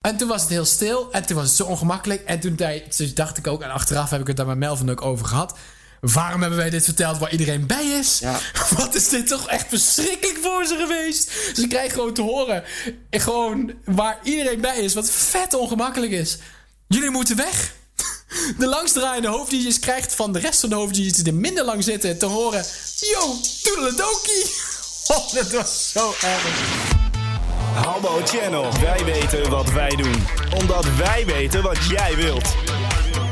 En toen was het heel stil en toen was het zo ongemakkelijk. En toen dacht ik ook, en achteraf heb ik het daar met Melvin ook over gehad. Waarom hebben wij dit verteld waar iedereen bij is? Ja. Wat is dit toch echt verschrikkelijk voor ze geweest? Ze krijgen gewoon te horen. Gewoon waar iedereen bij is. Wat vet ongemakkelijk is. Jullie moeten weg. De langstdraaiende hoofddienst krijgt van de rest van de hoofddienst die er minder lang zitten te horen. Yo, toedeledokie. Oh, dat was zo erg. Hallo Channel, wij weten wat wij doen. Omdat wij weten wat jij wilt.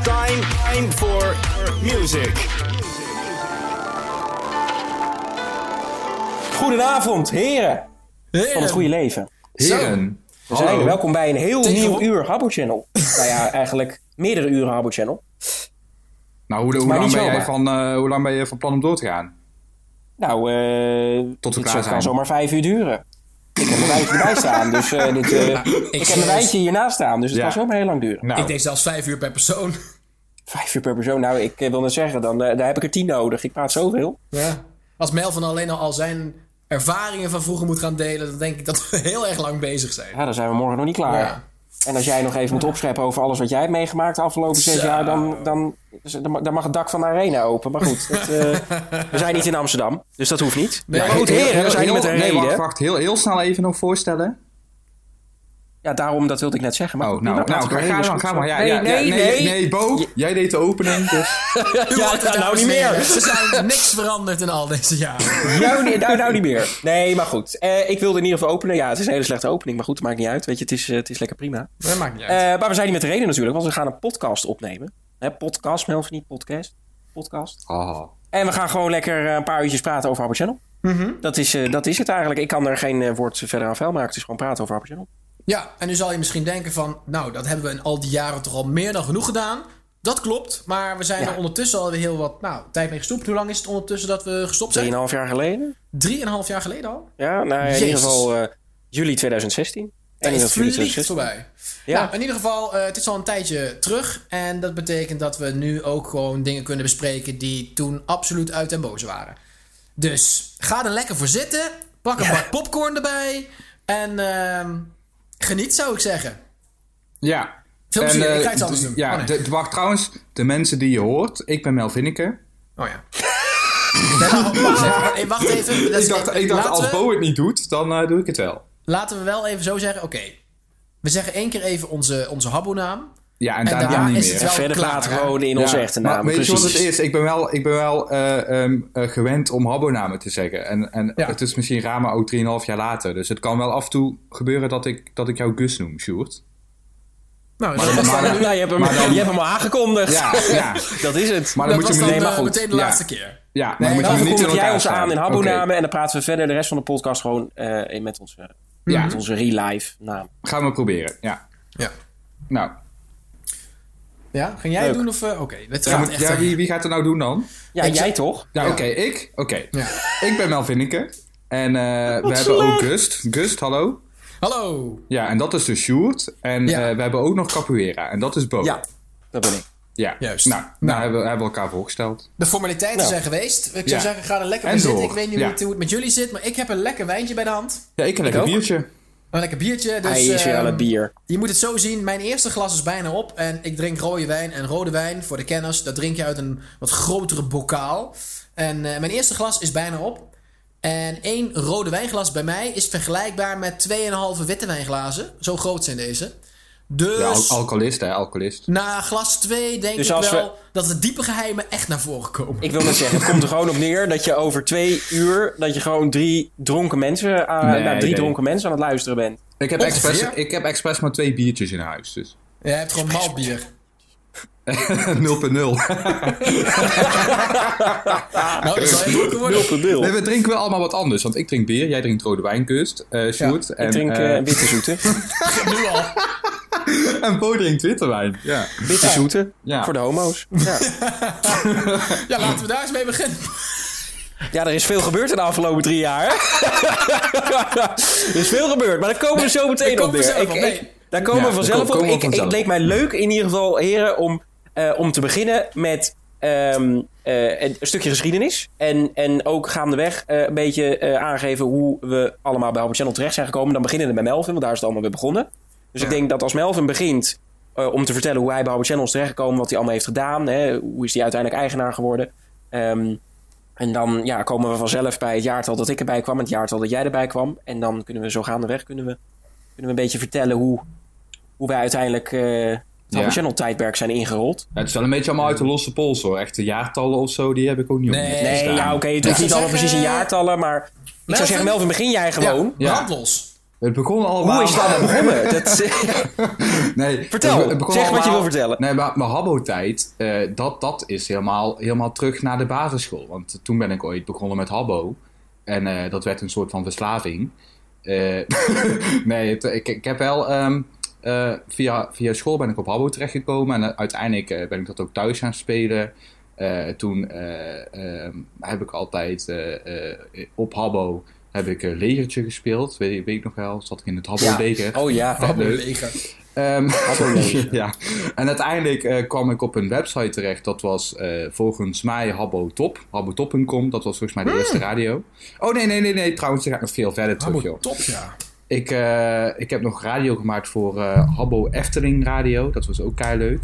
Time, time for music. Goedenavond, heren van het goede leven. Heren. We zijn hallo. er. Welkom bij een heel nieuw uur Habbo Channel. nou ja, eigenlijk meerdere uren Habbo Channel. Nou, hoe, lang niet ben jij van, eh, hoe lang ben je van plan om door te gaan? Nou, eh Tot klaar kan zomaar vijf uur duren. Ik heb mijn wijntje erbij staan, dus eh, dit, eh, ik, heb mijn wijntje hiernaast staan, dus het Ja. kan zomaar heel lang duren. Nou, Ik denk zelfs vijf uur per persoon. Vijf uur per persoon, nou, ik eh, wil net zeggen, dan, daar heb ik er tien nodig. Ik praat zoveel. Ja. Als Melvin alleen al, al zijn ervaringen van vroeger moet gaan delen, dan denk ik dat we heel erg lang bezig zijn. Ja, dan zijn we morgen nog niet klaar. Ja. En als jij nog even moet opscheppen over alles wat jij hebt meegemaakt de afgelopen zes Zo. jaar, dan, dan, dan mag het dak van de arena open. Maar goed, dat, eh, we zijn niet in Amsterdam, dus dat hoeft niet. Nee, maar goed, heren, we zijn hier met een Nee, reden. wacht, wacht. Heel, heel snel even nog voorstellen. Ja, daarom, dat wilde ik net zeggen. Maar Oh, nou, nou ga, ga maar, maar. Ja, nee, ja, nee, ja, nee, nee, Bo, jij deed de opening, dus... Ja, nou niet meer. Er zijn niks veranderd in al deze jaren. Nou, niet- nou, nou niet meer. Nee, maar goed. Eh, ik wilde in ieder geval openen. Ja, het is een hele slechte opening, maar goed, dat maakt niet uit. Weet je, het is, eh, het is lekker prima. Dat maakt niet uit. Eh, maar we zijn hier met de reden natuurlijk, want we gaan een podcast opnemen. Hè, podcast, Melvin, niet podcast. Podcast. Oh. En we gaan gewoon lekker een paar uurtjes praten over Harper Channel. Mhm. dat, is, eh, dat is het eigenlijk. Ik kan er geen woord verder aan vuil maken. Het is gewoon praten over Harper Channel. Ja, en nu zal je misschien denken van... Nou, dat hebben we in al die jaren toch al meer dan genoeg gedaan. Dat klopt, maar we zijn Ja. er ondertussen alweer heel wat nou, tijd mee gestopt. Hoe lang is het ondertussen dat we gestopt zijn? Drieënhalf jaar geleden. Drieënhalf jaar geleden al? Ja, nou, in Jezus. ieder geval eh, juli 2016. Tijd 21 juli vliegt 2016. voorbij. Ja. Nou, in ieder geval, eh, het is al een tijdje terug. En dat betekent dat we nu ook gewoon dingen kunnen bespreken die toen absoluut uit en boze waren. Dus ga er lekker voor zitten. Pak een Ja. bak popcorn erbij. En ehm, geniet, zou ik zeggen. Ja. Veel plezier, En, eh, ik ga iets anders d- doen. Ja, Oh, nee. de- wacht trouwens, de mensen die je hoort. Ik ben Mel Vinneke. Oh ja. Nee, maar wacht even. Hey, wacht even. Dat Ik dacht, ik dacht laten als we- Bo het niet doet, dan eh, doe ik het wel. Laten we wel even zo zeggen. Oké. We zeggen één keer even onze, onze habbo-naam. Ja, en, En daarna daarna niet is meer. het En wel verder klaar, praten hè? gewoon in onze echte naam. Maar weet je wat het is? Ik ben wel, ik ben wel eh, ehm, eh, gewend om Habbo-namen te zeggen. En, en Ja. het is misschien raar, maar ook 3,5 jaar later. Dus het kan wel af en toe gebeuren dat ik, dat ik jou Gus noem, Sjoerd. Nou, Maar dat dan- Nou, je hebt hem, Maar dan- je hebt hem al aangekondigd. Ja, ja. dat is het. Maar dat dan moet was je dan me eh, goed. meteen de Ja. laatste keer. Ja, maar Nee, dan moet dan niet jij ons aan in. Habbo-namen en dan praten we verder de rest van de podcast gewoon eh, met onze, Ja. met onze real-life naam. Gaan we proberen, ja. Ja. Nou, Ja, ging jij Leuk. het doen of... eh, Oké, het ja, gaat moet- echt... ja, wie, wie gaat er nou doen dan? Ja, Ik jij toch? Ja, Ja. oké, ik? Oké. Ja. Ik ben Mel Vinneke. En eh, we hebben ook Gust. Gust, hallo. Hallo. Ja, en dat is dus Sjoerd. En Ja. eh, we hebben ook nog Capoeira. En dat is Bo. Ja, dat ben ik. Ja. Juist. Nou, nou, Nou. hebben, we- hebben we elkaar voorgesteld. De formaliteiten Nou. zijn geweest. Ik zou Ja. zeggen, ga er lekker bij zitten. Ik weet niet Ja. hoe, het, het met jullie zit, maar ik heb een lekker wijntje bij de hand. Ja, ik heb lekker ook. biertje. Een lekker biertje. Dus, Hij is weer ehm, aan het bier. Je moet het zo zien. Mijn eerste glas is bijna op. En ik drink rode wijn. En rode wijn, voor de kenners, dat drink je uit een wat grotere bokaal. En eh, mijn eerste glas is bijna op. En één rode wijnglas bij mij is vergelijkbaar met 2,5 witte wijnglazen. Zo groot zijn deze. Dus... Ja, al- alcoholist, hè, alcoholist. Na glas 2 denk Dus ik wel we- dat de diepe geheimen echt naar voren komen. Ik wil net zeggen, het komt er gewoon op neer dat je over twee uur... dat je gewoon drie dronken mensen, aan, Nee, nou, drie nee. dronken mensen aan het luisteren bent. Ik heb, Ongeveer. expres, ik heb expres maar twee biertjes in huis, dus. Je hebt gewoon malbier. 0.0. Nou, dat zal je dronken worden. Nee, we drinken wel allemaal wat anders. Want ik drink bier, jij drinkt rode wijnkust, eh Sjoerd. Ik drink eh, eh, witte zoete. Nu al. en Bo drinkt witte wijn. Ja. Witte zoete. Ja. Voor de homo's. Ja. Ja, laten we daar eens mee beginnen. ja, er is veel gebeurd in de afgelopen drie jaar. er is veel gebeurd, maar daar komen we zo meteen op komen we neer. zelf Ik, daar komen Ja, we vanzelf komen we op. Ik, vanzelf het leek mij leuk in ieder geval, heren, om, eh, om te beginnen met ehm, eh, een stukje geschiedenis. En, en ook gaandeweg eh, een beetje eh, aangeven hoe we allemaal bij Albert Channel terecht zijn gekomen. Dan beginnen we bij Melvin, want daar is het allemaal weer begonnen. Dus ik denk dat als Melvin begint eh, om te vertellen hoe hij bij Habbo Channel is terechtgekomen, wat hij allemaal heeft gedaan, hè, hoe is hij uiteindelijk eigenaar geworden. Ehm, en dan ja, komen we vanzelf bij het jaartal dat ik erbij kwam, het jaartal dat jij erbij kwam. En dan kunnen we zo gaandeweg kunnen we, kunnen we een beetje vertellen hoe, hoe wij uiteindelijk eh het Ja. Channel tijdperk zijn ingerold. Ja, het is wel een beetje allemaal uit de losse pols hoor. Echte jaartallen of zo, die heb ik ook niet Nee. op Nee, ja, oké, het hoeft niet allemaal precies in jaartallen, maar ik Melvin? zou zeggen, Melvin, begin jij gewoon. Ja, Ja. Het begon allemaal... Hoe is het allemaal begonnen? Dat, Nee, Vertel, het- het begon zeg wat je wil vertellen. Nee, maar mijn Habbo-tijd, eh, dat, dat is helemaal, helemaal terug naar de basisschool. Want toen ben ik ooit begonnen met Habbo. En eh, dat werd een soort van verslaving. Eh, nee, het- ik, ik heb wel... ehm, eh, via, via school ben ik op Habbo terechtgekomen. En uiteindelijk ben ik dat ook thuis gaan spelen. Toen eh, ehm, heb ik altijd op Habbo heb ik eh, legertje gespeeld. Weet, je- weet ik nog wel. Zat ik in het Habbo-leger. Oh ja, Vet leuk. Leger. Ehm, Habbo-leger. ja. En uiteindelijk eh, kwam ik op een website terecht. Dat was eh, volgens mij Habbo Top. Habbotop.com. Dat was volgens mij de Hmm. eerste radio. Oh nee, nee, nee, nee. Trouwens, ik ga nog veel verder terug, Habbo joh. top, ja. Ik, eh, ik heb nog radio gemaakt voor Habbo Efteling Radio. Dat was ook kei leuk.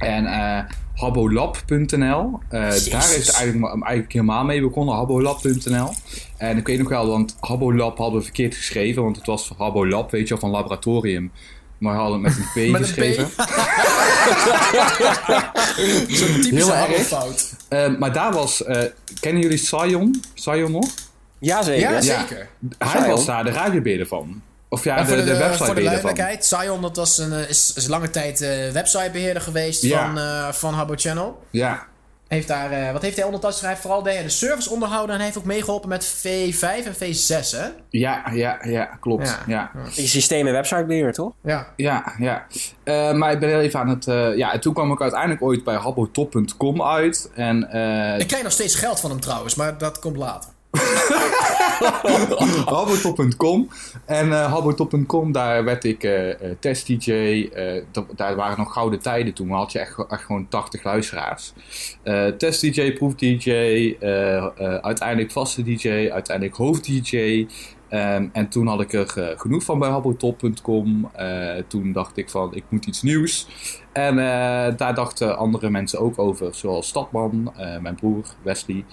En eh habbolab.nl. eh, daar is het eigenlijk, maar- eigenlijk helemaal mee begonnen. Habbolab.nl. En ik weet nog wel, want Habbolab hadden we verkeerd geschreven. Want het was voor Habbolab, weet je wel, van laboratorium. Maar we hadden het met een P Met geschreven. Zo'n typische Heel erg. Habbo-fout. Eh, maar daar was, eh, kennen jullie Sion? Sion nog? Jazeker. Ja, Ja, zeker. Hij was daar de radiobeheerder van. Of ja, de, voor de, de, voor de websitebeheerder duidelijkheid, Sion dat was een, eh, is, is lange tijd eh, websitebeheerder geweest Ja. van, eh van Habbo Channel. Ja, Heeft daar, eh, wat heeft hij ondertussen? Hij heeft vooral de, de service onderhouden en hij heeft ook meegeholpen met V5 en V6, hè? ja, ja, ja, klopt. Ja. Ja. Je systeem en websitebeheer, toch? Ja. Ja, ja. Eh, maar ik ben heel even aan het... eh, ja, en toen kwam ik uiteindelijk ooit bij habbotop.com uit. En eh Ik krijg nog steeds geld van hem trouwens, maar dat komt later. habbotop.com. En eh habbotop.com, daar werd ik eh, eh, test-dj. eh, dat- daar waren nog gouden tijden toen. Maar had je echt, echt gewoon 80 luisteraars. Test-dj, proef-dj. uiteindelijk vaste dj. Uiteindelijk hoofd-dj. Ehm, en toen had ik er genoeg van bij habbotop.com. Eh, toen dacht ik van, ik moet iets nieuws. En eh, daar dachten andere mensen ook over. Zoals Stadman, eh, mijn broer Wesley.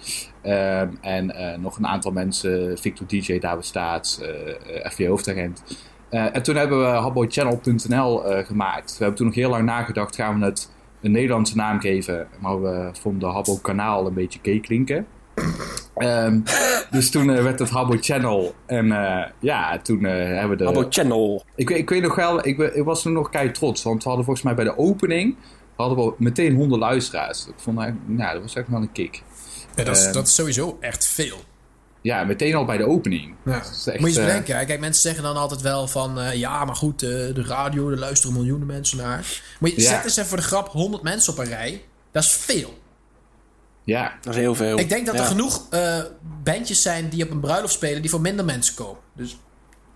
Ehm, en eh, nog een aantal mensen, Victor DJ, David Staats, FV Hoofdagent. En toen hebben we habbochannel.nl gemaakt. We hebben toen nog heel lang nagedacht, gaan we het een Nederlandse naam geven. Maar we vonden Habbo Kanaal een beetje gay. Ehm, dus toen eh, werd het Habbo Channel. En eh, ja, toen eh, hebben we de... Habbo Channel. Ik, weet- ik weet nog wel, ik, ik was toen nog kei trots. Want we hadden volgens mij bij de opening hadden we meteen 100 luisteraars. Ik vond eigenlijk, nou, dat was echt wel een kick. Ja, dat, is, Ehm. dat is sowieso echt veel. Ja, meteen al bij de opening. Ja. Echt, Moet je eens bedenken, kijk, mensen zeggen dan altijd wel van... eh, ja, maar goed, eh, de radio, er luisteren miljoenen mensen naar. Moet je, Ja. zet eens even voor de grap 100 mensen op een rij. Dat is veel. Ja, Dat is heel veel. Ik denk dat Ja. er genoeg eh, bandjes zijn die op een bruiloft spelen... die voor minder mensen komen. Dus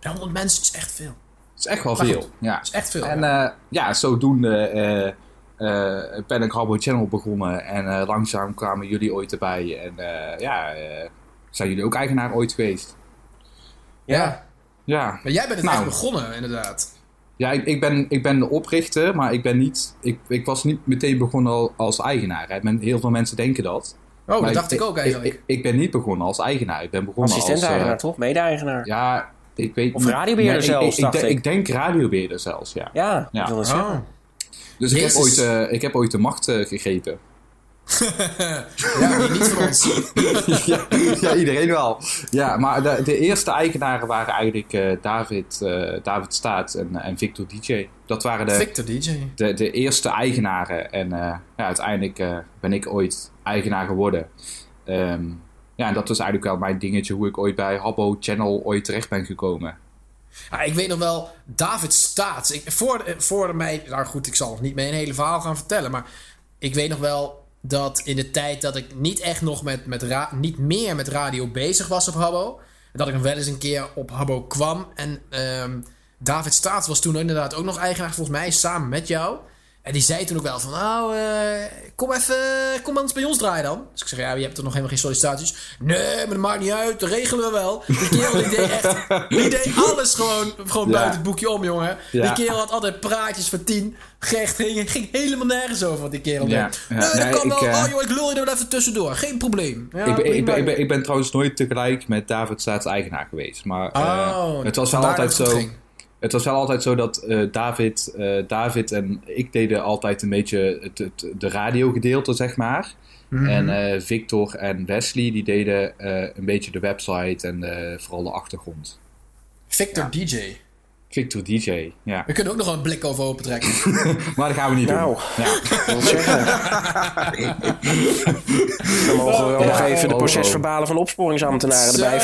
100 mensen is echt veel. het is echt wel Maar veel. goed, Ja. Is echt veel. En ja. eh, ja, zodoende eh, eh, ben ik Habbo Channel begonnen. En eh, langzaam kwamen jullie ooit erbij. En eh, ja, eh, zijn jullie ook eigenaar ooit geweest? ja. Ja, Maar jij bent het Nou. echt begonnen, inderdaad. Ja ik, ik, ben, ik ben de oprichter, maar ik ben niet... Ik, ik was niet meteen begonnen al- als eigenaar. Hè. Men, heel veel mensen denken dat. Oh, Maar dat dacht ik ook eigenlijk. Ik, ik ben niet begonnen als eigenaar. Ik ben begonnen als... Assistent-eigenaar, eh, toch? Mede-eigenaar. Ja, ik weet Of radiobeheerder Nee, ik- zelfs, ik, ik, dacht ik. ik denk radiobeheerder zelfs, ja. ja, Ja. ik wil het zeggen. Oh. Dus ik heb, ooit, eh, ik heb ooit de macht eh, gegrepen. Ja, niet van ons. ja, ja, iedereen wel. Ja, maar de, de eerste eigenaren waren eigenlijk eh, David, eh, David Staat en, en Victor DJ. Dat waren de, Victor DJ. de, de eerste eigenaren. En eh, ja, uiteindelijk ben ik ooit eigenaar geworden. Ehm, ja, en dat was eigenlijk wel mijn dingetje hoe ik ooit bij Habbo Channel ooit terecht ben gekomen. Ah, ik weet nog wel, David Staats. Ik, voor, voor mij, nou goed, ik zal nog niet mijn hele verhaal gaan vertellen. Maar ik weet nog wel dat in de tijd dat ik niet echt nog met, met niet meer met radio bezig was op Habbo. Dat ik wel eens een keer op Habbo kwam. En ehm, David Staats was toen inderdaad ook nog eigenaar, volgens mij, samen met jou. En die zei toen ook wel van, nou, eh, kom even, kom anders bij ons draaien dan. Dus ik zeg, ja, je hebt toch nog helemaal geen sollicitaties? Nee, maar dat maakt niet uit, dat regelen we wel. Die kerel, die deed echt, die deed alles gewoon, gewoon Ja. buiten het boekje om, jongen. Ja. Die kerel had altijd praatjes van tien. Echt, ging, ging helemaal nergens over wat die kerel Ja. deed. Ja. Nee, dat Nee, kan ik, wel. eh, oh joh, ik lul je er wel even tussendoor. Geen probleem. Ik, ben, ik, ben, ik, ben, ik ben trouwens nooit tegelijk met David staatseigenaar geweest. Maar eh, Oh, het was wel altijd zo. ging. Het was wel altijd zo dat eh, David, eh, David en ik deden altijd een beetje het, het, de radiogedeelte, zeg maar. Mhm. En eh, Victor en Wesley die deden eh, een beetje de website en eh, vooral de achtergrond. Victor DJ. Victor DJ, ja. We kunnen ook nog een blik over open trekken. Maar dat gaan we niet Nou. doen. Ja. Wil het zeggen. Dan mogen we wel nog even de oh, procesverbalen van opsporingsambtenaren erbij.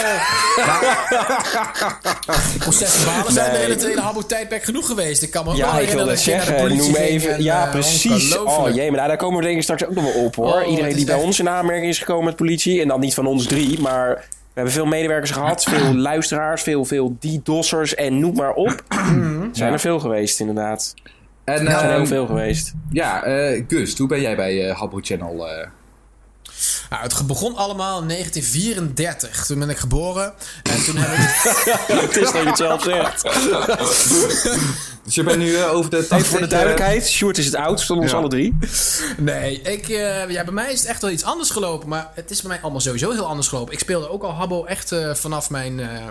De procesverbalen zijn er in het hele Habbo-tijdperk genoeg geweest. Ik kan me ook wel Ja, ik herinneren wil dat het je naar de zeggen. politie Noem even. en, ja, eh, precies. Oh jee, maar nou, daar komen we denk ik straks ook nog wel op hoor. Oh, Iedereen die bij echt- ons in aanmerking is gekomen met politie. En dan niet van ons drie, maar hebben veel medewerkers gehad. Veel luisteraars, veel, veel DDoS'ers en noem maar op. Zijn er veel geweest, inderdaad. En Er zijn ehm, heel veel geweest. ja, eh Gust, hoe ben jij bij eh Habbo Channel? Nou, het begon allemaal in 1934. Toen ben ik geboren. En toen heb ik... het is dat je het zelf zegt. Dus je bent nu eh, over de Even 80, voor de eh, duidelijkheid. Sjoerd is het oudst van ons Ja. alle drie. Nee, ik, eh, ja, bij mij is het echt wel iets anders gelopen. Maar het is bij mij allemaal sowieso heel anders gelopen. Ik speelde ook al Habbo echt eh, vanaf, mijn, eh,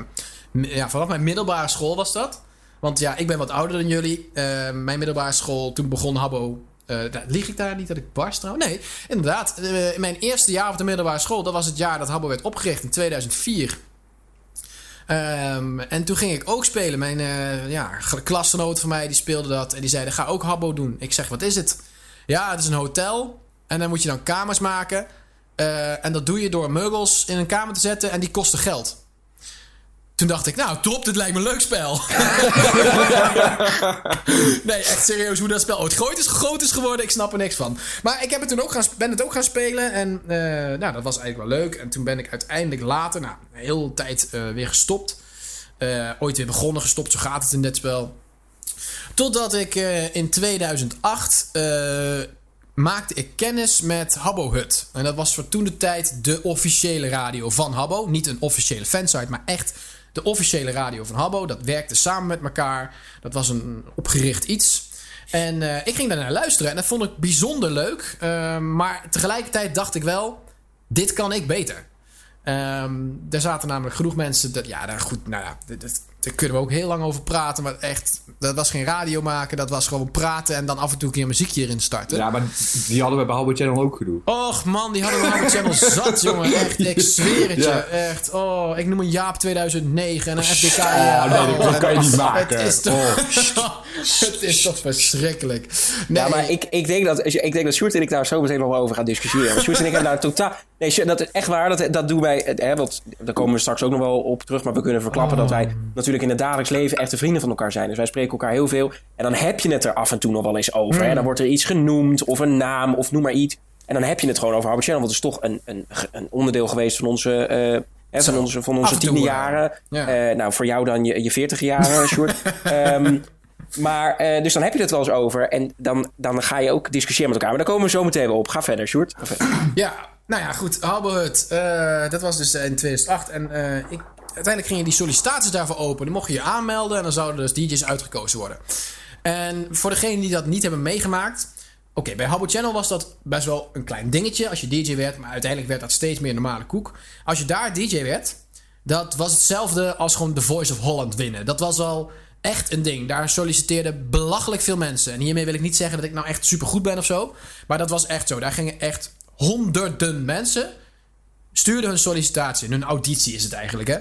mi- ja, vanaf mijn middelbare school was dat. Want ja, ik ben wat ouder dan jullie. Eh, mijn middelbare school, toen begon Habbo... daar- lieg ik daar niet dat ik barst trouwens? Nee, inderdaad. Eh, in mijn eerste jaar op de middelbare school... dat was het jaar dat Habbo werd opgericht in 2004. Ehm, en toen ging ik ook spelen. Mijn eh ja, klasgenoot van mij die speelde dat. En die zeiden, ga ook Habbo doen. Ik zeg, wat is het? Ja, het is een hotel. En dan moet je dan kamers maken. En dat doe je door meubels in een kamer te zetten. En die kosten geld. Toen dacht ik, nou top, dit lijkt me een leuk spel. nee, echt serieus hoe dat spel ooit groot is, groot is geworden. Ik snap er niks van. Maar ik heb het toen ook gaan, ben het ook gaan spelen. En eh, nou, dat was eigenlijk wel leuk. En toen ben ik uiteindelijk later, nou, een hele tijd eh, weer gestopt. Eh, ooit weer begonnen, gestopt, zo gaat het in dit spel. Totdat ik in 2008 eh, maakte ik kennis met Habbo Hut. En dat was voor toen de tijd de officiële radio van Habbo. Niet een officiële fansite, maar echt de officiële radio van Habbo. Dat werkte samen met elkaar. Dat was een opgericht iets. En eh, ik ging daarnaar luisteren en dat vond ik bijzonder leuk. Eh, maar tegelijkertijd dacht ik wel, dit kan ik beter. Ehm er zaten namelijk genoeg mensen. Dat, ja, daar, goed, nou ja, dat- daar kunnen we ook heel lang over praten. Maar echt, dat was geen radio maken. Dat was gewoon praten en dan af en toe een keer muziekje erin starten. Ja, maar die hadden we bij Habbo Channel ook gedoe. Och man, die hadden we op het channel zat, jongen. Echt, ik zweer het je. Echt, oh, ik noem een Jaap 2009 en een FDK. Oh, nee, dat kan je niet Het maken. is toch, het is toch verschrikkelijk. Nee, Ja, maar ik, ik, denk dat, ik denk dat Sjoerd en ik daar zo meteen nog wel over gaan discussiëren. Sjoerd en ik hebben daar totaal... Nee, dat is echt waar. Dat, dat doen wij... Hè, want daar komen we straks ook nog wel op terug. Maar we kunnen verklappen dat wij natuurlijk in het dagelijks leven echte vrienden van elkaar zijn. Dus wij spreken elkaar heel veel. En dan heb je het er af en toe nog wel eens over. Hè? Dan wordt er iets genoemd of een naam of noem maar iets. En dan heb je het gewoon over Harvard Channel. Want het is toch een, een, een onderdeel geweest van onze... hè, van onze, van onze tiende eh, jaren. ja. Eh, nou, voor jou dan je, je 40 jaren, Sjoerd. Ehm, maar, dus dan heb je het wel eens over. En dan, dan ga je ook discussiëren met elkaar. Maar daar komen we zo meteen wel op. Ga verder, Sjoerd. Ga verder. Ja, nou ja, goed. Habbo Hut. eh, dat was dus in 2008. En eh, ik, uiteindelijk gingen die sollicitaties daarvoor open. Dan mocht je je aanmelden en dan zouden dus DJ's uitgekozen worden. En voor degenen die dat niet hebben meegemaakt. Oké, bij Habbo Channel was dat best wel een klein dingetje als je DJ werd. Maar uiteindelijk werd dat steeds meer normale koek. Als je daar DJ werd, dat was hetzelfde als gewoon The Voice of Holland winnen. Dat was al echt een ding. Daar solliciteerden belachelijk veel mensen. En hiermee wil ik niet zeggen dat ik nou echt super goed ben of zo. Maar dat was echt zo. Daar gingen echt honderden mensen stuurden hun sollicitatie. Hun auditie is het eigenlijk, hè.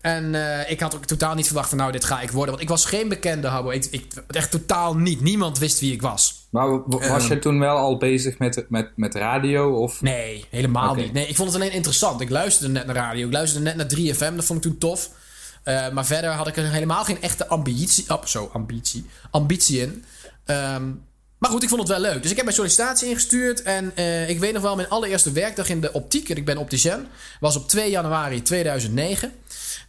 En eh, ik had ook totaal niet verwacht van nou, dit ga ik worden. Want ik was geen bekende Habbo. Ik, ik, echt totaal niet. Niemand wist wie ik was. Maar was Ehm. je toen wel al bezig met, met, met radio? Of? Nee, helemaal niet. Nee, ik vond het alleen interessant. Ik luisterde net naar radio. Ik luisterde net naar 3FM. Dat vond ik toen tof. Eh, maar verder had ik er helemaal geen echte ambitie... Oh, zo, ambitie. Ambitie in. Ehm, Maar goed, ik vond het wel leuk. Dus ik heb mijn sollicitatie ingestuurd. En eh, ik weet nog wel, mijn allereerste werkdag in de optiek. En ik ben opticien. Was op 2 januari 2009.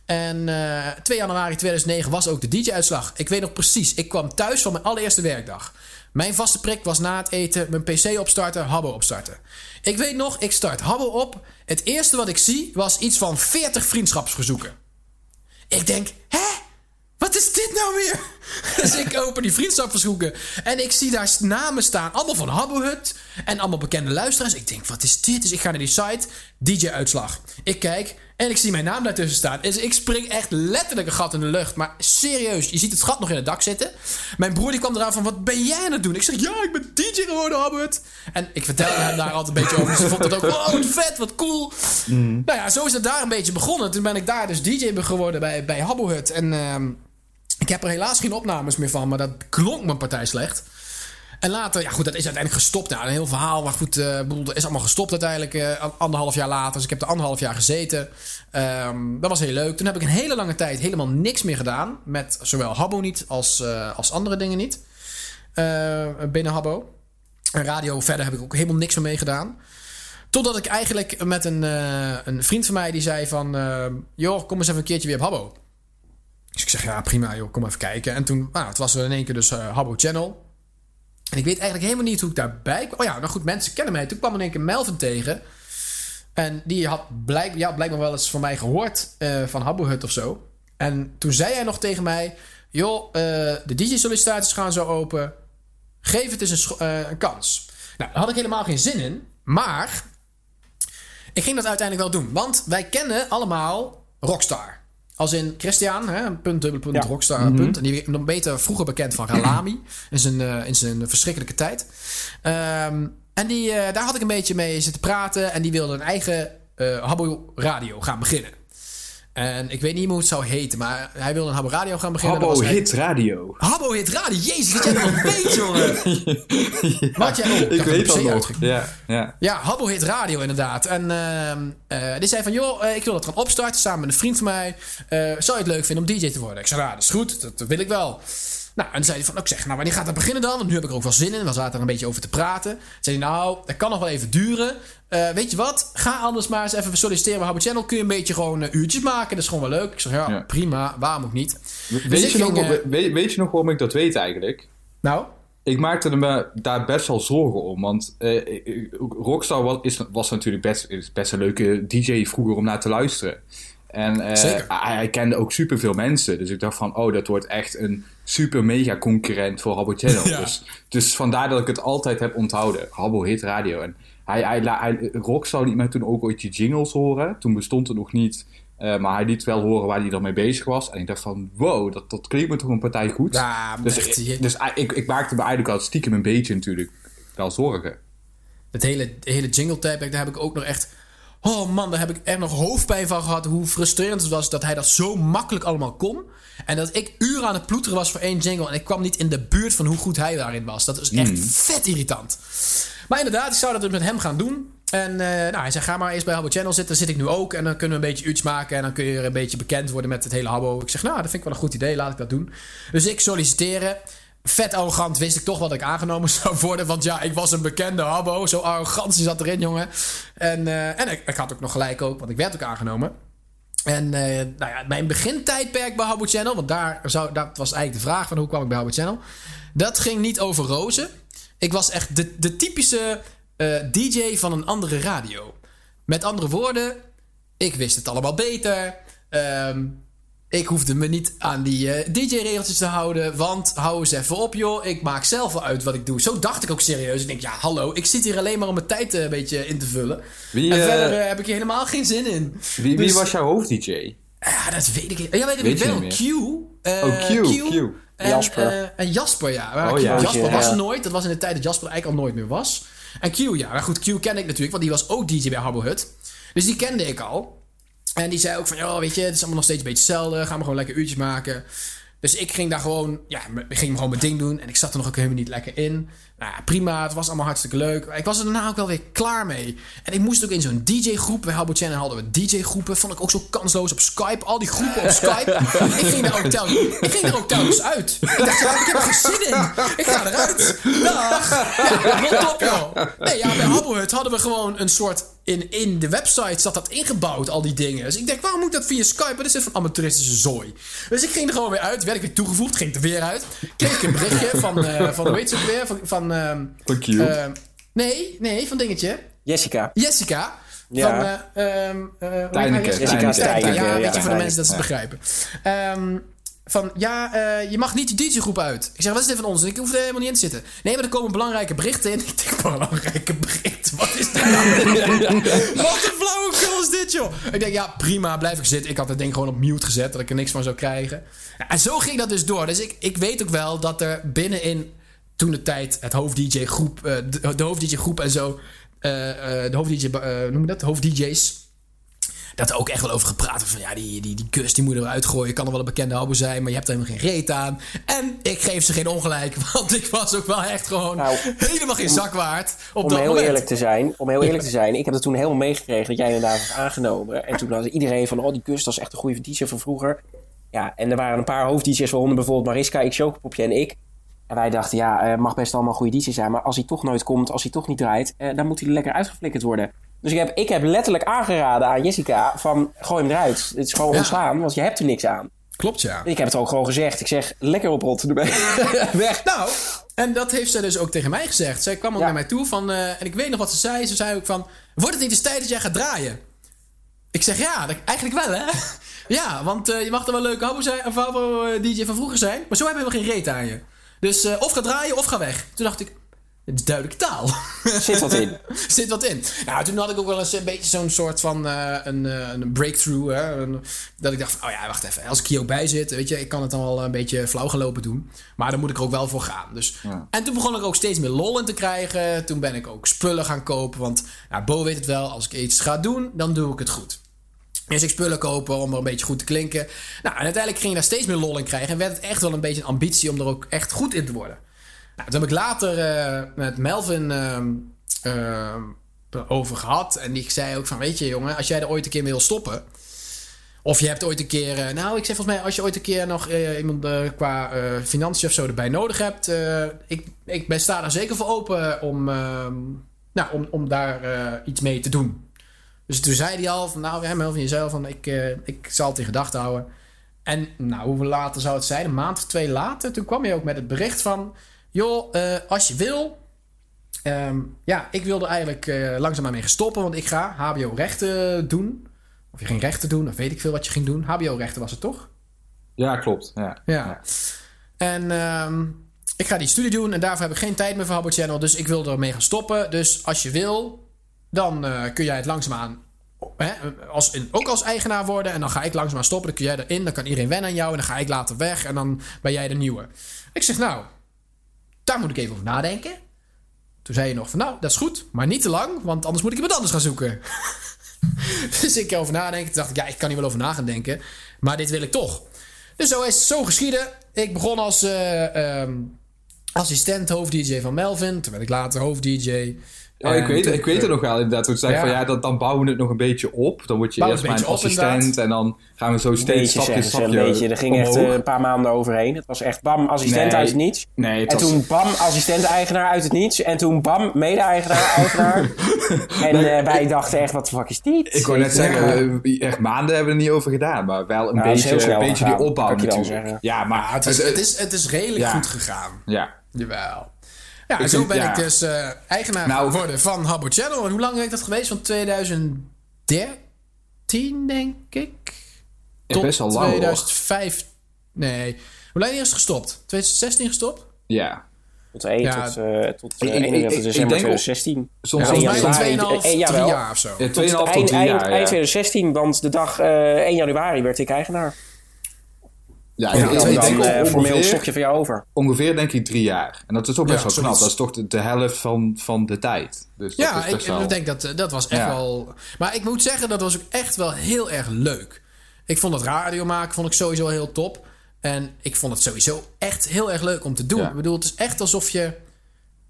En eh 2 januari 2009 was ook de DJ-uitslag. Ik weet nog precies. Ik kwam thuis van mijn allereerste werkdag. Mijn vaste prik was na het eten mijn PC opstarten, Habbo opstarten. Ik weet nog, ik start Habbo op. Het eerste wat ik zie was iets van 40 vriendschapsverzoeken. Ik denk, hè? Wat is dit nou weer? Dus ik open die vriendschapsverzoeken en ik zie daar namen staan. Allemaal van Habbohut en allemaal bekende luisteraars. Ik denk, wat is dit? Dus ik ga naar die site, DJ-uitslag. Ik kijk en ik zie mijn naam daartussen staan. Dus ik spring echt letterlijk een gat in de lucht. Maar serieus, je ziet het gat nog in het dak zitten. Mijn broer die kwam eraan van, wat ben jij aan het doen? Ik zeg, ja, ik ben DJ geworden, Habbohut. En ik vertelde hem daar altijd een beetje over. Dus ze vond het ook, wow, wat vet, wat cool. Nou ja, zo is het daar een beetje begonnen. Toen ben ik daar dus DJ geworden bij, bij Habbohut. En... ehm, ik heb er helaas geen opnames meer van, maar dat klonk mijn partij slecht. En later, ja goed, dat is uiteindelijk gestopt. Nou, een heel verhaal, maar goed, eh, dat is allemaal gestopt uiteindelijk eh, anderhalf jaar later. Dus ik heb er anderhalf jaar gezeten. Ehm, dat was heel leuk. Toen heb ik een hele lange tijd helemaal niks meer gedaan. Met zowel Habbo niet als, eh, als andere dingen niet. Binnen Habbo. En radio verder heb ik ook helemaal niks meer mee gedaan. Totdat ik eigenlijk met een, een vriend van mij die zei van... joh, kom eens even een keertje weer op Habbo. Dus ik zeg, ja prima joh, kom even kijken. En toen, nou, het was er in één keer dus eh, Habbo Channel. En ik weet eigenlijk helemaal niet hoe ik daarbij kwam. Oh ja, nou goed, mensen kennen mij. Toen kwam in één keer Melvin tegen. En die had blijk, ja, blijkbaar wel eens van mij gehoord eh, van Habbo Hut of zo. En toen zei hij nog tegen mij... joh, eh, de DJ-sollicitaties gaan zo open. Geef het eens een, een kans. Nou, daar had ik helemaal geen zin in. Maar ik ging dat uiteindelijk wel doen. Want wij kennen allemaal Rockstar. Als in Christian, hè, punt, dubbel punt, Ja. Rockstar, punt. En die nog beter vroeger bekend van Ralami. in, zijn, eh, in zijn verschrikkelijke tijd. Ehm, en die, eh, daar had ik een beetje mee zitten praten. En die wilde een eigen eh Habbo Radio gaan beginnen. En ik weet niet meer hoe het zou heten. Maar hij wilde een Habbo Radio gaan beginnen. Habbo hij- Hit Radio. Habbo Hit Radio. Jezus, dat jij nog weet, jongen. Wat jij... Oh, Ik weet dat het nog. Ja, ja. ja, Habbo Hit Radio inderdaad. En ehm, eh, die zei van, joh, eh, ik wil dat gaan opstarten samen met een vriend van mij. Eh, zou je het leuk vinden om DJ te worden? Ik zei, nou, dat is goed, dat, dat wil ik wel. Nou, en dan zei hij van, ik zeg, nou, wanneer gaat dat beginnen dan? Want nu heb ik er ook wel zin in. We zaten er een beetje over te praten. Toen zei hij, nou, dat kan nog wel even duren. Eh, weet je wat? Ga anders maar eens even solliciteren bij Habbo Channel. Kun je een beetje gewoon eh, uurtjes maken? Dat is gewoon wel leuk. Ik zeg, ja, Ja. prima. Waarom ook niet? Dus Weet, je nog, ging, eh, weet, weet je nog waarom ik dat weet eigenlijk? Nou, Ik maakte me daar best wel zorgen om. Want Rockstar was, is, was natuurlijk best, een leuke DJ vroeger om naar te luisteren. En Zeker. hij, hij kende ook superveel mensen. Dus ik dacht van, oh, dat wordt echt een super mega concurrent voor Habbo Channel. Ja. Dus, dus vandaar dat ik het altijd heb onthouden. Habbo Hit Radio. En hij, hij, hij, Rockstar liet mij toen ook ooit je jingles horen. Toen bestond het nog niet. Eh, maar hij liet wel horen waar hij dan mee bezig was. En ik dacht van, wow, dat, dat klinkt me toch een partij goed. ja, Dus, echt, je- dus ik, ik maakte me eigenlijk al stiekem een beetje natuurlijk wel zorgen. Het hele, hele jingle tag, daar heb ik ook nog echt... Oh man, daar heb ik echt nog hoofdpijn van gehad. Hoe frustrerend het was dat hij dat zo makkelijk allemaal kon. En dat ik uren aan het ploeteren was voor één jingle. En ik kwam niet in de buurt van hoe goed hij daarin was. Dat is echt vet irritant. Maar inderdaad, ik zou dat dus met hem gaan doen. En eh, nou, hij zei, ga maar eerst bij Habbo Channel zitten. Daar zit ik nu ook. En dan kunnen we een beetje iets maken. En dan kun je een beetje bekend worden met het hele Habbo. Ik zeg, nou, dat vind ik wel een goed idee. Laat ik dat doen. Dus ik solliciteren. Vet arrogant wist ik toch wat ik aangenomen zou worden. Want ja, ik was een bekende Habbo. Zo arrogantie zat erin, jongen. En, eh, en ik, ik had ook nog gelijk ook, want ik werd ook aangenomen. En ja, mijn begintijdperk bij Habbo Channel, want daar zou, dat was eigenlijk de vraag van hoe kwam ik bij Habbo Channel. Dat ging niet over rozen. Ik was echt de, de typische eh, DJ van een andere radio. Met andere woorden, ik wist het allemaal beter. Ehm, ik hoefde me niet aan die eh, DJ-regeltjes te houden. Want hou eens even op, joh. Ik maak zelf wel uit wat ik doe. Zo dacht ik ook serieus. Ik denk, ja, hallo. Ik zit hier alleen maar om mijn tijd eh, een beetje in te vullen. Wie, en eh, verder heb ik hier helemaal geen zin in. Wie, wie Dus- was jouw hoofd-DJ? Ja, dat weet ik niet. Ja, weet ik Weet wel. Q. Oh, Q, Q. En, Jasper. en Jasper, ja. Oh, ja. Jasper Ja. was nooit. Dat was in de tijd dat Jasper er eigenlijk al nooit meer was. En Q, ja. Maar goed, Q ken ik natuurlijk, want die was ook DJ bij Habbo Hut. Dus die kende ik al. En die zei ook van, ja, weet je, het is allemaal nog steeds een beetje hetzelfde. Gaan we gewoon lekker uurtjes maken. Dus ik ging daar gewoon, ja, ik ging gewoon mijn ding doen. En ik zat er nog ook helemaal niet lekker in. Nou ja, prima, het was allemaal hartstikke leuk. Ik was er daarna ook wel weer klaar mee. En ik moest ook in zo'n DJ-groep. Bij Habbo Channel hadden we DJ-groepen. Vond ik ook zo kansloos op Skype. Al die groepen op Skype. ik, ging daar ook telkens, ik ging er ook telkens uit. Ik dacht, ja, ik heb er geen zin in. Ik ga eruit. Dag. Ja, rot op, joh. Nee, ja, bij Habbo Hut hadden we gewoon een soort... In, in de website zat dat ingebouwd, al die dingen. Dus ik denk, waarom moet dat via Skype? Dat is dit van amateuristische zooi. Dus ik ging er gewoon weer uit. Werd ik weer toegevoegd. Ging er weer uit. Kreeg ik een berichtje van... eh van heet ze ook weer? Van... van Van Cube. ehm, nee, nee, van dingetje. Jessica. Jessica. Ja. Van, ehm, Tijneke, haar? Jessica Tijneke, ja, weet je, voor de mensen dat ze het begrijpen. Ehm, van, ja, eh, je mag niet die DJ-groep uit. Ik zeg, wat is dit van ons? Ik hoef er helemaal niet in te zitten. Nee, maar er komen belangrijke berichten in. Ik denk, belangrijke berichten? Wat is dit nou? wat een flauwekul is dit, joh? Ik denk, ja, prima, blijf ik zitten. Ik had het ding gewoon op mute gezet, dat ik er niks van zou krijgen. En zo ging dat dus door. Dus ik, ik weet ook wel dat er binnenin toen de tijd het hoofd-DJ-groep, eh, de, de hoofd-DJ-groep en zo, eh, eh, de hoofd-DJ, noem je dat? Hoofd-DJ's. Dat er ook echt wel over gepraat van ja, die, die, die kus die moet er wel uitgooien. Kan er wel een bekende hobo zijn, maar je hebt er helemaal geen reet aan. En ik geef ze geen ongelijk, want ik was ook wel echt gewoon Nou, helemaal geen zak waard op Om dat heel moment. eerlijk te zijn, om heel eerlijk te zijn, ik heb het toen helemaal meegekregen dat jij inderdaad was aangenomen. En toen had iedereen van, oh die Gus, dat is echt een goede DJ van vroeger. Ja, en er waren een paar hoofd-DJ's, waaronder bijvoorbeeld Mariska, ik Chocopopje en ik. En wij dachten, ja, eh, mag best allemaal goede DJ zijn, maar als hij toch nooit komt, als hij toch niet draait, eh, dan moet hij er lekker uitgeflikkerd worden. Dus ik heb, ik heb letterlijk aangeraden aan Jessica van, gooi hem eruit. Het is gewoon Ja. ontslaan, want je hebt er niks aan. Klopt, ja. Ik heb het ook gewoon gezegd. Ik zeg, lekker oprotten erbij. Weg. Nou, en dat heeft zij dus ook tegen mij gezegd. Zij kwam ook Ja. naar mij toe van, eh, en ik weet nog wat ze zei. Ze zei ook van, wordt het niet eens tijd dat jij gaat draaien? Ik zeg, ja, dat- eigenlijk wel, hè? ja, want je mag er wel leuke hobo zijn, of DJ van vroeger zijn, maar zo hebben we geen reet aan je. Dus eh, of ga draaien of ga weg. Toen dacht ik, het is duidelijke taal. Zit wat in. Zit wat in. Nou, toen had ik ook wel eens een beetje zo'n soort van eh, een, eh, een breakthrough. Hè? Een- dat ik dacht van, oh ja, wacht even. Als ik hier ook bij zit, weet je, ik kan het dan wel een beetje flauw gelopen doen. Maar dan moet ik er ook wel voor gaan. Dus. Ja. En toen begon ik ook steeds meer lol in te krijgen. Toen ben ik ook spullen gaan kopen. Want Bo weet het wel, als ik iets ga doen, dan doe ik het goed. Dus ik spullen kopen om er een beetje goed te klinken. Nou, en uiteindelijk ging je daar steeds meer lol in krijgen. En werd het echt wel een beetje een ambitie om er ook echt goed in te worden. Nou, toen heb ik later eh, met Melvin ehm, ehm, erover gehad. En die zei ook van, weet je jongen, als jij er ooit een keer mee wil stoppen... Of je hebt ooit een keer... eh, nou, ik zeg volgens mij, als je ooit een keer nog eh, iemand eh, qua eh, financiën of zo erbij nodig hebt... eh, ik, ik ben sta daar zeker voor open om, nou, om, om daar eh, iets mee te doen. Dus toen zei hij al van, nou, ja, Melvin, je zei al van, ik, eh, ik zal het in gedachten houden. En nou, hoeveel later zou het zijn? Een maand of twee later. Toen kwam je ook met het bericht van... joh, eh, als je wil... ehm, ja, ik wilde eigenlijk eh langzaamaan mee stoppen... want ik ga hbo-rechten doen. Of je ging rechten doen, of weet ik veel wat je ging doen. hbo-rechten was het toch? Ja, klopt. Ja. Ja. En ehm, ik ga die studie doen... en daarvoor heb ik geen tijd meer voor Habo Channel... dus ik wil ermee gaan stoppen. Dus als je wil, dan eh, kun jij het langzaamaan... Hè, als, in- ook als eigenaar worden. En dan ga ik langzaamaan stoppen. Dan kun jij erin. Dan kan iedereen wennen aan jou. En dan ga ik later weg. En dan ben jij de nieuwe. Ik zeg, nou, daar moet ik even over nadenken. Toen zei je nog van, nou, dat is goed. Maar niet te lang. Want anders moet ik iemand anders gaan zoeken. dus ik over nadenken. Toen dacht ik, ja, ik kan hier wel over na gaan denken. Maar dit wil ik toch. Dus zo is het zo geschieden. Ik begon als eh, ehm, assistent hoofd-dj van Melvin. Toen werd ik later hoofd-dj. Oh, ik, weet, ik weet het nog wel inderdaad. Toen zei ik Ja. van ja, dan, dan bouwen we het nog een beetje op. Dan word je Bouw eerst mijn assistent. inderdaad. En dan gaan we zo steeds stapje, ze, stapje een beetje. Er ging echt omhoog. eh, een paar maanden overheen. Het was echt bam, assistent Nee. uit het niets. Nee, het En was- toen bam, assistent-eigenaar uit het niets. En toen bam, mede-eigenaar, eigenaar. en eh, wij dachten echt, wat de fuck is dit? Ik wou net zeggen, eh, echt maanden hebben we er niet over gedaan. Maar wel een Nou, beetje, een beetje die opbouw natuurlijk. zeggen. Ja, maar Het is, het, is, het is redelijk Ja. goed gegaan. Ja. Jawel. Ja, en Ik zo vind- ben ja. ik dus eh, eigenaar Nou- geworden van Habbo Channel. En hoe lang heeft dat geweest? Van 2013, denk ik. Ja, best wel lang, hoor. 2005. Nee. Hoe lang is het gestopt? 2016 gestopt? Ja. Tot, één, Ja. tot, eh tot eh, Ik- ik- 31 ik- ik december denk ook- 2016. Soms Ja, Volgens in mij januari. 2,5, Eh, 3 jawel. jaar of zo. Ja, Tot 2,5 tot eind, 3 eind, jaar. eind ja. 2016, want de dag eh 1 januari werd ik eigenaar. Ja, Ja, ik, ik dan denk dingen. eh, formeel een stokje van jou over. ongeveer denk ik drie jaar. En dat is ook best Ja, wel knap. Dat is toch de, de helft van, van de tijd. Dus dat Ja, is best ik, wel... ik denk dat eh, dat was echt Ja. wel. Maar ik moet zeggen, dat was ook echt wel heel erg leuk. Ik vond het radio maken vond ik sowieso heel top. En ik vond het sowieso echt heel erg leuk om te doen. Ja. Ik bedoel, het is echt alsof je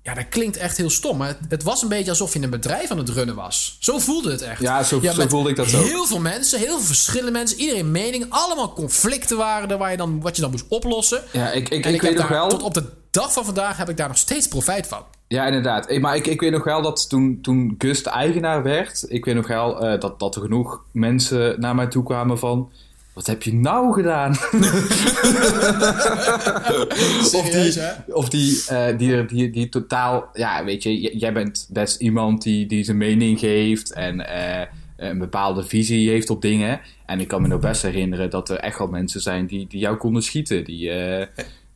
Ja, dat klinkt echt heel stom. Maar het, het was een beetje alsof je een bedrijf aan het runnen was. Zo voelde het echt. Ja, zo- voelde ik dat ook. Heel veel mensen, heel veel verschillende mensen. Iedereen mening. Allemaal conflicten waren er waar je dan, wat je dan moest oplossen. Ja, ik, ik, En ik, ik, weet nog wel... tot op de dag van vandaag heb ik daar nog steeds profijt van. Ja, inderdaad. Maar ik, ik weet nog wel dat toen, toen Gus de eigenaar werd... Ik weet nog wel eh, dat, dat er genoeg mensen naar mij toe kwamen van... Wat heb je nou gedaan? of die, of die, eh, die, die, die totaal... Ja, weet je, jij bent best iemand die, die zijn mening geeft... en eh, een bepaalde visie heeft op dingen. En ik kan me nog best herinneren dat er echt wel mensen zijn... die, die jou konden schieten. Die, eh,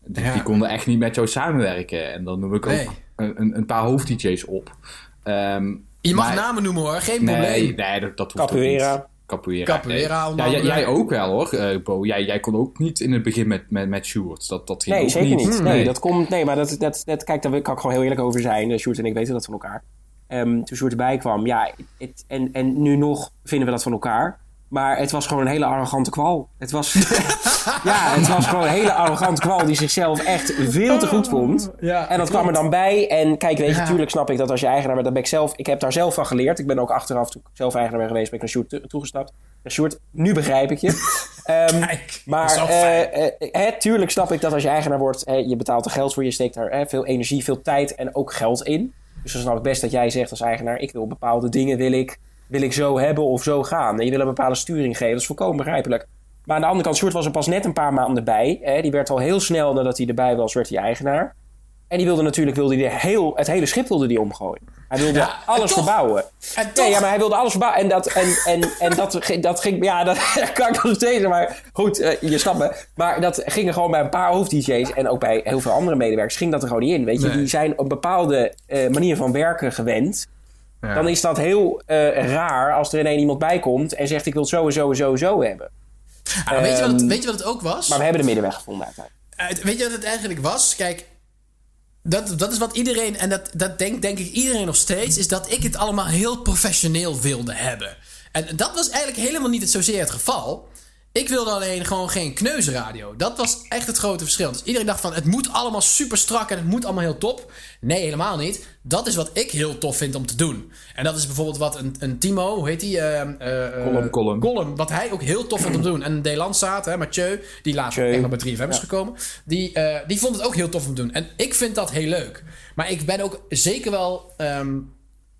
die, Ja. die konden echt niet met jou samenwerken. En dan noem ik Nee. ook een, een, een paar hoofd-DJ's op. Ehm, Je mag maar- namen noemen hoor, geen Nee, probleem. nee, dat, dat hoeft Capoeira. Capoeira. Capoeira, nee. onder Ja, jij, ook wel hoor, eh, Bo. Jij, jij kon ook niet in het begin met, met, met Sjoerd. Dat, dat ging Nee, ook zeker niet. niet. Nee, dat komt. Nee, maar dat, dat, dat, kijk, daar kan ik gewoon heel eerlijk over zijn. Sjoerd en ik weten dat van elkaar. Ehm, toen Sjoerd erbij kwam, ja, het, en, en nu nog vinden we dat van elkaar. Maar het was gewoon een hele arrogante kwal. Het was, ja, het was gewoon een hele arrogante kwal die zichzelf echt veel te goed vond. Ja, en dat kwam er dan bij. En kijk, weet je, Ja. natuurlijk snap ik dat als je eigenaar bent, dat ben ik zelf. Ik heb daar zelf van geleerd. Ik ben ook achteraf, toen ik zelf eigenaar ben geweest, ben ik naar Sjoerd toe- toegestapt. Sjoerd, nu begrijp ik je. Ehm, Kijk, maar eh, hè, tuurlijk snap ik dat als je eigenaar wordt, je betaalt er geld voor, je steekt daar veel energie, veel tijd en ook geld in. Dus dan snap ik best dat jij zegt als eigenaar, ik wil bepaalde dingen wil ik, wil ik zo hebben of zo gaan. En je wil een bepaalde sturing geven, dat is volkomen begrijpelijk. Maar aan de andere kant, Sjoerd was er pas net een paar maanden bij. Hè. Die werd al heel snel nadat hij erbij was, werd hij eigenaar. En die wilde natuurlijk wilde die heel, het hele schip wilde die omgooien. Hij wilde Ja, alles toch- verbouwen. En Ja, maar hij wilde alles verbouwen. En dat, en, en, en dat, ging- dat ging... Ja, dat kan ik nog steeds. Maar goed, eh, je snapt me. Maar dat ging er gewoon bij een paar hoofd-DJ's... en ook bij heel veel andere medewerkers... ging dat er gewoon niet in. Weet je, Nee. die zijn op een bepaalde eh, manier van werken gewend. Ja. Dan is dat heel eh, raar als er in één iemand bij komt... en zegt ik wil het zo en zo en zo en zo hebben. Ah, weet, je wat het, Ehm, weet je wat het ook was? Maar we hebben de middenweg gevonden uiteindelijk. Uit- weet je wat het eigenlijk was? Kijk, dat, dat is wat iedereen, en dat, dat denkt denk ik iedereen nog steeds, is dat ik het allemaal heel professioneel wilde hebben. En dat was eigenlijk helemaal niet het zozeer het geval. Ik wilde alleen gewoon geen kneuzenradio. Dat was echt het grote verschil. Dus iedereen dacht van, het moet allemaal super strak en het moet allemaal heel top. Nee, helemaal niet. Dat is wat ik heel tof vind om te doen. En dat is bijvoorbeeld wat een, een Timo, hoe heet die? eh, eh, eh, Colum, Colum. Colum, wat hij ook heel tof vond om te doen. En Delan staat, hè, Mathieu, die later Mathieu. echt nog bij 3FM is gekomen. Die, eh, die vond het ook heel tof om te doen. En ik vind dat heel leuk. Maar ik ben ook zeker wel ehm,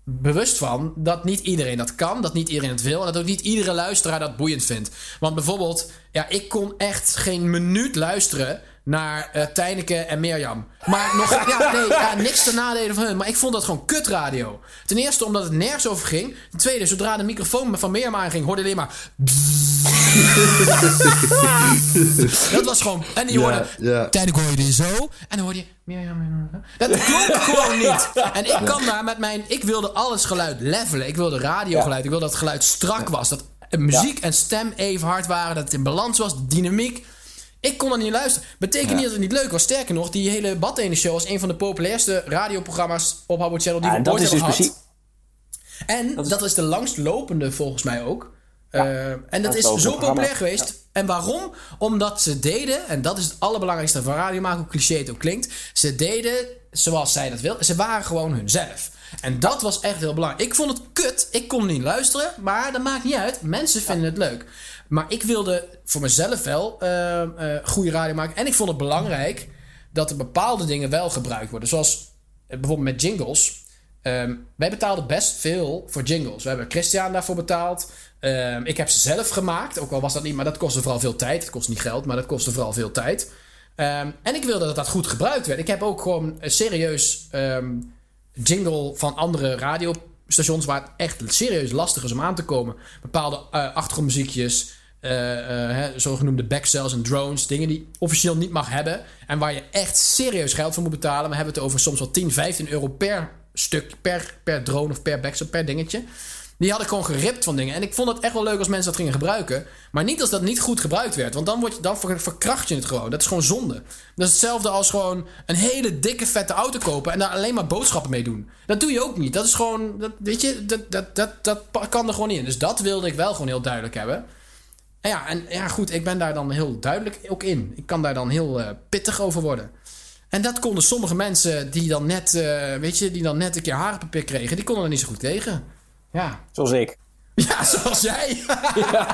bewust van dat niet iedereen dat kan. Dat niet iedereen het wil. En dat ook niet iedere luisteraar dat boeiend vindt. Want bijvoorbeeld, ja, ik kon echt geen minuut luisteren naar eh Tijneke en Mirjam. Maar nog, ja, nee, ja, niks ten nadele van hun. Maar ik vond dat gewoon kutradio. Ten eerste omdat het nergens over ging. Ten tweede, zodra de microfoon van Mirjam aanging, hoorde je alleen maar... dat was gewoon... En die hoorde... ja. Tijdelijk hoorde je zo. En dan hoorde je... Mirjam, Dat klonk gewoon niet. En ik kan daar met mijn... Ik wilde alles geluid levelen. Ik wilde radiogeluid. Ik wilde dat het geluid strak was. Dat muziek en stem even hard waren. Dat het in balans was. Dynamiek. Ik kon er niet luisteren. Betekent niet dat het niet leuk was. Sterker nog, die hele Badene Show is een van de populairste radioprogramma's op Habbo Channel die Ja, we ooit is dus hebben gehad. precies... En dat is, de langstlopende volgens mij ook. Eh, en dat is zo programma. populair geweest. En waarom? Omdat ze deden, en dat is het allerbelangrijkste van radio maken, hoe cliché het ook klinkt. Ze deden zoals zij dat wilden. Ze waren gewoon hunzelf. En dat was echt heel belangrijk. Ik vond het kut. Ik kon niet luisteren. Maar dat maakt niet uit. Mensen vinden het leuk. Maar ik wilde voor mezelf wel eh, eh, goede radio maken. En ik vond het belangrijk dat er bepaalde dingen wel gebruikt worden. Zoals eh, bijvoorbeeld met jingles. Ehm, wij betaalden best veel voor jingles. We hebben Christian daarvoor betaald. Ehm, ik heb ze zelf gemaakt. Ook al was dat niet, maar dat kostte vooral veel tijd. Het kost niet geld, maar dat kostte vooral veel tijd. Ehm, en ik wilde dat dat goed gebruikt werd. Ik heb ook gewoon serieus jingle van andere radiostations... waar het echt serieus lastig is om aan te komen. Bepaalde eh, achtergrondmuziekjes... eh, eh, hè, zogenoemde backcells en drones. Dingen die officieel niet mag hebben. En waar je echt serieus geld voor moet betalen. We hebben het over soms wel 10, 15 euro per stuk, per, per drone of per backcell, per dingetje. Die had ik gewoon geript van dingen. En ik vond het echt wel leuk als mensen dat gingen gebruiken. Maar niet als dat niet goed gebruikt werd. Want dan, word je, dan ver- verkracht je het gewoon. Dat is gewoon zonde. Dat is hetzelfde als gewoon een hele dikke vette auto kopen. En daar alleen maar boodschappen mee doen. Dat doe je ook niet. Dat is gewoon. Dat, weet je, dat, dat, dat, dat kan er gewoon niet in. Dus dat wilde ik wel gewoon heel duidelijk hebben. En ja, en ja, goed, ik ben daar dan heel duidelijk ook in. Ik kan daar dan heel eh, pittig over worden. En dat konden sommige mensen die dan net, eh, weet je, die dan net een keer harenpapier kregen, die konden er niet zo goed tegen. Ja. Zoals ik. Ja, zoals jij.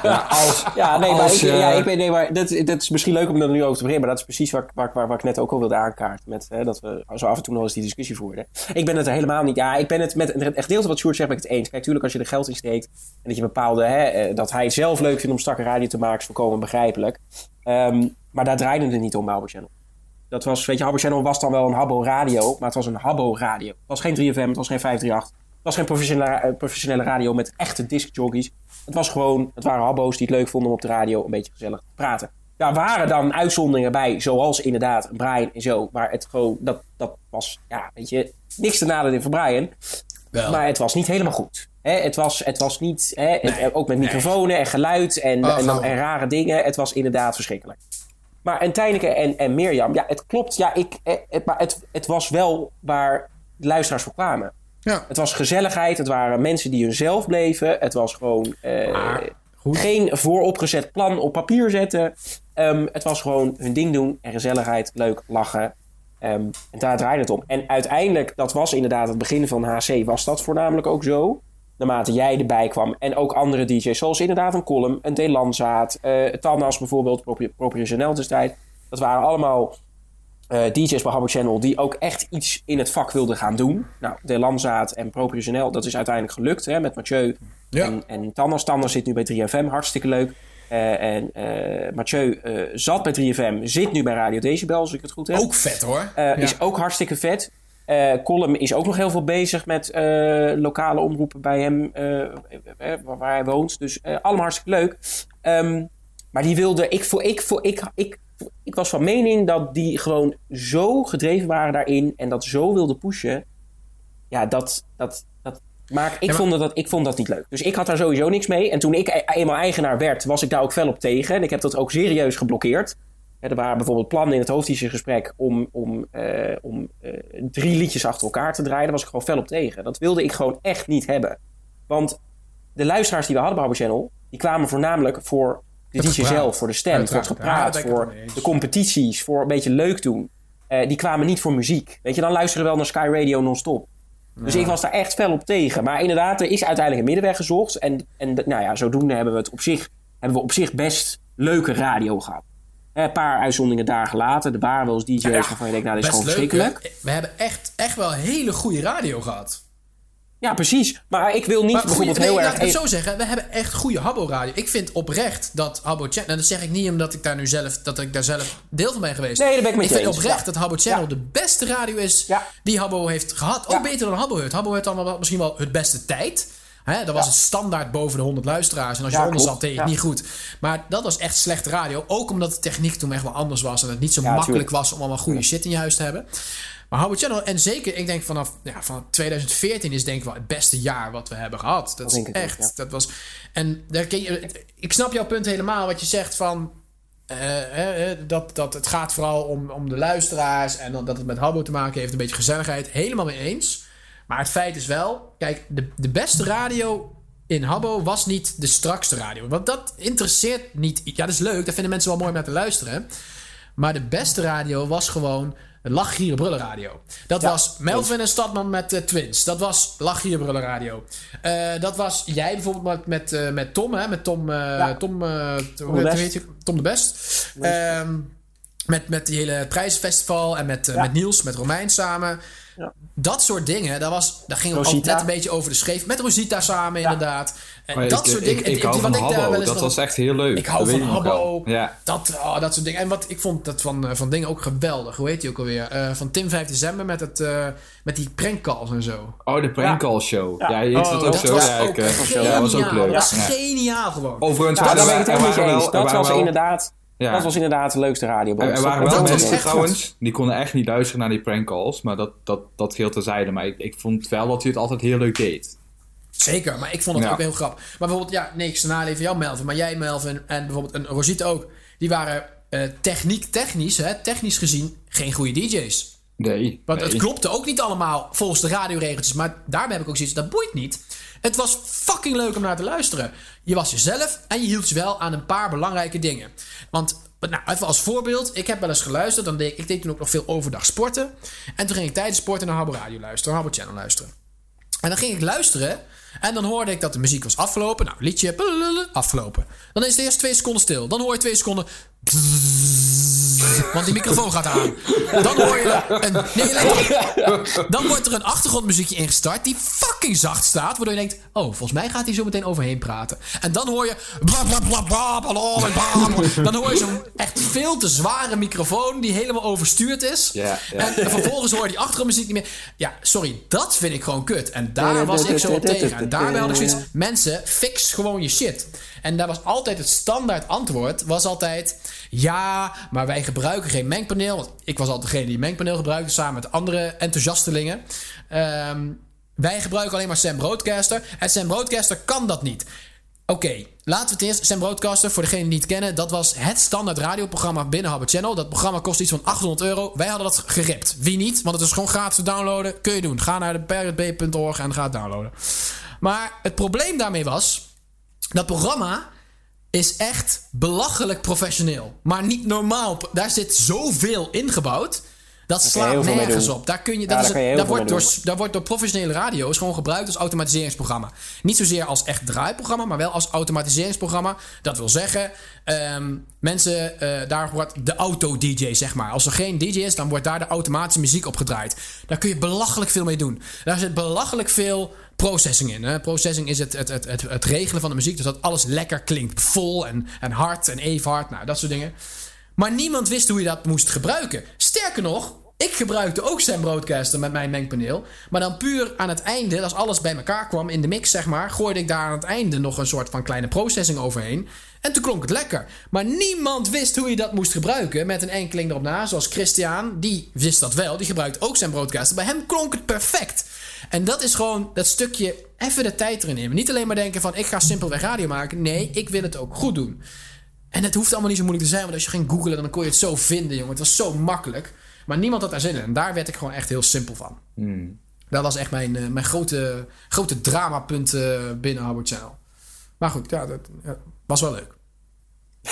Ja, als, Ja, nee, maar, ik, ja, eh, ik nee, maar dat, dat is misschien leuk om er nu over te beginnen. Maar dat is precies waar, ik- waar, waar, waar ik net ook al wilde aankaarten. Met, hè, dat we zo af en toe nog eens die discussie voerden. Ik ben het er helemaal niet... Ja, ik ben het met het gedeelte wat Sjoerd zegt, ben ik het eens. Kijk, natuurlijk als je er geld in steekt... en dat je bepaalde... Hè, eh, dat hij het zelf leuk vindt om strakke radio te maken... is volkomen begrijpelijk. Ehm, maar daar draaide het niet om bij Habbo Channel. Dat was, weet je, Habbo Channel was dan wel een Habbo radio... maar het was een Habbo radio. Het was geen 3FM, het was geen 538... Het was geen professionele, eh, professionele radio met echte discjockeys. Het was gewoon, het waren habbo's die het leuk vonden om op de radio een beetje gezellig te praten. Daar waren dan uitzonderingen bij, zoals inderdaad Brian en zo. Maar het gewoon, dat, dat was, ja, weet je, niks te nadelen van Brian. Wel. Maar het was niet helemaal goed. Hè, het, was, het was niet, hè, het- Nee. ook met microfoons en geluid en, Oh, en, dan, gauw. en rare dingen. Het was inderdaad verschrikkelijk. Maar en Tijneke en, en Mirjam, ja, het klopt. Ja, ik, eh, het, maar het, het was wel waar de luisteraars voor kwamen. Ja. Het was gezelligheid. Het waren mensen die hunzelf bleven. Het was gewoon eh, Maar, geen vooropgezet plan op papier zetten. Ehm, het was gewoon hun ding doen en gezelligheid, leuk, lachen. Ehm, en daar draaide het om. En uiteindelijk, dat was inderdaad het begin van HC, was dat voornamelijk ook zo. Naarmate jij erbij kwam. En ook andere DJ's, zoals inderdaad een Column, een Delanzaat, eh Tannas bijvoorbeeld, Propri- Propriationel destijds. Dat waren allemaal eh, DJ's bij Habbo Channel die ook echt iets in het vak wilden gaan doen. Nou, De Lanzaat en Propriationel, dat is uiteindelijk gelukt hè, met Mathieu Ja. en, en Tannas. Tannas zit nu bij 3FM, hartstikke leuk. Eh, en eh, Mathieu zat bij 3FM, zit nu bij Radio Decibel, als ik het goed heb. Ook vet hoor. Ja. Is ook hartstikke vet. Eh Column is ook nog heel veel bezig met lokale omroepen bij hem, waar, hij woont. Dus allemaal hartstikke leuk. Ehm, maar die wilde, ik, voor, ik, voor, ik, ik, ik was van mening dat die gewoon zo gedreven waren daarin en dat zo wilden pushen. Ja, dat, dat, dat maakt, ik, maar- vond dat, ik vond dat niet leuk. Dus ik had daar sowieso niks mee. En toen ik e- eenmaal eigenaar werd, was ik daar ook fel op tegen. En ik heb dat ook serieus geblokkeerd. Er waren bijvoorbeeld plannen in het hoofdteachergesprek om, om, eh, om eh, drie liedjes achter elkaar te draaien. Daar was ik gewoon fel op tegen. Dat wilde ik gewoon echt niet hebben. Want de luisteraars die we hadden bij Habbo Channel, die kwamen voornamelijk voor de Het DJ gepraat. zelf, voor de stem, Uiteraard. voor het Ja, gepraat, het voor de competities, voor een beetje leuk doen. Eh, die kwamen niet voor muziek. Weet je, dan luisteren we wel naar Sky Radio non-stop. Dus ik was daar echt fel op tegen. Maar inderdaad, er is uiteindelijk een middenweg gezocht. En, en nou ja, zodoende hebben we het op zich, hebben we op zich best leuke radio gehad. Eh, Een paar uitzonderingen dagen later. Er waren wel eens DJ's waarvan je denkt, nou, dit is gewoon verschrikkelijk. We hebben echt, echt wel hele goede radio gehad. Ja, precies. Maar ik wil niet Maar goeie, bijvoorbeeld nee, heel laat erg... ik het zo zeggen. We hebben echt goede Habbo-radio. Ik vind oprecht dat Habbo Channel... En dat zeg ik niet omdat ik daar nu zelf... Dat ik daar zelf deel van ben geweest. Nee, daar ben ik met ik je vind eens. oprecht Ja. dat Habbo Channel Ja. de beste radio is Ja. die Habbo heeft gehad. Ook beter dan Habbo heeft. Habbo dan wel, misschien wel het beste tijd. Hè, dat was het standaard boven de 100 luisteraars. En als je onder zat, deed je het niet goed. Maar dat was echt slechte radio. Ook omdat de techniek toen echt wel anders was. En het niet zo makkelijk tuurlijk. was om allemaal goede shit in je huis te hebben. Maar Habbo Channel, en zeker, ik denk vanaf ja, van 2014 is denk ik wel het beste jaar wat we hebben gehad. Dat, is ook, echt, ja. dat was... En daar je, ik snap jouw punt helemaal, wat je zegt van... eh, eh, dat, dat het gaat vooral om, om de luisteraars en dat het met Habbo te maken heeft, een beetje gezelligheid. Helemaal mee eens. Maar het feit is wel, kijk, de, de beste radio in Habbo was niet de strakste radio. Want dat interesseert niet. Ja, dat is leuk, daar vinden mensen wel mooi om naar te luisteren. Maar de beste radio was gewoon Lach, Gieren, Brullen radio. Dat Ja, was Melvin en Stadman met de Twins. Dat was Lach, Gieren, Brullen radio. Eh, dat was jij bijvoorbeeld met, met, eh, met Tom, hè? Met Tom... eh, Tom, hoe de Best. je? Tom de Best. Ehm, met, met die hele prijzenfestival en met, Ja. met Niels, met Romein samen. Ja. Dat soort dingen, daar, was, daar ging ook Rosita. altijd net een beetje over de scheef. Met Rosita samen, inderdaad. En dat ik, soort ik, dingen. Ik, hou van ik daar wel Habbo. eens Dat was echt heel leuk. ik hou Dat van. Habbo. Ja. Dat, oh, dat soort dingen. En wat ik vond dat van, eh, van dingen ook geweldig. Hoe heet die ook alweer? Eh, van Tim 5 december met, het, eh, met die prankcalls en zo. Oh, de prank call show. Ja. Je Oh, het ook dat zo. was ook eh, ja, dat was ook leuk. Dat was geniaal gewoon. Overigens, Ja, daar ben ik het helemaal eens. Dat was inderdaad... Ja. Dat was inderdaad de leukste radio. Er, er waren wel mensen trouwens, die konden echt niet luisteren naar die prankcalls. Maar dat, dat, dat geheel terzijde. Maar ik, ik vond wel dat hij het altijd heel leuk deed. Zeker, maar ik vond het Ja. ook heel grappig. Maar bijvoorbeeld, ja, niks ten nadele van jou, Melvin. Maar jij, Melvin, en bijvoorbeeld een Rosita ook. Die waren eh, techniek technisch, hè, technisch gezien, geen goede DJ's. Nee. Want nee. het klopte ook niet allemaal volgens de radioregeltjes. Maar daarbij heb ik ook zoiets, dat boeit niet. Het was fucking leuk om naar te luisteren. Je was jezelf en je hield je wel aan een paar belangrijke dingen. Want, nou, even als voorbeeld. Ik heb wel eens geluisterd. Dan deed, ik deed toen ook nog veel overdag sporten. En toen ging ik tijdens sporten naar Habbo Radio luisteren. Habbo Channel luisteren. En dan ging ik luisteren. En dan hoorde ik dat de muziek was afgelopen. Nou, liedje afgelopen. Dan is het eerst twee seconden stil. Dan hoor je twee seconden. Want die microfoon gaat aan. Dan hoor je een. Nee. Dan wordt er een achtergrondmuziekje ingestart die fucking zacht staat. Waardoor je denkt: Oh, volgens mij gaat hij zo meteen overheen praten. En dan hoor je. bla, bla, bla, bla, bla, bla, bla. Dan hoor je zo'n echt veel te zware microfoon die helemaal overstuurd is. En vervolgens hoor je die achtergrondmuziek niet meer. Ja, sorry, dat vind ik gewoon kut. En daar was ik zo op tegen. En daarbij had ik zoiets. Mensen, fix gewoon je shit. En daar was altijd het standaard antwoord. Was altijd. Ja, maar wij gebruiken geen mengpaneel. Want ik was altijd degene die mengpaneel gebruikte. Samen met andere enthousiastelingen. Ehm, wij gebruiken alleen maar Sam Broadcaster. En Sam Broadcaster kan dat niet. Oké, laten we het eerst. Sam Broadcaster, voor degenen die het niet kennen, dat was het standaard radioprogramma binnen Habbo Channel. Dat programma kost iets van 800 euro. Wij hadden dat geript. Wie niet? Want het is gewoon gratis te downloaden. Kun je doen. Ga naar de en ga het downloaden. Maar het probleem daarmee was. Dat programma is echt belachelijk professioneel. Maar niet normaal. Daar zit zoveel ingebouwd. Dat slaat nergens op. Daar, kun je, dat daar is het- daar, wordt door, daar wordt door professionele radio's gewoon gebruikt als automatiseringsprogramma. Niet zozeer als echt draaiprogramma, maar wel als automatiseringsprogramma. Dat wil zeggen, ehm, mensen, eh, daar wordt de auto-DJ, zeg maar. Als er geen DJ is, dan wordt daar de automatische muziek op gedraaid. Daar kun je belachelijk veel mee doen. Daar zit belachelijk veel processing in. Hè? Processing is het, het, het, het, het regelen van de muziek, dus dat alles lekker klinkt. Vol en, en hard en even hard, nou, dat soort dingen. Maar niemand wist hoe je dat moest gebruiken. Sterker nog, ik gebruikte ook Sam Broadcaster met mijn mengpaneel. Maar dan puur aan het einde, als alles bij elkaar kwam in de mix, zeg maar, gooide ik daar aan het einde nog een soort van kleine processing overheen. En toen klonk het lekker. Maar niemand wist hoe je dat moest gebruiken met een enkeling erop na. Zoals Christian, die wist dat wel. Die gebruikt ook Sam Broadcaster. Bij hem klonk het perfect. En dat is gewoon dat stukje even de tijd erin nemen. Niet alleen maar denken van ik ga simpelweg radio maken. Nee, ik wil het ook goed doen. En het hoeft allemaal niet zo moeilijk te zijn, want als je ging googlen, dan kon je het zo vinden, jongen. Het was zo makkelijk. Maar niemand had daar zin in. En daar werd ik gewoon echt heel simpel van. Dat was echt mijn, eh, mijn grote, grote dramapunt eh, binnen Habbo Channel. Maar goed, ja, dat ja, was wel leuk.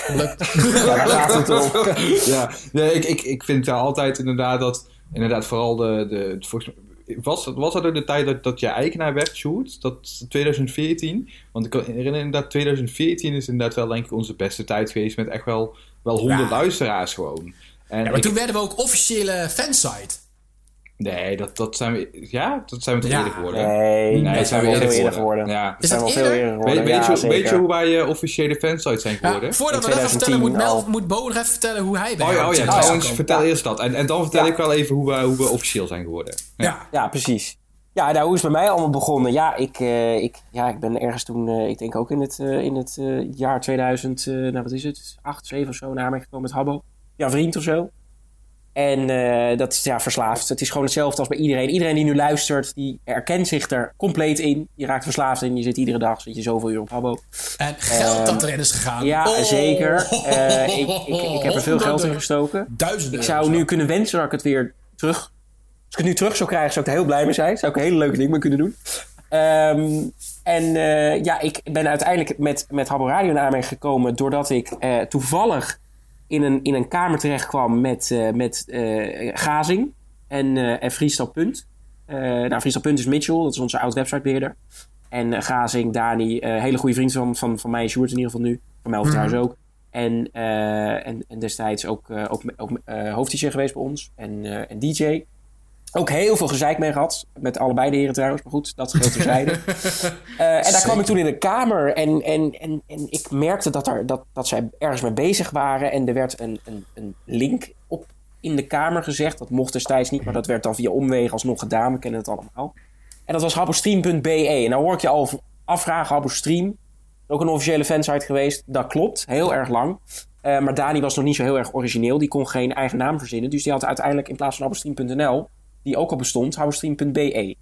Leuk. Ja, daar gaat het om. ja, nee, ik, ik, ik vind wel altijd inderdaad dat, inderdaad vooral de, de volgens was, was dat ook de tijd dat, dat je eigenaar werd, Sjoerd? Dat 2014? Want ik kan herinner inderdaad, 2014 is inderdaad wel denk ik onze beste tijd geweest met echt wel, wel 100 Ja. luisteraars gewoon. En Ja, maar ik- toen werden we ook officiële fansite. Nee, dat, dat zijn we, ja, dat zijn we toch Ja. eerder geworden? Nee, Nee, dat zijn we veel eerder geworden. Ja. Dat Is zijn dat wel veel eerder? eerder Weet, geworden. weet, Ja, je, weet je zeker. hoe wij eh, officiële fansites zijn Ja, geworden? voordat we dat vertellen, moet, 2010 Mel, moet Bo nog even vertellen hoe hij bij Oh ja, oh ja trouwens, vertel eerst dat. En, en dan vertel Ja. ik wel even hoe we, hoe we officieel zijn geworden. Ja. Ja, precies. Ja, nou, hoe is het bij mij allemaal begonnen? Ja, ik, eh, ik, ja, ik ben ergens toen, eh, ik denk ook in het, in het jaar 2000, eh, nou wat is het, 8, 7 of zo, naar mij gekomen met Habbo. Ja, vriend of zo. En eh, dat is ja, verslaafd. Het is gewoon hetzelfde als bij iedereen. Iedereen die nu luistert, die herkent zich er compleet in. Je raakt verslaafd in. Je zit iedere dag, zit je zoveel uur op Habbo. En geld dat erin is gegaan. Ja, Oh. zeker. Eh, ik, ik, ik heb er veel geld in gestoken. Duizenden Ik zou nu kunnen wensen dat ik het weer terug... Als ik het nu terug zou krijgen, zou ik er heel blij mee zijn. Zou ik een hele leuke ding mee kunnen doen. Ehm, en eh, ja, ik ben uiteindelijk met, met Habbo Radio naar mij gekomen... doordat ik toevallig in een, in een kamer terecht kwam met, eh, met eh, Gazing en, eh en Friestal Punt. Nou, Friestal Punt is Mitchell, dat is onze oud-websitebeheerder. En Gazing, Dani, hele goede vriend van, van, van mij en Sjoerd in ieder geval nu. Van mij trouwens ook. En, en, en destijds ook, ook, ook geweest bij ons. En, en DJ. Ook heel veel gezeik mee gehad. Met allebei de heren trouwens. Maar goed, dat geheel terzijde. Eh en daar kwam ik toen in de kamer. En, en, en, en ik merkte dat, er, dat, dat zij ergens mee bezig waren. En er werd een, een, een link op in de kamer gezegd. Dat mocht destijds niet. Maar dat werd dan via omwegen alsnog gedaan. We kennen het allemaal. En dat was habbostream.be. En nou hoor ik je al afvragen. Habbostream. Ook een officiële fansite geweest. Dat klopt. Heel erg lang. Eh, maar Dani was nog niet zo heel erg origineel. Die kon geen eigen naam verzinnen. Dus die had uiteindelijk in plaats van habbostream.nl... die ook al bestond, habbostream.be eh,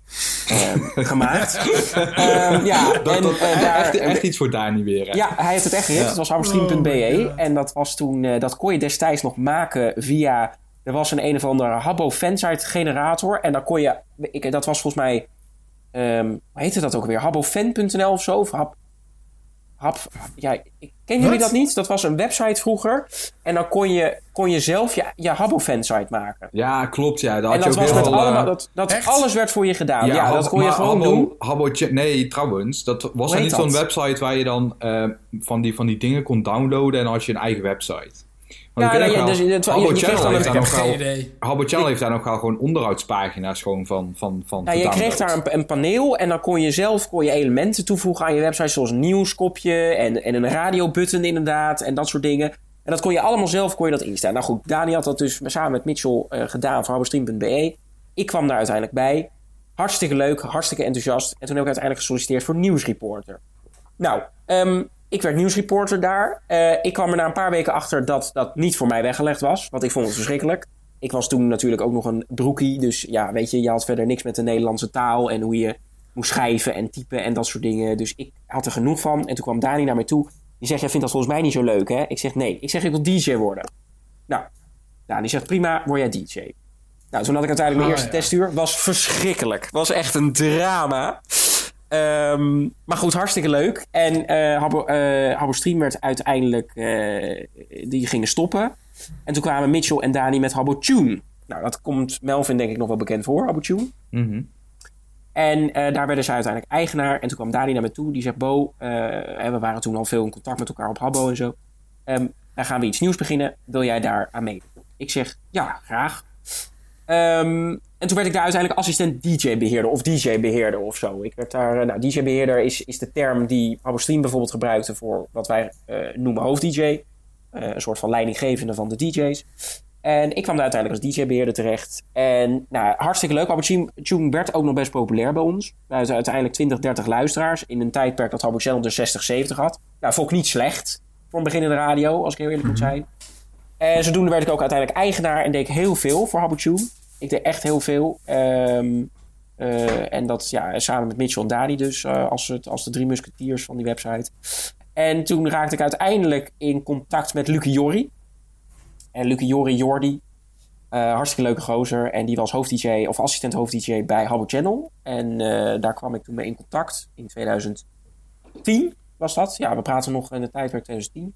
gemaakt. Ehm, ja, Dat, en dat, daar... echt, echt iets voor Dani weer. hè? Ja, hij heeft het echt gericht. Het was habbostream.be. en dat was toen... eh, dat kon je destijds nog maken via... Er was een een of andere Habbo fansite generator. En dan kon je... Ik, dat was volgens mij ehm hoe heette dat ook weer? Habofan.nl of zo? Of hab, hab, ja, ik, ken jullie dat niet? Dat was een website vroeger. En dan kon je, kon je zelf je, je Habofan-site maken. Ja, klopt. Ja. Daar En had je dat ook was met veel... eh, allemaal, dat, dat Echt? alles werd voor je gedaan. Ja, dat kon je gewoon Habbo- doen. Habbo nee, trouwens, dat was er niet zo'n website waar je dan eh, van, die, van die dingen kon downloaden en had je een eigen website. Want Ja, ook dus wel, het- je- Habbo je Channel dan heeft een- daar nog idee. Habbo Channel heeft daar nog gewoon onderhoudspagina's gewoon van, van, van Nou, je kreeg daar een, een paneel en dan kon je zelf kon je elementen toevoegen aan je website, zoals een nieuwskopje en, en een radiobutton inderdaad en dat soort dingen. En dat kon je allemaal zelf kon je dat instellen. Nou goed, Dani had dat dus samen met Mitchell eh, gedaan voor habostream.be. Ik kwam daar uiteindelijk bij. Hartstikke leuk, hartstikke enthousiast. En toen heb ik uiteindelijk gesolliciteerd voor nieuwsreporter. Nou, ehm, ik werd nieuwsreporter daar. Eh, ik kwam er na een paar weken achter dat dat niet voor mij weggelegd was. Want ik vond het verschrikkelijk. Ik was toen natuurlijk ook nog een broekie. Dus ja, weet je, je had verder niks met de Nederlandse taal. En hoe je moest schrijven en typen en dat soort dingen. Dus ik had er genoeg van. En toen kwam Dani naar mij toe. Die zegt, jij vindt dat volgens mij niet zo leuk, hè? Ik zeg, nee. Ik zeg, ik wil DJ worden. Nou, Dani zegt, prima, word jij DJ. Nou, toen had ik uiteindelijk mijn Ah, eerste ja. testuur. Was verschrikkelijk. Was echt een drama. Ehm, maar goed, hartstikke leuk. En eh Habbo, Habbo Stream werd uiteindelijk... eh, die gingen stoppen. En toen kwamen Mitchell en Dani met Habbo Tune. Nou, dat komt Melvin denk ik nog wel bekend voor, Habbo Tune. Mhm. En daar werden ze uiteindelijk eigenaar. En toen kwam Dani naar me toe. Die zegt, Bo, we waren toen al veel in contact met elkaar op Habbo en zo. Ehm dan gaan we iets nieuws beginnen. Wil jij daar aan meedoen? Ik zeg, ja, graag. Ehm, en toen werd ik daar uiteindelijk assistent DJ-beheerder of DJ-beheerder of zo. Ik werd daar, eh, nou, DJ-beheerder is, is de term die Stream bijvoorbeeld gebruikte voor wat wij eh, noemen hoofd-DJ. Eh, een soort van leidinggevende van de DJ's. En ik kwam daar uiteindelijk als DJ-beheerder terecht. En nou, hartstikke leuk. Tune- Tune werd ook nog best populair bij ons. We hadden uiteindelijk 20, 30 luisteraars. In een tijdperk dat Habbo Channel er 60, 70 had. Nou, vond ik niet slecht voor een beginnende radio, als ik heel eerlijk moet zijn. En zodoende werd ik ook uiteindelijk eigenaar en deed ik heel veel voor Habbo Tune. Ik deed echt heel veel. Ehm, eh, en dat ja, samen met Mitchell en Dani dus, eh, als, het, als de drie musketiers van die website. En toen raakte ik uiteindelijk in contact met Lucie Jorri. En Lucie Jorri Jordi, eh, hartstikke leuke gozer. En die was hoofd-dj of assistent hoofd-dj bij Habbo Channel. En eh, daar kwam ik toen mee in contact in 2010 was dat. Ja, we praten nog in de tijdperk 2010.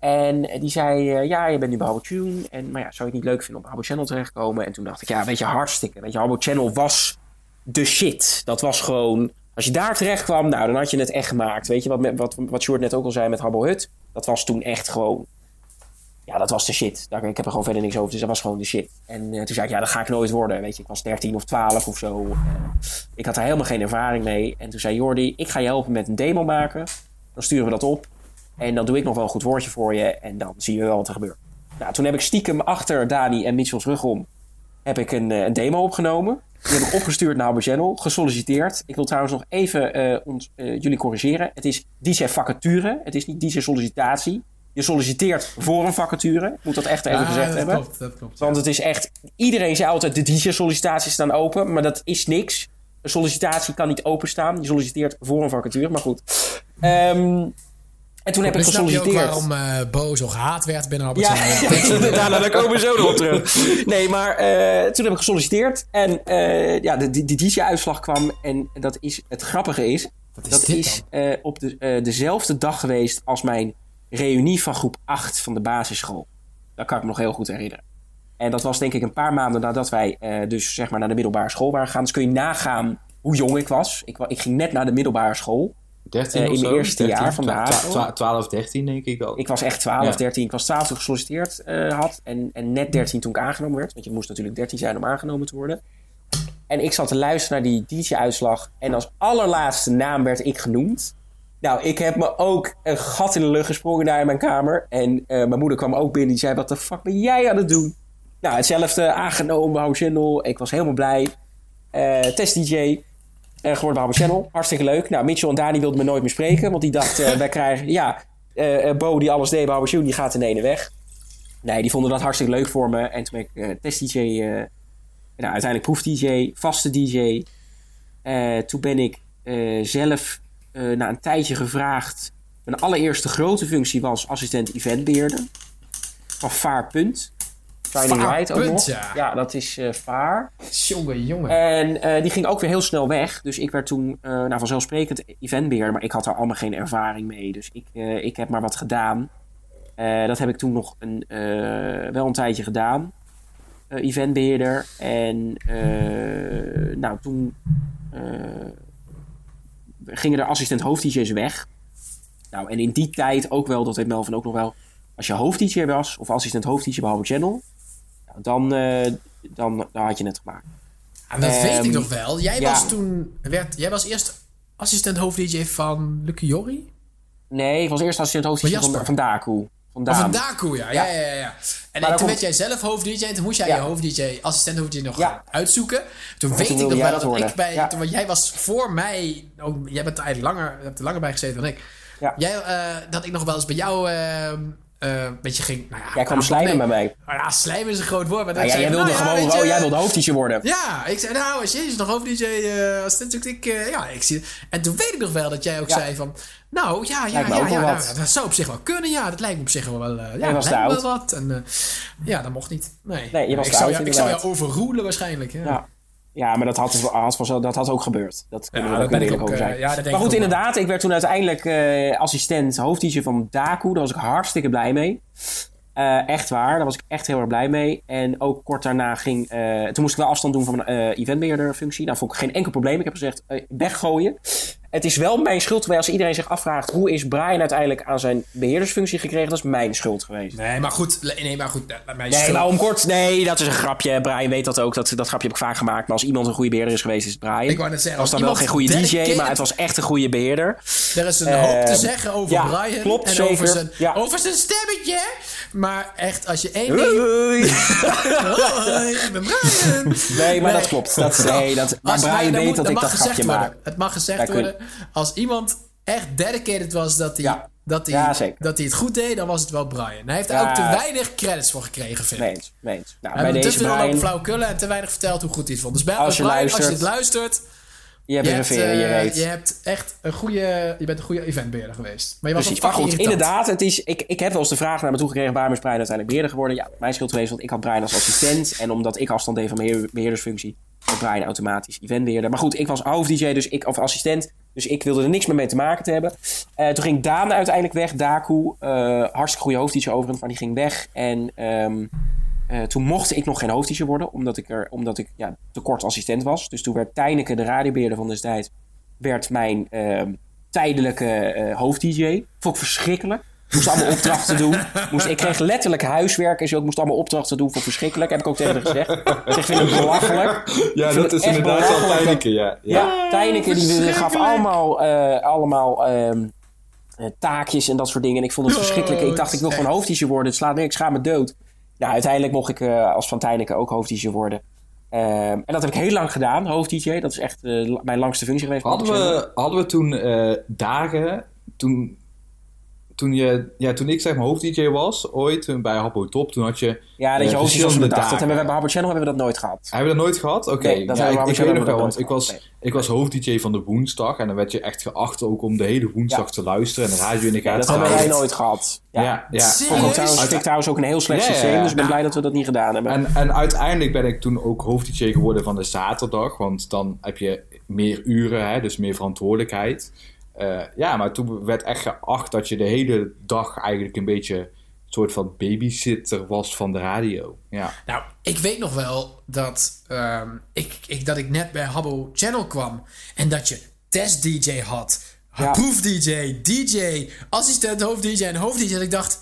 En die zei, eh, ja, je bent nu bij Habbo Tune. En, maar ja, zou je het niet leuk vinden om Habbo Channel terechtkomen? En toen dacht ik, ja, weet je, hartstikke. Weet je, Habbo Channel was de shit. Dat was gewoon... Als je daar terecht kwam, nou, dan had je het echt gemaakt. Weet je, wat, wat, wat Sjoerd net ook al zei met Habbo Hut. Dat was toen echt gewoon... Ja, dat was de shit. Ik heb er gewoon verder niks over. Dus dat was gewoon de shit. En eh, toen zei ik, ja, dat ga ik nooit worden. Weet je, ik was 13 of 12 of zo. Eh, ik had daar helemaal geen ervaring mee. En toen zei Jordi, ik ga je helpen met een demo maken. Dan sturen we dat op. En dan doe ik nog wel een goed woordje voor je. En dan zien we wel wat er gebeurt. Nou, toen heb ik stiekem achter Dani en Mitchell's rug om... heb ik een, eh, een demo opgenomen. Die heb ik opgestuurd naar Habbo Channel. Gesolliciteerd. Ik wil trouwens nog even eh, ons, eh, jullie corrigeren. Het is DJ vacature. Het is niet DJ sollicitatie. Je solliciteert voor een vacature. Ik moet dat echt even Ja, gezegd dat hebben. klopt, dat klopt. Want het is echt... Iedereen zei altijd, de DJ-sollicitaties staan open. Maar dat is niks. Een sollicitatie kan niet openstaan. Je solliciteert voor een vacature. Maar goed. Ehm, en toen heb ik Dan snap je ook gesolliciteerd. waarom eh Bo zo gehaat werd binnen Albert Ja, Heijn. ja daarna daar komen we zo nog op terug. Nee, maar eh, toen heb ik gesolliciteerd. En eh, ja, de, die, die DJ-uitslag kwam. En dat is, het grappige is... Wat is dat dit is eh, op de, eh, dezelfde dag geweest als mijn reunie van groep 8 van de basisschool. Dat kan ik me nog heel goed herinneren. En dat was denk ik een paar maanden nadat wij eh, dus zeg maar naar de middelbare school waren gegaan. Dus kun je nagaan hoe jong ik was. Ik, ik ging net naar de middelbare school. 13 Eh, in mijn eerste jaar van de twa- HAVO. twa- 12, 13 denk ik wel. Ik was echt 12, Ja. 13. Ik was 12 toen ik gesolliciteerd eh, had. En, en net 13 toen ik aangenomen werd. Want je moest natuurlijk 13 zijn om aangenomen te worden. En ik zat te luisteren naar die DJ-uitslag. En als allerlaatste naam werd ik genoemd. Nou, ik heb me ook een gat in de lucht gesprongen daar in mijn kamer. En eh, mijn moeder kwam ook binnen. Die zei, wat de fuck ben jij aan het doen? Nou, hetzelfde aangenomen, Hou Channel. Ik was helemaal blij. Test DJ. Eh, geworden bij Hou Channel. Hartstikke leuk. Nou, Mitchell en Dani wilden me nooit meer spreken. Want die dachten, eh, wij krijgen... Ja, eh, Bo die alles deed bij Channel, die gaat in ene weg. Nee, die vonden dat hartstikke leuk voor me. En toen ben ik test DJ... eh, nou, uiteindelijk proef-DJ, vaste DJ. Toen ben ik zelf na een tijdje gevraagd. Mijn allereerste grote functie was assistent eventbeheerder. Van Vaarpunt. Shining Light ook nog. ja. dat is eh Vaar. Jongen, jongen. En eh, die ging ook weer heel snel weg. Dus ik werd toen eh nou, vanzelfsprekend eventbeheerder. Maar ik had daar allemaal geen ervaring mee. Dus ik, ik heb maar wat gedaan. Dat heb ik toen nog een, wel een tijdje gedaan. eh, eventbeheerder. En nou, toen gingen er assistent hoofd-DJ's weg. Nou, en in die tijd ook wel, dat weet Melvin ook nog wel. Als je hoofd-DJ was, of assistent hoofd-DJ bij Channel... nou, dan, eh, dan, dan had je het gemaakt. Ah, dat weet ik Ehm, nog wel. Jij ja. was toen... Werd, jij was eerst assistent hoofd-dj van Lucky Jorri? Nee, ik was eerst assistent hoofd-DJ van, van Daku. Van van Daku, ja. Ja, ja, ja. ja. En, toen werd jij zelf hoofd-dj en toen moest jij je hoofd-dj, assistent hoofd-dj nog uitzoeken. Toen En weet ik nog wel dat ik bij... Toen, want jij was voor mij... Ook, jij bent er eigenlijk langer, hebt er langer bij gezeten dan ik. Ja. Jij, eh, dat ik nog wel eens bij jou... eh, eh, een beetje ging... Nou ja, Jij kwam nou, slijmen bij mij. Nou ja, slijmen is een groot woord. Maar dan Ja, zei jij wilde nou ja, gewoon, je, oh, jij wilde hoofd-DJ worden. Ja, ik zei, nou, als Jezus nog hoofd-dj eh assistent zoekt, ik, eh, ja, ik zie En toen weet ik nog wel dat jij ook Ja. zei van, nou, ja, ja, ja, ja, nou, dat zou op zich wel kunnen, ja, dat lijkt me op zich wel, eh ja, dat lijkt me wel wat. En, eh, ja, dat mocht niet. Nee, Nee, je was ik, zou jou, ik zou jou overroelen waarschijnlijk. Ja. Ja. Maar dat had, had dat had ook gebeurd. Dat kunnen Ja, we dat ook ben ik ook, over eh, zijn. ja, dat denk maar goed, inderdaad. Ik werd toen uiteindelijk eh, assistent hoofd-DJ van Daku. Daar was ik hartstikke blij mee. Eh, echt waar, daar was ik echt heel erg blij mee. En ook kort daarna ging... eh, toen moest ik wel afstand doen van mijn eh eventbeheerder functie. Nou, vond ik geen enkel probleem. Ik heb gezegd, weggooien. Het is wel mijn schuld geweest. Als iedereen zich afvraagt... hoe is Brian uiteindelijk aan zijn beheerdersfunctie gekregen? Dat is mijn schuld geweest. Nee, maar goed, nee, maar goed, eh, laat mij Nee, schuld- maar om kort... Nee, dat is een grapje. Brian weet dat ook. Dat, dat grapje heb ik vaak gemaakt. Maar als iemand een goede beheerder is geweest, is het Brian. Ik wou net zeggen, was als dan wel geen goede DJ, maar het was echt een goede beheerder. Er is een hoop te zeggen over ja, Brian klopt, en zeker. over zijn, Ja. over zijn stemmetje. Maar echt, als je één ding... Hoi. Ik ben Brian. Nee, maar Nee. dat klopt. Dat, nee, dat, maar Als- Brian weet moet- dat ik dat gezegd grapje maak. Het mag gezegd kun- worden. Als iemand echt dedicated was dat hij, Ja. dat, hij, Ja, dat hij het goed deed, dan was het wel Brian. Hij heeft er Ja. ook te weinig credits voor gekregen, vind ik. Meens, meens. Nou, We bij hebben te deze veel lopen Brian, flauwkullen en te weinig verteld hoe goed hij het vond. Dus bij, Als je Brian, als je dit luistert, je hebt je een hebt, veer in je eh, reet. je hebt echt een goede, je bent een goede eventbeheerder geweest. Maar je was Precies. Maar goed, irritant. inderdaad, het is, ik, ik heb wel eens de vraag naar me toe gekregen... waarom is Brian uiteindelijk beheerder geworden? Ja, mijn schuld geweest, want ik had Brian als assistent. En omdat ik afstand deed van mijn beheer- beheerdersfunctie... werd Brian automatisch eventbeheerder. Maar goed, ik was hoofd-dj, dus ik, of assistent... dus ik wilde er niks meer mee te maken te hebben. Eh, toen ging Daan uiteindelijk weg, Daku. eh, hartstikke goede hoofd-dj overigens, maar die ging weg. En ehm, eh, toen mocht ik nog geen hoofd-dj worden... omdat ik, er, omdat ik ja, te kort assistent was. Dus toen werd Tijneke, de radiobeheerder van destijds... werd mijn ehm, tijdelijke eh hoofd-dj. Vond ik verschrikkelijk. Moest allemaal opdrachten doen. Moest, ik kreeg letterlijk huiswerk en zo. Ik moest allemaal opdrachten doen. Vond ik verschrikkelijk. Heb ik ook tegen haar gezegd. Dus ik vind het belachelijk. Ja, dat is inderdaad wel. Tijneke, ja. ja. Ja, Tijneke die gaf allemaal, eh, allemaal ehm, eh, taakjes en dat soort dingen. En ik vond het Oh, verschrikkelijk. Ik dacht, ik wil gewoon hoofddiesje worden. Het slaat neer, ik schaam me dood. Nou, uiteindelijk mocht ik eh, als van Tijneke ook hoofddiesje worden. Ehm, en dat heb ik heel lang gedaan, hoofd-DJ. Dat is echt eh, mijn langste functie geweest. Hadden we, hadden we toen eh, dagen, toen, toen, je, ja, toen ik zeg maar hoofd-dj was, ooit toen bij Habbo Top, toen had je... Ja, dat eh, je was bedacht. Dat dagen. hebben we bij Channel hebben we dat nooit gehad. Hebben we dat nooit gehad? Oké, Nee, dat ja, ik, ik weet nog wel, want ik was, ik was hoofd-dj van de woensdag en dan werd je echt geacht ook om de hele woensdag Ja. te luisteren en de radio in de dat hebben wij nooit gehad. Ja. Ja, ja. Serieus? Vond ik trouwens, ook een heel slecht systeem. ja. Dus ik ben blij dat we dat niet gedaan hebben. En, en uiteindelijk ben ik toen ook hoofd-dj geworden van de zaterdag, want dan heb je meer uren, hè, dus meer verantwoordelijkheid. Eh, ja, maar toen werd echt geacht dat je de hele dag eigenlijk een beetje een soort van babysitter was van de radio. Ja. Nou, ik weet nog wel dat, ehm, ik, ik, dat ik net bij Habbo Channel kwam. En dat je test-DJ had. Ja. Proef-DJ, DJ, assistent hoofd-DJ en hoofd-DJ. En ik dacht,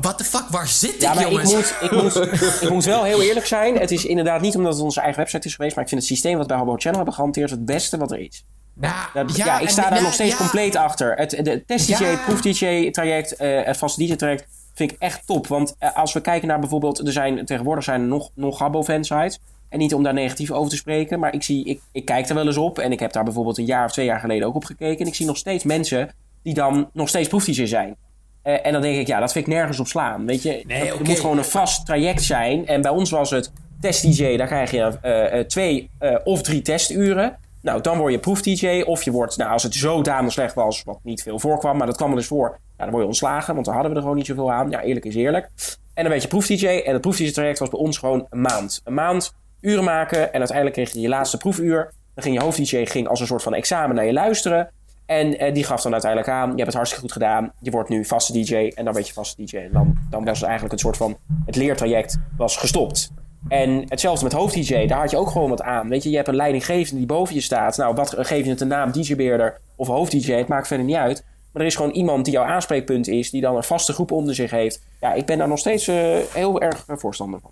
what the fuck, waar zit Ja, ik, maar ik jongens? moet, ik, moet, ik moet wel heel eerlijk zijn. Het is inderdaad niet omdat het onze eigen website is geweest. Maar ik vind het systeem wat bij Habbo Channel hebben gehanteerd het beste wat er is. Nou, Dat- ja, ik en- sta daar ja, nog steeds ja. compleet achter. Het de test-DJ, proef-DJ-traject, eh, het vaste DJ-traject vind ik echt top. Want eh, als we kijken naar bijvoorbeeld... Er zijn, tegenwoordig zijn er nog, nog Habbo-fansites. En niet om daar negatief over te spreken. Maar ik, zie, ik, ik kijk er wel eens op. En ik heb daar bijvoorbeeld een jaar of twee jaar geleden ook op gekeken. En ik zie nog steeds mensen die dan nog steeds proef-DJ zijn. Eh, en dan denk ik, ja, dat vind ik nergens op slaan. Weet je, Nee, er oké. moet gewoon een vast traject zijn. En bij ons was het test-DJ, daar krijg je twee of drie testuren. Nou, dan word je proef-DJ. Of je wordt, nou, als het zodanig slecht was, wat niet veel voorkwam, maar dat kwam wel eens voor. Dan word je ontslagen, want dan hadden we er gewoon niet zoveel aan. Ja, eerlijk is eerlijk. En dan werd je proef-DJ. En het proef-DJ-traject was bij ons gewoon een maand. Een maand uren maken. En uiteindelijk kreeg je je laatste proefuur. Dan ging je hoofd-DJ ging als een soort van examen naar je luisteren. En eh, die gaf dan uiteindelijk aan: je hebt het hartstikke goed gedaan. Je wordt nu vaste DJ. En dan werd je vaste DJ. En dan, dan was het eigenlijk een soort van. Het leertraject was gestopt. En hetzelfde met hoofd-DJ. Daar had je ook gewoon wat aan. Weet je, je hebt een leidinggevende die boven je staat. Nou, wat geef je het een naam? DJ-beerder of hoofd-DJ? Het maakt verder niet uit. Maar er is gewoon iemand die jouw aanspreekpunt is. Die dan een vaste groep onder zich heeft. Ja, ik ben daar nog steeds eh, heel erg eh, voorstander van.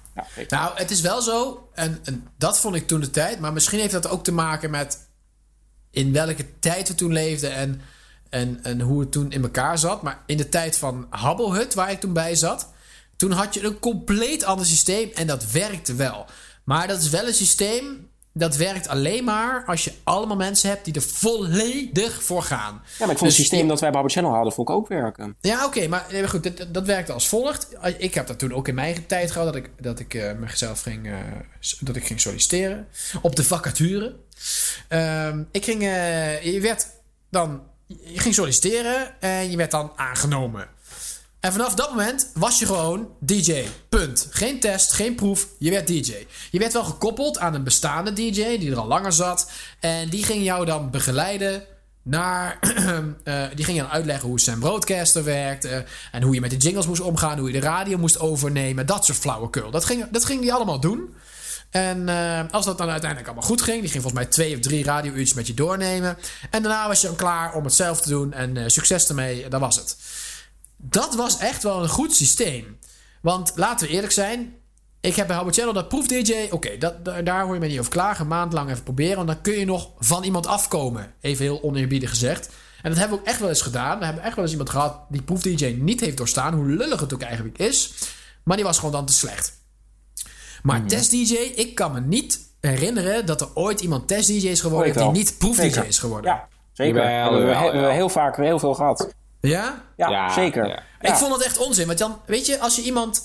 Nou, het is wel zo, en, en dat vond ik toen de tijd, maar misschien heeft dat ook te maken met in welke tijd we toen leefden en, en, en hoe het toen in elkaar zat. Maar in de tijd van Habbelhut, waar ik toen bij zat, toen had je een compleet ander systeem en dat werkte wel. Maar dat is wel een systeem dat werkt alleen maar als je allemaal mensen hebt die er volledig voor gaan. Ja, maar ik vond Dus het systeem je- dat wij bij Habbo Channel hadden, vond ik ook werken. Ja, oké, maar nee, goed, dat, dat werkte als volgt. Ik heb dat toen ook in mijn tijd gehad, dat ik, dat ik eh, mezelf ging, eh, dat ik ging solliciteren op de vacature. Ehm, ik ging, eh, je werd dan, je ging solliciteren en je werd dan aangenomen. En vanaf dat moment was je gewoon DJ. Punt. Geen test, geen proef. Je werd DJ. Je werd wel gekoppeld aan een bestaande DJ die er al langer zat. En die ging jou dan begeleiden naar. eh, die ging je dan uitleggen hoe zijn broadcaster werkt. eh, en hoe je met de jingles moest omgaan. Hoe je de radio moest overnemen. Dat soort flauwekul. Dat ging, dat ging die allemaal doen. En eh, als dat dan uiteindelijk allemaal goed ging, die ging volgens mij twee of drie radiouurtjes met je doornemen. En daarna was je dan klaar om het zelf te doen. En succes ermee, dat was het. Dat was echt wel een goed systeem. Want laten we eerlijk zijn. Ik heb bij Channel dat proef DJ. Oké, dat da- daar hoor je me niet over klagen. Een maand lang even proberen. Want dan kun je nog van iemand afkomen. Even heel oneerbiedig gezegd. En dat hebben we ook echt wel eens gedaan. We hebben echt wel eens iemand gehad die proef DJ niet heeft doorstaan. Hoe lullig het ook eigenlijk is. Maar die was gewoon dan te slecht. Maar test DJ, ik kan me niet herinneren dat er ooit iemand test DJ is geworden die niet proef DJ is geworden. Ja, zeker. We, hebben heel vaak heel veel gehad. Ja? Ja, Ja, zeker. ja. Ik vond het echt onzin. Want dan, weet je, als je iemand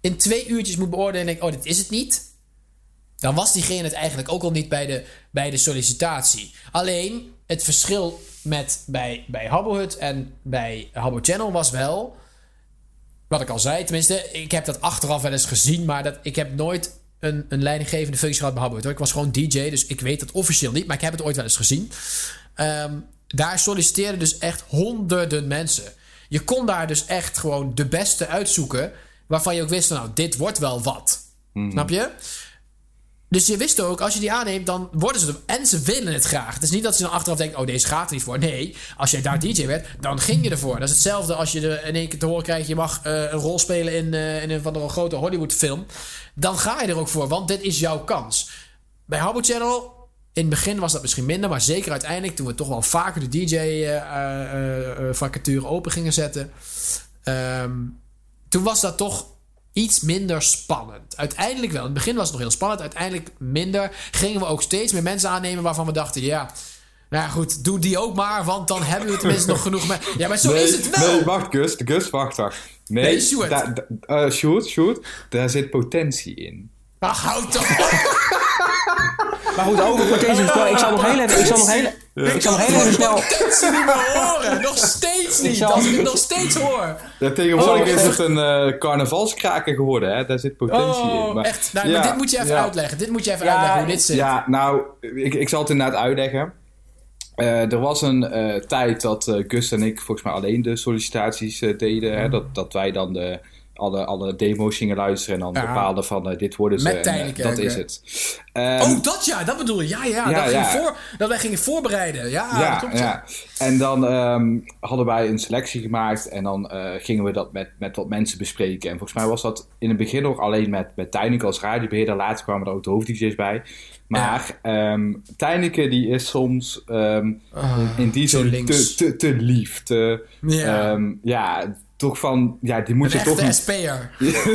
in twee uurtjes moet beoordelen en denkt, oh, dit is het niet. Dan was diegene het eigenlijk ook al niet bij de, bij de sollicitatie. Alleen het verschil met bij, bij Habbohut en bij Habbo Channel was wel. Wat ik al zei, tenminste, ik heb dat achteraf wel eens gezien, maar dat, ik heb nooit een, een leidinggevende functie gehad bij Habbohut. hoor. Ik was gewoon DJ, dus ik weet het officieel niet, maar ik heb het ooit wel eens gezien. Ehm, daar solliciteerden dus echt honderden mensen. Je kon daar dus echt gewoon de beste uitzoeken. Waarvan je ook wist, nou, dit wordt wel wat. Snap je? Dus je wist ook, als je die aanneemt, dan worden ze er. En ze willen het graag. Het is niet dat ze dan achteraf denken: oh, deze gaat er niet voor. Nee, als jij daar DJ werd, dan ging je ervoor. Dat is hetzelfde als je er in één keer te horen krijgt: je mag eh, een rol spelen in, eh, in een van de grote Hollywood-film. Dan ga je er ook voor, want dit is jouw kans. Bij Habbo Channel, in het begin was dat misschien minder, maar zeker uiteindelijk, toen we toch wel vaker de DJ-vacature open gingen zetten, ehm, toen was dat toch iets minder spannend. Uiteindelijk wel. In het begin was het nog heel spannend. Uiteindelijk minder. Gingen we ook steeds meer mensen aannemen waarvan we dachten: ja, nou ja, goed, doe die ook maar, want dan hebben we tenminste nog genoeg. me- Ja, maar zo nee, is het wel. Nee, wacht, Gus. Gus, wacht, wacht. Nee, Nee, Sjoerd. da- da- eh, Sjoerd, Sjoerd, daar zit potentie in. Ach, houd toch. Maar goed, over potentie gesproken. Ik zal nog heel even... Ik zal nog heel, ik zal nog heel even snel... potentie niet meer horen. Nog steeds niet. zal- Als ik het nog steeds hoor. Ja, tegenwoordig Oh, is het een eh carnavalskraker geworden, hè? Daar zit potentie in. Oh, Maar- echt. Nou, Ja, maar dit moet je even ja. uitleggen. Dit moet je even Ja, uitleggen hoe dit zit. Ja, nou, ik, ik zal het inderdaad uitleggen. Eh, er was een eh, tijd dat eh, Gus en ik volgens mij alleen de sollicitaties deden. Hè? Dat, dat wij dan de, alle, alle demo's gingen luisteren en dan Ja. bepaalden van eh, dit worden ze. Met en, eh, dat is het. Ehm, Oh, dat ja, dat bedoel je. Ja, ja. Ja, dat, ja. Ging voor, dat wij gingen voorbereiden. Ja, dat ja. En dan ehm, hadden wij een selectie gemaakt en dan eh, gingen we dat met, met wat mensen bespreken. En volgens mij was dat in het begin nog alleen met, met Tijneke als radiobeheerder. Later kwamen er ook de hoofd-DJ's bij. Maar Tijneke die is soms ehm, in die Ah, zin links. te, te, te lief. Te, Ja. ja. ja, toch van, ja, die moet Een je toch een SP'er.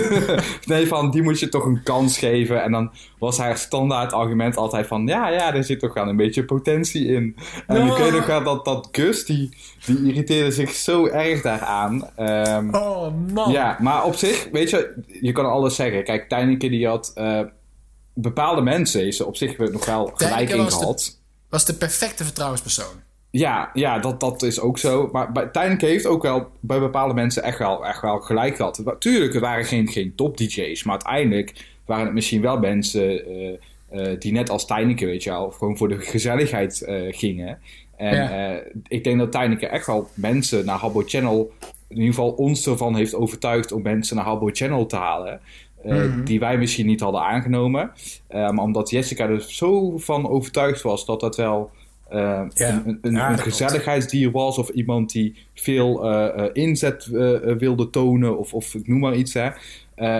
nee, van die moet je toch een kans geven. En dan was haar standaard argument altijd van... Ja, ja, er zit toch wel een beetje potentie in. En Ja. ik weet nog wel dat, dat Gus, die, die irriteerde zich zo erg daaraan. Ehm, Oh, man. Ja, maar op zich, weet je, je kan alles zeggen. Kijk, Tijneke die had... eh, bepaalde mensen ze op zich nog wel gelijk in gehad. Was de perfecte vertrouwenspersoon. Ja, ja dat, dat is ook zo. Maar bij, Tijnke heeft ook wel bij bepaalde mensen echt wel, echt wel gelijk gehad. Tuurlijk, er waren geen, geen top-DJ's, maar uiteindelijk waren het misschien wel mensen eh, eh, die net als Tijnke, weet je wel, gewoon voor de gezelligheid eh, gingen. En ik denk dat Tijnke echt wel mensen naar Habbo Channel, in ieder geval ons ervan heeft overtuigd om mensen naar Habbo Channel te halen. Mhm. Die wij misschien niet hadden aangenomen. maar omdat Jessica er zo van overtuigd was dat dat wel uh, een, een, een gezelligheidsdier was of iemand die veel uh, inzet wilde tonen of, of ik noem maar iets. Hè.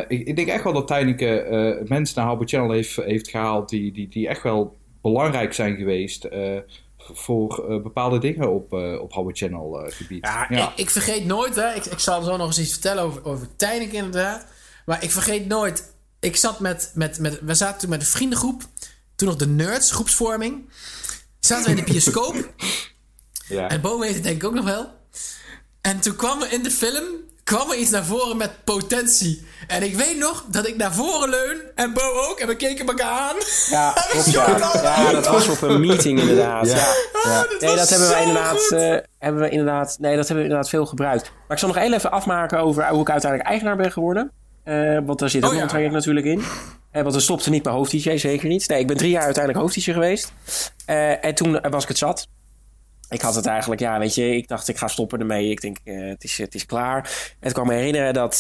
Ik, ik, denk echt wel dat Tijneke mensen naar Habbo Channel heeft, heeft gehaald die, die, die echt wel belangrijk zijn geweest voor bepaalde dingen op, op Habbo Channel gebied. Ja, ja. Ik, ik, vergeet nooit, hè, ik, ik zal zo nog eens iets vertellen over, over Tijneke inderdaad. Maar ik vergeet nooit, ik zat met, met, met, we zaten toen met een vriendengroep, toen nog de Nerds, groepsvorming zaten we in de bioscoop. ja. En Bo weet het denk ik ook nog wel. En toen kwam er in de film kwam er iets naar voren met potentie. En ik weet nog dat ik naar voren leun en Bo ook. En we keken elkaar aan. Ja, klopt, ja. ja, dat was op een meeting inderdaad. Ja. ja. Ah, nee, dat hebben we inderdaad, uh, hebben we inderdaad. Nee, dat hebben we inderdaad veel gebruikt. Maar ik zal nog heel even afmaken over hoe ik uiteindelijk eigenaar ben geworden. Uh, want daar zit ook oh, een traject natuurlijk in. Uh, want we stopte niet bij hoofd-DJ, zeker niet. Nee, ik ben drie jaar uiteindelijk hoofd-DJ geweest. Uh, en toen was ik het zat. Ik had het eigenlijk, ja, weet je, ik dacht ik ga stoppen ermee. Ik denk, het, is, het is klaar. En ik kwam me herinneren dat,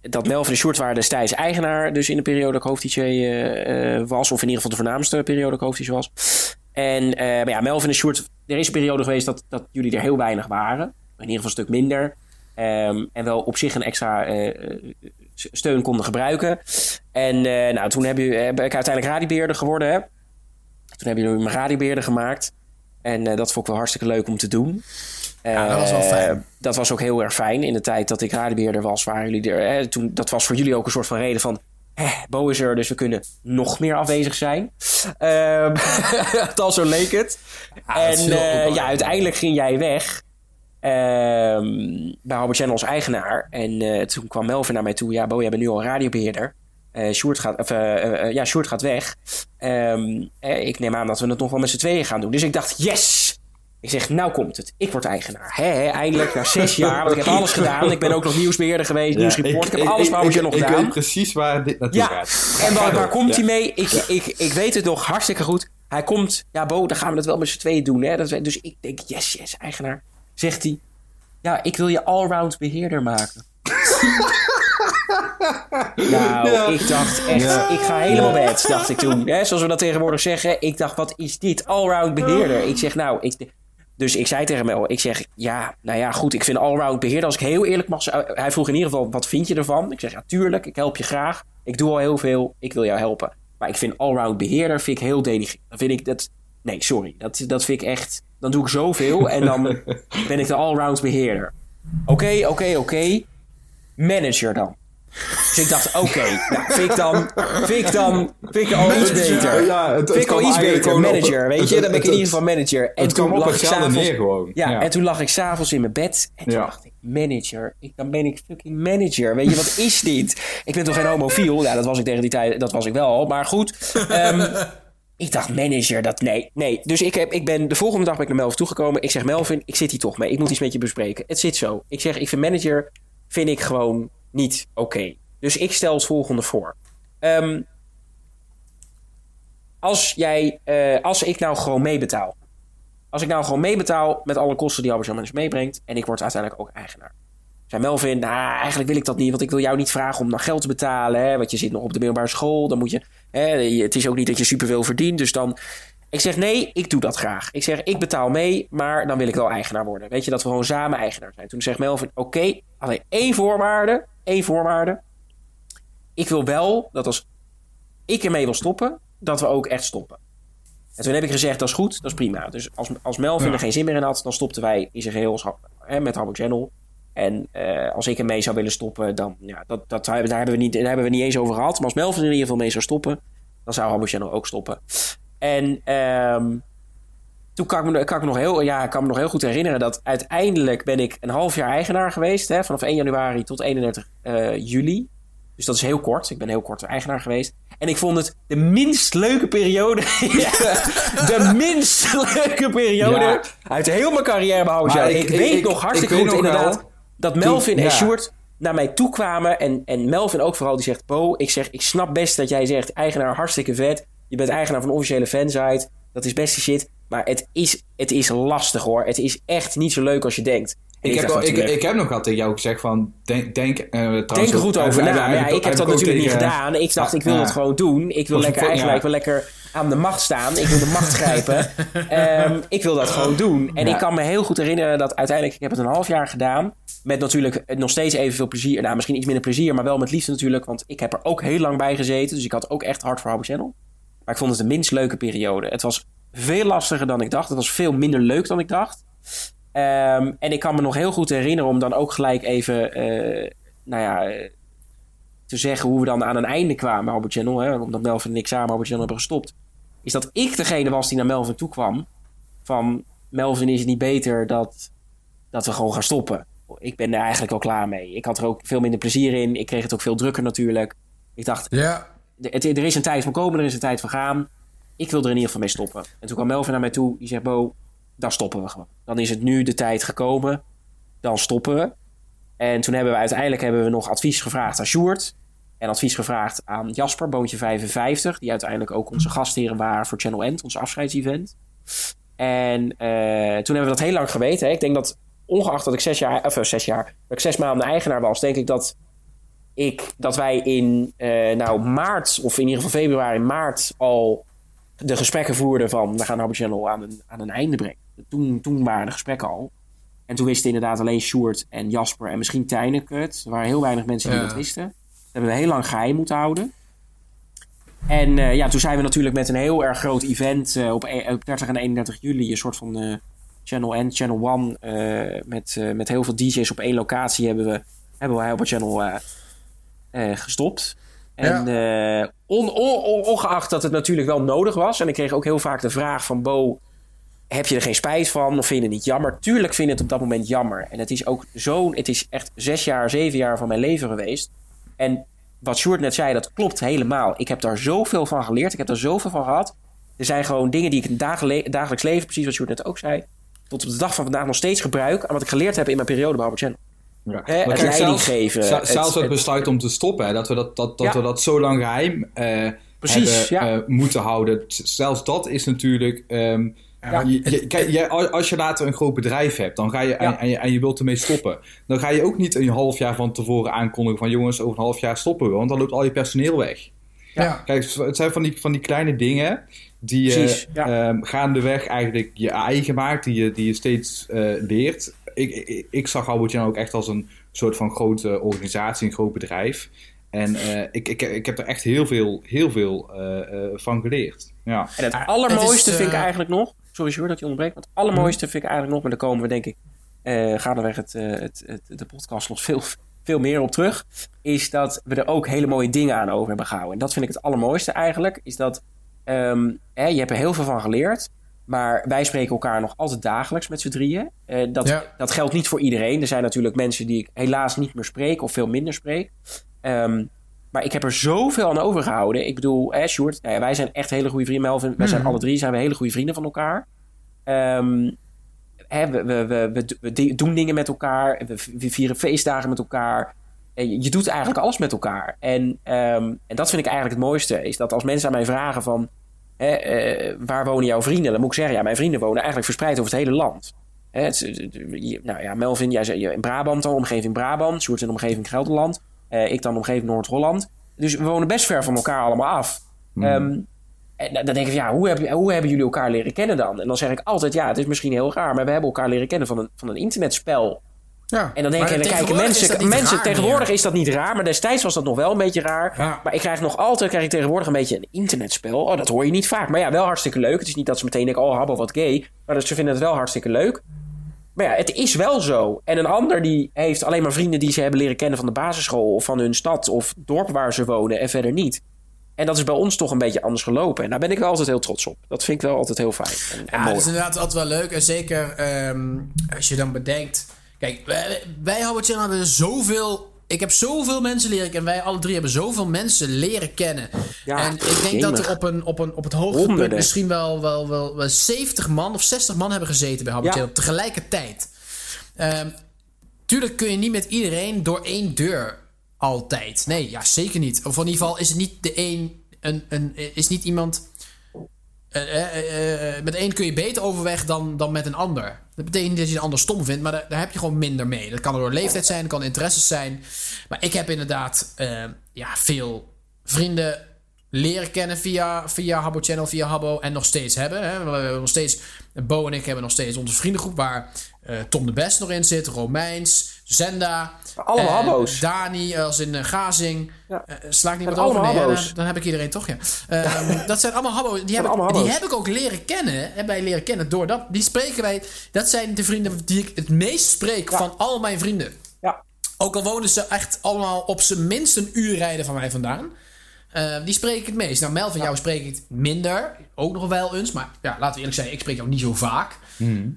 dat Melvin de Short waren destijds eigenaar. Dus in de periode dat ik hoofd-DJ was. Of in ieder geval de voornaamste periode dat ik hoofd-DJ was. En maar ja, Melvin de Short, er is een periode geweest dat, dat jullie er heel weinig waren. In ieder geval een stuk minder. Um, en wel op zich een extra uh, steun konden gebruiken. En uh, nou, toen heb, je, heb ik uiteindelijk radiobeheerder geworden. Hè? Toen hebben jullie me radiobeheerder gemaakt. En dat vond ik wel hartstikke leuk om te doen. Ja, dat was wel fijn. Dat was ook heel erg fijn. In de tijd dat ik radiobeheerder was, waren jullie er. Hè, toen, dat was voor jullie ook een soort van reden van... Hè, Bo is er, dus we kunnen nog meer afwezig zijn. Um, dat zo leek het. Ja, en ja, uiteindelijk ging jij weg. Ehm, bij Albert Channel als eigenaar. En uh, toen kwam Melvin naar mij toe. Ja, Bo, jij bent nu al radiobeheerder. Uh, Sjoerd, gaat, of, uh, ja, Sjoerd gaat weg. Um, ik neem aan dat we het nog wel met z'n tweeën gaan doen. Dus ik dacht, yes! Ik zeg, nou komt het. Ik word eigenaar. Eindelijk, na zes jaar. Want ik heb alles gedaan. Ik ben ook nog nieuwsbeheerder geweest, ja, nieuwsreport. Ik, ik, heb alles bij Albert gedaan. Ik weet precies waar dit naartoe ja. gaat. En waar, waar komt hij mee? Ik, ik, ik weet het nog hartstikke goed. Hij komt, ja Bo, dan gaan we het wel met z'n tweeën doen. Hè? Dat, dus ik denk, yes, yes, eigenaar. Zegt hij, ja, ik wil je allround beheerder maken. nou, ik dacht echt, ja. ik ga helemaal ja. bed, dacht ik toen. Hè, zoals we dat tegenwoordig zeggen. Ik dacht, wat is dit? Allround beheerder. Ik zeg, nou, ik, dus ik zei tegen Mel, ik zeg, ja, nou ja, goed, ik vind allround beheerder. Als ik heel eerlijk mag hij vroeg in ieder geval, wat vind je ervan? Ik zeg, ja, tuurlijk, ik help je graag. Ik doe al heel veel, ik wil jou helpen. Maar ik vind allround beheerder, vind ik heel denigrerend. Dan vind ik dat, nee, sorry, dat, dat vind ik echt dan doe ik zoveel en dan ben ik de allround beheerder. Oké, oké, oké. Manager dan. Dus ik dacht, oké, nou, vind ik dan, vind ik dan, vind ik al iets beter. Ja, het, vind ik al iets beter, manager, op, weet je. Dan ben ik in ieder geval manager. En het toen lag ik s'avonds, ja, ja, en toen lag ik s'avonds in mijn bed en toen ja. dacht ik, manager, ik, dan ben ik fucking manager. Weet je, wat is dit? Ik ben toch geen homofiel? Ja, dat was ik tegen die tijd, dat was ik wel maar goed. Um, ik dacht, manager, dat nee, nee. Dus ik, heb, ik ben de volgende dag ben ik naar Melvin toegekomen. Ik zeg, Melvin, ik zit hier toch mee. Ik moet iets met je bespreken. Het zit zo. Ik zeg, ik vind manager, vind ik gewoon niet oké. Dus ik stel het volgende voor. Um, als jij, uh, als ik nou gewoon meebetaal. Als ik nou gewoon meebetaal met alle kosten die Albert Jan meebrengt. En ik word uiteindelijk ook eigenaar. Zei Melvin, nou, eigenlijk wil ik dat niet, want ik wil jou niet vragen om nog geld te betalen. Hè, want je zit nog op de middelbare school. Dan moet je, hè, het is ook niet dat je superveel verdient. Dus dan. Ik zeg nee, ik doe dat graag. Ik zeg, ik betaal mee, maar dan wil ik wel eigenaar worden. Weet je, dat we gewoon samen eigenaar zijn. Toen zegt Melvin, oké, okay, alleen één voorwaarde. één voorwaarde. Ik wil wel dat als ik ermee wil stoppen, dat we ook echt stoppen. En toen heb ik gezegd, dat is goed, dat is prima. Dus als, als Melvin ja. er geen zin meer in had, dan stopten wij in zijn geheel met Hamburg Channel. En uh, als ik ermee zou willen stoppen, dan ja, dat, dat, daar, hebben we niet, daar hebben we niet eens over gehad. Maar als Melvin er in ieder geval mee zou stoppen, dan zou Hamburg Channel ook stoppen. En um, toen kan ik, me, kan, ik nog heel, ja, kan me nog heel goed herinneren dat uiteindelijk ben ik een half jaar eigenaar geweest. Hè, vanaf 1 januari tot 31 uh, juli. Dus dat is heel kort. Ik ben heel kort eigenaar geweest. En ik vond het de minst leuke periode. de minst leuke periode Ja. uit heel mijn carrière Channel. ik- Ik, weet ik- nog hartstikke goed nog wel, inderdaad dat Melvin toen- en ja. Sjoerd naar mij toe kwamen. En, en Melvin ook vooral, die zegt... Bo, ik zeg, ik snap best dat jij zegt... eigenaar hartstikke vet. Je bent eigenaar van een officiële fansite. Dat is beste shit. Maar het is, het is lastig hoor. Het is echt niet zo leuk als je denkt. En Ik heb, wel- ik, ik heb nog al tegen jou gezegd van, denk... denk, eh, Denk er goed over na. Ja, ik ik heb dat ik natuurlijk niet tegen- gedaan. Ik dacht, ik wil het gewoon doen. Ik wil lekker. Ik wil lekker aan de macht staan. Ik wil de macht grijpen. Ehm, ik wil dat gewoon doen. En Ja. ik kan me heel goed herinneren dat uiteindelijk... Ik heb het een half jaar gedaan. Met natuurlijk nog steeds evenveel plezier. Nou, misschien iets minder plezier. Maar wel met liefde natuurlijk. Want ik heb er ook heel lang bij gezeten. Dus ik had ook echt hard voor Hobby Channel. Maar ik vond het de minst leuke periode. Het was veel lastiger dan ik dacht. Het was veel minder leuk dan ik dacht. Ehm, en ik kan me nog heel goed herinneren om dan ook gelijk even, eh, nou ja, te zeggen hoe we dan aan een einde kwamen, Albert Channel. Hè, omdat Melvin en ik samen Albert Channel hebben gestopt. Is dat ik degene was die naar Melvin toe kwam. Van Melvin is het niet beter dat, dat we gewoon gaan stoppen. Ik ben er eigenlijk al klaar mee. Ik had er ook veel minder plezier in. Ik kreeg het ook veel drukker natuurlijk. Ik dacht, Ja. er, er is een tijd van komen, er is een tijd van gaan. Ik wil er in ieder geval mee stoppen. En toen kwam Melvin naar mij toe. Die zegt, Bo, dan stoppen we gewoon. Dan is het nu de tijd gekomen. Dan stoppen we. En toen hebben we uiteindelijk hebben we nog advies gevraagd aan Sjoerd. En advies gevraagd aan Jasper, Boontje 55. Die uiteindelijk ook onze gastheren waren voor Channel End, ons afscheidsevent. En eh, toen hebben we dat heel lang geweten. Ik denk dat, ongeacht dat ik zes jaar, of eh, zes jaar, ik zes maanden eigenaar was, denk ik dat ik, dat wij in eh, nou, maart, of in ieder geval februari, maart al de gesprekken voerden van we gaan Hubble Channel aan een, aan een einde brengen. Toen, toen waren de gesprekken al. En toen wisten inderdaad alleen Sjoerd en Jasper en misschien Tijneke het. Er waren heel weinig mensen die Ja. dat wisten. Dat hebben we heel lang geheim moeten houden. En eh, ja, toen zijn we natuurlijk met een heel erg groot event eh, op, e- op 30 en 31 juli, een soort van eh, Channel N, Channel One, met, met heel veel DJ's op één locatie hebben we, hebben we op Channel gestopt. En on, on- on- ongeacht dat het natuurlijk wel nodig was, en ik kreeg ook heel vaak de vraag van Bo, heb je er geen spijt van of vind je het niet jammer? Tuurlijk vind ik het op dat moment jammer. En het is ook zo, het is echt zes jaar, zeven jaar van mijn leven geweest. En wat Sjoerd net zei, dat klopt helemaal. Ik heb daar zoveel van geleerd. Ik heb daar zoveel van gehad. Er zijn gewoon dingen die ik in het dagelijks leven, precies wat Sjoerd net ook zei, tot op de dag van vandaag nog steeds gebruik aan wat ik geleerd heb in mijn periode bij Albert Channel. Ja. Hè, het kijk, leiding zelfs- geven, zelfs het, het- besluit om te stoppen, hè, dat we dat, dat, dat, Ja. we dat zo lang geheim eh, Precies, hebben ja. eh, moeten houden. Zelfs dat is natuurlijk. ehm, Ja. je- je- kijk, als je later een groot bedrijf hebt dan ga je, en, Ja. en, je, en je wilt ermee stoppen, dan ga je ook niet een half jaar van tevoren aankondigen van jongens, over een half jaar stoppen we, want dan loopt al je personeel weg. Ja. Kijk, het zijn van die, van die kleine dingen die je Precies, ja. ehm, gaandeweg eigenlijk je eigen maakt, die je, die je steeds eh, leert. Ik, ik, ik zag Albert Jan ook echt als een soort van grote organisatie, een groot bedrijf. En eh, ik, ik, ik heb er echt heel veel, heel veel eh, eh, van geleerd. Ja. En het Maar allermooiste het is, vind ik eigenlijk nog. Sorry, Sjoerd, dat je onderbreekt. Maar het allermooiste vind ik eigenlijk nog. Maar daar komen we, denk ik, eh gaandeweg het, eh, het, het, de podcast nog veel, veel meer op terug. Is dat we er ook hele mooie dingen aan over hebben gehouden. En dat vind ik het allermooiste eigenlijk. Is dat ehm, hè, je hebt er heel veel van geleerd. Maar wij spreken elkaar nog altijd dagelijks met z'n drieën. Eh, dat, Ja. dat geldt niet voor iedereen. Er zijn natuurlijk mensen die ik helaas niet meer spreek of veel minder spreek. Ehm, maar ik heb er zoveel aan overgehouden. Ik bedoel, hè, Sjoerd, nou ja, wij zijn echt hele goede vrienden. Melvin, wij zijn alle drie zijn we hele goede vrienden van elkaar. Ehm, hè, we, we, we, we, doen dingen met elkaar. We, vieren feestdagen met elkaar. En je, je doet eigenlijk alles met elkaar. En, ehm, en dat vind ik eigenlijk het mooiste. Is dat als mensen aan mij vragen van... Hè, eh, waar wonen jouw vrienden? Dan moet ik zeggen, ja, mijn vrienden wonen eigenlijk verspreid over het hele land. Hè, het, is- je- nou ja, Melvin, jij zei in Brabant dan, omgeving Brabant. Sjoerd in de omgeving Gelderland. Eh, ik dan omgeving Noord-Holland. Dus we wonen best ver van elkaar allemaal af. Ehm, en dan denk ik, ja, hoe, heb, hoe hebben jullie elkaar leren kennen dan? En dan zeg ik altijd, ja, het is misschien heel raar, maar we hebben elkaar leren kennen van een, van een internetspel. Ja. En dan denk dan kijken mensen, mensen tegenwoordig meer. is dat niet raar, maar destijds was dat nog wel een beetje raar. Ja. Maar ik krijg nog altijd, krijg ik tegenwoordig een beetje een internetspel. Oh, dat hoor je niet vaak. Maar ja, wel hartstikke leuk. Het is niet dat ze meteen denken, oh, habbo, wat gay. Maar dat ze vinden het wel hartstikke leuk. Maar ja, het is wel zo. En een ander die heeft alleen maar vrienden die ze hebben leren kennen van de basisschool of van hun stad of dorp waar ze wonen en verder niet. En dat is bij ons toch een beetje anders gelopen. En daar ben ik wel altijd heel trots op. Dat vind ik wel altijd heel fijn. En, en Ja, mooi. dat is inderdaad altijd wel leuk. En zeker ehm, als je dan bedenkt... Kijk, wij, wij Howard Channel hebben zoveel ik heb zoveel mensen leren kennen. Wij alle drie hebben zoveel mensen leren kennen. Ja, en ik denk dat er op, een, op, een, op het hoogtepunt misschien wel, wel, wel, wel 70 man of 60 man hebben gezeten bij Habbo Ja. Channel tegelijkertijd. Ehm, tuurlijk kun je niet met iedereen door één deur altijd. Nee, ja, zeker niet. Of in ieder geval is het niet de een, een, een is niet iemand. Eh, eh, eh, met een kun je beter overweg dan, dan met een ander. Dat betekent niet dat je een ander stom vindt, maar daar, daar heb je gewoon minder mee. Dat kan door leeftijd zijn, dat kan interesses zijn. Maar ik heb inderdaad ja, veel vrienden leren kennen via, via Habbo Channel, via Habbo. En nog steeds hebben. Hè. We hebben nog steeds, Bo en ik hebben nog steeds onze vriendengroep waar Tom de Best nog in zit, Romeins, Zenda. Allemaal eh, Habbo's. Dani als in eh, Gazing. Ja. Eh, sla ik wat over? Nee, dan, dan heb ik iedereen toch, ja. Ehm, dat zijn allemaal Habbo's. Die, heb ik, allemaal die heb ik ook leren kennen. Hebben wij leren kennen door dat. Die spreken wij. Dat zijn de vrienden die ik het meest spreek van al mijn vrienden. Ja. Ook al wonen ze echt allemaal op zijn minst een uur rijden van mij vandaan. Eh, die spreek ik het meest. Nou, Mel van jou spreek ik het minder. Ook nog wel eens. Maar ja, laten we eerlijk zijn, ik spreek jou niet zo vaak.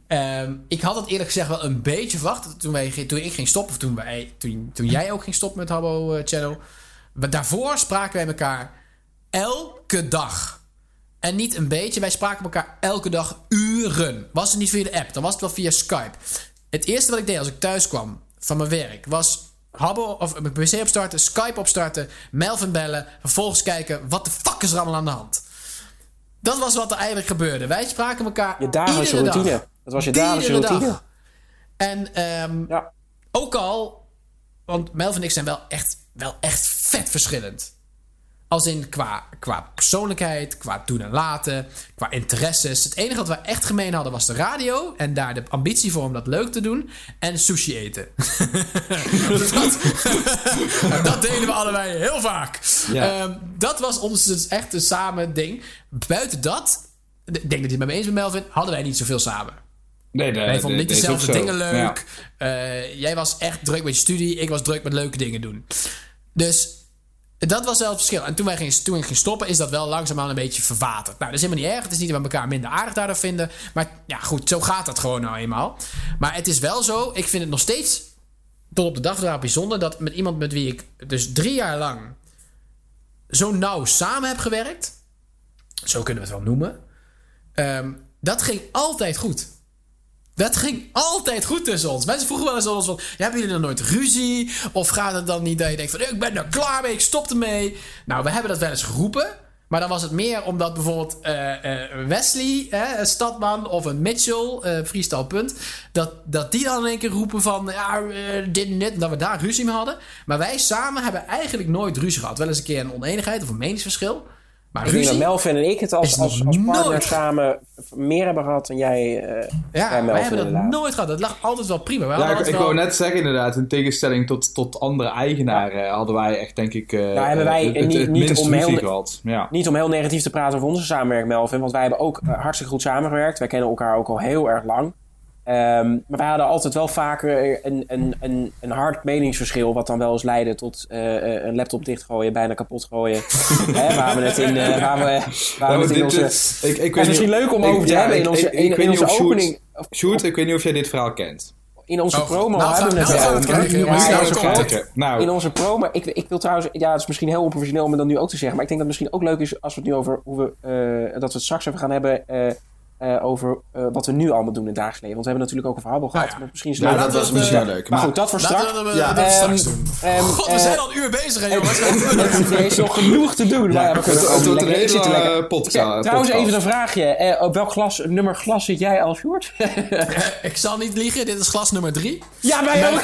Ehm, ik had het eerlijk gezegd wel een beetje verwacht. Toen, wij, toen ik ging stoppen, of toen, toen, jij ook ging stoppen met Habbo eh, Channel. Maar daarvoor spraken wij elkaar elke dag. En niet een beetje, wij spraken elkaar elke dag uren. Was het niet via de app, dan was het wel via Skype. Het eerste wat ik deed als ik thuis kwam van mijn werk was Habbo of mijn PC opstarten, Skype opstarten, Melvin bellen, vervolgens kijken wat de fuck is er allemaal aan de hand. Dat was wat er eigenlijk gebeurde. Wij spraken elkaar Je dagelijkse iedere routine. dag. Dat was je dagelijkse routine. dag. En ehm, Ja. ook al, want Melvin en ik zijn wel echt, wel echt vet verschillend. Als in qua, qua persoonlijkheid, qua doen en laten, qua interesses. Het enige wat we echt gemeen hadden was de radio. En daar de ambitie voor om dat leuk te doen. En sushi eten. dat, dat deden we allebei heel vaak. Ja. Ehm, dat was ons dus echt een samen ding. Buiten dat, ik denk dat je het met me eens bent Melvin, hadden wij niet zoveel samen. Nee, nee, Wij vonden niet dezelfde dingen leuk. Ja. Eh, jij was echt druk met je studie. Ik was druk met leuke dingen doen. Dus dat was wel het verschil. En toen, wij gingen, toen ik ging stoppen, is dat wel langzaamaan een beetje verwaterd. Nou, dat is helemaal niet erg. Het is niet dat we elkaar minder aardig daardoor vinden. Maar ja, goed, zo gaat dat gewoon nou eenmaal. Maar het is wel zo, ik vind het nog steeds tot op de dag van bijzonder... dat met iemand met wie ik dus drie jaar lang zo nauw samen heb gewerkt... zo kunnen we het wel noemen... ehm, dat ging altijd goed. Dat ging altijd goed tussen ons. Mensen vroegen wel eens aan ons van... "Ja, hebben jullie dan nooit ruzie? Of gaat het dan niet dat je denkt van... ik ben er klaar mee, ik stop ermee. Nou, we hebben dat wel eens geroepen. Maar dan was het meer omdat bijvoorbeeld eh, eh, Wesley, hè, een stadman... of een Mitchell, eh freestyle punt... Dat, dat die dan in één keer roepen van... ja, eh, dit en dit, dat we daar ruzie mee hadden. Maar wij samen hebben eigenlijk nooit ruzie gehad. Wel eens een keer een oneenigheid of een meningsverschil. Maar Ik denk dat ruzie... Melvin en ik het als, als, partner samen meer hebben gehad dan jij. eh, Ja, bij wij hebben dat inderdaad. nooit gehad. Dat lag altijd wel prima. Wij Ja, ik, wou net zeggen inderdaad, in tegenstelling tot, tot andere eigenaren hadden wij echt denk ik eh, Nou, hebben wij het, niet- het niet minst om heel gehad. Ja. Niet om heel negatief te praten over onze samenwerking, Melvin. Want wij hebben ook eh, hartstikke goed samengewerkt. Wij kennen elkaar ook al heel erg lang. Ehm, maar wij hadden altijd wel vaker een, een, een, een hard meningsverschil. Wat dan wel eens leidde tot eh, eh, een laptop dichtgooien, bijna kapot gooien. Hè, waar we het in, waar we, waar we in onze... is- ik, ik Het is weet misschien niet- leuk om ik- over te ja, hebben ik- in onze, ik- ik in, weet in niet onze of Sjoerd- opening. Sjoerd, ik weet niet of jij dit verhaal kent. In onze Oh, promo nou, hebben we het nou we wel. in Nou, onze promo- het. Nou, in onze promo. Ik, ik wil trouwens, ja, het is misschien heel onprofessioneel om het dan nu ook te zeggen, maar ik denk dat het misschien ook leuk is als we het nu over hoe we, eh, dat we het straks even gaan hebben eh, eh, over eh, wat we nu allemaal doen in het dagelijks leven. Want we hebben natuurlijk ook over Habbo gehad, ja. maar misschien is leuk dat dat was misschien eh, wel leuk. Maar goed, dat voor straks. we dat, Ja. dat we straks Ehm, doen. ehm, God, we eh, zijn al een uur bezig, hè, jongens. Er is nog genoeg te doen. maar we kunnen het- ook lekker- een er eh, podcast- Ja, Trouwens, even een vraagje. Eh, op welk glas, nummer glas zit jij als Sjoerd? ik zal niet liegen, dit is glas nummer drie. ja, wij ook.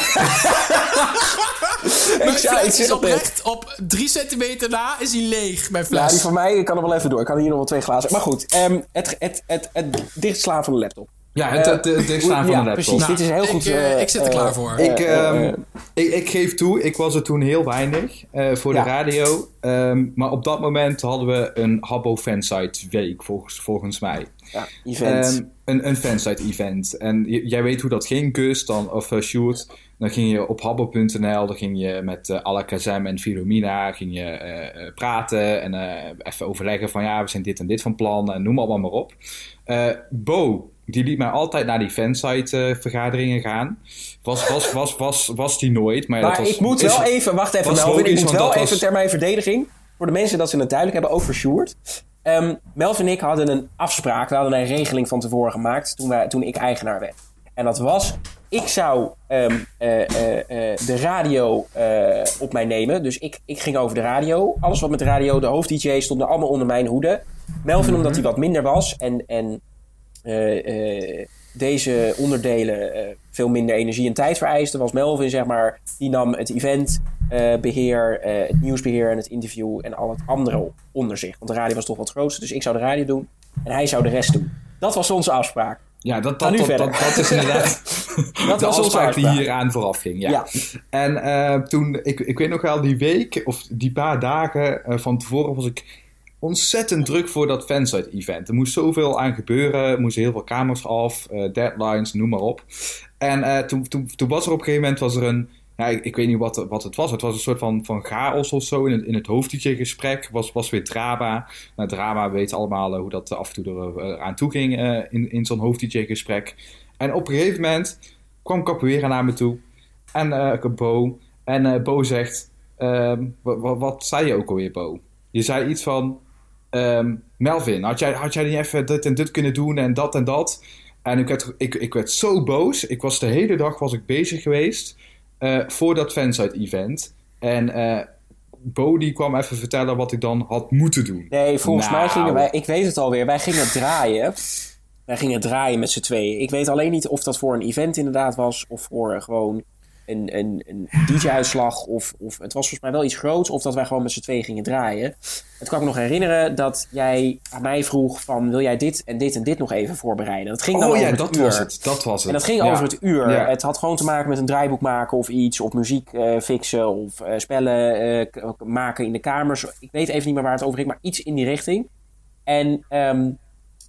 Mijn fles is oprecht op drie centimeter na is hij leeg, mijn Ja, die fles. van mij ik kan er wel even door. Ik kan hier nog wel twee glazen. Maar goed, ehm, het, het, het, het dichtslaan van de laptop. Ja, het, het, het dichtslaan van de laptop. precies. dit is heel ik, goed. eh, eh, ik zit er eh, klaar voor. Ik, eh, ehm, eh, ik, ik geef toe, ik was er toen heel weinig eh, voor Ja. de radio. Ehm, maar op dat moment hadden we een Habbo fansite week, volgens, volgens mij. ja, event. Ehm, een, een fansite event. En j- jij weet hoe dat ging, Gus, dan, of uh, Sjoerd. Dan ging je op habbo.nl, dan ging je met uh, Alakazam en Filomina ging je, eh, eh, praten en even overleggen van ja, we zijn dit en dit van plan en noem allemaal maar op. Bo die liet mij altijd naar die fansite eh, vergaderingen gaan. Was, was, was, was, was die nooit. Maar, dat was, ik moet wel even, wacht even Melvin, ik logisch, moet wel even was- ter mijn verdediging, voor de mensen dat ze het duidelijk hebben, ook Sjoerd. Ehm, Melvin en ik hadden een afspraak, we hadden een regeling van tevoren gemaakt toen, wij, toen ik eigenaar werd. En dat was, ik zou ehm, eh, eh, eh, de radio op mij nemen. Dus ik, ik ging over de radio. Alles wat met de radio, de hoofd-dj stonden allemaal onder mijn hoede. Melvin omdat hij wat minder was en, en deze onderdelen veel minder energie en tijd vereisten, was Melvin, zeg maar, die nam het eventbeheer, eh het nieuwsbeheer en het interview en al het andere onder zich. Want de radio was toch wat grootste, dus ik zou de radio doen en hij zou de rest doen. Dat was onze afspraak. Ja, dat, dat, dat, dat, is inderdaad Dat de was afspraak die afspraak. hier aan vooraf ging. Ja. Ja. En eh, toen, ik, ik weet nog wel, die week of die paar dagen eh, van tevoren was ik ontzettend druk voor dat fansite-event. Er moest zoveel aan gebeuren, er moesten heel veel kamers af, eh, deadlines, noem maar op. En toen, toen, toen was er op een gegeven moment was er een, ja, ik, ik weet niet wat, wat het was. Het was een soort van, van chaos of zo in het, in het hoofdtje-gesprek. Was, was weer drama. Nou, drama weet allemaal eh, hoe dat af en toe er, eh, aan toe ging eh, in, in zo'n hoofdtje-gesprek. En op een gegeven moment kwam Capoeira naar me toe. En eh Bo. En Bo zegt... ehm, wa- wa- wat zei je ook alweer, Bo? Je zei iets van... ehm, Melvin, had jij, had jij niet even dit en dit kunnen doen en dat en dat? En ik werd, ik, ik werd zo boos. Ik was de hele dag was ik bezig geweest voor dat fansite-event. En eh, Bo die kwam even vertellen wat ik dan had moeten doen. Nee, volgens Nou. mij gingen wij, ik weet het alweer, wij gingen draaien. Wij gingen draaien met z'n tweeën. Ik weet alleen niet of dat voor een event inderdaad was, of voor gewoon een, een, een DJ-uitslag. Of, of het was volgens mij wel iets groots, of dat wij gewoon met z'n tweeën gingen draaien. Het kan ik me nog herinneren dat jij aan mij vroeg van, wil jij dit en dit en dit nog even voorbereiden? Dat ging dan Oh over ja, het dat uur. was het. Dat was het. En dat ging Ja. over het uur. Ja. Het had gewoon te maken met een draaiboek maken of iets. Of muziek eh, fixen of eh, spellen eh, maken in de kamers. Ik weet even niet meer waar het over ging, maar iets in die richting. En ehm,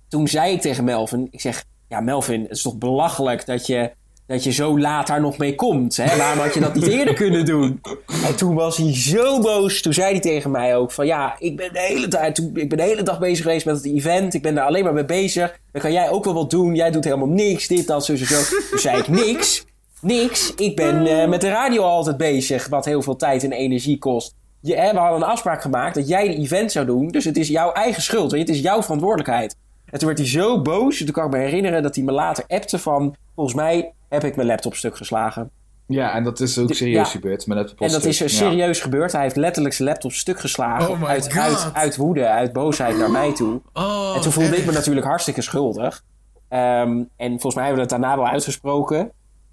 toen zei ik tegen Melvin, ik zeg... Ja, Melvin, het is toch belachelijk dat je, dat je zo laat daar nog mee komt. Hè? Waarom had je dat niet eerder kunnen doen? En toen was hij zo boos. Toen zei hij tegen mij ook van... Ja, ik ben de hele, ik ben de hele dag bezig geweest met het event. Ik ben daar alleen maar mee bezig. Dan kan jij ook wel wat doen. Jij doet helemaal niks. Dit, dat, zo, zo, zo. Toen zei ik niks. Niks. Ik ben eh, met de radio altijd bezig. Wat heel veel tijd en energie kost. Je, hè, we hadden een afspraak gemaakt dat jij de event zou doen. Dus het is jouw eigen schuld. Het is jouw verantwoordelijkheid. En toen werd hij zo boos. Toen kan ik me herinneren dat hij me later appte van... Volgens mij heb ik mijn laptop stuk geslagen. Ja, en dat is ook serieus ja. gebeurd. En dat is er serieus gebeurd. Hij heeft letterlijk zijn laptop stuk geslagen. Oh uit, uit, uit woede, uit boosheid naar mij toe. Oh, en toen voelde ik me natuurlijk hartstikke schuldig. Ehm, en volgens mij hebben we het daarna wel uitgesproken.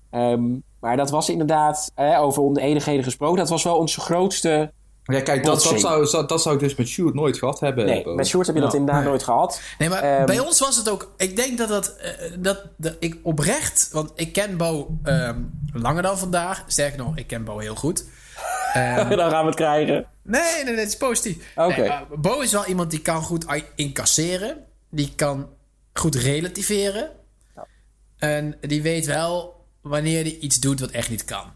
Ehm, maar dat was inderdaad, eh, over onenigheden gesproken, dat was wel onze grootste... Ja, kijk, dat, dat, zou, dat, dat zou ik dus met Sjoerd nooit gehad hebben. Nee, met Sjoerd heb je dat Ja. inderdaad Nee. nooit gehad. Nee, maar Ehm, bij ons was het ook. Ik denk dat dat. eh, dat, dat ik oprecht. Want ik ken Bo ehm, langer dan vandaag. Sterker nog, ik ken Bo heel goed. Ehm, Dan gaan we het krijgen. nee, nee, nee, het is positief. Oké. Nee, Bo is wel iemand die kan goed incasseren. Die kan goed relativeren. En die weet wel wanneer hij iets doet wat echt niet kan.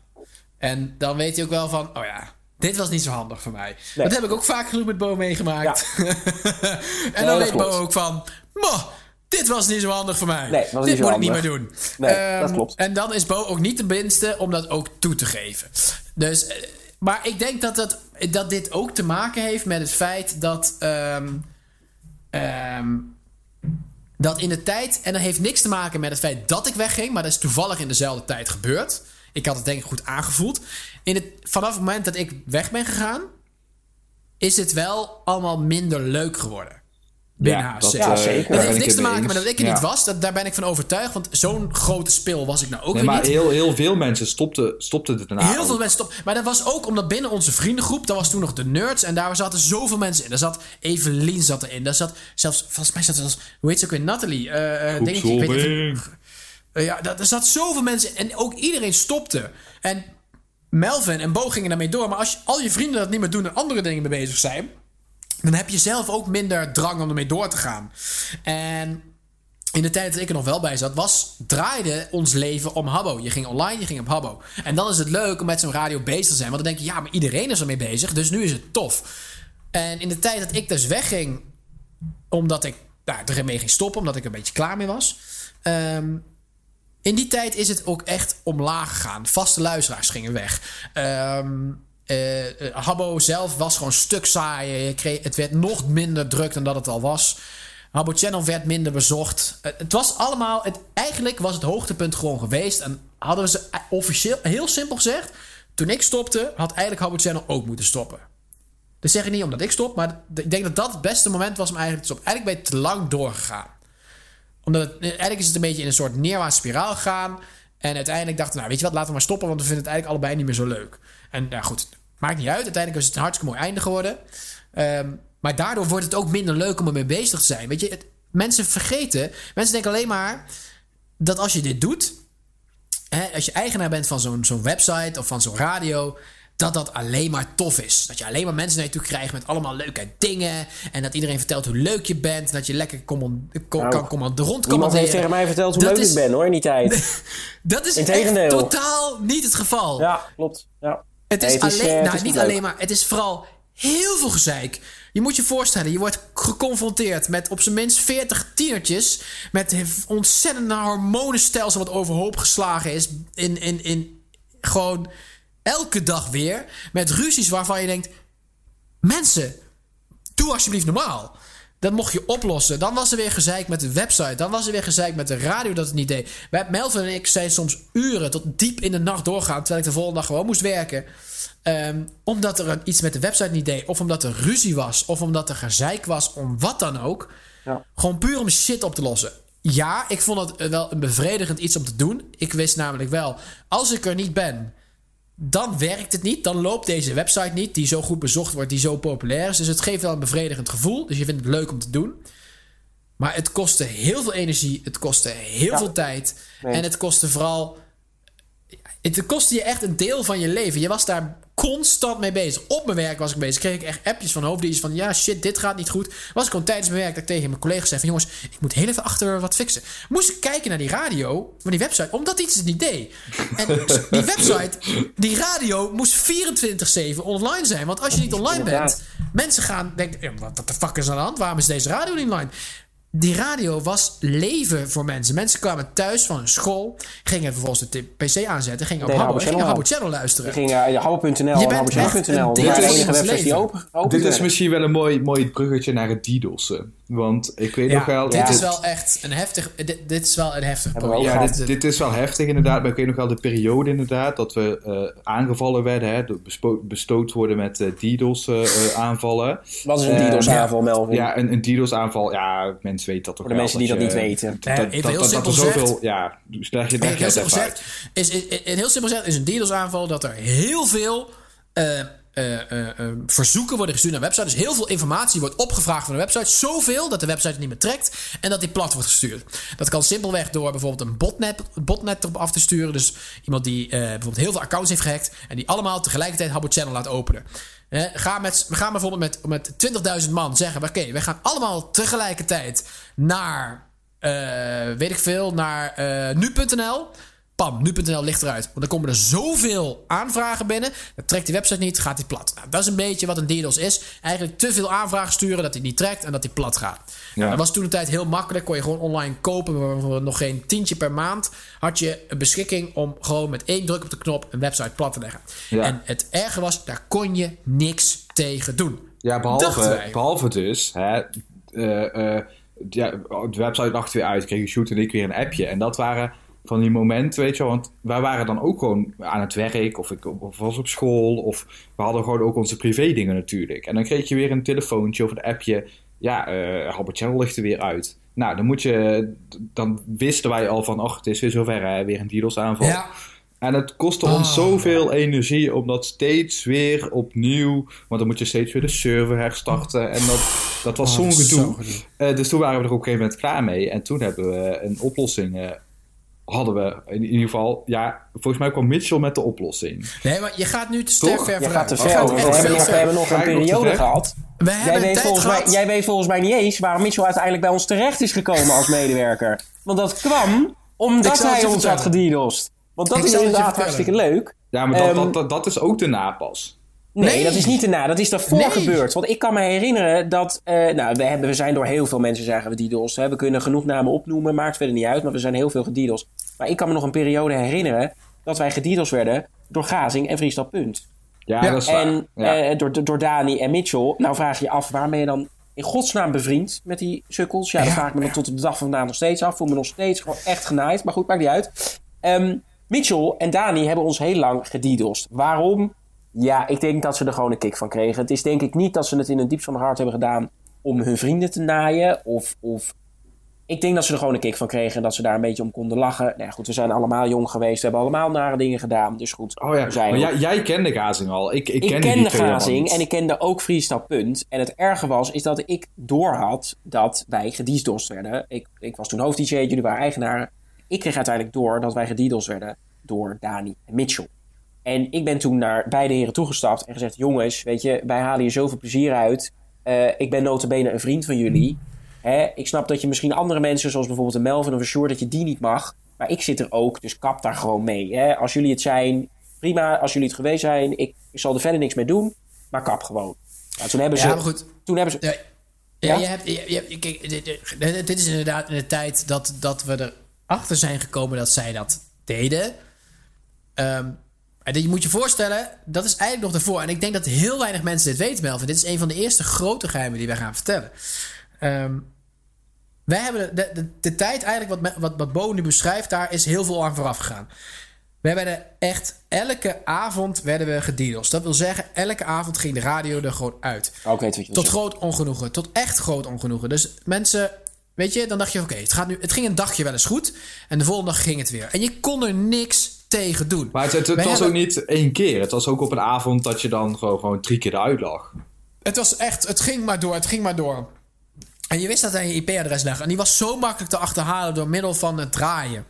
En dan weet hij ook wel van, oh ja, dit was niet zo handig voor mij. Dat heb ik ook vaak genoeg met Bo meegemaakt. en dan weet Bo ook van, "Moh, dit was niet zo handig voor mij. Nee, dit moet ik niet meer doen. Nee, Ehm, dat klopt. En dan is Bo ook niet de minste om dat ook toe te geven. Dus, eh, maar ik denk dat, dat, dat dit ook te maken heeft met het feit dat... ehm, ehm, dat in de tijd, en dat heeft niks te maken met het feit dat ik wegging, maar dat is toevallig in dezelfde tijd gebeurd. Ik had het denk ik goed aangevoeld. In het, vanaf het moment dat ik weg ben gegaan, is het wel allemaal minder leuk geworden. Binnen Ja, HC. dat, Ja, eh, zeker. Dat daar heeft ik niks te maken met dat ik er Ja. niet was. Dat, daar ben ik van overtuigd. Want zo'n grote spil was ik nou ook Nee, weer maar niet. heel, heel veel mensen stopten, stopten het daarna Heel veel mensen stop. Maar dat was ook omdat binnen onze vriendengroep, dat was toen nog de nerds. En daar zaten zoveel mensen in. Daar zat Evelien zat erin. Daar zat zelfs, volgens mij zat er zelfs, hoe heet ze ook weer, Natalie. eh eh, dingetje, ik weet niet even- eh, ja, daar- er zat zoveel mensen in. En ook iedereen stopte. En Melvin en Bo gingen daarmee door. Maar als al je vrienden dat niet meer doen en andere dingen mee bezig zijn... dan heb je zelf ook minder drang om ermee door te gaan. En in de tijd dat ik er nog wel bij zat, was, draaide ons leven om Habbo. Je ging online, je ging op Habbo. En dan is het leuk om met zo'n radio bezig te zijn. Want dan denk je, ja, maar iedereen is ermee bezig. Dus nu is het tof. En in de tijd dat ik dus wegging, omdat ik nou, ermee ging stoppen, omdat ik er een beetje klaar mee was. Ehm, in die tijd is het ook echt omlaag gegaan. Vaste luisteraars gingen weg. Ehm, eh, Habbo zelf was gewoon stuk saai. Je kreeg, het werd nog minder druk dan dat het al was. Habbo Channel werd minder bezocht. Eh, het was allemaal... Het, eigenlijk was het hoogtepunt gewoon geweest. En hadden we ze officieel... Heel simpel gezegd... Toen ik stopte, had eigenlijk Habbo Channel ook moeten stoppen. Dat zeg ik niet omdat ik stop, maar ik denk dat dat het beste moment was om eigenlijk te stoppen. Eigenlijk ben je te lang doorgegaan. Omdat het, eigenlijk is het een beetje in een soort neerwaartse spiraal gegaan. En uiteindelijk dachten nou weet je wat, laten we maar stoppen, want we vinden het eigenlijk allebei niet meer zo leuk. En nou goed, maakt niet uit. Uiteindelijk is het een hartstikke mooi einde geworden. Ehm, maar daardoor wordt het ook minder leuk om ermee bezig te zijn. Weet je, mensen vergeten, mensen denken alleen maar dat als je dit doet, hè, als je eigenaar bent van zo'n zo'n website of van zo'n radio, dat dat alleen maar tof is. Dat je alleen maar mensen naar je toe krijgt met allemaal leuke dingen. En dat iedereen vertelt hoe leuk je bent. Dat je lekker command, Nou, kan command, rond Niemand heeft tegen mij verteld hoe Dat leuk is- ik ben hoor in die tijd. Dat is echt totaal niet het geval. Ja, klopt. Ja. Het is, Nee, het is, alleen, eh, nou, is niet leuk. alleen maar, het is vooral heel veel gezeik. Je moet je voorstellen, je wordt geconfronteerd met op zijn minst 40 tienertjes. Met ontzettende hormonenstelsel wat overhoop geslagen is. In, in, in gewoon elke dag weer. Met ruzies waarvan je denkt: mensen, doe alsjeblieft normaal. Dat mocht je oplossen. Dan was er weer gezeik met de website. Dan was er weer gezeik met de radio dat het niet deed. Wij, Melvin en ik zijn soms uren tot diep in de nacht doorgaan. Terwijl ik de volgende dag gewoon moest werken. Ehm, omdat er iets met de website niet deed. Of omdat er ruzie was. Of omdat er gezeik was. Om wat dan ook. Ja. Gewoon puur om shit op te lossen. Ja, ik vond het wel een bevredigend iets om te doen. Ik wist namelijk wel, als ik er niet ben, dan werkt het niet. Dan loopt deze website niet, die zo goed bezocht wordt, die zo populair is. Dus het geeft wel een bevredigend gevoel. Dus je vindt het leuk om te doen. Maar het kostte heel veel energie, het kostte heel Ja. veel tijd. Nee. En het kostte vooral. Het kostte je echt een deel van je leven. Je was daar constant mee bezig. Op mijn werk was ik bezig. Kreeg ik echt appjes van hoofddienst van... ja, shit, dit gaat niet goed. Was ik gewoon tijdens mijn werk dat ik tegen mijn collega's zei van... jongens, ik moet heel even achter wat fixen. Moest ik kijken naar die radio, van die website... omdat iets het niet deed. En die website, die radio moest 24-7 online zijn. Want als je niet online bent... Mensen gaan denken... ja, wat de fuck is aan de hand? Waarom is deze radio niet online? Die radio was leven voor mensen. Mensen kwamen thuis van hun school, gingen vervolgens de PC aanzetten, gingen op Nee, Habbo, gingen Channel Habbo Channel luisteren. Ik ging uh, Habbo.nl Je en bent Habbo.nl. de enige die leven. open, open Dit is misschien wel een mooi, mooi bruggetje naar het DDoS'en. Want ik weet Ja, nog wel... dit Ja. is wel echt een heftig. Dit, dit is wel een heftig we ook Ja, dit, dit is wel heftig inderdaad. Maar ik weet nog wel de periode inderdaad dat we eh, aangevallen werden. Hè, bestoot worden met eh, DDoS-aanvallen. Wat is een Eh, DDoS-aanval, Melvin? ja, een, een DDoS-aanval. Ja, mensen weten dat toch Voor de wel. mensen die dat je- niet weten. Dat, even dat, heel dat, dat er simpel zoveel... Ja, dus je, heel het simpel gezegd, is, is, is- heel simpel gezegd is een DDoS-aanval dat er heel veel eh, eh, eh, verzoeken worden gestuurd naar de website. Dus heel veel informatie wordt opgevraagd van de website. Zoveel dat de website het niet meer trekt en dat die plat wordt gestuurd. Dat kan simpelweg door bijvoorbeeld een botnet, botnet erop af te sturen. Dus iemand die bijvoorbeeld heel veel accounts heeft gehackt en die allemaal tegelijkertijd Habbo Channel laat openen. We gaan bijvoorbeeld met, met 20.000 man zeggen: Oké, we gaan allemaal tegelijkertijd naar, eh, weet ik veel, naar eh, nu.nl. Pam, nu.nl ligt eruit. Want dan komen er zoveel aanvragen binnen. Dan trekt die website niet, gaat die plat. Nou, dat is een beetje wat een DDoS is. Eigenlijk te veel aanvragen sturen dat hij niet trekt en dat hij plat gaat. Dat was toen een tijd heel makkelijk. Kon je gewoon online kopen. maar nog geen tientje per maand had je een beschikking om gewoon met één druk op de knop een website plat te leggen. Ja. En het erge was, daar kon je niks tegen doen. Ja, behalve, behalve dus, hè, eh, eh, ja, de website lag weer uit, kregen Shoot en ik weer een appje. En dat waren van die momenten, weet je wel, want wij waren dan ook gewoon aan het werk, of ik of was op school, of we hadden gewoon ook onze privé dingen natuurlijk. En dan kreeg je weer een telefoontje of een appje, ja, eh Habbo Channel ligt er weer uit. Nou, dan moet je, dan wisten wij al van, ach, het is weer zover, hè, weer een DDoS aanval. Ja, En het kostte ons Ah. zoveel energie om dat steeds weer opnieuw. Want dan moet je steeds weer de server herstarten. En dat, dat was Oh, zo'n gedoe. Eh, dus toen waren we er op een gegeven moment klaar mee. En toen hebben we een oplossing. eh, hadden we in ieder geval. Ja, volgens mij kwam Mitchell met de oplossing. nee, maar je gaat nu te Toch? ver Je vooruit. gaat te Je ver. gaat We hebben, nog, te we hebben nog Ga een periode gehad. We Jij weet, tijd volgens mij, gehad. jij weet volgens mij niet eens waarom Mitchell uiteindelijk bij ons terecht is gekomen als medewerker. Want dat kwam omdat hij ons had gediedost. Want dat Ik is inderdaad hartstikke leuk. Ja, maar dat, Ehm, dat, dat, dat is ook de napas. Nee, Nee. dat is niet daarna. Dat is daarvoor Nee. gebeurd. Want ik kan me herinneren dat... eh, nou, we, hebben, we zijn door heel veel mensen zagen we DDoS. Hè. We kunnen genoeg namen opnoemen, maakt verder niet uit. Maar we zijn heel veel gedidos. Maar ik kan me nog een periode herinneren... dat wij gedidos werden door Gazing en Vriestal Punt. Ja, Ja, dat is waar. En Ja. eh, door, door Dani en Mitchell. Nou vraag je je af, waar ben je dan in godsnaam bevriend met die sukkels? Ja, dat Ja, vraag ik me nog tot op de dag van vandaag nog steeds af. Voel me nog steeds gewoon echt genaaid. Maar goed, maakt niet uit. Ehm, Mitchell en Dani hebben ons heel lang gedidost. Waarom? Ja, ik denk dat ze er gewoon een kick van kregen. Het is denk ik niet dat ze het in het diepst van hun hart hebben gedaan om hun vrienden te naaien. Of, of ik denk dat ze er gewoon een kick van kregen en dat ze daar een beetje om konden lachen. Nou ja, goed, we zijn allemaal jong geweest. We hebben allemaal nare dingen gedaan. Dus goed, Oh ja, zijn maar jij, jij kende Gazing al. Ik, ik, ik kende, Gazing en ik kende ook Freestyle Punt. En het erge was, is dat ik doorhad dat wij gediesdost werden. Ik, ik was toen hoofd-dj, jullie waren eigenaren. Ik kreeg uiteindelijk door dat wij gediesdost werden door Dani en Mitchell. En ik ben toen naar beide heren toegestapt en gezegd... jongens, weet je, wij halen hier zoveel plezier uit. Eh, ik ben notabene een vriend van jullie. Hè, ik snap dat je misschien andere mensen, zoals bijvoorbeeld een Melvin of een Sjoerd... dat je die niet mag. Maar ik zit er ook, dus kap daar gewoon mee. Hè. Als jullie het zijn, prima. Als jullie het geweest zijn, ik, ik zal er verder niks mee doen. Maar kap gewoon. Nou, toen hebben ze... Ja, maar goed. Toen hebben ze... Ja, ja, Ja? je hebt, je, je- kijk, dit, is inderdaad in de tijd dat, dat we erachter zijn gekomen dat zij dat deden. Ehm, en je moet je voorstellen, dat is eigenlijk nog ervoor. En ik denk dat heel weinig mensen dit weten, Melvin. Dit is een van de eerste grote geheimen die wij gaan vertellen. Ehm, wij hebben de, de, de tijd eigenlijk, wat, wat, wat Bo nu beschrijft, daar is heel veel aan vooraf gegaan. We werden echt elke avond werden we. Dat wil zeggen, elke avond ging de radio er gewoon uit. Oh, Tot zeggen. groot ongenoegen. Tot echt groot ongenoegen. Dus mensen, weet je, dan dacht je: oké, het gaat nu. Het ging een dagje wel eens goed. En de volgende dag ging het weer. En je kon er niks tegen doen. Maar het, het, het Wij was hebben- ook niet één keer. Het was ook op een avond dat je dan gewoon, gewoon drie keer eruit lag. Het was echt, het ging maar door, het ging maar door. En je wist dat hij je IP-adres lag. En die was zo makkelijk te achterhalen door middel van het draaien.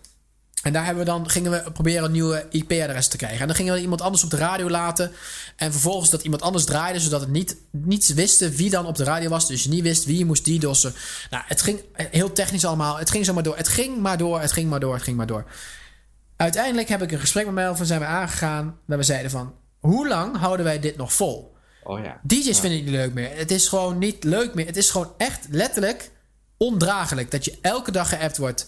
En daar hebben we dan, gingen we proberen een nieuwe IP-adres te krijgen. En dan gingen we iemand anders op de radio laten. En vervolgens dat iemand anders draaide, zodat het niet, niet wisten wie dan op de radio was. Dus je niet wist wie je moest DDoS'en. Nou, het ging heel technisch allemaal. Het ging zo maar door. Het ging maar door, het ging maar door, het ging maar door. Uiteindelijk heb ik een gesprek met Melvin, zijn we aangegaan. Waar we zeiden van, hoe lang houden wij dit nog vol? Oh ja. DJ's vinden het niet leuk meer. Het is gewoon niet leuk meer. Het is gewoon echt letterlijk ondraaglijk dat je elke dag geappt wordt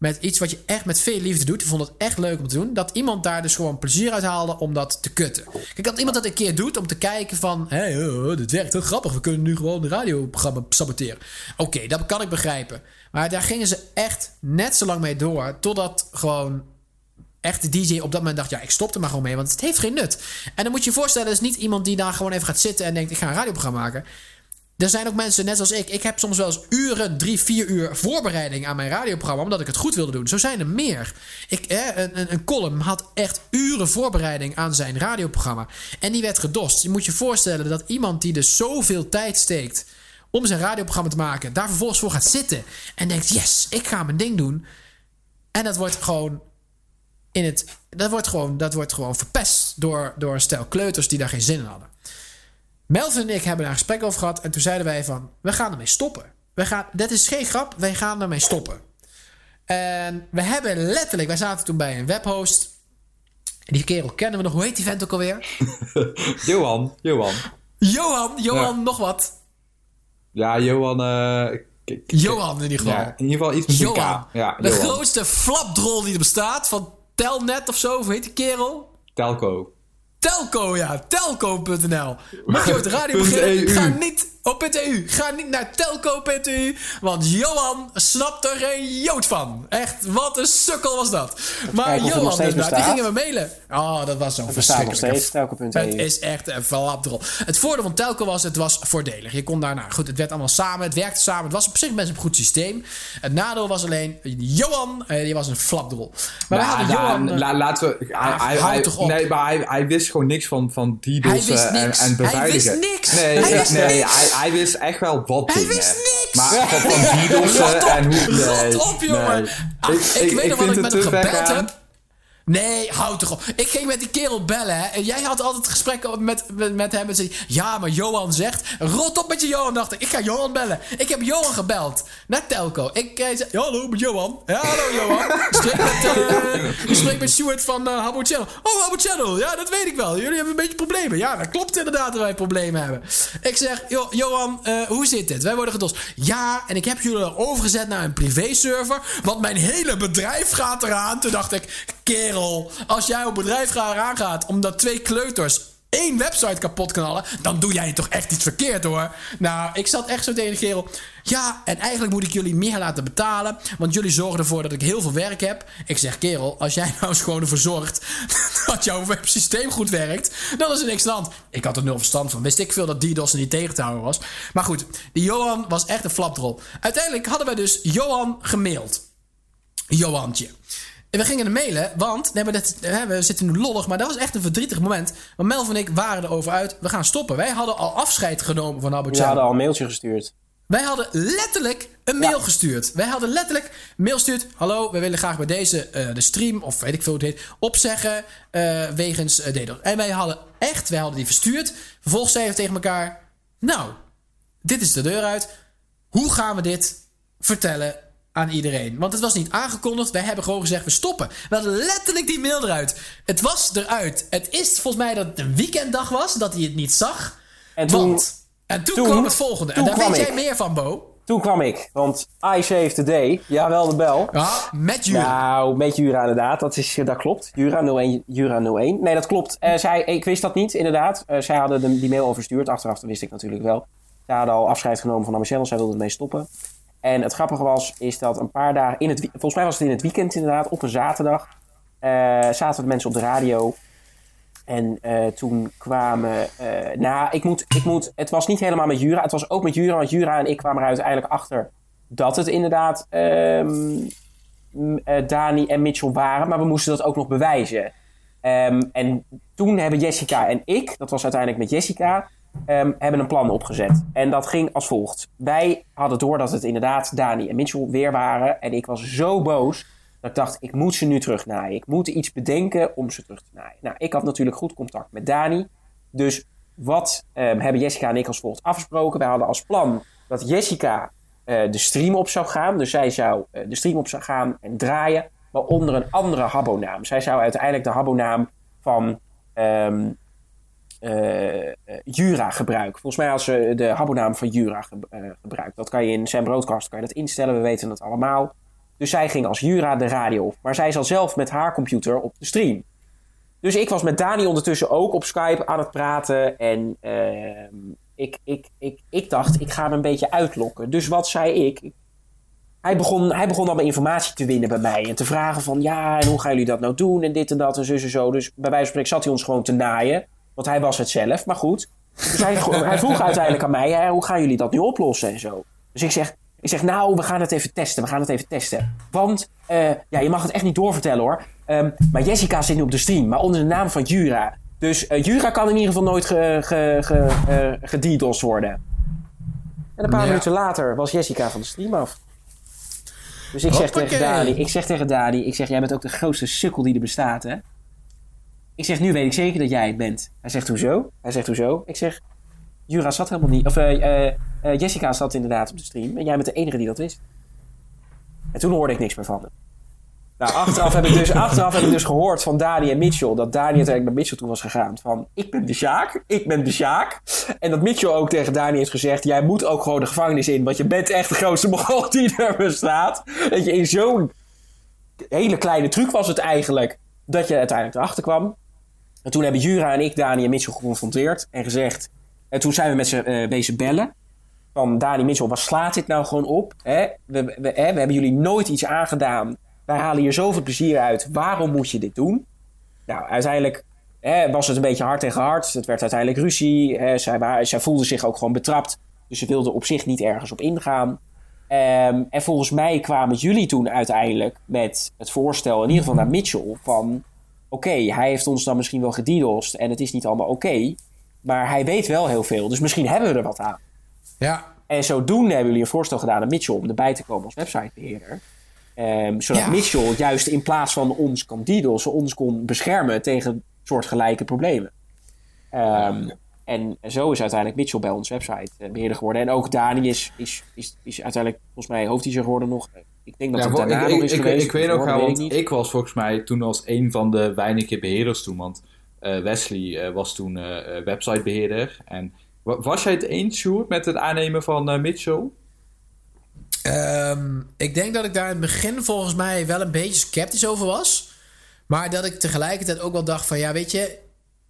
met iets wat je echt met veel liefde doet. Je vond het echt leuk om te doen. Dat iemand daar dus gewoon plezier uit haalde om dat te kutten. Kijk, dat iemand dat een keer doet om te kijken van... hé, hey, oh, dit werkt heel grappig. We kunnen nu gewoon de radioprogramma saboteren. Oké, dat kan ik begrijpen. Maar daar gingen ze echt net zo lang mee door... totdat gewoon echt de DJ op dat moment dacht... ja, ik stop er maar gewoon mee, want het heeft geen nut. En dan moet je je voorstellen... het is niet iemand die daar gewoon even gaat zitten... en denkt, ik ga een radioprogramma maken... Er zijn ook mensen, net zoals ik. Ik heb soms wel eens uren, drie, vier uur voorbereiding aan mijn radioprogramma. Omdat ik het goed wilde doen. Zo zijn er meer. Ik, eh, een, een column had echt uren voorbereiding aan zijn radioprogramma. En die werd gedost. Je moet je voorstellen dat iemand die dus zoveel tijd steekt. om zijn radioprogramma te maken. daar vervolgens voor gaat zitten. en denkt: yes, ik ga mijn ding doen. En dat wordt gewoon. In het, dat, wordt gewoon, dat wordt gewoon verpest door, door een stel kleuters die daar geen zin in hadden. Melvin en ik hebben daar een gesprek over gehad. En toen zeiden wij van, we gaan ermee stoppen. We gaan, dat is geen grap, wij gaan ermee stoppen. En we hebben letterlijk, wij zaten toen bij een webhost. Die kerel kennen we nog. Hoe heet die vent ook alweer? Johan, Johan. Johan, Johan, Ja. nog wat. Ja, Johan. eh, Johan in ieder geval. Ja, in ieder geval iets met Johan. K. Ja, de Johan. grootste flapdrol die er bestaat. Van Telnet of zo. Hoe heet die kerel? Telco. Telco, ja. Telco.nl. Mocht je ooit de radio beginnen, EU. ga niet op .eu. Ga niet naar telco.eu. Want Johan snapt er geen jood van. Echt, wat een sukkel was dat. Maar Johan, inderdaad, die gingen we mailen. Oh, dat was zo'n nog steeds, telco.eu. het is echt een flapdrol. Het voordeel van Telco was, het was voordelig. Je kon daar, nou goed, het werd allemaal samen. Het werkte samen. Het was op zich best een goed systeem. Het nadeel was alleen, Johan, eh, die was een flapdrol. Maar we Nou, hadden nou, Johan... eh, la- laten we. Hij, hij, hij- toch op. Nee, maar hij, hij wist gewoon niks van, van DDoS Hij wist en, en Hij beveiligen. wist niks. Nee, Hij wist nee niks. Hij, hij wist echt wel wat Hij dingen. wist niks. Maar van, van Rot op, en hoe. Nee, op, jongen. nee. Ah, ik, weet nog wat ik met hem gebeld heb. Nee, houd toch op. Ik ging met die kerel bellen, hè. En jij had altijd gesprekken met, met, met hem. En zei, ja, maar Johan zegt... Rot op met je Johan, dacht ik. Ik ga Johan bellen. Ik heb Johan gebeld. Naar Telco. Ik eh, zei, hallo, met Johan. Ja, hallo, Johan. Spreek met, eh, ik spreek met Stuart van eh Habbo Channel. Oh, Habbo Channel. Ja, dat weet ik wel. Jullie hebben een beetje problemen. Ja, dat klopt inderdaad dat wij problemen hebben. Ik zeg, "Jo- Johan, eh, hoe zit dit? Wij worden gedost. Ja, en ik heb jullie overgezet naar een privéserver. Want mijn hele bedrijf gaat eraan. Toen dacht ik, kerel, als jij op bedrijf gaat eraan gaat... omdat twee kleuters één website kapot knallen... dan doe jij toch echt iets verkeerd, hoor. Nou, ik zat echt zo tegen de kerel... Ja, en eigenlijk moet ik jullie meer laten betalen... want jullie zorgen ervoor dat ik heel veel werk heb. Ik zeg, kerel, als jij nou eens gewoon ervoor zorgt... dat jouw websysteem goed werkt... dan is er niks aan. Ik had er nul verstand van. Wist ik veel dat DDoS niet tegen te houden was. Maar goed, die Johan was echt een flapdrol. Uiteindelijk hadden wij dus Johan gemaild. Johantje. En we gingen hem mailen, want nee, maar dat, hè, we zitten nu lollig, maar dat was echt een verdrietig moment. Want Melv en ik waren erover uit, we gaan stoppen. Wij hadden al afscheid genomen van Abu We hadden al een mailtje gestuurd. Wij hadden letterlijk een mail gestuurd. Wij hadden letterlijk een mail gestuurd. Hallo, we willen graag bij deze eh, de stream, of weet ik veel hoe het heet, opzeggen eh, wegens uh, DDoS. En wij hadden echt, wij hadden die verstuurd. Vervolgens zeiden we tegen elkaar, nou, dit is de deur uit. Hoe gaan we dit vertellen aan iedereen? Want het was niet aangekondigd. Wij hebben gewoon gezegd, we stoppen. We hadden letterlijk die mail eruit. Het was eruit. Het is volgens mij dat het een weekenddag was, dat hij het niet zag. En toen, Want, en toen, toen- kwam het volgende. En daar kwam weet jij meer van, Bo. toen kwam ik, want I saved the day. Jawel, de bel. Ja, met Jura. Nou, met Jura inderdaad. Dat, is, dat klopt. Jura 01. Jura 01. Nee, dat klopt. Eh, zij, ik wist dat niet, inderdaad. Eh, zij hadden de, die mail al verstuurd. Achteraf dat wist ik natuurlijk wel. Zij hadden al afscheid genomen van Amazon. Zij wilden ermee stoppen. En het grappige was, is dat een paar dagen... In het, volgens mij was het in het weekend inderdaad. Op een zaterdag. eh, zaten de mensen op de radio. En eh, toen kwamen... eh, nou, ik moet, ik moet... Het was niet helemaal met Jura. Het was ook met Jura. Want Jura en ik kwamen er uiteindelijk achter... dat het inderdaad... ehm, eh, Dani en Mitchell waren, maar we moesten dat ook nog bewijzen. Ehm, en toen hebben Jessica en ik, dat was uiteindelijk met Jessica, ehm, hebben een plan opgezet. En dat ging als volgt. Wij hadden door dat het inderdaad Dani en Mitchell weer waren. En ik was zo boos dat ik dacht, ik moet ze nu terugnaaien. Ik moet iets bedenken om ze terug te naaien. Nou, ik had natuurlijk goed contact met Dani. Dus wat ehm, hebben Jessica en ik als volgt afgesproken? Wij hadden als plan dat Jessica eh, de stream op zou gaan. Dus zij zou eh, de stream op zou gaan en draaien, maar onder een andere Habbo-naam. Zij zou uiteindelijk de Habbo-naam van ehm, eh, eh, Jura gebruiken. Volgens mij had ze de Habbo-naam van Jura ge- eh, gebruikt. Dat kan je in Sam Broadcast kan je dat instellen, we weten het allemaal. Dus zij ging als Jura de radio op. Maar zij zat zelf met haar computer op de stream. Dus ik was met Dani ondertussen ook op Skype aan het praten. En ehm, ik, ik, ik, ik dacht, ik ga hem een beetje uitlokken. Dus wat zei ik? Hij begon, hij begon allemaal informatie te winnen bij mij. En te vragen van, ja, en hoe gaan jullie dat nou doen? En dit en dat en zus en zo. Dus bij wijze van spreken zat hij ons gewoon te naaien. Want hij was het zelf, maar goed. Dus hij, hij vroeg uiteindelijk aan mij, hè, hoe gaan jullie dat nu oplossen en zo? Dus ik zeg, ik zeg, nou, we gaan het even testen. We gaan het even testen. Want, eh, ja, je mag het echt niet doorvertellen hoor. Ehm, maar Jessica zit nu op de stream, maar onder de naam van Jura. Dus eh, Jura kan in ieder geval nooit ge, ge, ge, eh, worden. En een paar Ja. minuten later was Jessica van de stream af. Dus ik zeg, tegen. Dani, ik zeg tegen Dani, ik zeg, jij bent ook de grootste sukkel die er bestaat, hè? Ik zeg, nu weet ik zeker dat jij het bent. Hij zegt, hoezo? Hij zegt, hoezo? Ik zeg, Jura zat helemaal niet. Of eh, eh, eh, Jessica zat inderdaad op de stream. En jij bent de enige die dat wist. En toen hoorde ik niks meer van hem. Nou, achteraf heb ik dus, achteraf heb ik dus gehoord van Dani en Mitchell. Dat Dani uiteindelijk naar Mitchell toe was gegaan. Van, ik ben de Sjaak. Ik ben de Sjaak. En dat Mitchell ook tegen Dani heeft gezegd... Jij moet ook gewoon de gevangenis in. Want je bent echt de grootste mogol die er bestaat. Dat je in zo'n hele kleine truc was het eigenlijk... Dat je uiteindelijk erachter kwam. En toen hebben Jura en ik Dani en Mitchell geconfronteerd. En gezegd... En toen zijn we met ze eh wezen bellen. Van Dani Mitchell, waar slaat dit nou gewoon op? Hè? We, we, hebben jullie nooit iets aangedaan. Wij halen hier zoveel plezier uit. Waarom moet je dit doen? Nou, uiteindelijk hè, was het een beetje hard tegen hard. Het werd uiteindelijk ruzie. Hè? Zij, zij voelde zich ook gewoon betrapt. Dus ze wilde op zich niet ergens op ingaan. Ehm, en volgens mij kwamen jullie toen uiteindelijk met het voorstel, in ieder geval naar Mitchell, van oké, hij heeft ons dan misschien wel gedidost en het is niet allemaal oké, maar hij weet wel heel veel, dus misschien hebben we er wat aan. Ja. En zodoende hebben jullie een voorstel gedaan aan Mitchell om erbij te komen als websitebeheerder. Ehm, zodat Ja. Mitchell juist in plaats van ons kan DDoS'en, ons kon beschermen tegen soortgelijke problemen. Ehm, En zo is uiteindelijk Mitchell bij ons website eh, beheerder geworden. En ook Dani is, is, is, is uiteindelijk volgens mij hoofdteacher geworden nog. Ik denk dat Ja, het daarna ik, nog ik, is ik, geweest. ik weet nog wel, weet want ik ik, was volgens mij toen als een van de weinige beheerders toen. Want eh, Wesley eh, was toen eh, eh, websitebeheerder. En wa- was jij het eens, Sjoerd, met het aannemen van Mitchell? Ehm, ik denk dat ik daar in het begin volgens mij wel een beetje sceptisch over was. Maar dat ik tegelijkertijd ook wel dacht van... Ja, weet je...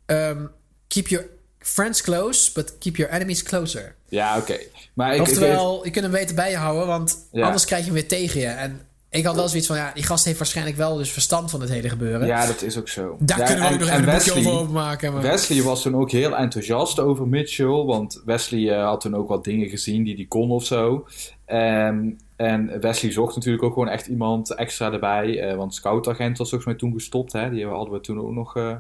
ehm, keep your friends close, but keep your enemies closer. Ja, oké. Maar ik, ik Oftewel, je kunt hem beter bij je houden, want Ja. anders krijg je hem weer tegen je. En ik had wel zoiets van, ja, die gast heeft waarschijnlijk wel dus verstand van het hele gebeuren. ja, dat is ook zo. Daar Ja, kunnen we en- ook nog en even een boekje over openmaken. Maar... Wesley was toen ook heel enthousiast over Mitchell. Want Wesley eh, had toen ook wat dingen gezien die hij kon of zo. Ehm, en Wesley zocht natuurlijk ook gewoon echt iemand extra erbij. eh, want Scoutagent was volgens mij toen gestopt. Hè? Die hadden we toen ook nog eh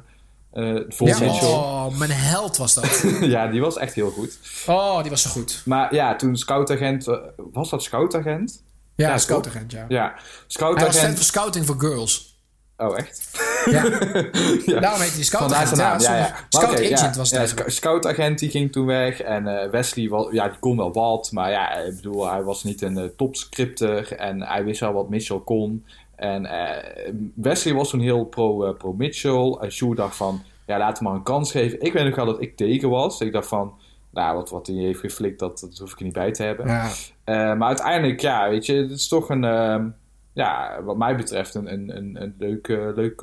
eh, voor ja, Mitchell. oh, mijn held was dat. ja, die was echt heel goed. Oh, die was zo goed. Maar ja, toen Scoutagent... eh, was dat Scoutagent? Ja, Ja, scoutagent, ja. Ja, Hij was fan Scoutagent... van scouting voor girls. Oh, echt? Ja, ja. daarom heet hij scoutagent. zijn naam, ja, ja. Scout agent ja. was ja, het. sc- Scoutagent die ging toen weg en eh, Wesley was, ja, die kon wel wat, maar ja, ik bedoel, hij was niet een topscripter en hij wist wel wat Mitchell kon. En eh, Wesley was toen heel pro, eh, pro Mitchell. En Sjoerd dacht van, ja, laat hem maar een kans geven. Ik weet nog wel dat ik tegen was. Ik dacht van, nou, wat, wat hij heeft geflikt, dat, dat hoef ik er niet bij te hebben. ja. Eh, maar uiteindelijk, ja, weet je, het is toch een, ehm, ja, wat mij betreft, een, een, een, een leuk, eh, leuk,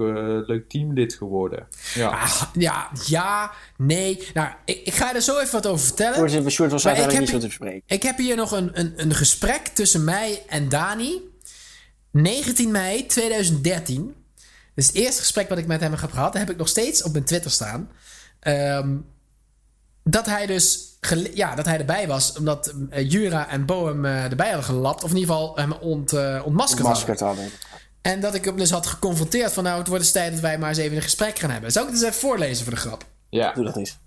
leuk teamlid geworden. Ja. Ah, ja, ja, nee. Nou, ik, ik ga er zo even wat over vertellen. Sjoerd was heb- niet zo te bespreken. Ik heb hier nog een, een, een gesprek tussen mij en Dani. 19 mei 2013. Dus het eerste gesprek wat ik met hem heb gehad, dat heb ik nog steeds op mijn Twitter staan. Ehm, dat hij dus ja, dat hij erbij was, omdat eh, Jura en Bo hem eh, erbij hadden gelapt. Of in ieder geval hem ont, eh, ontmaskerd hadden. Maskerd hadden. En dat ik hem dus had geconfronteerd van nou, het wordt eens tijd dat wij maar eens even een gesprek gaan hebben. Zou ik het eens even voorlezen voor de grap? ja. Doe dat eens.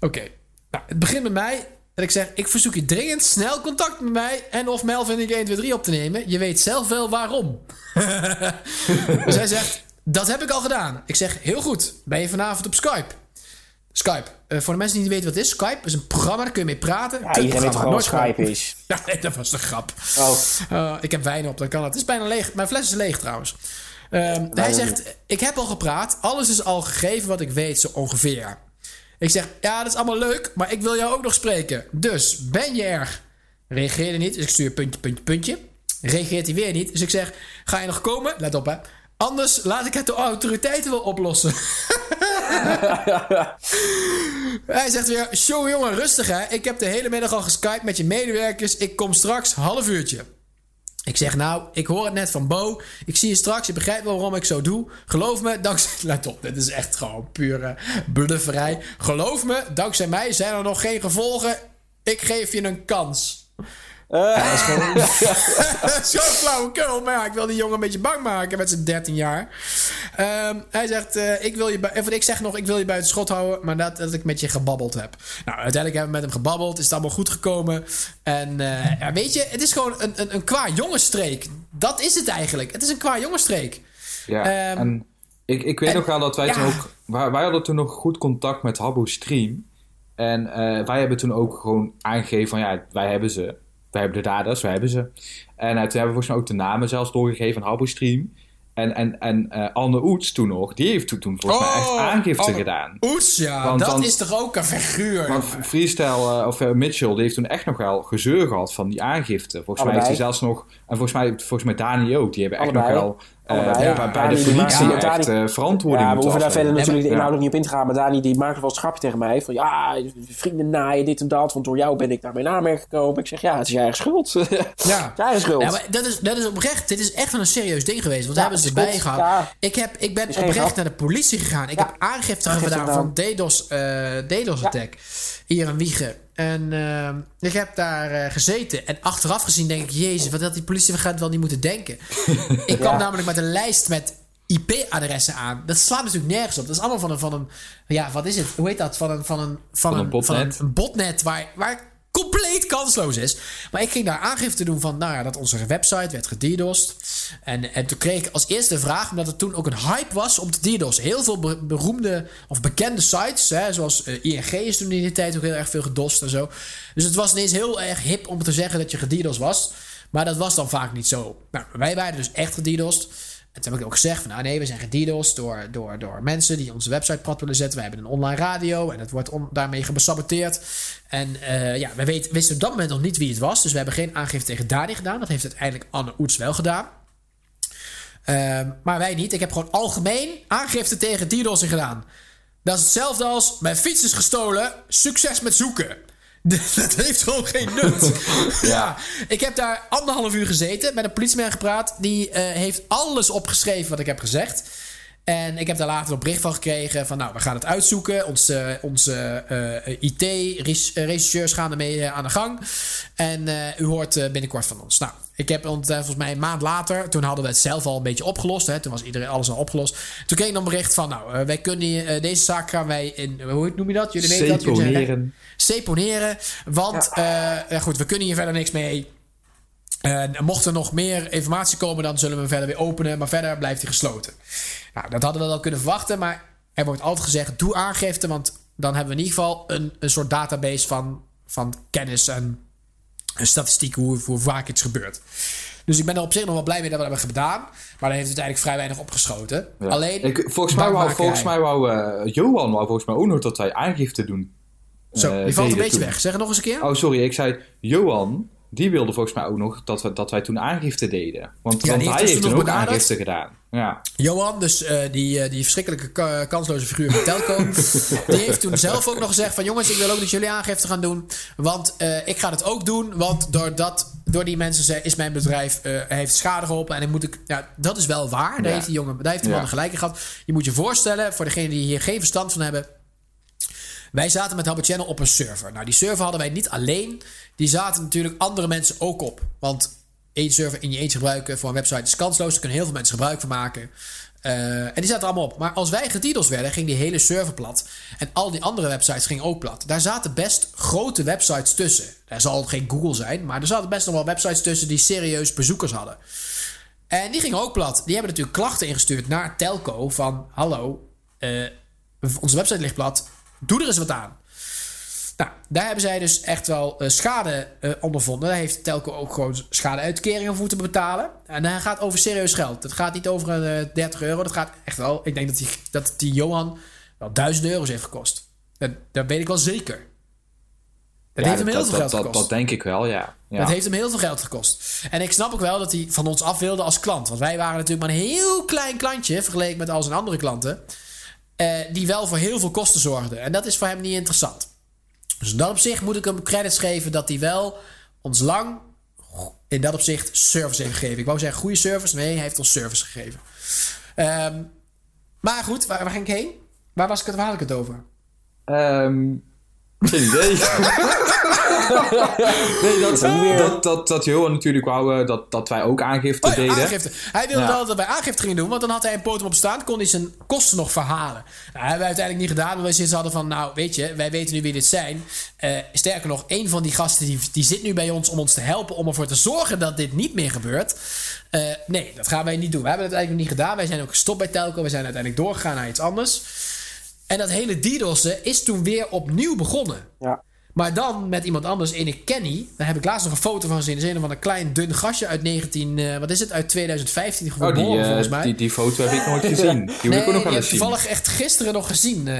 Oké. Nou, het begint met mij. Dat ik zeg, ik verzoek je dringend snel contact met mij en of Melvin ik 1, 2, 3 op te nemen. Je weet zelf wel waarom. dus hij zegt, dat heb ik al gedaan. Ik zeg, heel goed. Ben je vanavond op Skype? Skype. Eh, voor de mensen die niet weten wat het is, Skype is een programma, daar kun je mee praten. Ja, iedereen weet wat Skype is. Ja, nee, dat was de grap. Oh, Uh, ik heb wijn op, dan kan het. Het is bijna leeg. Mijn fles is leeg trouwens. Ehm, hij zegt: Ik heb al gepraat. Alles is al gegeven wat ik weet, zo ongeveer. Ik zeg: Ja, dat is allemaal leuk, maar ik wil jou ook nog spreken. Dus ben je er? Reageerde niet, dus ik stuur puntje, puntje, puntje. Reageert hij weer niet, dus ik zeg: Ga je nog komen? Let op hè. Anders laat ik het de autoriteiten wel oplossen. Hij zegt weer: Show jongen, rustig hè. Ik heb de hele middag al geskypt met je medewerkers. Ik kom straks, half uurtje. Ik zeg nou, ik hoor het net van Bo. Ik zie je straks, je begrijpt wel waarom ik zo doe. Geloof me, dankzij... Let op, dit is echt gewoon pure blufferij. Geloof me, dankzij mij zijn er nog geen gevolgen. Ik geef je een kans. Ja, dat is gewoon... Zo'n flauwekul. Maar ja, ik wil die jongen een beetje bang maken met zijn 13 jaar. Ehm, hij zegt, eh, ik, wil je of ik zeg nog, ik wil je buiten schot houden. Maar dat, dat ik met je gebabbeld heb. Nou, uiteindelijk hebben we met hem gebabbeld. Is het allemaal goed gekomen. En eh, ja, weet je, het is gewoon een, een, een qua jongenstreek. Dat is het eigenlijk. Het is een qua jongenstreek. Ja, Ehm, en ik, ik weet en- nog wel dat wij ja. toen ook... Wij, wij hadden toen nog goed contact met Habbo Stream. En eh, wij hebben toen ook gewoon aangegeven van... Ja, wij hebben ze. Wij hebben de daders, wij hebben ze. En eh, toen hebben we volgens mij ook de namen zelfs doorgegeven aan Habbo Stream. En, en, en eh, Anne Oets toen nog, die heeft toen, toen volgens mij echt aangifte Anne gedaan. Oets, ja. Want- dat want- is toch ook een figuur. Want Freestyle, eh, of Mitchell, die heeft toen echt nog wel gezeur gehad van die aangifte. Volgens mij heeft hij zelfs nog... En volgens mij, volgens mij Dani ook. Die hebben echt Allebei. nog wel... eh, Allebei. ja, Ja, bij Dani, de die politie echt Dani- eh, verantwoording Ja, we hoeven daar verder natuurlijk Ja. inhoudelijk niet op in te gaan. Maar Dani die maakte wel een grapje tegen mij. Van ja, vrienden naaien, dit en dat. Want door jou ben ik naar mijn aanmerking gekomen. Ik zeg ja, het is je eigen schuld. het is Ja. je eigen schuld. Ja, maar dat is, dat is oprecht. Dit is echt wel een serieus ding geweest. Want Ja, daar hebben ze erbij goed. gehad. Ja. Ik, heb, ik ben oprecht naar de politie gegaan. Ik Ja. heb aangifte Aangifte gedaan van DDoS, eh DDoS attack. Hier in Wiegen. En eh, ik heb daar eh, gezeten. En achteraf gezien denk ik... Jezus, wat had die politie gaat wel niet moeten denken. ik kwam Ja. namelijk met een lijst met IP-adressen aan. Dat slaat natuurlijk nergens op. Dat is allemaal van een... Van een ja, wat is het? Hoe heet dat? Van een, van een, van Van een een, botnet. Van een, een botnet waar, waar compleet kansloos is. Maar ik ging daar aangifte doen van, nou ja, dat onze website werd gedidost. En, en toen kreeg ik als eerste de vraag, omdat het toen ook een hype was om te didosten. Heel veel be- beroemde of bekende sites, hè, zoals eh, ING is toen in die tijd ook heel erg veel gedost en zo. Dus het was ineens heel erg hip om te zeggen dat je gedidost was. Maar dat was dan vaak niet zo. Nou, wij waren dus echt gedidost. En toen heb ik ook gezegd van, nou nee, we zijn gedidost door, door, door mensen die onze website plat willen zetten. We hebben een online radio en het wordt daarmee gesaboteerd. En eh, ja, we weet, wisten op dat moment nog niet wie het was. Dus we hebben geen aangifte tegen Dani gedaan. Dat heeft uiteindelijk Anne Oets wel gedaan. Ehm, maar wij niet. Ik heb gewoon algemeen aangifte tegen DDoS'ing gedaan. Dat is hetzelfde als mijn fiets is gestolen. Succes met zoeken. Dat heeft gewoon geen nut. ja. ik heb daar anderhalf uur gezeten, met een politieman gepraat. Die eh, heeft alles opgeschreven wat ik heb gezegd. En ik heb daar later een bericht van gekregen van, nou, we gaan het uitzoeken. Onze, onze eh, IT-rechercheurs gaan ermee eh, aan de gang. En eh, u hoort eh, binnenkort van ons. Nou, ik heb ont- eh, volgens mij een maand later, toen hadden we het zelf al een beetje opgelost. Hè, toen was iedereen alles al opgelost. Toen kreeg ik dan een bericht van, nou, eh, wij kunnen eh, deze zaak gaan wij in, hoe noem je dat? Jullie weten dat? Seponeren. seponeren. Want ja. ja, goed, we kunnen hier verder niks mee. En mocht er nog meer informatie komen, dan zullen we verder weer openen. Maar verder blijft hij gesloten. Nou, dat hadden we wel kunnen verwachten. Maar er wordt altijd gezegd: doe aangifte. Want dan hebben we in ieder geval een, een soort database van, van kennis en, en statistiek hoe, hoe vaak iets gebeurt. Dus ik ben er op zich nog wel blij mee dat we dat hebben gedaan. Maar dat heeft uiteindelijk vrij weinig opgeschoten. Ja. Alleen. Ik, volgens mij wou, volgens mij wou eh, Johan wou volgens mij ook nog dat wij aangifte doen. Zo, eh, die valt een beetje toen. weg. Zeg het nog eens een keer. Oh, sorry, ik zei Johan. Die wilde volgens mij ook nog dat, we, dat wij toen aangifte deden. Want, Ja, want die heeft hij dus heeft toen ook benaderd. aangifte gedaan. Ja. Johan, dus eh, die, eh, die verschrikkelijke ka- kansloze figuur van Telco... die heeft toen zelf ook nog gezegd van... jongens, ik wil ook dat jullie aangifte gaan doen. Want eh, ik ga het ook doen. Want door, dat, door die mensen is mijn bedrijf... heeft schade geholpen. En dan moet ik... Ja, dat is wel waar. Daar Ja. heeft die jongen daar heeft die man Ja. gelijk in gehad. Je moet je voorstellen, voor degenen die hier geen verstand van hebben... Wij zaten met Habbo Channel op een server. Nou, die server hadden wij niet alleen. Die zaten natuurlijk andere mensen ook op. Want één server in je eentje gebruiken voor een website is kansloos. Daar kunnen heel veel mensen gebruik van maken. Eh, en die zaten allemaal op. Maar als wij getiteld werden, ging die hele server plat. En al die andere websites gingen ook plat. Daar zaten best grote websites tussen. Er zal geen Google zijn, maar er zaten best nog wel websites tussen die serieus bezoekers hadden. En die gingen ook plat. Die hebben natuurlijk klachten ingestuurd naar Telco van... Hallo, eh, onze website ligt plat. Doe er eens wat aan. Nou, daar hebben zij dus echt wel eh, schade eh, ondervonden. Daar heeft Telco ook gewoon schadeuitkeringen voor moeten betalen. En dat gaat over serieus geld. Het gaat niet over een eh, 30 euro. Dat gaat echt wel... Ik denk dat die, dat die Johan wel 1000 euro's heeft gekost. Dat, dat weet ik wel zeker. Dat Ja, heeft hem heel dat, veel geld dat, gekost. dat denk ik wel, ja. ja. Dat heeft hem heel veel geld gekost. En ik snap ook wel dat hij van ons af wilde als klant. Want wij waren natuurlijk maar een heel klein klantje... vergeleken met al zijn andere klanten... die wel voor heel veel kosten zorgden. En dat is voor hem niet interessant. Dus in dat opzicht moet ik hem credits geven... dat hij wel ons lang in dat opzicht service heeft gegeven. Ik wou zeggen goede service. Nee, hij heeft ons service gegeven. Ehm, maar goed, waar, waar ging ik heen? Waar, was ik het, waar had ik het over? Ehm, geen idee. nee, dat, dat, dat, dat Johan natuurlijk wou eh, dat, dat wij ook aangifte Oh ja, deden. aangifte. Hij wilde Ja. wel dat wij aangifte gingen doen, want dan had hij een potem op staan, kon hij zijn kosten nog verhalen. Nou, dat hebben we uiteindelijk niet gedaan, want wij zoiets hadden van, nou weet je, wij weten nu wie dit zijn. Eh, sterker nog, een van die gasten die, die zit nu bij ons om ons te helpen, om ervoor te zorgen dat dit niet meer gebeurt. Eh, nee, dat gaan wij niet doen. We hebben het eigenlijk niet gedaan. Wij zijn ook gestopt bij Telco. We zijn uiteindelijk doorgegaan naar iets anders. En dat hele DDoS'en is toen weer opnieuw begonnen. Ja. Maar dan met iemand anders, ene Kenny. Daar heb ik laatst nog een foto van gezien. Dat is een van een klein dun gastje uit 19... eh, wat is het? Uit 2015 Oh, geboren die, eh, volgens mij. die, die foto heb ik nooit gezien. Die wil nee, ik ook nog die wel heb eens ik zien. toevallig echt gisteren nog gezien. eh,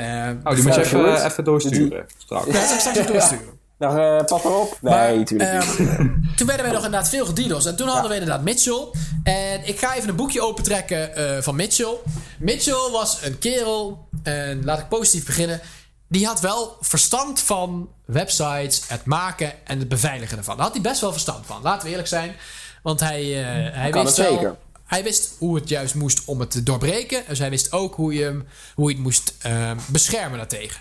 Oh, die moet je even, even doorsturen. Straks. Ja, dat zal ik straks even doorsturen. Nou, eh pas maar op. Nee, Maar, natuurlijk niet. ehm, toen werden wij nog inderdaad veel gedidos. En toen hadden we inderdaad Mitchell. En ik ga even een boekje opentrekken eh van Mitchell. Mitchell was een kerel. En laat ik positief beginnen. Die had wel verstand van websites, het maken en het beveiligen ervan. Daar had hij best wel verstand van. Laten we eerlijk zijn. Want hij, eh, hij wist wel... zeker. Hij wist hoe het juist moest om het te doorbreken. Dus hij wist ook hoe je, hem, hoe je het moest eh, beschermen daartegen.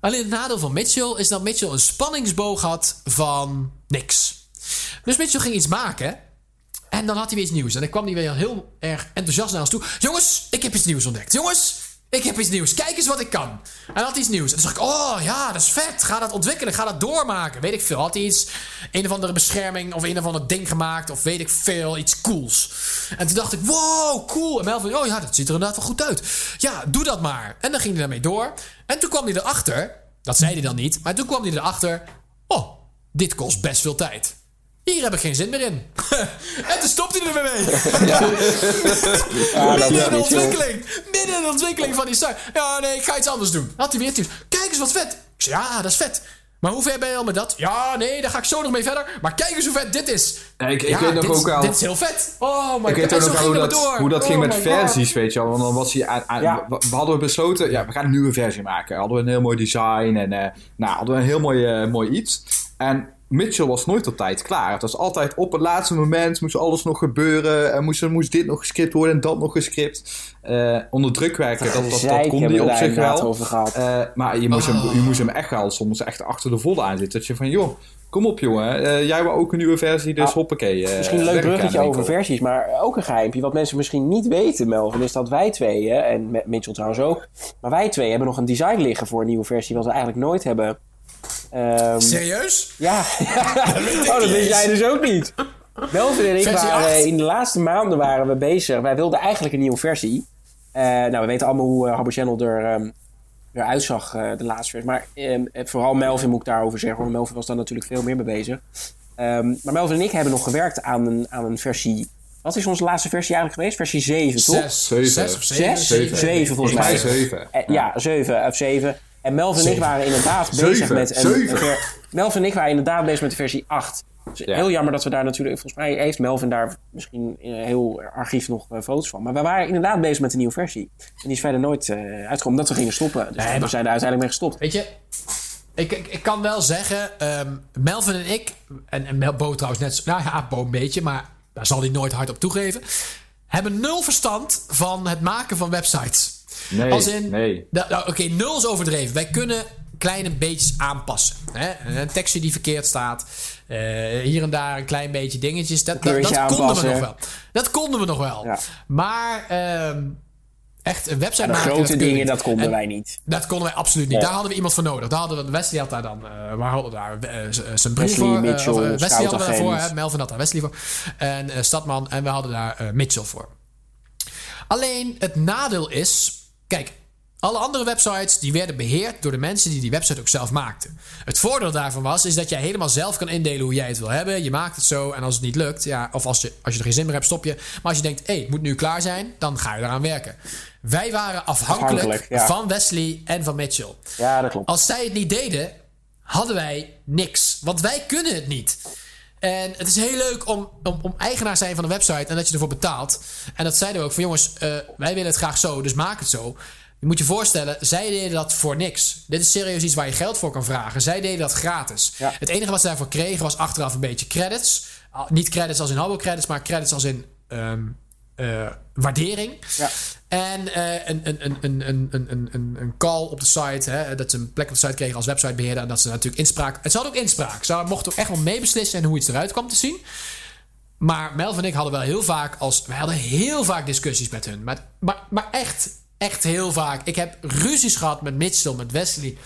Alleen het nadeel van Mitchell is dat Mitchell een spanningsboog had van niks. Dus Mitchell ging iets maken. En dan had hij weer iets nieuws. En dan kwam hij weer heel erg enthousiast naar ons toe. Jongens, ik heb iets nieuws ontdekt. Jongens, ik heb iets nieuws. Kijk eens wat ik kan. En had iets nieuws. En toen dacht ik, oh ja, dat is vet. Ga dat ontwikkelen. Ga dat doormaken. Weet ik veel. Had hij iets, een of andere bescherming of een of ander ding gemaakt. Of weet ik veel, iets cools. En toen dacht ik, wow, cool. En Melvin, oh ja, dat ziet er inderdaad wel goed uit. Ja, doe dat maar. En dan ging hij daarmee door. En toen kwam hij erachter, dat zei hij dan niet. Maar toen kwam hij erachter, oh, dit kost best veel tijd. Hier heb ik geen zin meer in. en toen stopte hij er weer mee. Ja, dat Midden in de ontwikkeling. Midden in de ontwikkeling van die site. Ja, nee, ik ga iets anders doen. Had hij weer iets. Kijk eens wat vet. Ik zei, ja, dat is vet. Maar hoe ver ben je al met dat? Ja, nee, daar ga ik zo nog mee verder. Maar kijk eens hoe vet dit is. Ja, ik, ik ja, weet nog dit, ook wel... Dit is heel vet. Oh my Ik weet god. ook En nog zo wel hoe dat, door. hoe dat ging Oh met God. versies, weet je wel. Want dan was hij aan, aan- Ja. we, we hadden besloten, ja, we gaan een nieuwe versie maken. Hadden we een heel mooi design en eh, nou, hadden we een heel mooi, eh, mooi iets. En Mitchell was nooit op tijd klaar. Het was altijd op het laatste moment moest alles nog gebeuren. En moest, moest dit nog gescript worden en dat nog gescript. Eh, onder druk werken, dat, dat, dat kon we op zich wel. over gehad. Eh, maar je moest, hem, Oh. je moest hem echt wel soms echt achter de volle aan zitten. Dat je van, joh, kom op jongen. Eh, jij wil ook een nieuwe versie, dus Ah, hoppakee. Misschien een leuk bruggetje over winkel. versies, maar ook een geheimpje. Wat mensen misschien niet weten, Melvin, is dat wij tweeën, en Mitchell trouwens ook, maar wij twee hebben nog een design liggen voor een nieuwe versie, wat we eigenlijk nooit hebben. Ehm, Serieus? ja, oh, dat wist jij dus ook niet. Melvin en ik Versie waren 8? in de laatste maanden waren we bezig. Wij wilden eigenlijk een nieuwe versie. Eh, nou, we weten allemaal hoe uh, Habbo Channel er, ehm, eruit zag, eh, de laatste versie. Maar ehm, eh, vooral Melvin moet ik daarover zeggen, want Melvin was daar natuurlijk veel meer mee bezig. Ehm, maar Melvin en ik hebben nog gewerkt aan een, aan een versie. Wat is onze laatste versie eigenlijk geweest? Versie 7, toch? Zes. Zeven. Zes of zeven? Zes? Zeven. Zeven, volgens mij. Volgens mij zeven. Eh, ja, 7 of 7. En Melvin en ik waren inderdaad bezig met een, Zeven. een ver- Melvin en ik waren inderdaad bezig met de versie 8. Dus Ja. Heel jammer dat we daar natuurlijk... Volgens mij heeft Melvin daar misschien in een heel archief nog eh, foto's van. Maar we waren inderdaad bezig met een nieuwe versie. En die is verder nooit eh, uitgekomen omdat we gingen stoppen. Dus Nee, we zijn er uiteindelijk mee gestopt. Weet je, ik, ik, ik kan wel zeggen, ehm, Melvin en ik, en, en Mel- Bo trouwens net, zo- nou ja, Bo een beetje, maar daar zal hij nooit hard op toegeven, hebben nul verstand van het maken van websites. Nee, Als in, nee. nou, Oké, nul is overdreven. Wij kunnen kleine beetjes aanpassen. Hè? Een tekstje die verkeerd staat. eh, hier en daar een klein beetje dingetjes. Dat, dat, konden we nog wel. Dat konden we nog wel. Ja. Maar ehm, echt een website maken... grote dat dingen, dat konden En- wij niet. dat konden wij absoluut niet. Daar hadden we iemand voor nodig. Daar hadden we, Wesley had daar dan, eh waar hadden we daar? eh, zijn broer Wesley, voor. Mitchell, of, Wesley hadden we daarvoor. Hè? Melvin had daar Wesley voor. En Stadman. En we hadden daar eh, Mitchell voor. Alleen het nadeel is... Kijk, alle andere websites die werden beheerd door de mensen die die website ook zelf maakten. Het voordeel daarvan was is dat jij helemaal zelf kan indelen hoe jij het wil hebben. Je maakt het zo en als het niet lukt, ja, of als je, als je er geen zin meer hebt, stop je. Maar als je denkt, hé, het moet nu klaar zijn, dan ga je eraan werken. Wij waren afhankelijk, Afhankelijk, ja. van Wesley en van Mitchell. Ja, dat klopt. Als zij het niet deden, hadden wij niks. Want wij kunnen het niet. En het is heel leuk om, om, om eigenaar te zijn van een website en dat je ervoor betaalt. En dat zeiden we ook van jongens, eh, wij willen het graag zo, dus maak het zo. Je moet je voorstellen, zij deden dat voor niks. Dit is serieus iets waar je geld voor kan vragen. Zij deden dat gratis. Ja. Het enige wat ze daarvoor kregen was achteraf een beetje credits. Niet credits als in Habbo credits, maar credits als in ehm, eh, waardering. Ja. En uh, een, een, een, een, call op de site. Hè, dat ze een plek op de site kregen als websitebeheerder. En dat ze natuurlijk inspraak. het had ook inspraak. Ze mochten ook echt wel meebeslissen en hoe iets eruit kwam te zien. Maar Melvin en ik hadden wel heel vaak als. we hadden heel vaak discussies met hun. Maar, maar, maar echt, echt heel vaak. Ik heb ruzies gehad met Mitchell, met Wesley.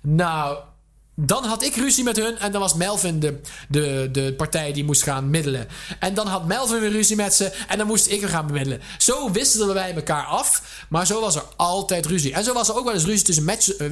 Nou, dan had ik ruzie met hun en dan was Melvin de, de, de partij die moest gaan middelen. En dan had Melvin weer ruzie met ze en dan moest ik weer gaan bemiddelen. Zo wisselden wij elkaar af, maar zo was er altijd ruzie. En zo was er ook wel eens ruzie tussen Match- eh,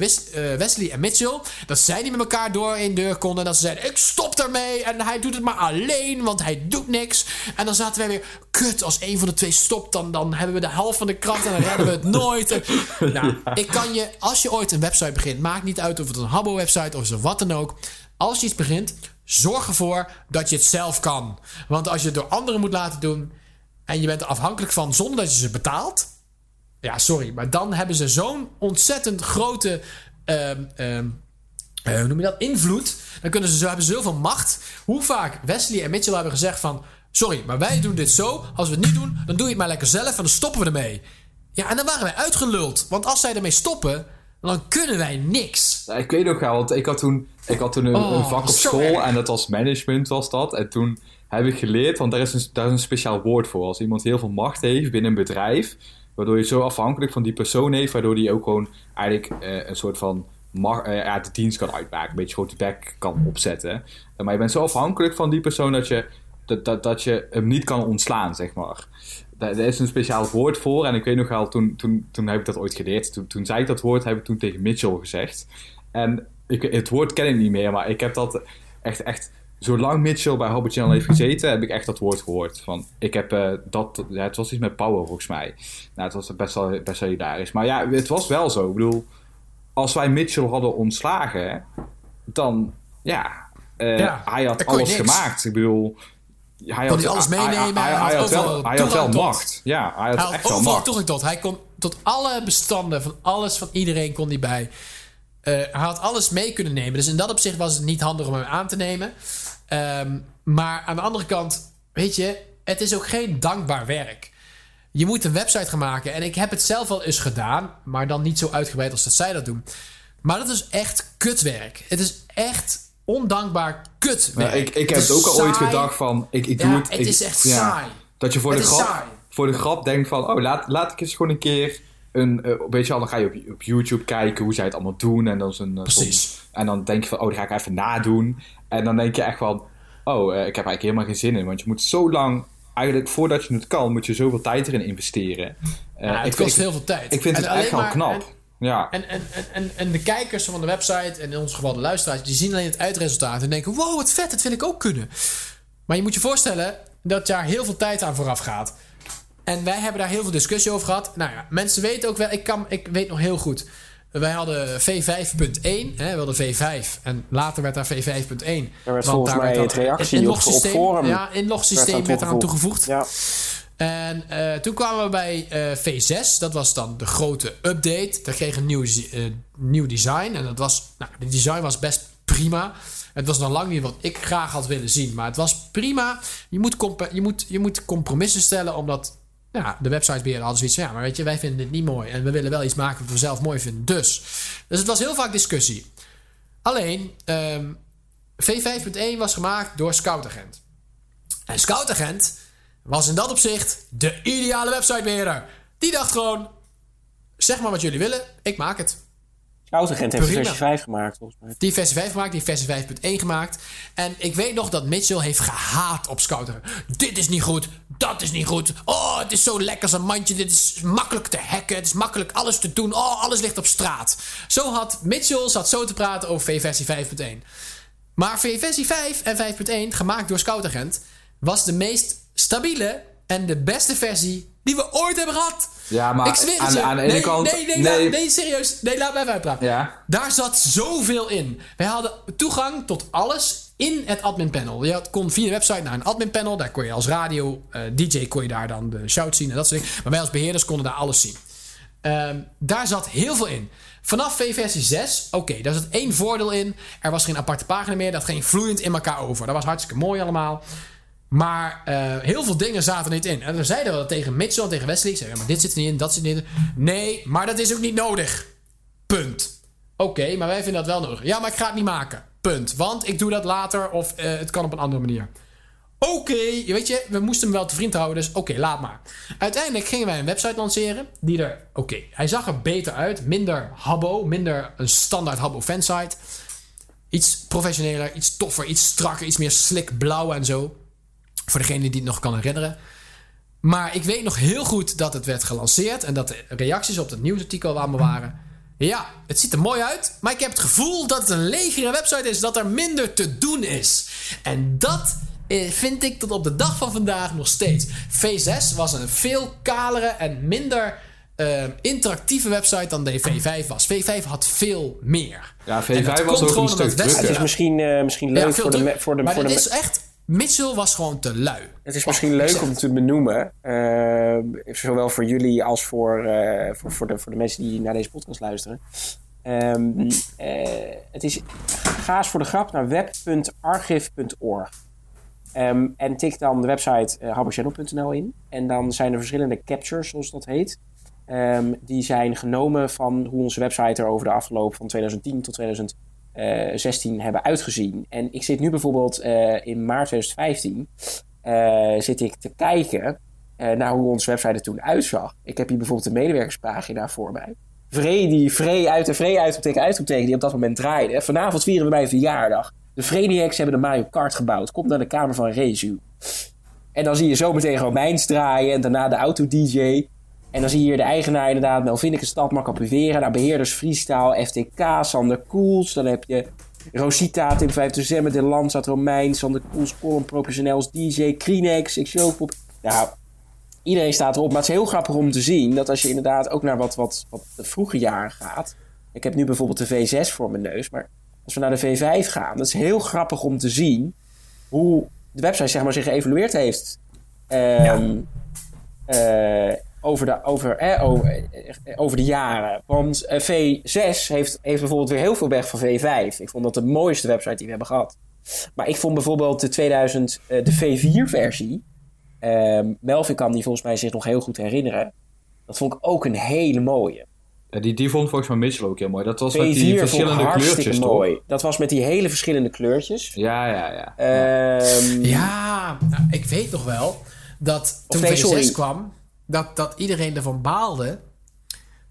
eh, Wesley en Mitchell. Dat zij niet met elkaar door één deur konden. En dat ze zeiden, ik stop ermee en hij doet het maar alleen, want hij doet niks. En dan zaten wij weer, kut, als een van de twee stopt, dan, dan hebben we de helft van de kracht en dan redden we het nooit. En- nou, ik kan je, als je ooit een website begint, maakt niet uit of het een Habbo-website of zo wat dan ook. Als je iets begint, zorg ervoor dat je het zelf kan. Want als je het door anderen moet laten doen en je bent er afhankelijk van zonder dat je ze betaalt. Ja, sorry, maar dan hebben ze zo'n ontzettend grote. ehm, ehm, eh, noem je dat? Invloed. Dan kunnen ze zo, hebben ze zoveel macht. Hoe vaak Wesley en Mitchell hebben gezegd van... Sorry, maar wij doen dit zo. Als we het niet doen, dan doe je het maar lekker zelf en dan stoppen we ermee. Ja, en dan waren wij uitgeluld. Want als zij ermee stoppen, dan kunnen wij niks. Ja, ik weet nog wel, want ik had toen, ik had toen een, Oh, een vak op school erg. en dat was management was dat. En toen heb ik geleerd, want daar is een, daar is een speciaal woord voor. Als iemand heel veel macht heeft binnen een bedrijf, Waardoor je zo afhankelijk van die persoon heeft, waardoor die ook gewoon eigenlijk eh, een soort van mag, eh, ja, de dienst kan uitmaken. Een beetje grote bek kan opzetten. Maar je bent zo afhankelijk van die persoon dat je, dat, dat, dat je hem niet kan ontslaan, zeg maar. Daar, is een speciaal woord voor. En ik weet nog wel, toen, toen, toen heb ik dat ooit geleerd. Toen, toen zei ik dat woord, heb ik toen tegen Mitchell gezegd. En ik, het woord ken ik niet meer, maar ik heb dat echt, echt zolang Mitchell bij Hobbit Channel heeft gezeten, heb ik echt dat woord gehoord. Van, ik heb uh, dat, ja, het was iets met power volgens mij. Nou, het was best wel, best wel hilarisch. Maar ja, het was wel zo. Ik bedoel, als wij Mitchell hadden ontslagen, dan, ja, uh, ja hij had alles gemaakt. Ik bedoel, hij had, alles meenemen. Hij, hij, had, wel, hij had wel macht. Ja, hij had, echt wel macht. toegang tot. Hij kon tot alle bestanden van alles van iedereen kon hij bij. Uh, hij had alles mee kunnen nemen. Dus in dat opzicht was het niet handig om hem aan te nemen. Um, maar aan de andere kant, weet je, het is ook geen dankbaar werk. Je moet een website gaan maken. En ik heb het zelf al eens gedaan, maar dan niet zo uitgebreid als dat zij dat doen. Maar dat is echt kutwerk. Het is echt ondankbaar. Ja, ik, ik heb het ook al ooit gedacht van, ik, ik doe ja, het. Het ik, is echt saai. Dat je voor het de, grap, voor de grap denkt van, oh, laat, laat ik eens gewoon een keer een, uh, weet je dan ga je op, op, YouTube kijken hoe zij het allemaal doen. En dan, is een, Precies. en dan denk je van, oh, dan ga ik even nadoen. En dan denk je echt van, oh, uh, ik heb eigenlijk helemaal geen zin in. Want je moet zo lang, eigenlijk voordat je het kan, moet je zoveel tijd erin investeren. Ja, het kost heel veel tijd. Ik vind en het echt wel knap. En, ja. En, en, en, en de kijkers van de website, en in ons geval de luisteraars, die zien alleen het uitresultaat en denken: wow, wat vet, dat wil ik ook kunnen. Maar je moet je voorstellen dat daar heel veel tijd aan vooraf gaat. En wij hebben daar heel veel discussie over gehad. Nou ja, mensen weten ook wel, ik, kan, ik weet nog heel goed. Wij hadden V5.1, we hadden V5 en later werd daar V5.1. Er werd volgens mij het reactie op, op forum. Ja, inlogsysteem werd eraan toegevoegd. Ja. En uh, toen kwamen we bij uh, V6. Dat was dan de grote update. Daar kreeg een nieuw, uh, nieuw design. En dat was, nou, de design was best prima. Het was nog lang niet wat ik graag had willen zien. Maar het was prima. Je moet, je moet, je moet compromissen stellen. Omdat ja, de websitebeheerder hadden zoiets van... Ja, maar weet je, wij vinden dit niet mooi. En we willen wel iets maken wat we zelf mooi vinden. Dus. Dus het was heel vaak discussie. Alleen, um, V5.1 was gemaakt door Scoutagent. En Scoutagent was in dat opzicht de ideale websitebeheerder. Die dacht gewoon: zeg maar wat jullie willen, ik maak het. Scoutagent heeft versie 5 gemaakt, volgens mij. Die versie 5 gemaakt, die versie 5.1 gemaakt. En ik weet nog dat Mitchell heeft gehaat op Scoutagent. Dit is niet goed, dat is niet goed. Oh, het is zo lekker als een mandje. Dit is makkelijk te hacken. Het is makkelijk alles te doen. Oh, alles ligt op straat. Zo had Mitchell zat zo te praten over V-versie 5.1. Maar V-versie 5 en 5.1, gemaakt door Scoutagent, was de meest stabiele en de beste versie die we ooit hebben gehad. Ja, maar ik zweer aan, je. aan de ene nee, kant... Nee, nee, nee, nee, serieus. Nee, laat mij even uitpraten. Ja. Daar zat zoveel in. Wij hadden toegang tot alles in het admin panel. Je kon via de website naar een admin panel. Daar kon je als radio, uh, DJ kon je daar dan de shout zien en dat soort dingen. Maar wij als beheerders konden daar alles zien. Um, daar zat heel veel in. Vanaf V-versie 6, oké, okay, daar zat één voordeel in. Er was geen aparte pagina meer. Dat ging vloeiend in elkaar over. Dat was hartstikke mooi allemaal. Maar uh, heel veel dingen zaten niet in. En dan zeiden we tegen Mitchell en tegen Wesley. Zeiden, maar dit zit er niet in, dat zit er niet in. Nee, maar dat is ook niet nodig. Punt. Oké, maar wij vinden dat wel nodig. Ja, maar ik ga het niet maken. Punt. Want ik doe dat later of uh, het kan op een andere manier. Oké, okay, weet je, we moesten hem wel te vriend houden, dus oké, laat maar. Uiteindelijk gingen wij een website lanceren. Die er, oké, hij zag er beter uit. Minder habbo, minder een standaard habbo fansite. Iets professioneler, iets toffer, iets strakker, iets meer slick blauw en zo. Voor degene die het nog kan herinneren. Maar ik weet nog heel goed dat het werd gelanceerd en dat de reacties op het nieuwsartikel allemaal waren. Ja, het ziet er mooi uit, maar ik heb het gevoel dat het een legere website is, dat er minder te doen is. En dat vind ik tot op de dag van vandaag nog steeds. V6 was een veel kalere en minder uh, interactieve website dan de V5 was. V5 had veel meer. Ja, V5 was ook een stuk drukker. Het is misschien, uh, misschien leuk ja, voor, de, voor de... Maar voor het de is echt... Mitchell was gewoon te lui. Het is misschien leuk om te benoemen, uh, zowel voor jullie als voor, uh, voor, voor, de, voor de mensen die naar deze podcast luisteren. Um, uh, het is, ga eens voor de grap naar web.archive.org. Um, en tik dan de website uh, in. En dan zijn er verschillende captures, zoals dat heet. Um, die zijn genomen van hoe onze website er over de afgelopen van 2010 tot 2000 uh, 16 hebben uitgezien. En ik zit nu bijvoorbeeld uh, in maart 2015 uh, zit ik te kijken eh, naar hoe onze website er toen uitzag. Ik heb hier bijvoorbeeld de medewerkerspagina voor mij. Vredi, Vree uit de Vree uitroepteken, die op dat moment draaide. Vanavond vieren we mijn verjaardag. De Vrediacs hebben de Mario Kart gebouwd. Komt naar de kamer van Rezu. En dan zie je zo meteen mijns draaien. En daarna de auto-dj. En dan zie je hier de eigenaar inderdaad. Melvinneke Stadmak Capuvera. Nou, beheerders Freestyle, FTK, Sander Koels. Dan heb je Rosita, Tim 5 de Zemme, De Lanzat, Romein, Sander Koels, Colin, Professionels, DJ, Krinex, Xshowpop. Nou, iedereen staat erop. Maar het is heel grappig om te zien dat als je inderdaad ook naar wat, wat, wat de vroege jaren gaat. Ik heb nu bijvoorbeeld de V6 voor mijn neus. Maar als we naar de V5 gaan, dat is heel grappig om te zien hoe de website zeg maar, zich geëvolueerd heeft. Ehm, eh, over, de, over, eh, over, eh, over de jaren. Want eh, V6 heeft, heeft bijvoorbeeld weer heel veel weg van V5. Ik vond dat de mooiste website die we hebben gehad. Maar ik vond bijvoorbeeld de 2000, eh, de V4-versie. ehm Melvin kan die volgens mij zich nog heel goed herinneren. Dat vond ik ook een hele mooie. Ja, die, die vond volgens mij Mitchell ook heel mooi. Dat was V4 met die verschillende kleurtjes, mooi. toch? Dat was met die hele verschillende kleurtjes. Ja, ja, ja. Ehm, Ja, nou, ik weet nog wel dat toen nee, V6 sorry. kwam, dat, dat iedereen ervan baalde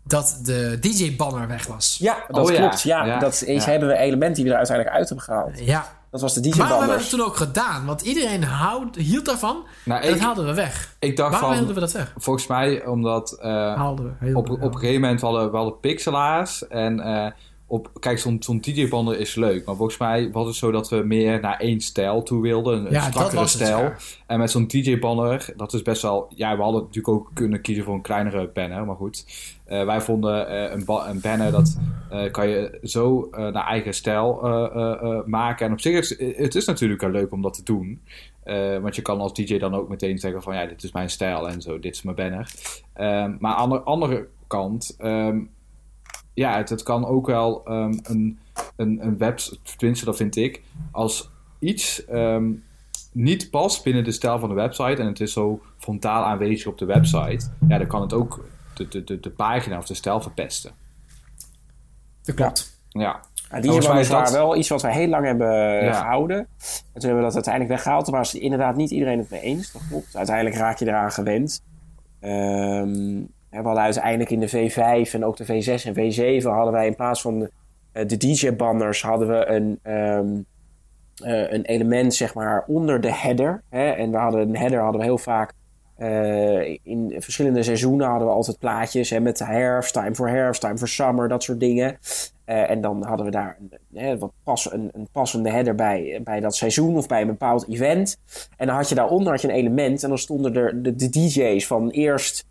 dat de DJ-banner weg was. ja, dat Oh ja, klopt. Ja, ja, dat is, ja. hebben we elementen die we er uiteindelijk uit hebben gehaald. Ja. Dat was de Maar we hebben het toen ook gedaan, want iedereen houd, hield daarvan. Nou, en dat haalden we weg. Ik dacht Waarom van, hielden we dat weg? volgens mij omdat eh, Haalden we. op, we, op een gegeven moment we hadden we hadden pixelaars. En eh, op, kijk, zo'n zo'n DJ-bander is leuk. Maar volgens mij was het zo dat we meer naar één stijl toe wilden. Een, Ja, strakkere het, stijl. ja. En met zo'n DJ-banner, dat is best wel... Ja, we hadden natuurlijk ook kunnen kiezen voor een kleinere banner. Maar goed, Eh, wij vonden eh, een, een banner dat eh, kan je zo naar eigen stijl maken. En op zich is het is natuurlijk wel leuk om dat te doen. Want je kan als DJ dan ook meteen zeggen van ja, dit is mijn stijl en zo, dit is mijn banner. Ehm, maar aan de andere kant, ehm, ja, het, het kan ook wel ehm, een, een, een web, tenminste dat vind ik, als iets ehm, niet past binnen de stijl van de website en het is zo frontaal aanwezig op de website, ja, dan kan het ook de, de, de, de pagina of de stijl verpesten. Dat klopt. Ja, Ja, En die is waren dat- wel iets wat we heel lang hebben Ja. gehouden. En toen hebben we dat uiteindelijk weggehaald. Toen was inderdaad niet iedereen het mee eens. Dat klopt. Uiteindelijk raak je eraan gewend. Ehm, we hadden uiteindelijk in de V5 en ook de V6 en V7 hadden wij in plaats van de, eh, de DJ-banners hadden we een, ehm, eh, een element zeg maar onder de header. Hè? En we hadden een header hadden we heel vaak eh, in verschillende seizoenen hadden we altijd plaatjes hè, met de herfst, time for herfst, time for summer, dat soort dingen. En dan hadden we daar een, wat pas, een, een passende header bij, bij dat seizoen of bij een bepaald event. En dan had je daaronder had je een element en dan stonden er de, de DJ's van eerst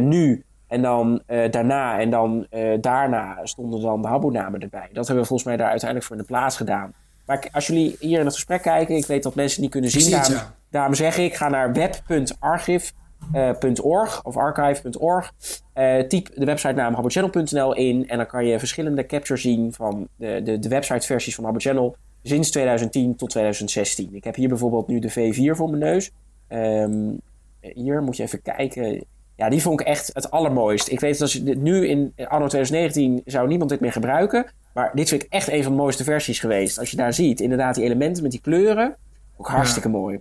nu en dan eh, daarna en dan eh, daarna stonden dan de Habbo-namen erbij. Dat hebben we volgens mij daar uiteindelijk voor in de plaats gedaan. Maar als jullie hier in het gesprek kijken, ik weet dat mensen het niet kunnen zien. daarom, ja. daarom zeg ik, ga naar web.archive.org of archive.org. Eh, typ de websitenaam habbochannel.nl in en dan kan je verschillende captures zien van de, de, de websiteversies van Habbo Channel sinds 2010 tot 2016. Ik heb hier bijvoorbeeld nu de V4 voor mijn neus. Ehm, hier moet je even kijken. Ja, die vond ik echt het allermooist. Ik weet dat als je dit nu in anno 2019 zou niemand dit meer gebruiken. Maar dit vind ik echt een van de mooiste versies geweest. Als je daar ziet, inderdaad die elementen met die kleuren. Ook hartstikke mooi.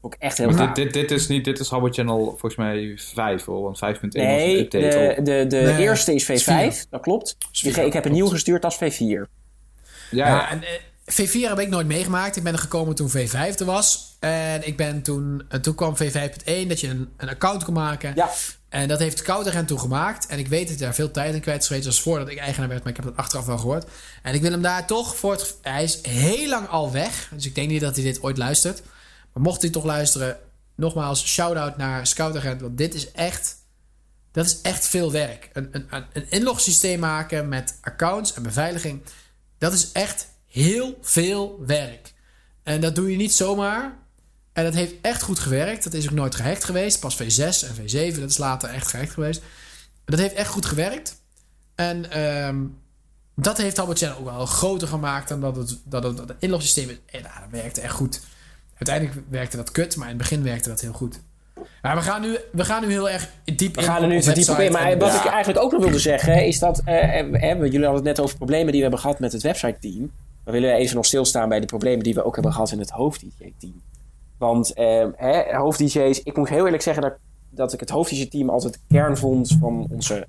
Ook echt heel Maar dit, dit, dit is niet, dit is Habbo Channel volgens mij 5 hoor, want 5.1 was een Nee, update de, de, de Nee, eerste is is V5, vier. dat klopt. Is vier, ik heb een nieuw gestuurd als V4. Ja, Ja, ja. en, eh, V4 heb ik nooit meegemaakt. Ik ben er gekomen toen V5 er was. En ik ben toen, en toen kwam V5.1 dat je een, een account kon maken. Ja, En dat heeft Koutergen toen gemaakt. En ik weet dat hij daar veel tijd in kwijt. Dat was voordat ik eigenaar werd, maar ik heb dat achteraf wel gehoord. En ik wil hem daar toch voor het... Hij is heel lang al weg. Dus ik denk niet dat hij dit ooit luistert. Maar mocht hij toch luisteren, nogmaals, shout-out naar Scoutagent. Want dit is echt... Dat is echt veel werk. Een, een- een inlogsysteem maken met accounts en beveiliging. Dat is echt heel veel werk. En dat doe je niet zomaar. En dat heeft echt goed gewerkt. Dat is ook nooit gehackt geweest. Pas V6 en V7, dat is later echt gehackt geweest. Dat heeft echt goed gewerkt. En ehm, dat heeft Habbo Channel ook wel groter gemaakt dan dat het, dat het, dat het inlogsysteem is. En, nou, dat werkte echt goed. Uiteindelijk werkte dat kut, maar in het begin werkte dat heel goed. Maar we gaan nu, we gaan nu heel erg diep we in gaan er nu te diep op in. Maar wat Ja. ik eigenlijk ook nog wilde zeggen is dat... hè, jullie hadden het net over problemen die we hebben gehad met het website-team. We willen even nog stilstaan bij de problemen die we ook hebben gehad in het hoofd-DJ-team. Want eh, hoofd-DJ's, ik moet heel eerlijk zeggen, daar dat ik het hoofdje-team altijd de kern vond van onze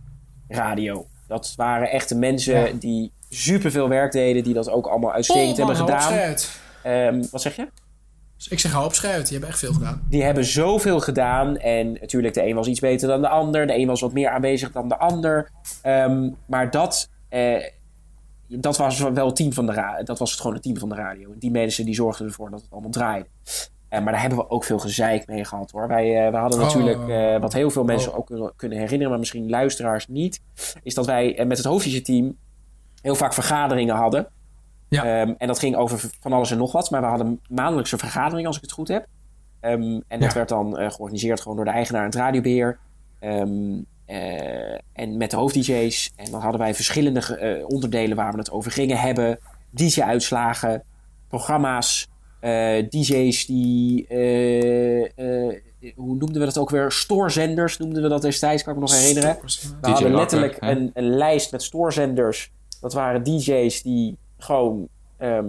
radio. Dat waren echte mensen Ja. die superveel werk deden, die dat ook allemaal Oh, uitstekend hebben man, hou op, gedaan. Ehm, wat zeg je? Ik zeg hou op schuit. Die hebben echt veel gedaan. Die hebben zoveel gedaan. En natuurlijk, de een was iets beter dan de ander. De een was wat meer aanwezig dan de ander. Ehm, maar dat, eh, dat was wel het team van de Dat was het gewoon het team van de radio. Die mensen die zorgden ervoor dat het allemaal draaide. Eh, maar daar hebben we ook veel gezeik mee gehad hoor. Wij, eh, wij hadden Oh. natuurlijk, eh, wat heel veel mensen Oh. ook kunnen, herinneren, maar misschien luisteraars niet. Is dat wij met het hoofdje team heel vaak vergaderingen hadden. Ja. Ehm, en dat ging over van alles en nog wat. Maar we hadden maandelijkse vergaderingen, als ik het goed heb. Ehm, en dat Ja. werd dan georganiseerd gewoon door de eigenaar en het radiobeheer. Eh, en met de hoofd-DJ's. En dan hadden wij verschillende eh, onderdelen waar we het over gingen hebben. DJ-uitslagen, programma's, eh, DJ's die... eh, eh, hoe noemden we dat ook weer? Stoorzenders noemden we dat destijds, kan ik me nog herinneren. We hadden letterlijk een lijst met stoorzenders. Dat waren DJ's die gewoon ehm,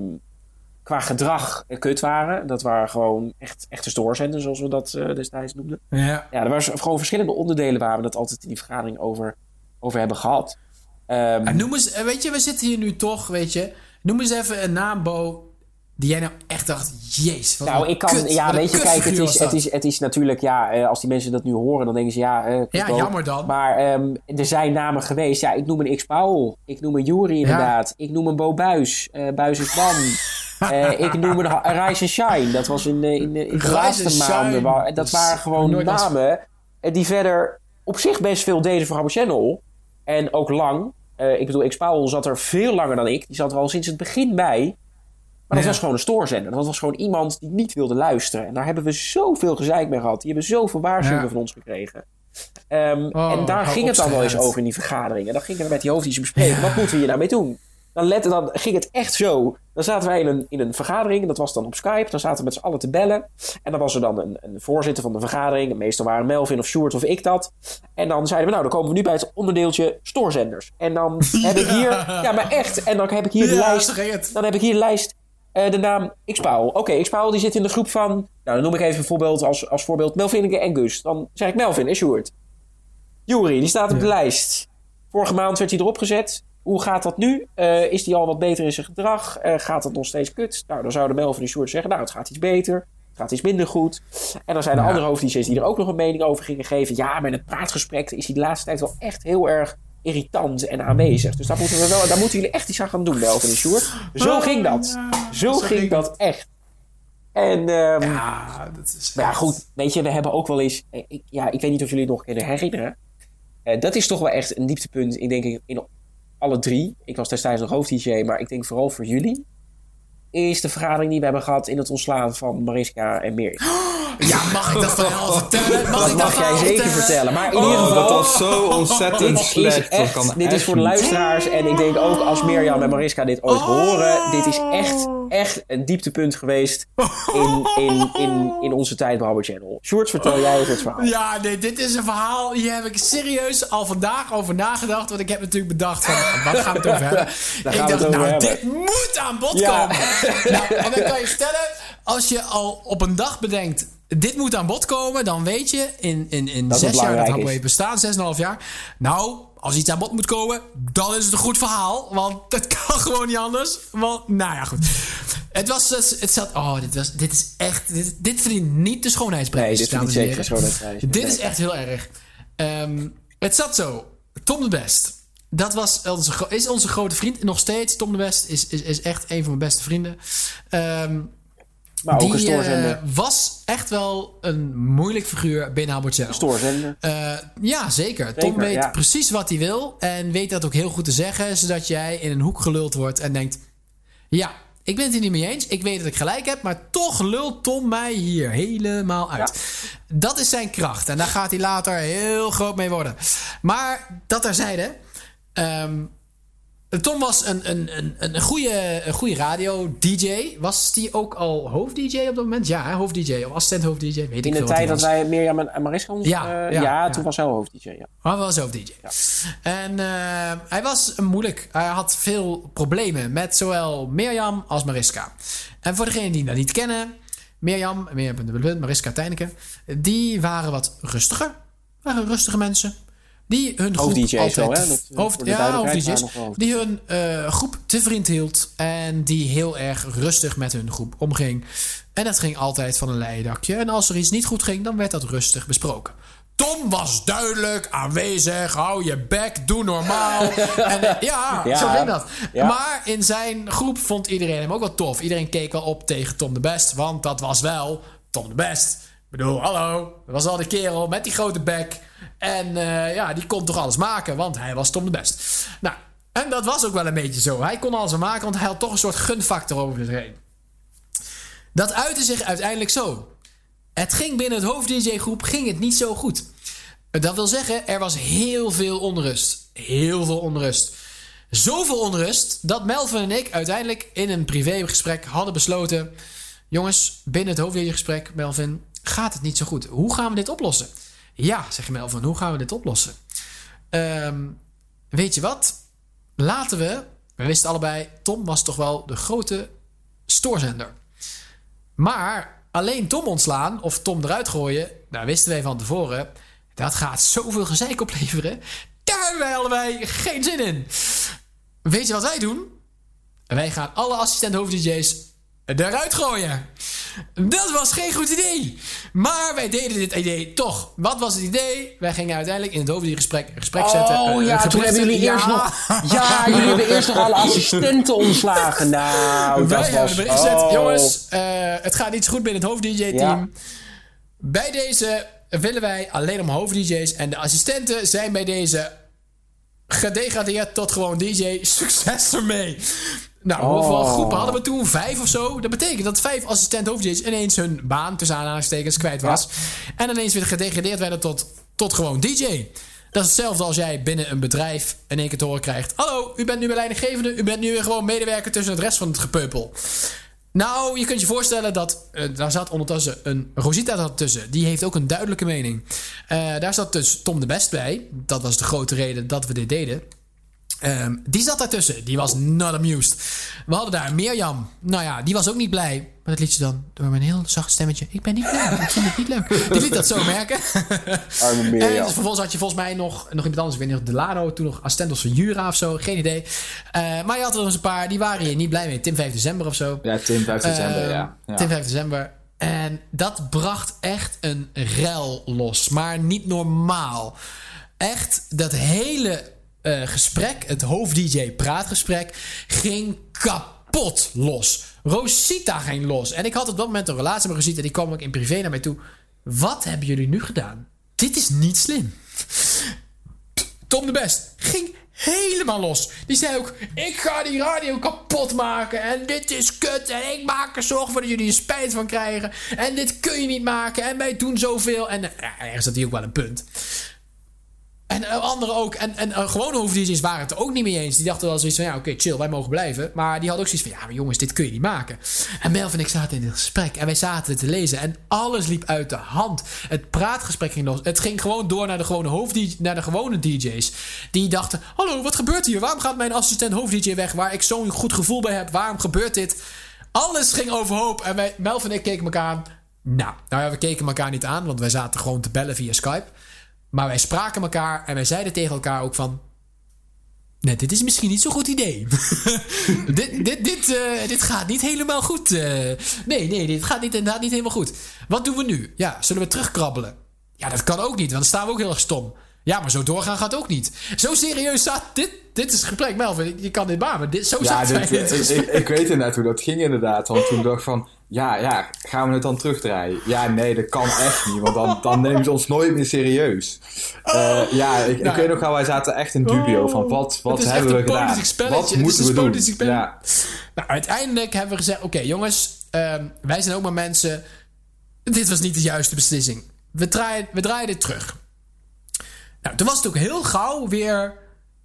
qua gedrag eh, kut waren. Dat waren gewoon echt echte stoorzenders, zoals we dat eh, destijds noemden. Ja. Ja, er waren gewoon verschillende onderdelen waar we het altijd in die vergadering over, over hebben gehad. En noem eens, eh, weet je, we zitten hier nu toch, weet je. Noem eens even een naam, Bo, die jij nou echt dacht, jeez, wat nou, ik kan, kut, ja, weet je, kijk, het is, het, dat. is, het is natuurlijk, ja, als die mensen dat nu horen, dan denken ze, ja, eh, Ja, jammer dan. Maar ehm, er zijn namen geweest. Ja, ik noem een X Powell. Ik noem een Jury inderdaad. Ik noem een Bo Buis. Eh Buis is man. Eh, ik noem een Rise and Shine. Dat was in, de- in, de- in de laatste maanden. Dat waren gewoon nooit namen eh, die verder op zich best veel deden voor Habbo Channel. En ook lang. Eh, ik bedoel, X Powell zat er veel langer dan ik. Die zat er al sinds het begin bij. Maar dat was gewoon een stoorzender. Dat was gewoon iemand die niet wilde luisteren. En daar hebben we zoveel gezeik mee gehad. Die hebben zoveel waarschuwingen Ja. van ons gekregen. Ehm, Oh, en daar hou ging het dan wel eens over in die vergaderingen. Dan gingen we met die hoofdjes bespreken. Wat moeten we hier nou mee doen? Dan, letten, dan ging het echt zo. Dan zaten wij in een, in een vergadering. Dat was dan op Skype. Dan zaten we met z'n allen te bellen. En dan was er dan een, een voorzitter van de vergadering. Meestal waren Melvin of Sjoerd of ik dat. En dan zeiden we, nou, dan komen we nu bij het onderdeeltje stoorzenders. En dan heb ik hier... Ja, maar echt. En dan heb ik hier de Ja, lijst dan heb ik hier de lijst. eh, de naam X-Powell. Oké, X-Powell die zit in de groep van... Nou, dan noem ik even een voorbeeld als, als voorbeeld Melvin en Gus. Dan zeg ik Melvin en Sjoerd. Jury, die staat op de Ja. lijst. Vorige maand werd hij erop gezet. Hoe gaat dat nu? Eh, is hij al wat beter in zijn gedrag? Eh, gaat het nog steeds kut? Nou, dan zouden Melvin en Sjoerd zeggen... Nou, het gaat iets beter. Het gaat iets minder goed. En dan zijn er Ja. andere hoofd-DJ's die er ook nog een mening over gingen geven. Ja, in het praatgesprek is hij de laatste tijd wel echt heel erg irritant en aanwezig. Dus daar moeten, we wel, daar moeten jullie echt iets aan gaan doen, Melvin en Sjoerd. Zo ging dat. Zo, Zo ging ging dat echt. En ehm, Ja, dat is maar ja, goed. Weet je, we hebben ook wel eens... eh, Ik, ja, ik weet niet of jullie het nog kunnen herinneren. Dat is toch wel echt een dieptepunt, ik denk in, in alle drie. Ik was destijds nog hoofd-dj, maar ik denk vooral voor jullie. Is de vergadering die we hebben gehad in het ontslaan van Mariska en Mirjam. Ja, mag ik dat verhaal vertellen? Mag Dat ik mag jij verhaal zeker vertellen. Maar in Oh, ieder Oh, geval... dat was zo ontzettend Dit is, slecht. dat kan echt, dit is voor de luisteraars. En ik denk ook als Mirjam en Mariska dit ooit horen. Dit is echt, echt een dieptepunt geweest in, in, in, in onze tijd bij Hubble Channel. Sjoerd, vertel jij even het verhaal. Ja, nee, dit is een verhaal. Hier heb ik serieus al vandaag over nagedacht. Want ik heb natuurlijk bedacht van, wat gaan we het over hebben? Daar ik gaan we het dacht, nou, hebben. dit moet aan bod Ja. nou, en dan kan je vertellen, als je al op een dag bedenkt, dit moet aan bod komen. Dan weet je, in, in, in Dat zes jaar dat is. heeft bestaan, zes en een half jaar. Nou, als iets aan bod moet komen, dan is het een goed verhaal. Want het kan gewoon niet anders. Want, nou ja, goed. Het was, het, zat, oh, dit, was, dit is echt, dit, dit verdient niet de schoonheidsprijs. Nee, dit verdient zeker schoonheidsprijs. Dit Nee. is echt heel erg. Ehm, het zat zo. Tom de Best. Dat was onze, is onze grote vriend. Nog steeds. Tom de Best is, is, is echt een van mijn beste vrienden. Ehm, Maar ook een eh, was echt wel een moeilijk figuur binnen Channel. stoorzender. Eh, ja, zeker. Tom weet ja. precies wat hij wil. En weet dat ook heel goed te zeggen. Zodat jij in een hoek geluld wordt en denkt... Ja, ik ben het hier niet mee eens. Ik weet dat ik gelijk heb. Maar toch lult Tom mij hier helemaal uit. Dat is zijn kracht. En daar gaat hij later heel groot mee worden. Maar dat terzijde... ehm Tom was een, een, een, een goede, een goede radio-dj. Was die ook al hoofd-dj op dat moment? Ja, hoofd-dj of assistent-hoofd-dj. Weet ik In de veel wat tijd dat wij Mirjam en Mariska ons... Ja, eh, ja, ja, ja. toen was hij hoofd-dj, ja. Maar hij was hoofd-dj. En eh, hij was moeilijk. Hij had veel problemen met zowel Mirjam als Mariska. En voor degenen die dat niet kennen... Mirjam, Mirjam Mariska Tijneke... die waren wat rustiger. waren rustige mensen. Die hun groep Hoofd-DJ's altijd... wel, hè? Dat, eh, hoofd, ja, hoofd-DJ's. Die hun eh, groep te vriend hield. En die heel erg rustig met hun groep omging. En dat ging altijd van een leidakje. En als er iets niet goed ging, dan werd dat rustig besproken. Tom was duidelijk aanwezig. Hou je bek, doe normaal. en, eh, ja, Ja. zo ging dat. Ja. Maar in zijn groep vond iedereen hem ook wel tof. Iedereen keek wel op tegen Tom de Best. Want dat was wel Tom de Best. Ik bedoel, hallo. Dat was al de kerel met die grote bek. En eh, ja, die kon toch alles maken. Want hij was Tom de Best. Nou, en dat was ook wel een beetje zo. Hij kon alles maken, want hij had toch een soort gunfactor over zich heen. Dat uitte zich uiteindelijk zo. Het ging binnen het hoofd-DJ-groep ging het niet zo goed. Dat wil zeggen, er was heel veel onrust. Heel veel onrust. Zoveel onrust dat Melvin en ik uiteindelijk in een privégesprek hadden besloten... Jongens, binnen het hoofd-DJ-gesprek, Melvin, gaat het niet zo goed. Hoe gaan we dit oplossen? Ja, zegt Melvin, hoe gaan we dit oplossen? Ehm, weet je wat? Laten we... We wisten allebei, Tom was toch wel de grote stoorzender. Maar alleen Tom ontslaan of Tom eruit gooien, daar wisten wij van tevoren, dat gaat zoveel gezeik opleveren. Daar hebben wij allebei geen zin in. Weet je wat wij doen? Wij gaan alle assistent hoofd-DJ's eruit gooien. Dat was geen goed idee. Maar wij deden dit idee toch. Wat was het idee? Wij gingen uiteindelijk in het hoofd-DJ-gesprek gesprek zetten. Oh eh, ja, een toen hebben jullie eerst nog... Ja, jullie hebben eerst nog alle assistenten ontslagen. Nou, Wij dat hebben was... een bericht gezet. oh. Jongens, eh, het gaat niet zo goed binnen het hoofd-DJ-team. Ja. Bij deze willen wij alleen om hoofd-DJ's. En de assistenten zijn bij deze gedegradeerd tot gewoon DJ. Succes ermee. Nou, hoeveel Oh. groepen hadden we toen? Vijf of zo? Dat betekent dat vijf assistent hoofd-DJ's ineens hun baan tussen aanhalingstekens kwijt was. En ineens weer gedegradeerd werden tot, tot gewoon DJ. Dat is hetzelfde als jij binnen een bedrijf in één keer te horen krijgt. Hallo, u bent nu weer leidinggevende. U bent nu weer gewoon medewerker tussen het rest van het gepeupel. Nou, je kunt je voorstellen dat eh, daar zat ondertussen een Rosita tussen. Die heeft ook een duidelijke mening. Eh, daar zat dus Tom de Best bij. Dat was de grote reden dat we dit deden. Ehm, die zat daartussen. Die was not amused. We hadden daar Mirjam. Nou ja, die was ook niet blij. Maar dat liet ze dan door mijn heel zacht stemmetje. Ik ben niet blij. Ik vind het niet leuk. Die liet dat zo merken. Arme En Mirjam. dus vervolgens had je volgens mij nog, nog iemand anders. Ik weet niet of Delano, toen nog assistent of Jura of zo. Geen idee. Eh, maar je had er nog eens een paar. Die waren hier niet blij mee. Tim 5 december of zo. Ja, Tim 5 december, Ehm, ja. ja. Tim 5 december. En dat bracht echt een rel los. Maar niet normaal. Echt, dat hele eh, gesprek, het hoofd-DJ-praatgesprek, ging kapot los. Rosita ging los. En ik had op dat moment een relatie met Rosita. Die kwam ook in privé naar mij toe. Wat hebben jullie nu gedaan? Dit is niet slim. Tom de Best ging helemaal los. Die zei ook: Ik ga die radio kapot maken. En dit is kut. En ik maak er zorg voor dat jullie er spijt van krijgen. En dit kun je niet maken. En wij doen zoveel. En eh, ja, ergens had hij ook wel een punt. En eh, anderen ook. En, en uh, gewone hoofd-DJ's waren het er ook niet mee eens. Die dachten wel zoiets van, ja, oké, chill, wij mogen blijven. Maar die hadden ook zoiets van, ja, maar jongens, dit kun je niet maken. En Melvin en ik zaten in het gesprek. En wij zaten te lezen. En alles liep uit de hand. Het praatgesprek ging los. Het ging gewoon door naar de gewone naar de gewone DJ's. Die dachten, hallo, wat gebeurt hier? Waarom gaat mijn assistent hoofd-DJ weg? Waar ik zo'n goed gevoel bij heb. Waarom gebeurt dit? Alles ging overhoop. En wij, Melvin en ik keken elkaar aan. Nou, nou ja, we keken elkaar niet aan. Want wij zaten gewoon te bellen via Skype. Maar wij spraken elkaar en wij zeiden tegen elkaar ook van... Nee, dit is misschien niet zo'n goed idee. dit, dit, dit, uh, dit gaat niet helemaal goed. Uh, nee, nee, dit gaat niet, inderdaad niet helemaal goed. Wat doen we nu? Ja, zullen we terugkrabbelen? Ja, dat kan ook niet, want dan staan we ook heel erg stom. Ja, maar zo doorgaan gaat ook niet. Zo serieus staat dit. Dit is geplekt, Melvin. Je kan dit baan, dit, zo ja, staat dit, ik, ik, ik, weet inderdaad hoe dat ging inderdaad. Want toen dacht ik van... Ja, ja, gaan we het dan terugdraaien? Ja, nee, dat kan echt niet. Want dan, dan nemen ze ons nooit meer serieus. Uh, ja, ik, nou, ik weet nog wel, wij zaten echt in dubio van wat, wat hebben we gedaan? Wat moeten we doen? Ja. Nou, uiteindelijk hebben we gezegd, oké okay, jongens, um, wij zijn ook maar mensen. Dit was niet de juiste beslissing. We draaien, we draaien dit terug. Nou, toen was het ook heel gauw weer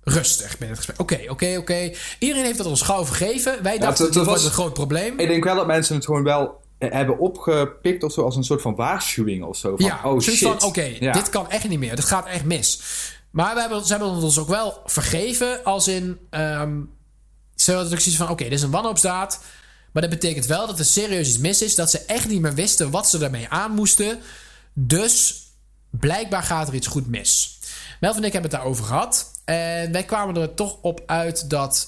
rustig met het gesprek. Oké, okay, oké, okay, oké. Okay. Iedereen heeft dat ons gauw vergeven. Wij dachten, dat was een groot probleem. Ik denk wel dat mensen het gewoon wel hebben opgepikt of zo als een soort van waarschuwing of zo. Van, ja, oh shit. van, oké, ja. dit kan echt niet meer. Dit gaat echt mis. Maar we hebben, ze hebben ons ook wel vergeven als in... Um, ze hadden ook zoiets van, oké, dit is een wanhoopsdaad. Maar dat betekent wel dat er serieus iets mis is. Dat ze echt niet meer wisten wat ze daarmee aan moesten. Dus blijkbaar gaat er iets goed mis. Melvin en ik hebben het daarover gehad. En wij kwamen er toch op uit dat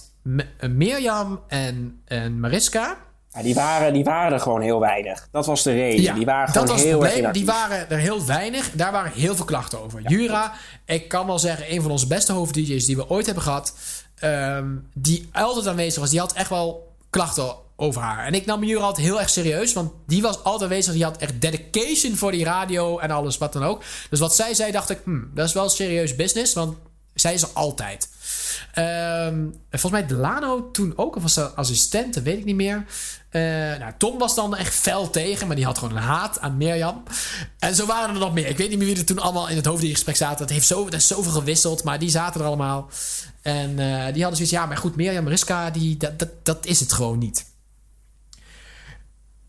Mirjam en, en Mariska... Ja, die, waren, die waren er gewoon heel weinig. Dat was de reden. die waren dat gewoon was het heel probleem. Die waren er heel weinig. Daar waren heel veel klachten over. Jura, ik kan wel zeggen, een van onze beste hoofd-DJ's die we ooit hebben gehad. ehm, die altijd aanwezig was. Die had echt wel klachten over haar. En ik nam altijd heel erg serieus. Want die was altijd aanwezig. Die had echt dedication voor die radio en alles wat dan ook. Dus wat zij zei, dacht ik, hmm, dat is wel serieus business. Want zij is er altijd. Ehm, volgens mij Delano toen ook, of was ze assistent, dat weet ik niet meer. Eh, nou, Tom was dan echt fel tegen, maar die had gewoon een haat aan Mirjam. En zo waren er nog meer. Ik weet niet meer wie er toen allemaal in het hoofddiergesprek zaten. Dat heeft zo, dat is zoveel gewisseld, maar die zaten er allemaal. En eh, die hadden zoiets, ja, maar goed, Mirjam Mariska, die, dat, dat, dat is het gewoon niet.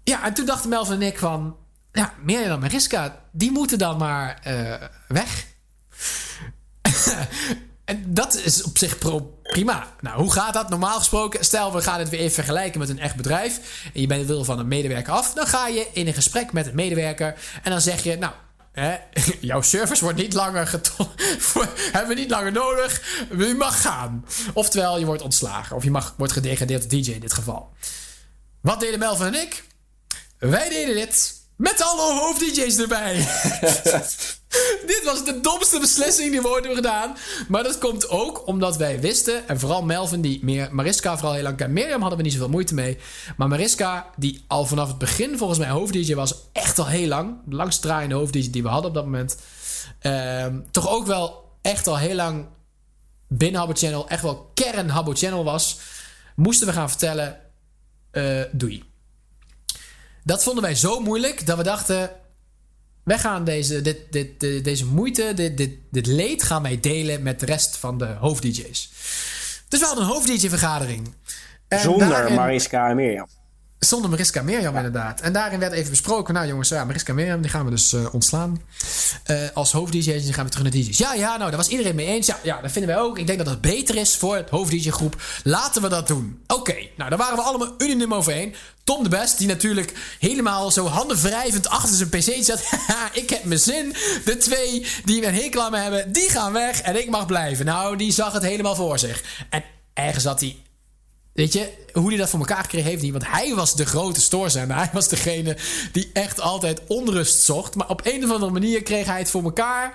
Ja, en toen dachten Melvin en ik van... Ja, Mirjam en Mariska, die moeten dan maar eh, weg. En dat is op zich prima. Nou, hoe gaat dat normaal gesproken? Stel, we gaan het weer even vergelijken met een echt bedrijf. En je bent wil van een medewerker af. Dan ga je in een gesprek met een medewerker. En dan zeg je, nou, hè, jouw service wordt niet langer geto- hebben we niet langer nodig. Je mag gaan. Oftewel, je wordt ontslagen. Of je mag, wordt gedegradeerd tot DJ in dit geval. Wat deden Melvin en ik? Wij deden dit met alle hoofd-DJ's erbij. Dit was de domste beslissing die we ooit hebben gedaan. Maar dat komt ook omdat wij wisten, en vooral Melvin, die meer Mariska vooral heel lang kent. Mirjam hadden we niet zoveel moeite mee. Maar Mariska, die al vanaf het begin volgens mij hoofd-DJ was, echt al heel lang. De langst draaiende hoofd-DJ die we hadden op dat moment. Ehm, toch ook wel echt al heel lang binnen Habbo Channel, echt wel kern Habbo Channel was. Moesten we gaan vertellen, eh, doei. Dat vonden wij zo moeilijk dat we dachten. Wij gaan deze, dit, dit, dit- deze moeite, dit, dit, dit leed gaan wij delen met de rest van de hoofd-DJ's. Dus we hadden een hoofd-DJ-vergadering. Zonder daarin- Mariska en Mirjam. Zonder Mariska Mirjam inderdaad. En daarin werd even besproken. Nou jongens, ja, Mariska Mirjam die gaan we dus eh, ontslaan. Eh, als die gaan we terug naar DJ's. Ja, ja, nou daar was iedereen mee eens. Ja, ja, dat vinden wij ook. Ik denk dat dat beter is voor het hoofd-DJ groep. Laten we dat doen. Oké, nou daar waren we allemaal unaniem overheen. Tom de Best, die natuurlijk helemaal zo handen wrijvend achter zijn pc zat. Ik heb mijn zin. De twee die een hekel aan me hebben, die gaan weg en ik mag blijven. Nou, die zag het helemaal voor zich. En ergens had hij Weet je, hoe hij dat voor elkaar kreeg, heeft hij niet. Want hij was de grote stoorzender. Hij was degene die echt altijd onrust zocht. Maar op een of andere manier kreeg hij het voor elkaar.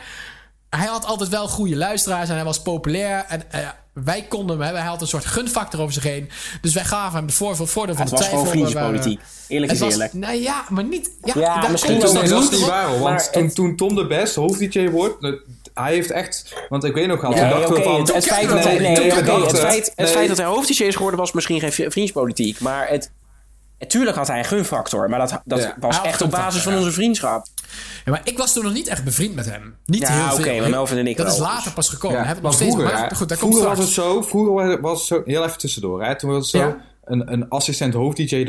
Hij had altijd wel goede luisteraars en hij was populair. En eh, wij konden hem hebben. Hij had een soort gunfactor over zich heen. Dus wij gaven hem de voordeel, voordeel van Het de was gewoon twijfel. vriendjespolitiek. Eerlijk Het is was, eerlijk. nou ja, maar niet... Ja, misschien het dat is niet waar, want maar toen, het- toen Tom de Best hoofd-DJ wordt, hij heeft echt... Want ik weet nog wel, toen Nee, dachten oké, we van... het, het feit dat hij, nee, oké, het dachten- feit, het nee, feit dat hij is geworden was misschien geen vriendspolitiek. Maar het, natuurlijk had hij een gunfactor. Maar dat, dat Ja. was echt op basis van onze vriendschap. Ja, maar ik was toen nog niet echt bevriend met hem. Niet Ja, heel oké, veel. maar Melvin en ik Dat is later pas gekomen. Ja, Heb ik maar nog steeds, vroeger, maar goed, daar komt was het zo, vroeger was het zo, heel even tussendoor, hè, toen was het zo, Ja. een, een assistent hoofd-dj,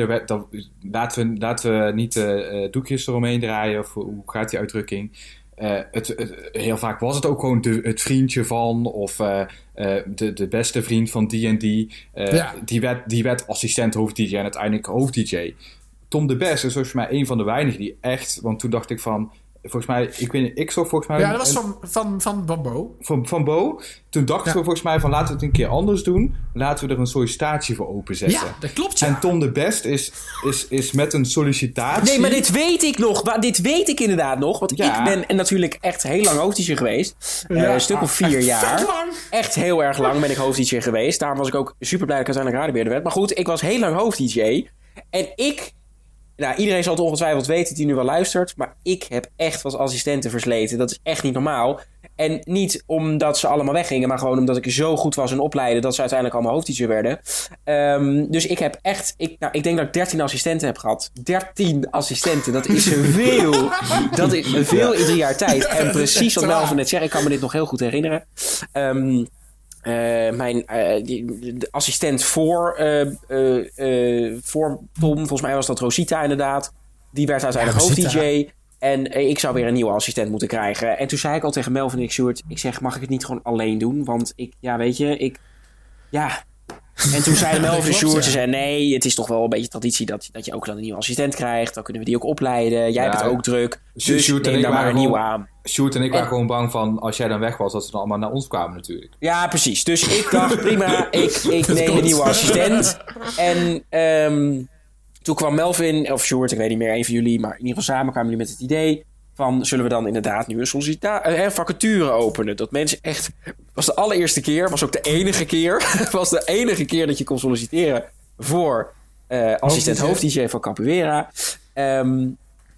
laten, we, laten we niet eh, eh, doekjes eromheen draaien, of hoe gaat die uitdrukking. Eh, het, het- heel vaak was het ook gewoon de, het vriendje van, of eh, eh, de, de beste vriend van die en die. Die, werd, die werd assistent hoofd-dj en uiteindelijk hoofd-dj. Tom de Best is volgens mij een van de weinigen die echt, want toen dacht ik van, volgens mij, ik weet niet, ik zag volgens mij... Ja, dat was een- van, van, van Bambo. van, van Bo. Toen dachten Ja. we volgens mij van laten we het een keer anders doen. Laten we er een sollicitatie voor openzetten. Ja, dat klopt, ja. En Tom de Best is, is, is met een sollicitatie. Nee, maar dit weet ik nog. Wa- Dit weet ik inderdaad nog. Want Ja. ik ben natuurlijk echt heel lang hoofdteacher geweest. Eh, een stuk of vier jaar. vet lang. Echt heel erg lang ben ik hoofdteacher geweest. Daarom was ik ook super blij dat ik uiteindelijk radiobeheerder werd. Maar goed, ik was heel lang hoofd-DJ. En ik... Nou, iedereen zal het ongetwijfeld weten die nu wel luistert. Maar ik heb echt wat assistenten versleten. Dat is echt niet normaal. En niet omdat ze allemaal weggingen, maar gewoon omdat ik zo goed was in opleiden dat ze uiteindelijk allemaal hoofdteacher werden. Ehm, dus ik heb echt, ik, nou, ik denk dat ik 13 assistenten heb gehad. 13 assistenten, dat is veel. dat is veel in drie jaar tijd. En precies wat. Melvin net zei, ik kan me dit nog heel goed herinneren. Ehm, eh, mijn eh, die- de assistent voor, eh, voor Tom, volgens mij was dat Rosita inderdaad. Die werd uiteindelijk Ja, hoofd-DJ. En ik zou weer een nieuwe assistent moeten krijgen. En toen zei ik al tegen Melvin en ik, Stuart, ik zeg, mag ik het niet gewoon alleen doen? Want ik, ja, weet je, ik, ja, En toen zeiden Melvin en Sjoerd, ja. nee, het is toch wel een beetje traditie dat, dat je ook dan een nieuwe assistent krijgt. Dan kunnen we die ook opleiden. Jij Ja, hebt het ook druk. Sjoerd Dus en neem daar maar een nieuwe aan. Sjoerd en ik waren En- gewoon bang van als jij dan weg was, dat ze dan allemaal naar ons kwamen natuurlijk. Ja, precies. Dus ik dacht, prima, ik, ik neem komt. een nieuwe assistent. En ehm, toen kwam Melvin, of Sjoerd, ik weet niet meer, een van jullie, maar in ieder geval samen kwamen jullie met het idee van, zullen we dan inderdaad nu een sollicita- eh, vacature openen? Dat mensen echt, was de allereerste keer, was ook de enige keer, was de enige keer dat je kon solliciteren voor eh, assistent hoofd-DJ van Capoeira. Ehm,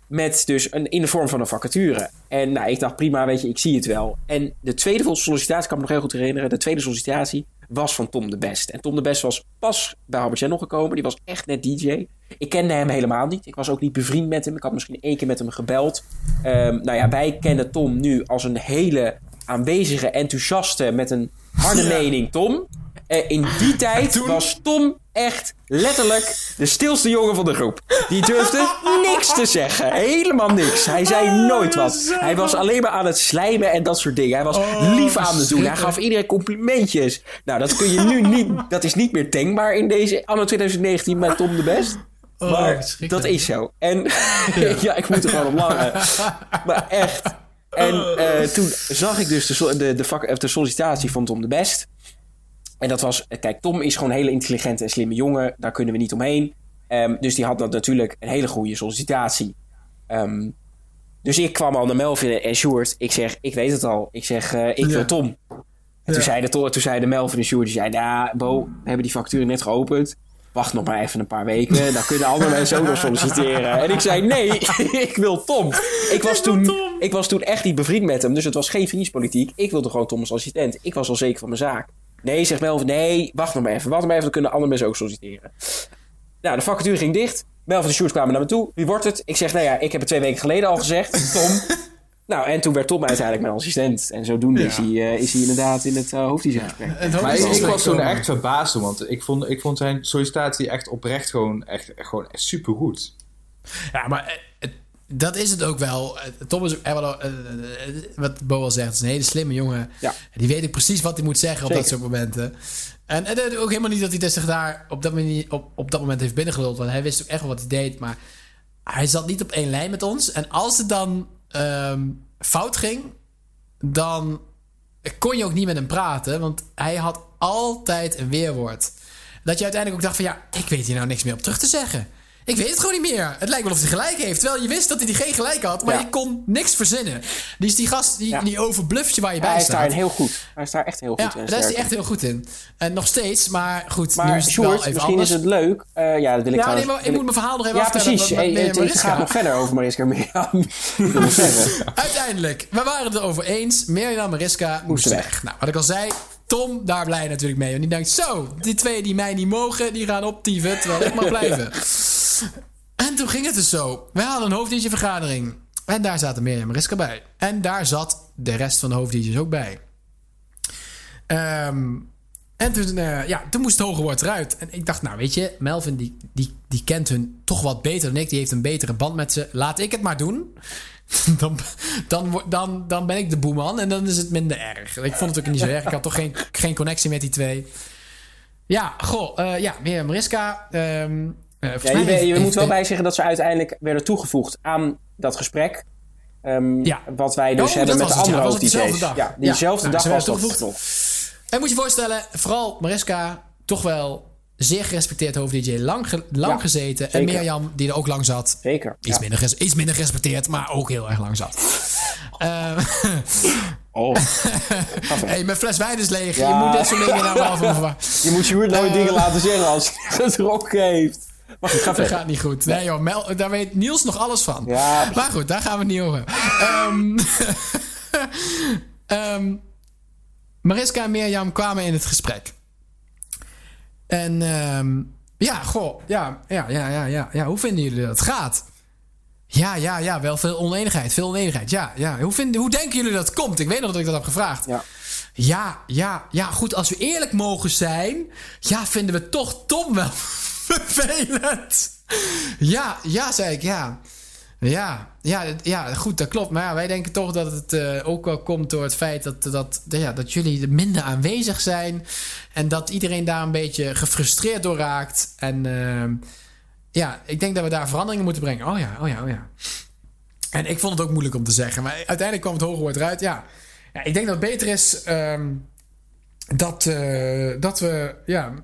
met dus een, in de vorm van een vacature. En nou, ik dacht prima, weet je, ik zie het wel. En de tweede sollicitatie, kan ik me nog heel goed herinneren. De tweede sollicitatie was van Tom de Best. En Tom de Best was pas bij Albert Channel gekomen. Die was echt net DJ. Ik kende hem helemaal niet. Ik was ook niet bevriend met hem. Ik had misschien één keer met hem gebeld. Ehm, nou ja, wij kennen Tom nu als een hele aanwezige, enthousiaste, met een harde mening Tom. Eh, in die tijd was Tom echt letterlijk de stilste jongen van de groep. Die durfde niks te zeggen. Helemaal niks. Hij zei nooit wat. Hij was alleen maar aan het slijmen en dat soort dingen. Hij was lief aan het doen. Hij gaf iedereen complimentjes. Nou, dat kun je nu niet... Dat is niet meer denkbaar in deze anno 2019 met Tom de Best. Oh, Maar dat is zo. En ja. ik moet er gewoon op lachen. Maar echt. En eh, toen zag ik dus de, de, de, vak, de sollicitatie van Tom de Best. En dat was, eh, kijk, Tom is gewoon een hele intelligente en slimme jongen. Daar kunnen we niet omheen. Ehm, dus die had dat natuurlijk een hele goede sollicitatie. Ehm, dus ik kwam al naar Melvin en Sjoerd. Ik zeg, ik weet het al. Ik zeg, eh, ik Ja. wil Tom. En toen, zeiden, to- toen zeiden Melvin en Sjoerd, die zeiden, ja, Bo, we hebben die factuur net geopend. Wacht nog maar even een paar weken. Dan kunnen andere mensen ook nog solliciteren. En ik zei, nee, ik wil Tom. Ik was, toen, ik was toen echt niet bevriend met hem. Dus het was geen vriendspolitiek. Ik wilde gewoon Tom als assistent. Ik was al zeker van mijn zaak. Nee, zegt Melvin, nee, wacht nog maar even. Wacht nog maar even, dan kunnen andere mensen ook solliciteren. Nou, de vacature ging dicht. Melvin en Sjoerd kwamen naar me toe. Wie wordt het? Ik zeg, nou ja, ik heb het twee weken geleden al gezegd. Tom. nou, en toen werd Tom uiteindelijk mijn assistent. En zodoende Ja. is, hij, eh, is hij inderdaad in het uh, Maar ik, was toen echt verbaasd, want ik vond, ik vond zijn sollicitatie echt oprecht gewoon echt, gewoon supergoed. Ja, maar eh, het- dat is het ook wel. Eh, Tom is ook, eh, wat, eh, eh, Bo al zegt, is een hele slimme jongen. Ja. Die weet ook precies wat hij moet zeggen op dat soort momenten. En, en het ook helemaal niet dat hij zich daar op dat, moment, op, op dat moment heeft binnengeluld. Want hij wist ook echt wel wat hij deed. Maar hij zat niet op één lijn met ons. En als het dan ehm, fout ging, dan kon je ook niet met hem praten. Want hij had altijd een weerwoord. Dat je uiteindelijk ook dacht van... ja, ik weet hier nou niks meer op terug te zeggen. Ik weet het gewoon niet meer. Het lijkt wel of hij gelijk heeft. Terwijl je wist dat hij geen gelijk had. Maar Ja. je kon niks verzinnen. Dus die gast, die, Ja. die overbluft je waar je hij bij is staat. daarin heel goed. Hij is daar echt heel goed ja, in. daar is hij echt heel goed in. En nog steeds, maar goed, nu Maar is het wel even misschien anders. is het leuk. Eh, ja, dat wil ik ja, nee, maar ik moet mijn verhaal nog even Ja, precies. het, gaat nog verder over Mariska Mirjam. Uiteindelijk, we waren het erover eens. Mirjam Mariska moesten weg. weg. Nou, wat ik al zei, Tom daar blij natuurlijk mee. Want die denkt, zo, die twee die mij niet mogen, die gaan optieven, terwijl ik mag blijven. En toen ging het dus zo. We hadden een hoofddienstvergadering. En daar zaten Mirjam en Mariska bij. En daar zat de rest van de hoofddienstjes ook bij. Ehm, en toen, eh, ja, toen moest het hoge woord eruit. En ik dacht, nou weet je, Melvin die, die, die kent hun toch wat beter dan ik. Die heeft een betere band met ze. Laat ik het maar doen. dan, dan, dan, dan ben ik de boeman en dan is het minder erg. Ik vond het ook niet zo erg. Ik had toch geen, geen connectie met die twee. Ja, goh, eh, ja, weer Mariska. ehm, eh, Ja, je, heeft- je heeft- moet wel bij zeggen dat ze uiteindelijk werden toegevoegd aan dat gesprek. Ehm, Ja. Wat wij dus Oh, hebben met de andere ja. Ja, diezelfde nou, dag was dat toegevoegd. En moet je je voorstellen, vooral Mariska, toch wel zeer gerespecteerd hoofd-DJ, lang, ge- lang Ja, gezeten. En. Mirjam, die er ook lang zat. Zeker. Iets, ja. minder, ges- iets minder gerespecteerd, maar ook heel erg lang zat. Eh, Oh. hey, mijn fles wijn is leeg. Ja. Je moet dit soort dingen nou wel van me verwachten. Je moet Sjoerd nooit Eh. dingen laten zeggen als hij gedronken heeft. Maar goed, Dat gaat niet goed. Nee joh, Mel, daar weet Niels nog alles van. Ja, Maar goed, daar gaan we het niet over. Ehm ehm, Mariska en Mirjam kwamen in het gesprek. En ehm, ja, goh, ja, ja, ja, ja, ja, ja. Hoe vinden jullie dat het gaat? Ja, ja, ja, wel veel oneenigheid. Veel oneenigheid. Ja, ja. Hoe, vinden, hoe denken jullie dat het komt? Ik weet nog dat ik dat heb gevraagd. Ja. Ja, ja, ja, goed. Als we eerlijk mogen zijn, ja, vinden we toch Tom wel vervelend. Ja, ja, zei ik, ja. Ja, ja, ja, goed, dat klopt. Maar ja, wij denken toch dat het uh, ook wel komt door het feit dat, dat, ja, dat jullie minder aanwezig zijn. En dat iedereen daar een beetje gefrustreerd door raakt. En uh, ja, ik denk dat we daar veranderingen moeten brengen. Oh ja, oh ja, oh ja. En ik vond het ook moeilijk om te zeggen. Maar uiteindelijk kwam het hoge woord eruit. Ja, ja ik denk dat het beter is um, dat, uh, dat we ja,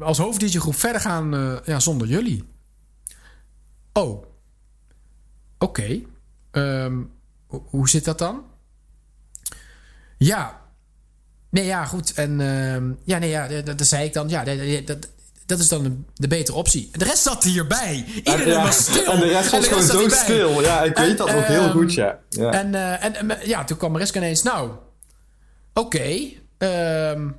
als hoofddj groep verder gaan ja, zonder jullie. Oh, Oké. Okay. Um, hoe zit dat dan? Ja. Nee, ja, goed. En uh, ja, nee, ja, dat, dat, zei ik dan. Ja, dat, dat, dat is dan de, betere optie. De rest zat hierbij. Iedereen ja, was stil. En de rest was gewoon zo stil. Ja, ik en, weet dat ook heel goed, ja. ja. En, uh, en, en, ja, toen kwam Mariska ineens. Nou, oké. Okay, um,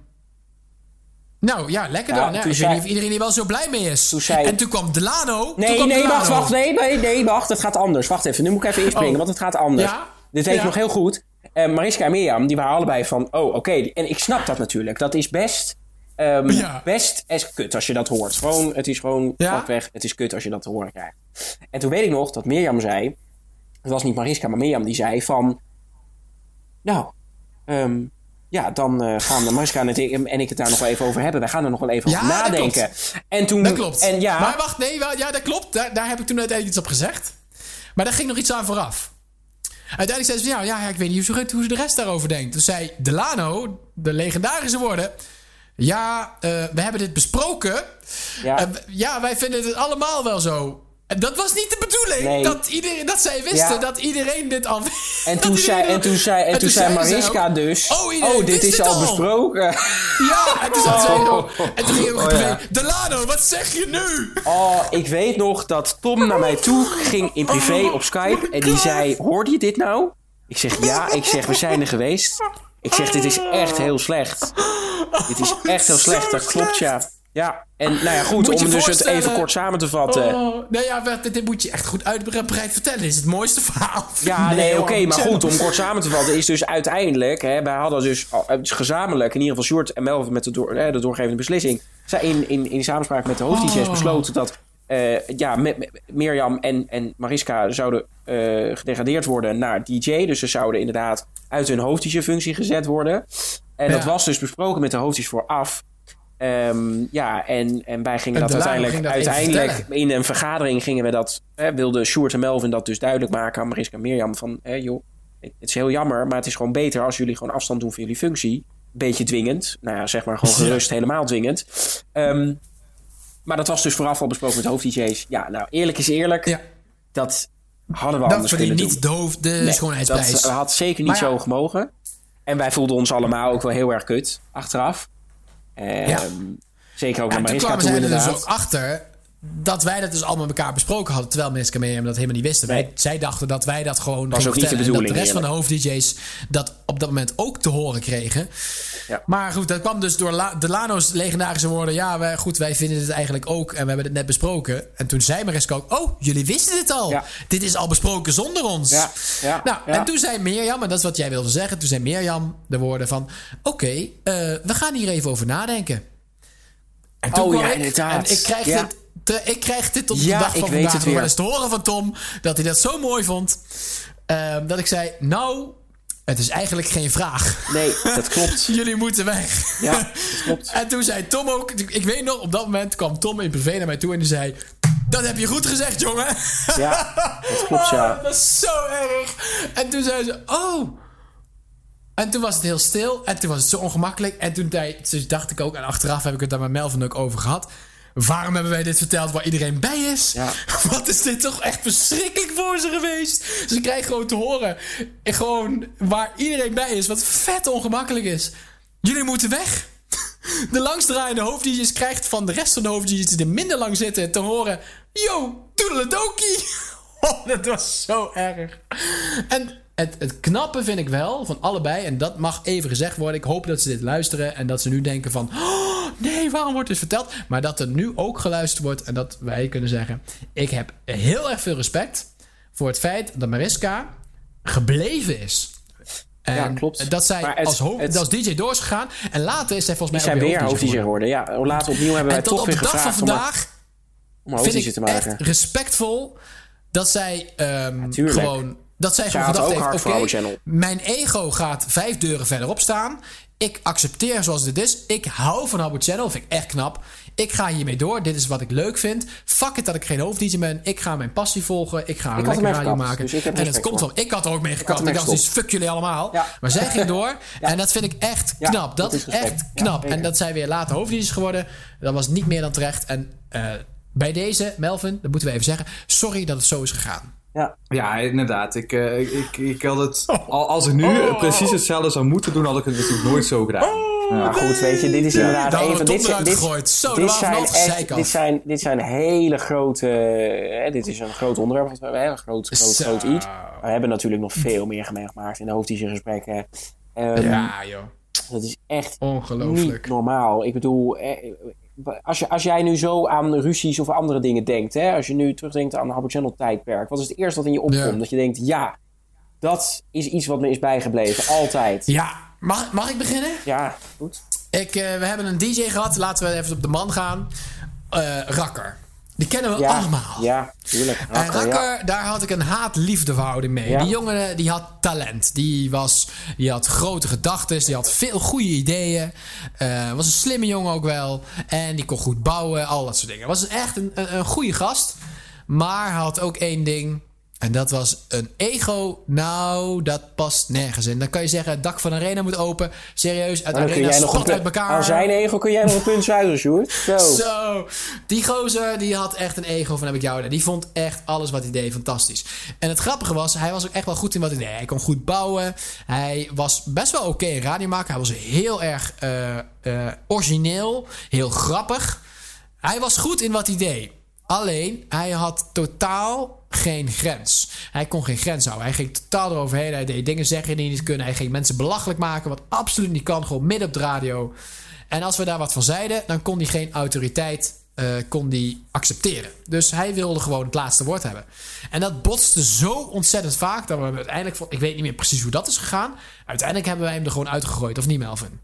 nou ja, lekker dan. Ja, ik weet niet of iedereen hier wel zo blij mee is. Toen zei... En toen kwam Delano. Nee, kwam nee, Delano. wacht, wacht. Nee, nee, nee, wacht. Het gaat anders. Wacht even. Nu moet ik even inspringen, oh. want het gaat anders. Ja? Dit weet ja. ik nog heel goed. Uh, Mariska en Mirjam, die waren allebei van... Oh, oké. Okay. En ik snap dat natuurlijk. Dat is best... Um, ja. Best as kut als je dat hoort. Gewoon, het is gewoon ja? weg. Het is kut als je dat te horen krijgt. En toen weet ik nog dat Mirjam zei... Het was niet Mariska, maar Mirjam die zei van... Nou, um, ja, dan uh, gaan de Mariska en ik, en ik het daar nog wel even over hebben. Wij gaan er nog wel even ja, over nadenken. Dat klopt. En toen, dat klopt. En ja, maar wacht, nee, ja, dat klopt. Daar, daar heb ik toen uiteindelijk iets op gezegd. Maar daar ging nog iets aan vooraf. Uiteindelijk zei ze van, ja, ja, ik weet niet hoe ze, hoe ze de rest daarover denkt. Toen zei Delano, de legendarische woorden... Ja, uh, we hebben dit besproken. Ja. Uh, ja, wij vinden het allemaal wel zo. Dat was niet de bedoeling. Nee. Dat, iedereen, dat zij wisten ja. dat iedereen dit al wist. En toen zei, en toen zei, en, en toen zei Mariska ook, dus... Oh, oh dit is al, al besproken. Ja, en toen oh. zei ook... En toen ging ik ook oh, ja. Delano, wat zeg je nu? Oh, ik weet nog dat Tom naar mij toe ging in privé op Skype. En die zei, hoorde je dit nou? Ik zeg, ja. Ik zeg, we zijn er geweest. Ik zeg, dit is echt heel slecht. Dit is echt heel slecht, dat klopt, ja. Ja, en nou ja, goed, om dus het even kort samen te vatten. Oh, nou ja, dit, dit, moet je echt goed uitgebreid vertellen. Dit is het mooiste verhaal. Ja, nee, nee oké, okay, maar goed, om kort samen te vatten is dus uiteindelijk... Hè, wij hadden dus gezamenlijk, in ieder geval Sjoerd en Melvin met de, door, hè, de doorgevende beslissing... zij in, in, in samenspraak met de hoofd-DJ's oh. besloten dat... Uh, ja, Mirjam en, en Mariska zouden uh, gedegradeerd worden naar DJ. Dus ze zouden inderdaad uit hun hoofd-DJ-functie gezet worden. En ja. dat was dus besproken met de hoofdjes vooraf. Um, ja, en, en wij gingen en dat uiteindelijk, ging dat uiteindelijk in een vergadering gingen we dat, hè, wilde Sjoerd en Melvin dat dus duidelijk maken aan Mariska en Mirjam van, hè, joh, het is heel jammer, maar het is gewoon beter als jullie gewoon afstand doen van jullie functie. Beetje dwingend, nou ja, zeg maar gewoon gerust, ja. helemaal dwingend. Um, maar dat was dus vooraf al besproken met hoofd-DJ's. Ja, nou, eerlijk is eerlijk, ja. dat hadden we dat anders kunnen niet doen. de nee, schoonheidsprijs. Dat had zeker niet ja, zo gemogen. En wij voelden ons allemaal ook wel heel erg kut achteraf. Um, ja. Zeker ook naar Mariska toe inderdaad. er dus ook achter dat wij dat dus allemaal met elkaar besproken hadden... terwijl Mariska en dat helemaal niet wisten. Nee. Wij, zij dachten dat wij dat gewoon was ook niet de bedoeling. dat de rest van de hoofd-DJ's dat op dat moment ook te horen kregen. Ja. Maar goed, dat kwam dus door La Delano's legendarische woorden... ja, wij, goed, wij vinden het eigenlijk ook en we hebben het net besproken. En toen zei Mariska ook... oh, jullie wisten het al. Ja. Dit is al besproken zonder ons. Ja. Ja. Nou, en toen zei Mirjam, en dat is wat jij wilde zeggen... toen zei Mirjam de woorden van... oké, okay, uh, we gaan hier even over nadenken. En toen oh ja, ik, inderdaad. En ik krijg ja. dit... Te, ik krijg dit op de ja, dag van ik weet vandaag nog eens te horen van Tom... dat hij dat zo mooi vond... Um, dat ik zei, nou, het is eigenlijk geen vraag. Nee, dat klopt. Jullie moeten weg. Ja, dat klopt. en toen zei Tom ook... Ik weet nog, op dat moment kwam Tom in privé naar mij toe en die zei... Dat heb je goed gezegd, jongen. Ja, dat klopt, ja. Oh, dat was zo erg. En toen zei ze, oh... En toen was het heel stil. En toen was het zo ongemakkelijk. En toen dus dacht ik ook... En achteraf heb ik het daar met Melvin ook over gehad. Waarom hebben wij dit verteld waar iedereen bij is? Ja. Wat is dit toch echt verschrikkelijk voor ze geweest? Ze krijgen gewoon te horen. En gewoon waar iedereen bij is. Wat vet ongemakkelijk is. Jullie moeten weg. De langstdraaiende hoofddienst krijgt van de rest van de hoofddienst die er minder lang zitten te horen. Yo, toedeledokie. Oh, dat was zo erg. En het, het knappe vind ik wel van allebei, en dat mag even gezegd worden. Ik hoop dat ze dit luisteren en dat ze nu denken van... Oh, nee, waarom wordt dit verteld? Maar dat er nu ook geluisterd wordt en dat wij kunnen zeggen... Ik heb heel erg veel respect voor het feit dat Mariska gebleven is. En ja, klopt. Dat zij het, als, hoofd, het, als DJ door is gegaan. En later is zij volgens mij ook weer hoofd-DJ geworden. Ja, later opnieuw hebben wij en tot toch op weer de dag gevraagd van vandaag om, om vind ik te maken. echt respectvol dat zij ehm, gewoon... Dat zij gewoon gedacht heeft, oké, mijn ego gaat vijf deuren verderop staan. Ik accepteer zoals dit is. Ik hou van Howard Channel, vind ik echt knap. Ik ga hiermee door. Dit is wat ik leuk vind. Fuck it dat ik geen hoofd ben. Ik ga mijn passie volgen. Ik ga een Ik lekker radio gekapt, maken. dus en het komt van. Ik had er ook mee gekapt. Ik dacht, dus fuck jullie allemaal. Ja. Maar zij ging door. En dat vind ik echt Ja, knap. Dat, dat is respect. echt knap. en dat zij weer later hoofddienst is geworden. Dat was niet meer dan terecht. En eh, bij deze, Melvin, dat moeten we even zeggen. Sorry dat het zo is gegaan. Ja. Ja, inderdaad. Ik, eh, ik, ik, ik had het, al- als ik nu eh, precies hetzelfde zou moeten doen, had ik het natuurlijk nooit zo gedaan. Maar goed, weet je, dit is inderdaad van we dit, dit. Zo, dit zijn echt, dit zijn, dit zijn hele grote, hè, dit is een groot onderwerp, we hebben, een groot, groot, Zo. groot iets. We hebben natuurlijk nog veel meer meegemaakt in de hoofddienstgesprekken. Ehm Ja, joh. Dat is echt Ongelooflijk. niet normaal. Ik bedoel, eh, als, je, als jij nu zo aan ruzies of andere dingen denkt, hè, als je nu terugdenkt aan de Hubble Channel tijdperk, wat is het eerste wat in je opkomt? Ja. Dat je denkt, ja, dat is iets wat me is bijgebleven, altijd. Ja, mag, mag ik beginnen? Ja, goed. Ik, eh, we hebben een DJ gehad. Laten we even op de man gaan. Eh, Rakker. Die kennen we Ja, allemaal. ja, tuurlijk. En Rakker, ja. Rakker, daar had ik een haat-liefde verhouding mee. Ja. Die jongen die had talent. Die, was, die had grote gedachten. Die had veel goede ideeën. Eh, was een slimme jongen ook wel. En die kon goed bouwen. Al dat soort dingen. Was echt een, een, een goede gast. Maar had ook één ding. En dat was een ego. Nou, dat past nergens in. Dan kan je zeggen, het dak van de arena moet open. Serieus, uit de arena spat uit elkaar. Aan zijn ego kun jij nog een punt zuigen, Sjoerd. Zo. Zo, die gozer die had echt een ego van heb ik jou. Die vond echt alles wat hij deed fantastisch. En het grappige was, hij was ook echt wel goed in wat hij deed. Hij kon goed bouwen. Hij was best wel oké in radio maken. Hij was heel erg eh, eh, origineel, heel grappig. Hij was goed in wat hij deed. Alleen, hij had totaal geen grens. Hij kon geen grens houden. Hij ging totaal eroverheen. Hij deed dingen zeggen die niet kunnen. Hij ging mensen belachelijk maken, wat absoluut niet kan. Gewoon midden op de radio. En als we daar wat van zeiden, dan kon hij geen autoriteit eh, kon die accepteren. Dus hij wilde gewoon het laatste woord hebben. En dat botste zo ontzettend vaak dat we hem uiteindelijk... Ik weet niet meer precies hoe dat is gegaan. Uiteindelijk hebben wij hem er gewoon uitgegooid, of niet, Melvin?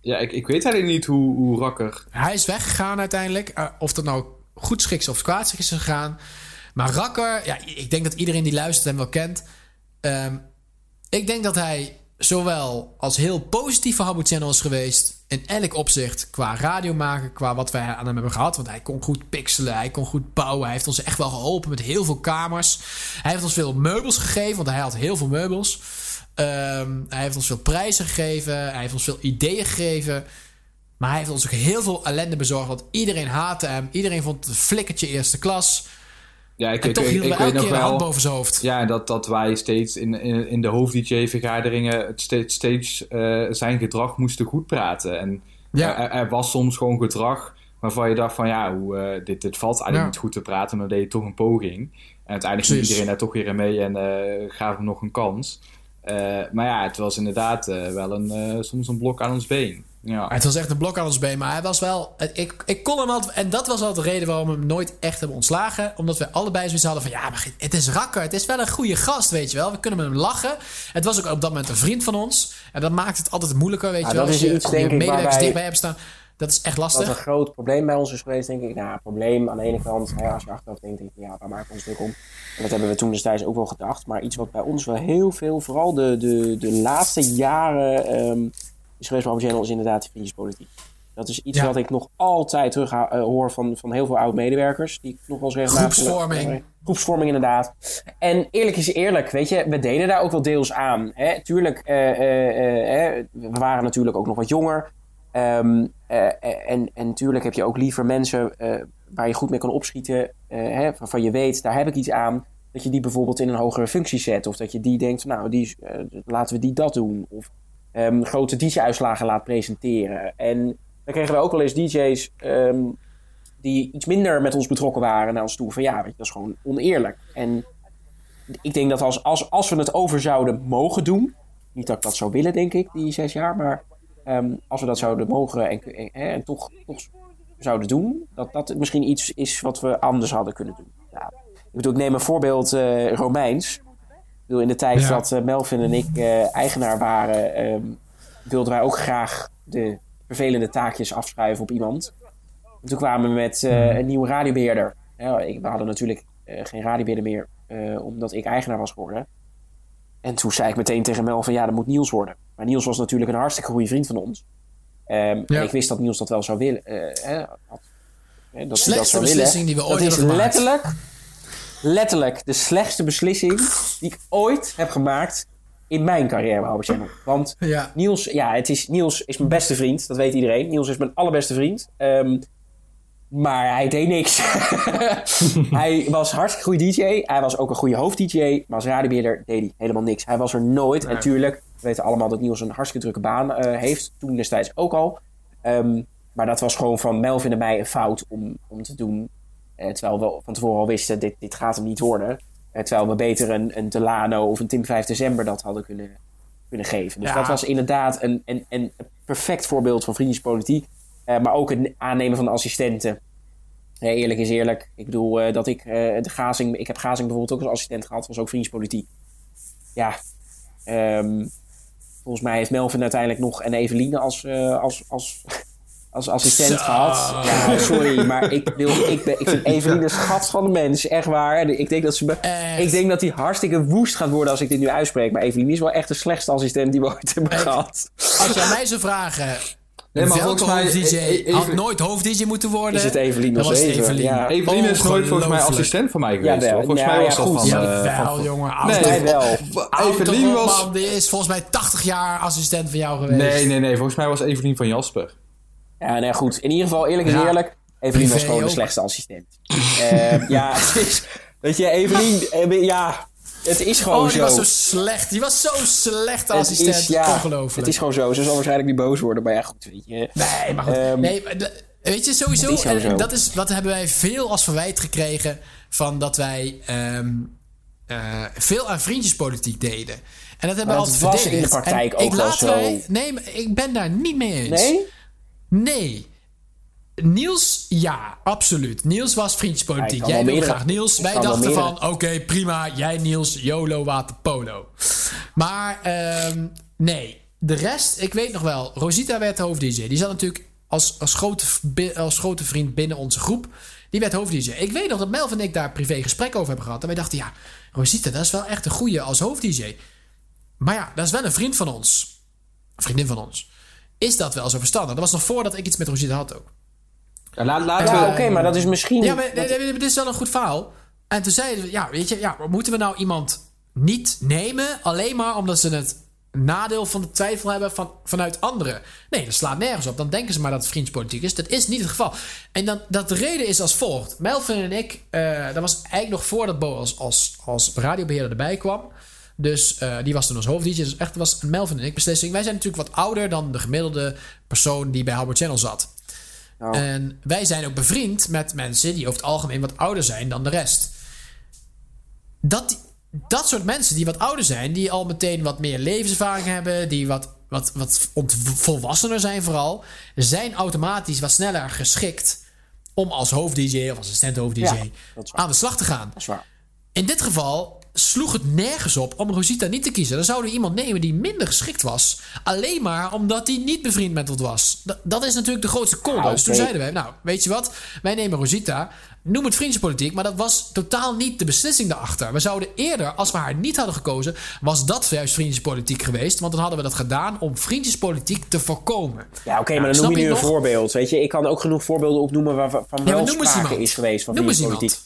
Ja, ik, ik weet eigenlijk niet hoe, hoe Rakker... Hij is weggegaan uiteindelijk. Eh, of dat nou goed schiks of kwaad is gegaan. Maar Rakker, ja, ik denk dat iedereen die luistert hem wel kent. Ehm, ik denk dat hij zowel als heel positieve Habbo Channel is geweest. In elk opzicht. Qua radio maken, qua wat wij aan hem hebben gehad. Want hij kon goed pixelen, hij kon goed bouwen. Hij heeft ons echt wel geholpen met heel veel kamers. Hij heeft ons veel meubels gegeven, want hij had heel veel meubels. Ehm, hij heeft ons veel prijzen gegeven. Hij heeft ons veel ideeën gegeven. Maar hij heeft ons ook heel veel ellende bezorgd. Want iedereen haatte hem. Iedereen vond het flikkertje eerste klas. Ja, ik, En ik, toch hielden ik we elke keer de hand boven zijn hoofd. Ja, dat, dat wij steeds in, in, in de hoofd-DJ-vergaderingen steeds, steeds eh, zijn gedrag moesten goed praten. En Ja. er, er was soms gewoon gedrag waarvan je dacht van ja, hoe, eh, dit, dit valt eigenlijk Ja. niet goed te praten, maar dan deed je toch een poging. En uiteindelijk ging iedereen daar toch weer in mee en eh gaf hem nog een kans. Maar ja, het was inderdaad wel een, soms een blok aan ons been. Ja. Het was echt een blok aan ons been. Maar hij was wel... Ik, ik kon hem altijd... En dat was altijd de reden waarom we hem nooit echt hebben ontslagen. Omdat we allebei zoiets hadden van... Ja, maar het is rakker. Het is wel een goede gast, weet je wel. We kunnen met hem lachen. Het was ook op dat moment een vriend van ons. En dat maakt het altijd moeilijker, weet Ja, je wel. dat Als is je iets, je denk ik, medewerkers waarbij- dichtbij hebt staan. Dat is echt lastig. een groot probleem bij ons is geweest, denk ik. Nou, probleem aan de ene kant, hè, als je achteraf denkt, denk je, ja, waar maken we ons druk om? En dat hebben we toen destijds ook wel gedacht. Maar iets wat bij ons wel heel veel, vooral de, de, de laatste jaren ehm, is geweest bij Channel, is inderdaad de vriendjespolitiek. Dat is iets Ja. wat ik nog altijd terug eh, hoor van, van heel veel oud-medewerkers. Die ik nog wel eens regelmatig... Groepsvorming. Groepsvorming, inderdaad. En eerlijk is eerlijk, weet je, we deden daar ook wel deels aan. Hè? Tuurlijk, eh, eh, eh, we waren natuurlijk ook nog wat jonger. Ehm, eh, eh, en, en natuurlijk heb je ook liever mensen eh, waar je goed mee kan opschieten. eh, hè, waarvan je weet, daar heb ik iets aan. Dat je die bijvoorbeeld in een hogere functie zet. Of dat je die denkt, nou, die, laten we die dat doen. Of ehm, grote DJ-uitslagen laat presenteren. En dan kregen we ook wel eens DJ's ehm, die iets minder met ons betrokken waren naar ons toe. Van ja, je, dat is gewoon oneerlijk. En ik denk dat als, als, als we het over zouden mogen doen. Niet dat ik dat zou willen, denk ik, die zes jaar. Maar ehm, als we dat zouden mogen en, en, en toch, toch zouden doen. Dat dat misschien iets is wat we anders hadden kunnen doen. Ja. Ik bedoel, ik neem een voorbeeld eh, Romeins. Bedoel, in de tijd Ja. dat eh, Melvin en ik eh, eigenaar waren, ehm, wilden wij ook graag de vervelende taakjes afschuiven op iemand. En toen kwamen we met eh, een nieuwe radiobeheerder. We hadden natuurlijk geen radiobeheerder meer, eh, omdat ik eigenaar was geworden. En toen zei ik meteen tegen Mel van ja, dat moet Niels worden. Maar Niels was natuurlijk een hartstikke goede vriend van ons. Ehm, Ja. En ik wist dat Niels dat wel zou willen. hè, had- hè, dat hij dat Slechtste zou willen. beslissing die we ooit Dat is hebben gemaakt. letterlijk, letterlijk de slechtste beslissing die ik ooit heb gemaakt in mijn carrière bij Channel. Want Ja. Niels, ja, het is, Niels is mijn beste vriend. Dat weet iedereen. Niels is mijn allerbeste vriend. Ehm, maar hij deed niks. hij was hartstikke goede DJ. Hij was ook een goede hoofd-DJ. Maar als radiobeheerder deed hij helemaal niks. Hij was er nooit. En tuurlijk, we weten allemaal dat Niels een hartstikke drukke baan eh, heeft. Toen destijds ook al. Ehm, maar dat was gewoon van Melvin en mij een fout om, om te doen. Eh, terwijl we van tevoren al wisten, dit, dit gaat hem niet worden. Eh, terwijl we beter een, een Delano of een Tim 5 december dat hadden kunnen, kunnen geven. Dus Ja. dat was inderdaad een, een, een perfect voorbeeld van vriendjespolitiek. Eh, maar ook het aannemen van assistenten. Eerlijk is eerlijk. Ik bedoel dat ik de Gazing... Ik heb Gazing bijvoorbeeld ook als assistent gehad. was ook vriendjespolitiek. Ja. ehm, volgens mij heeft Melvin uiteindelijk nog en Eveline als, als, als, als assistent Zo. gehad. Ja, sorry. Maar ik, wil, ik, ben, ik vind Eveline een schat van de mens. Echt waar. En Ik denk dat ze... me- ik denk dat hij hartstikke woest gaat worden als ik dit nu uitspreek. Maar Eveline is wel echt de slechtste assistent die we ooit hebben Echt. gehad. Als je aan mij zou vragen... Nee, maar welke volgens mij- hoofd-DJ e- e- had nooit hoofd-DJ moeten worden? Is het Evelien nog was? Evelien. Ja. Evelien is nooit volgens mij assistent van mij geweest. Jawel. hoor. Volgens Ja, mij ja, was dat goed. van... Ja, eh, wel, van- jongen. Nee, Hij wel. Evelien was... Die is volgens mij 80 jaar assistent van jou geweest. Nee, nee, nee. Volgens mij was Evelien van Jasper. Ja, nee, goed. In ieder geval, eerlijk is Ja. eerlijk. Evelien was gewoon de slechtste assistent. Eh, ja, het is... Weet je, Evelien... eh, ja, het is gewoon Oh, die zo. was zo slecht. Die was zo slecht assistent. is, ja, Ongelooflijk. Het is gewoon zo. Ze zal waarschijnlijk niet boos worden. Maar ja, goed, weet je. Nee, maar goed. Ehm, nee, maar weet je, sowieso... is en- en zo. dat, is, wat hebben wij veel als verwijt gekregen... van dat wij ehm, eh, veel aan vriendjespolitiek deden. En dat hebben we dat altijd was in de verdedigd. praktijk En ook ik wel zo. wij- nee, maar ik ben daar niet mee eens. Nee? Nee. Niels, ja, absoluut. Niels was kan jij wel wil meerdere- graag Niels. ik Wij dachten van, oké, prima. Jij Niels, YOLO, waterpolo. Maar ehm, nee, de rest, ik weet nog wel. Rosita werd hoofd-dj. Die zat natuurlijk als, als, grote, als grote vriend binnen onze groep. Die werd hoofd-dj. Ik weet nog dat Melvin en ik daar privé gesprek over hebben gehad. En wij dachten, ja, Rosita, dat is wel echt een goeie als hoofd-dj. Maar ja, dat is wel een vriend van ons. Een vriendin van ons. Is dat wel zo verstandig? Dat was nog voordat ik iets met Rosita had ook. Ja, laat, laten Ja, we... oké, maar dat is misschien... Ja, maar dit is wel een goed verhaal. En toen zeiden we, ja, weet je, ja, moeten we nou iemand niet nemen alleen maar omdat ze het nadeel van de twijfel hebben van, vanuit anderen? Nee, dat slaat nergens op. Dan denken ze maar dat het vriendspolitiek is. Dat is niet het geval. En dan, dat de reden is als volgt. Melvin en ik, eh, dat was eigenlijk nog voordat Bo als, als, als radiobeheerder erbij kwam. Dus eh, die was toen als hoofd-DJ. Dus echt was een Melvin en ik beslissing. Wij zijn natuurlijk wat ouder dan de gemiddelde persoon die bij Howard Channel zat. Oh. En wij zijn ook bevriend met mensen die over het algemeen wat ouder zijn dan de rest. Dat, dat soort mensen die wat ouder zijn, die al meteen wat meer levenservaring hebben, die wat, wat, wat volwassener zijn vooral, zijn automatisch wat sneller geschikt om als hoofd-DJ of assistent hoofd-DJ Ja, aan de slag te gaan. Dat is waar. In dit geval sloeg het nergens op om Rosita niet te kiezen. Dan zouden we iemand nemen die minder geschikt was. Alleen maar omdat hij niet bevriend met ons was. Dat, dat is natuurlijk de grootste call. Ah, dus toen zeiden wij, nou, weet je wat? Wij nemen Rosita. Noem het vriendjespolitiek, maar dat was totaal niet de beslissing daarachter. We zouden eerder, als we haar niet hadden gekozen, was dat juist vriendjespolitiek geweest. Want dan hadden we dat gedaan om vriendjespolitiek te voorkomen. Ja, oké, Ja, maar dan snap noem je nu een voorbeeld. Weet je, ik kan ook genoeg voorbeelden opnoemen waarvan wel eens sprake is geweest van vriendjespolitiek.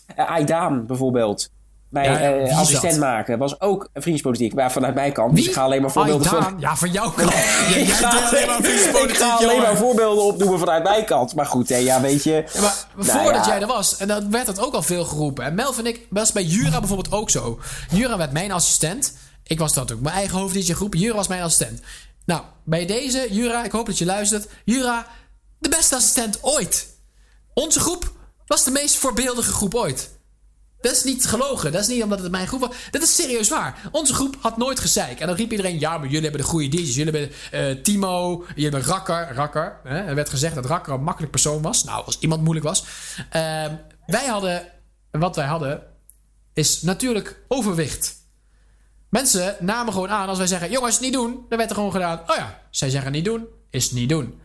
Uh, bijvoorbeeld. Bij Ja, eh, assistent dat? maken was ook een vriendjespolitiek. Maar vanuit mijn kant. Dus ik ga alleen maar voorbeelden van... Ja, van jouw kant. Ja, Ik ga, alleen maar ik vriendjespolitiek, ga alleen maar voorbeelden opnoemen vanuit mijn kant. Maar goed, hè, ja, weet je. Ja, maar Nou voordat jij er was, en dan werd dat ook al veel geroepen. En Melvin en ik, was bij Jura bijvoorbeeld ook zo. Jura werd mijn assistent. Ik was dan natuurlijk mijn eigen hoofd groep. Jura was mijn assistent. Nou, bij deze, Jura, ik hoop dat je luistert. Jura, de beste assistent ooit. Onze groep was de meest voorbeeldige groep ooit. Dat is niet gelogen. Dat is niet omdat het mijn groep was. Dat is serieus waar. Onze groep had nooit gezeik. En dan riep iedereen... Ja, maar jullie hebben de goede DJ's. Jullie hebben eh, Timo. Jullie hebben Rakker. Rakker. Hè? Er werd gezegd dat Rakker een makkelijk persoon was. Nou, als iemand moeilijk was. Ehm, wij hadden... Wat wij hadden... Is natuurlijk overwicht. Mensen namen gewoon aan als wij zeggen... Jongens, niet doen. Dan werd er gewoon gedaan... Oh ja, zij zeggen niet doen. Is niet doen.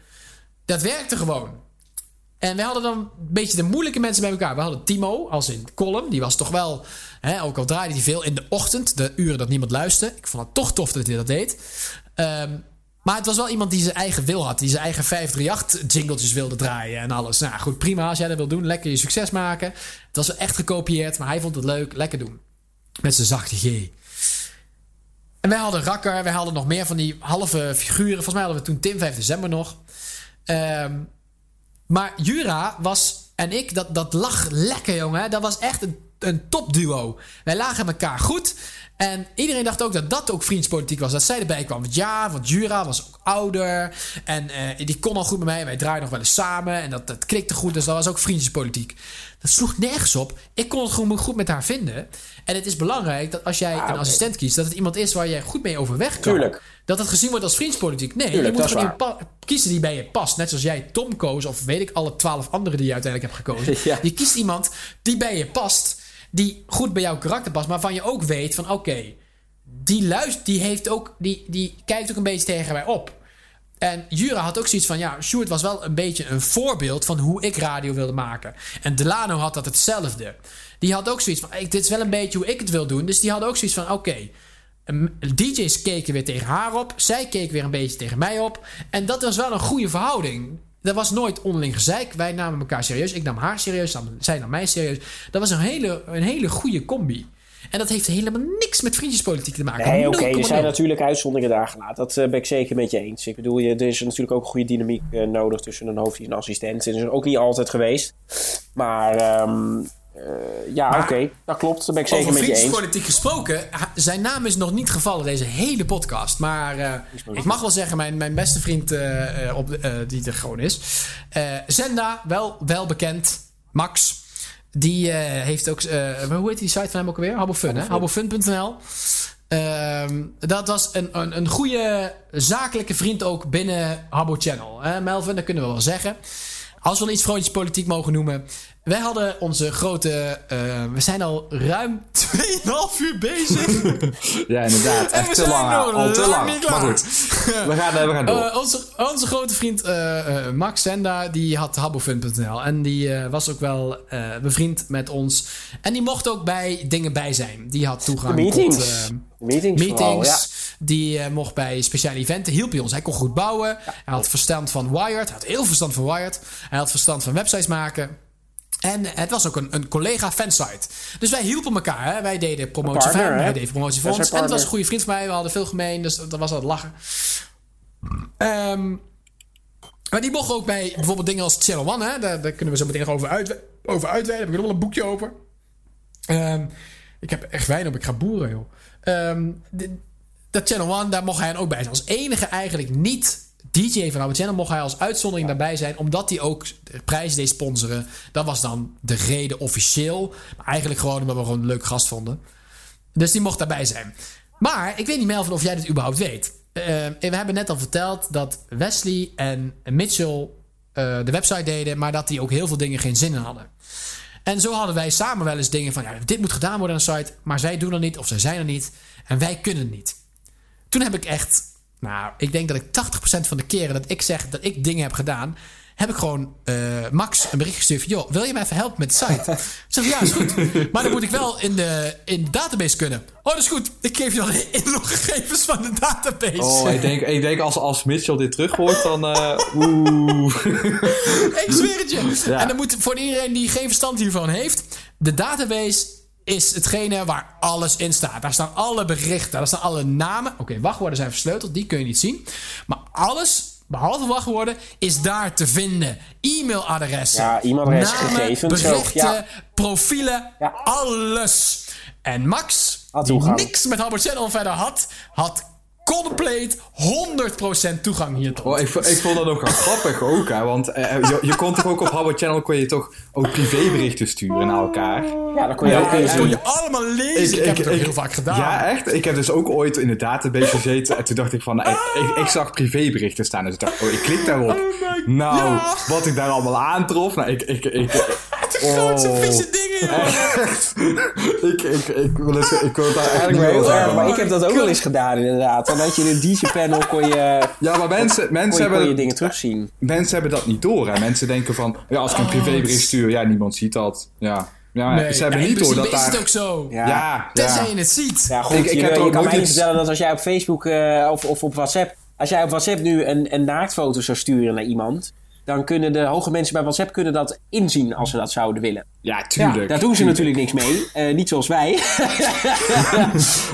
Dat werkte gewoon. En wij hadden dan een beetje de moeilijke mensen bij elkaar. We hadden Timo, als in column. Die was toch wel, hè, ook al draaide hij veel in de ochtend, de uren dat niemand luisterde. Ik vond het toch tof dat hij dat deed. Ehm, maar het was wel iemand die zijn eigen wil had. Die zijn eigen 538 jingletjes wilde draaien en alles. Nou goed, prima. Als jij dat wil doen, lekker je succes maken. Het was wel echt gekopieerd, maar hij vond het leuk. Lekker doen. Met zijn zachte G. En wij hadden Rakker. Wij hadden nog meer van die halve figuren. Volgens mij hadden we toen Tim 5 december nog. Ehm, maar Jura was en ik, dat, dat lag lekker, jongen. Dat was echt een, een topduo. Wij lagen elkaar goed. En iedereen dacht ook dat dat ook vriendspolitiek was. Dat zij erbij kwam. Want ja, want Jura was ook ouder. En eh, die kon al goed met mij. Wij draaiden nog wel eens samen. En dat, dat klikte goed. Dus dat was ook vriendjespolitiek. Dat sloeg nergens op. Ik kon het gewoon goed met haar vinden. En het is belangrijk dat als jij Ah, een assistent kiest... dat het iemand is waar jij goed mee overweg kan. Tuurlijk. Dat het gezien wordt als vriendspolitiek. Nee, Tuurlijk, je moet gewoon kiezen die bij je past. Net zoals jij Tom koos. Of weet ik, alle twaalf anderen die je uiteindelijk hebt gekozen. Ja. Je kiest iemand die bij je past. Die goed bij jouw karakter past. Maar van je ook weet van oké... die luistert, die heeft ook... Die, die kijkt ook een beetje tegen mij op. En Jura had ook zoiets van... Ja, Sjoerd was wel een beetje een voorbeeld... van hoe ik radio wilde maken. En Delano had dat hetzelfde. Die had ook zoiets van... "Hey, dit is wel een beetje hoe ik het wil doen. Dus die had ook zoiets van... Oké, um, DJ's keken weer tegen haar op. Zij keek weer een beetje tegen mij op. En dat was wel een goede verhouding. Er was nooit onderling gezeik. Wij namen elkaar serieus. Ik nam haar serieus. Zij nam mij serieus. Dat was een hele, een hele goede combi. En dat heeft helemaal niks met vriendjespolitiek te maken. Nee, oké, 0,0. er zijn natuurlijk uitzonderingen daar gelaten. Dat eh, ben ik zeker met je eens. Ik bedoel, je, er is natuurlijk ook een goede dynamiek eh, nodig tussen een hoofdje en een assistent. Dat is ook niet altijd geweest. Maar ehm, eh, ja, oké, dat klopt. Dat ben ik zeker Over met je eens. vriendjespolitiek gesproken, zijn naam is nog niet gevallen deze hele podcast. Maar eh, ik mag wel zeggen, mijn, mijn beste vriend eh, op, die er gewoon is. Zenda, wel, wel bekend. Max. Die heeft ook... hoe heet die site van hem ook alweer? Habofun, hè? Habofun.nl. Ehm, dat was een, een, een goede zakelijke vriend ook binnen Habbo Channel. Hè, Melvin, dat kunnen we wel zeggen. Als we dan iets vrolijks politiek mogen noemen. Wij hadden onze grote... eh, we zijn al ruim 2,5 uur bezig. Ja, inderdaad. En we Echt te zijn lang. Al te lang lang. niet Maar klaar. goed, we gaan, eh, we gaan door. Eh, onze, onze grote vriend eh, eh, Max Senda, die had habofun.nl. En die eh, was ook wel eh, bevriend met ons. En die mocht ook bij dingen bij zijn. Die had toegang De meetings. tot... eh, meetings, meetings. vooral, ja. Die eh, mocht bij speciale eventen. Hielp hij ons. Hij kon goed bouwen. Hij had verstand van Wired. Hij had heel veel verstand van Wired. Hij had verstand van websites maken. En het was ook een, een collega fansite. Dus wij hielpen elkaar. Hè? Wij deden promotie van hem. Hij deed promotie voor Dat ons. En het was een goede vriend van mij. We hadden veel gemeen. Dus dat was altijd lachen. Ehm, maar die mocht ook bij bijvoorbeeld dingen als Channel One. Hè? Daar, daar kunnen we zo meteen over, uit, over uitweiden. Heb ik nog wel een boekje over. Ehm, ik heb echt wijn op. Ik ga boeren, joh. Ehm, de- dat Channel One, daar mocht hij ook bij zijn. Als enige eigenlijk niet DJ van Oude Channel mocht hij als uitzondering daarbij zijn. Omdat hij ook de prijs deed sponsoren. Dat was dan de reden officieel. Maar eigenlijk gewoon omdat we gewoon een leuk gast vonden. Dus die mocht daarbij zijn. Maar ik weet niet, Melvin, of jij dit überhaupt weet. Eh, we hebben net al verteld dat Wesley en Mitchell eh, de website deden, maar dat die ook heel veel dingen geen zin in hadden. En zo hadden wij samen wel eens dingen van: ja, dit moet gedaan worden aan een site, maar zij doen er niet of zij zijn er niet en wij kunnen het niet. Toen heb ik echt, nou, ik denk dat ik 80% van de keren dat ik zeg dat ik dingen heb gedaan, heb ik gewoon eh, Max een bericht gestuurd van... joh, wil je mij even helpen met de site? Ik zeg ja, is goed. Maar dan moet ik wel in de, in de database kunnen. Oh, dat is goed. Ik geef je dan de inloggegevens van de database. Oh, ik denk, ik denk als, als Mitchell dit terug hoort, dan... eh, Oeh. Ik zweer het je. Ja. En dan moet voor iedereen die geen verstand hiervan heeft... de database is hetgene waar alles in staat. Daar staan alle berichten, daar staan alle namen. Oké, wachtwoorden zijn versleuteld, die kun je niet zien. Maar alles, behalve wachtwoorden, is daar te vinden. E-mailadressen, Ja, e-mailadres, namen, gegevens berichten, ja. profielen, Ja. alles. En Max, Had die niks met Albert Channel verder had... had compleet 100% toegang hiertoe. Oh, ik, ik vond dat ook wel grappig ook, hè. Want eh, je, je kon toch ook op Howard Channel kon je toch ook privéberichten sturen naar elkaar. Ja, dan kon je Ja, ook Dat eens kon doen. je allemaal lezen. Ik, heb het ook heel vaak gedaan. Ja, echt. Ik heb dus ook ooit in de database gezeten. En toen dacht ik van, nou, ik, ik, ik zag privéberichten staan. Dus ik dacht, oh, ik klik daarop. Oh nou, ja. wat ik daar allemaal aantrof. Nou, ik, ik, ik, De grootste Oh. vieze dingen. ik, ik, ik, wil ik wil het daar echt Eigenlijk heel over erg, hebben. maar ik heb dat ook wel eens gedaan inderdaad. Dan had je in een DJ-panel kon je, Ja, maar mensen, kon mensen, kon hebben, je dingen terugzien. mensen hebben dat niet door. Hè. Mensen denken van, ja, als ik een Oh, privébericht stuur, ja, niemand ziet dat. Ja, ja Nee, ze hebben ja, niet door dat principe is daar... het ook zo. Ja. Ja, Tenzij ja. je het ziet. Ja, goed. Ik- ik je, heb je ook kan mij niet iets- vertellen dat als jij op Facebook eh, of, of op WhatsApp... Als jij op WhatsApp nu een, een naaktfoto zou sturen naar iemand... dan kunnen de hoge mensen bij WhatsApp kunnen dat inzien als ze dat zouden willen. Ja, tuurlijk. Daar doen ze tuurlijk. natuurlijk niks mee. Eh, niet zoals wij.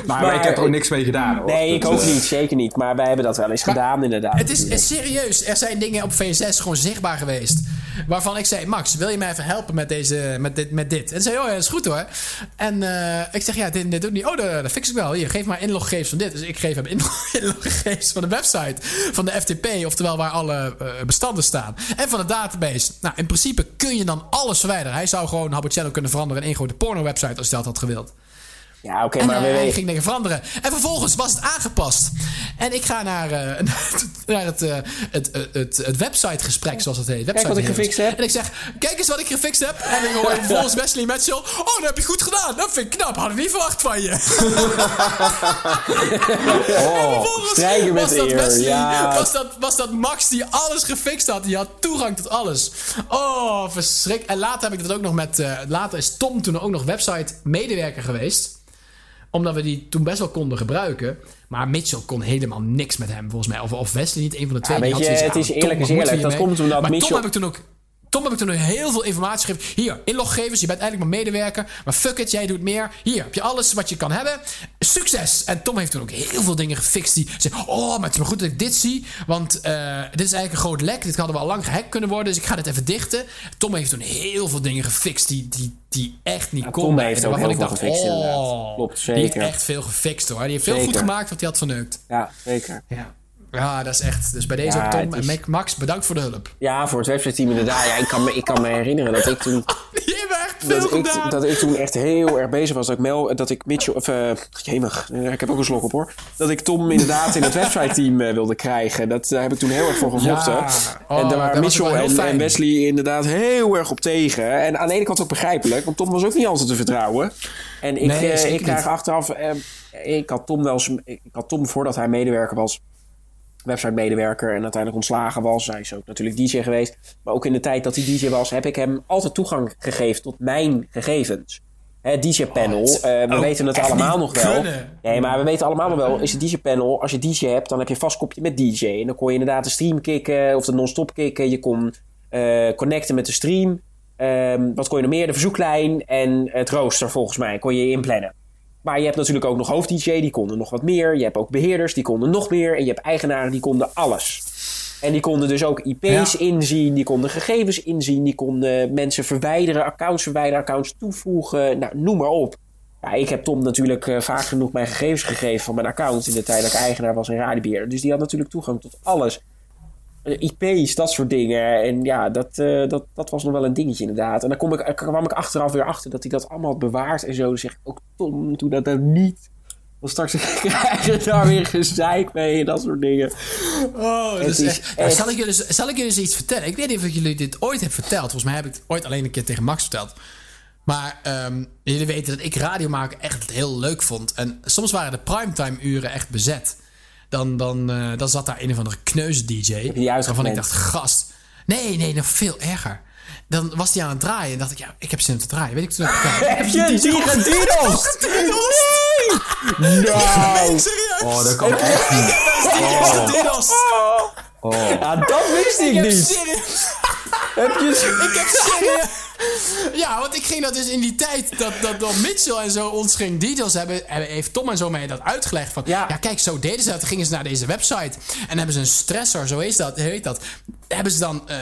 Maar, Maar- ik heb er ook niks mee gedaan, hoor. nee, ik ook eh, niet. Zeker niet. Maar wij hebben dat wel eens Maar gedaan, inderdaad. Het is, is serieus. Er zijn dingen op VSS gewoon zichtbaar geweest. Waarvan ik zei: Max, wil je mij even helpen met, deze, met, dit, met dit? En zei: Oh ja, dat is goed hoor. En eh, ik zeg: Ja, dit, dit doet niet. Oh, dat, dat fix ik wel. Hier, geef maar inloggegevens van dit. Dus ik geef hem inlog- inloggegevens van de website van de FTP. Oftewel waar alle eh, bestanden staan. En van de database. Nou, in principe kun je dan alles verwijderen. Hij zou gewoon Habbo kunnen veranderen in één grote porno-website als hij dat had gewild. Ja, oké, En maar eh, we hij weten... ging dingen veranderen. En vervolgens was het aangepast. En ik ga naar, eh, naar het, eh, het, het, het, websitegesprek, zoals het heet. Website wat ik gefixt heb. En ik zeg, kijk eens wat ik gefixt heb. En ik hoor vervolgens Wesley Mitchell. Oh, dat heb je goed gedaan. Dat vind ik knap. Had ik niet verwacht van je. Oh, strijken met was dat. Wesley, Ja, was, dat, was dat Max die alles gefixt had. Die had toegang tot alles. Oh, verschrik. En later heb ik dat ook nog met... later is Tom toen ook nog website medewerker geweest omdat we die toen best wel konden gebruiken. Maar Mitchell kon helemaal niks met hem, volgens mij. Of, of Wesley niet, een van de twee. Ja, die had je, zoiets, het is ah, eerlijk Tom, is we eerlijk. Dat komt omdat maar Mitchell- Tom heb ik toen ook... Tom heb ik toen heel veel informatie gegeven. Hier, inloggegevens. Je bent eigenlijk maar medewerker. Maar fuck it, jij doet meer. Hier heb je alles wat je kan hebben. Succes! En Tom heeft toen ook heel veel dingen gefixt. Die zei, oh, maar het is maar goed dat ik dit zie. Want eh, dit is eigenlijk een groot lek. Dit hadden we al lang gehackt kunnen worden. Dus ik ga dit even dichten. Tom heeft toen heel veel dingen gefixt die, die, die echt niet Ja, konden. Tom heeft ook heel ik veel dacht, gefixt, oh, inderdaad. Klopt, Die heeft zeker. echt veel gefixt hoor. Die heeft veel Zeker. goed gemaakt wat hij had verneukt. ja, zeker. Ja. Ja, dat is echt. Dus bij deze Ja, ook Tom en Max, bedankt voor de hulp. Ja, voor het website-team inderdaad. Ja, ik, kan me, ik kan me herinneren dat ik toen... Die hebben echt veel Dat ik, gedaan. dat ik toen echt heel erg bezig was. Dat ik, Mel, dat ik Mitchell... Of, eh jemig, eh, ik heb ook een slok op hoor. Dat ik Tom inderdaad in het website-team eh, wilde krijgen. Dat, daar heb ik toen heel erg voor gevochten. Ja. Oh, en daar waren Mitchell en, Wesley inderdaad heel erg op tegen. En aan de ene kant ook begrijpelijk. Want Tom was ook niet altijd te vertrouwen. En ik, Nee, eh, ik krijg niet. achteraf... eh, ik had Tom wel eens... Ik had Tom voordat hij medewerker was website-medewerker en uiteindelijk ontslagen was. Hij is ook natuurlijk DJ geweest. Maar ook in de tijd dat hij DJ was, heb ik hem altijd toegang gegeven tot mijn gegevens. DJ-panel, Oh, eh, we ook weten het allemaal nog wel. kunnen. Nee, maar we weten allemaal nog wel, is het DJ-panel, als je DJ hebt, dan heb je een vast kopje met DJ. En dan kon je inderdaad de stream kicken of de non-stop kicken. Je kon eh, connecten met de stream. Ehm, wat kon je nog meer? De verzoeklijn en het rooster volgens mij kon je inplannen. Maar je hebt natuurlijk ook nog hoofd-DJ, die konden nog wat meer. Je hebt ook beheerders, die konden nog meer. En je hebt eigenaren, die konden alles. En die konden dus ook IP's Ja. inzien, die konden gegevens inzien, die konden mensen verwijderen, accounts verwijderen, accounts toevoegen, nou, noem maar op. Ja, ik heb Tom natuurlijk eh, vaak genoeg mijn gegevens gegeven van mijn account in de tijd dat ik eigenaar was en radiobeheerder. Dus die had natuurlijk toegang tot alles. Eh, IP's, dat soort dingen. En ja, dat, eh, dat, dat was nog wel een dingetje inderdaad. En dan kom ik, eh, kwam ik achteraf weer achter dat hij dat allemaal had bewaard en zo. Dan zeg ik ook, Tom, doe dat dan niet. Want straks krijg je daar weer gezeik mee en dat soort dingen. Oh, dat Het is echt... Nou, echt- zal, ik jullie, zal ik jullie eens iets vertellen? Ik weet niet of ik jullie dit ooit heb verteld. Volgens mij heb ik het ooit alleen een keer tegen Max verteld. Maar ehm, jullie weten dat ik radio maken echt heel leuk vond. En soms waren de primetime uren echt bezet. Dan, dan, eh, dan zat daar een of andere kneuze DJ. die Waarvan ik dacht, gast. Nee, nee, nog veel erger. Dan was die aan het draaien en dacht ik, ja, ik heb zin om te draaien. Weet ik toen Heb je die gediedelst? Nee, Nou, serieus. Oh, dat kan echt niet. Dinos. Oh. ja, dat wist ik Ik heb niet. Heb je... Ik heb serieus... Ja, want ik ging dat dus in die tijd dat, dat, dat Mitchell en zo ons ging details hebben, hebben- heeft Tom en zo mij dat uitgelegd. Van, ja. Ja. kijk, zo deden ze dat. Dan gingen ze naar deze website en hebben ze een stressor, zo heet dat, heet dat. Hebben ze dan eh,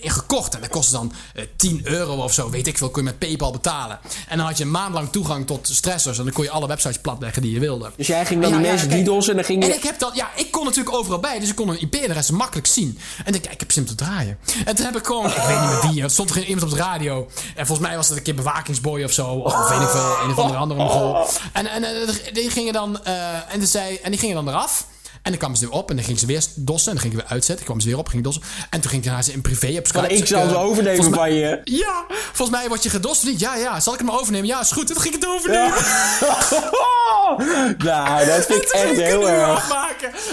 in gekocht en dat kostte dan eh 10 euro of zo, weet ik veel, kon je met PayPal betalen. En dan had je een maand lang toegang tot stressors en dan kon je alle websites platleggen die je wilde. Dus jij ging dan Ja, die ja, mensen kijk. DDoS en dan ging En je... ik heb dat, ja, ik kon natuurlijk overal bij, dus ik kon een IP-adres makkelijk zien. En ik, ik heb zin te draaien. En toen heb ik gewoon, ik weet niet meer wie, er stond er iemand op de radio. En volgens mij was het een keer bewakingsboy of zo, of weet ik veel, een of andere andere mogol. En, en eh, die gingen dan, eh, en, zei, en die gingen dan eraf. En dan kwamen ze weer op en dan ging ze weer dossen. En dan ging ik weer uitzetten. Kwamen ze weer op, ging dossen. En toen ging ik daarna ze in privé op Skype. Ik zal Eh, ze overnemen volgens mij- van je. Ja, volgens mij word je gedost niet? Ja, ja. Zal ik hem overnemen? Ja, is goed. Dan ging ik het overnemen. nou, dat vind ik echt heel erg.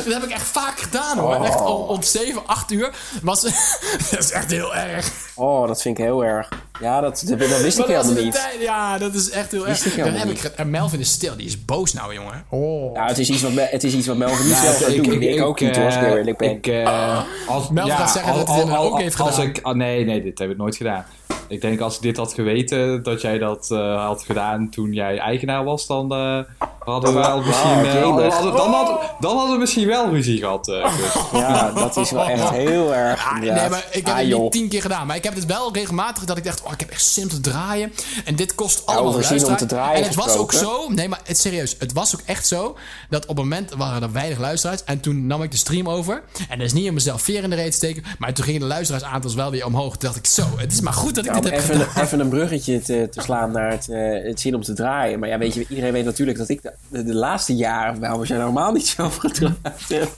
Dat heb ik echt vaak gedaan hoor. Echt om, om 7, 8 uur. Was, dat is echt heel erg. Oh, dat vind ik heel erg. Ja, dat, dat, dat wist ik helemaal niet. tijd- Ja, dat is echt heel Wist erg. ik Dan heb ik, en Melvin is stil. Die is boos nou, jongen. Oh. Ja, het is iets wat, het is iets wat Melvin niet zelf gaat doen. Ik, ook niet hoor, als ik eerlijk ben. Ik, eh, als, Melvin gaat zeggen dat hij dit ook heeft als gedaan. Ik, ah, nee, nee, dit heb ik nooit gedaan. Ik denk als ik dit had geweten, dat jij dat eh, had gedaan toen jij eigenaar was, dan eh, hadden we wel misschien... oh, eh, jemig. hadden- hadden- dan, hadden, dan hadden we misschien wel ruzie gehad. eh. Ja, dat is wel echt heel erg. Ah, inderdaad. nee, maar ik heb Ah, het niet tien keer gedaan. Maar ik heb het wel regelmatig dat ik dacht... Oh, ik heb echt zin om te draaien. En dit kost allemaal om luisteraars. te draaien En het was ook zo... Nee, maar het, serieus. Het was ook echt zo... Dat op het moment waren er weinig luisteraars. En toen nam ik de stream over. En dat is niet om mezelf veer in de reet te steken. Maar toen gingen de luisteraarsaantallen wel weer omhoog. Toen dacht ik zo... Het is maar goed dat ik Om even, gedaan. even een bruggetje te, te slaan naar het, eh, het zin om te draaien. Maar ja, weet je, iedereen weet natuurlijk dat ik de, de, de laatste jaren, wel, we zijn normaal niet zelf gedraaid. heb.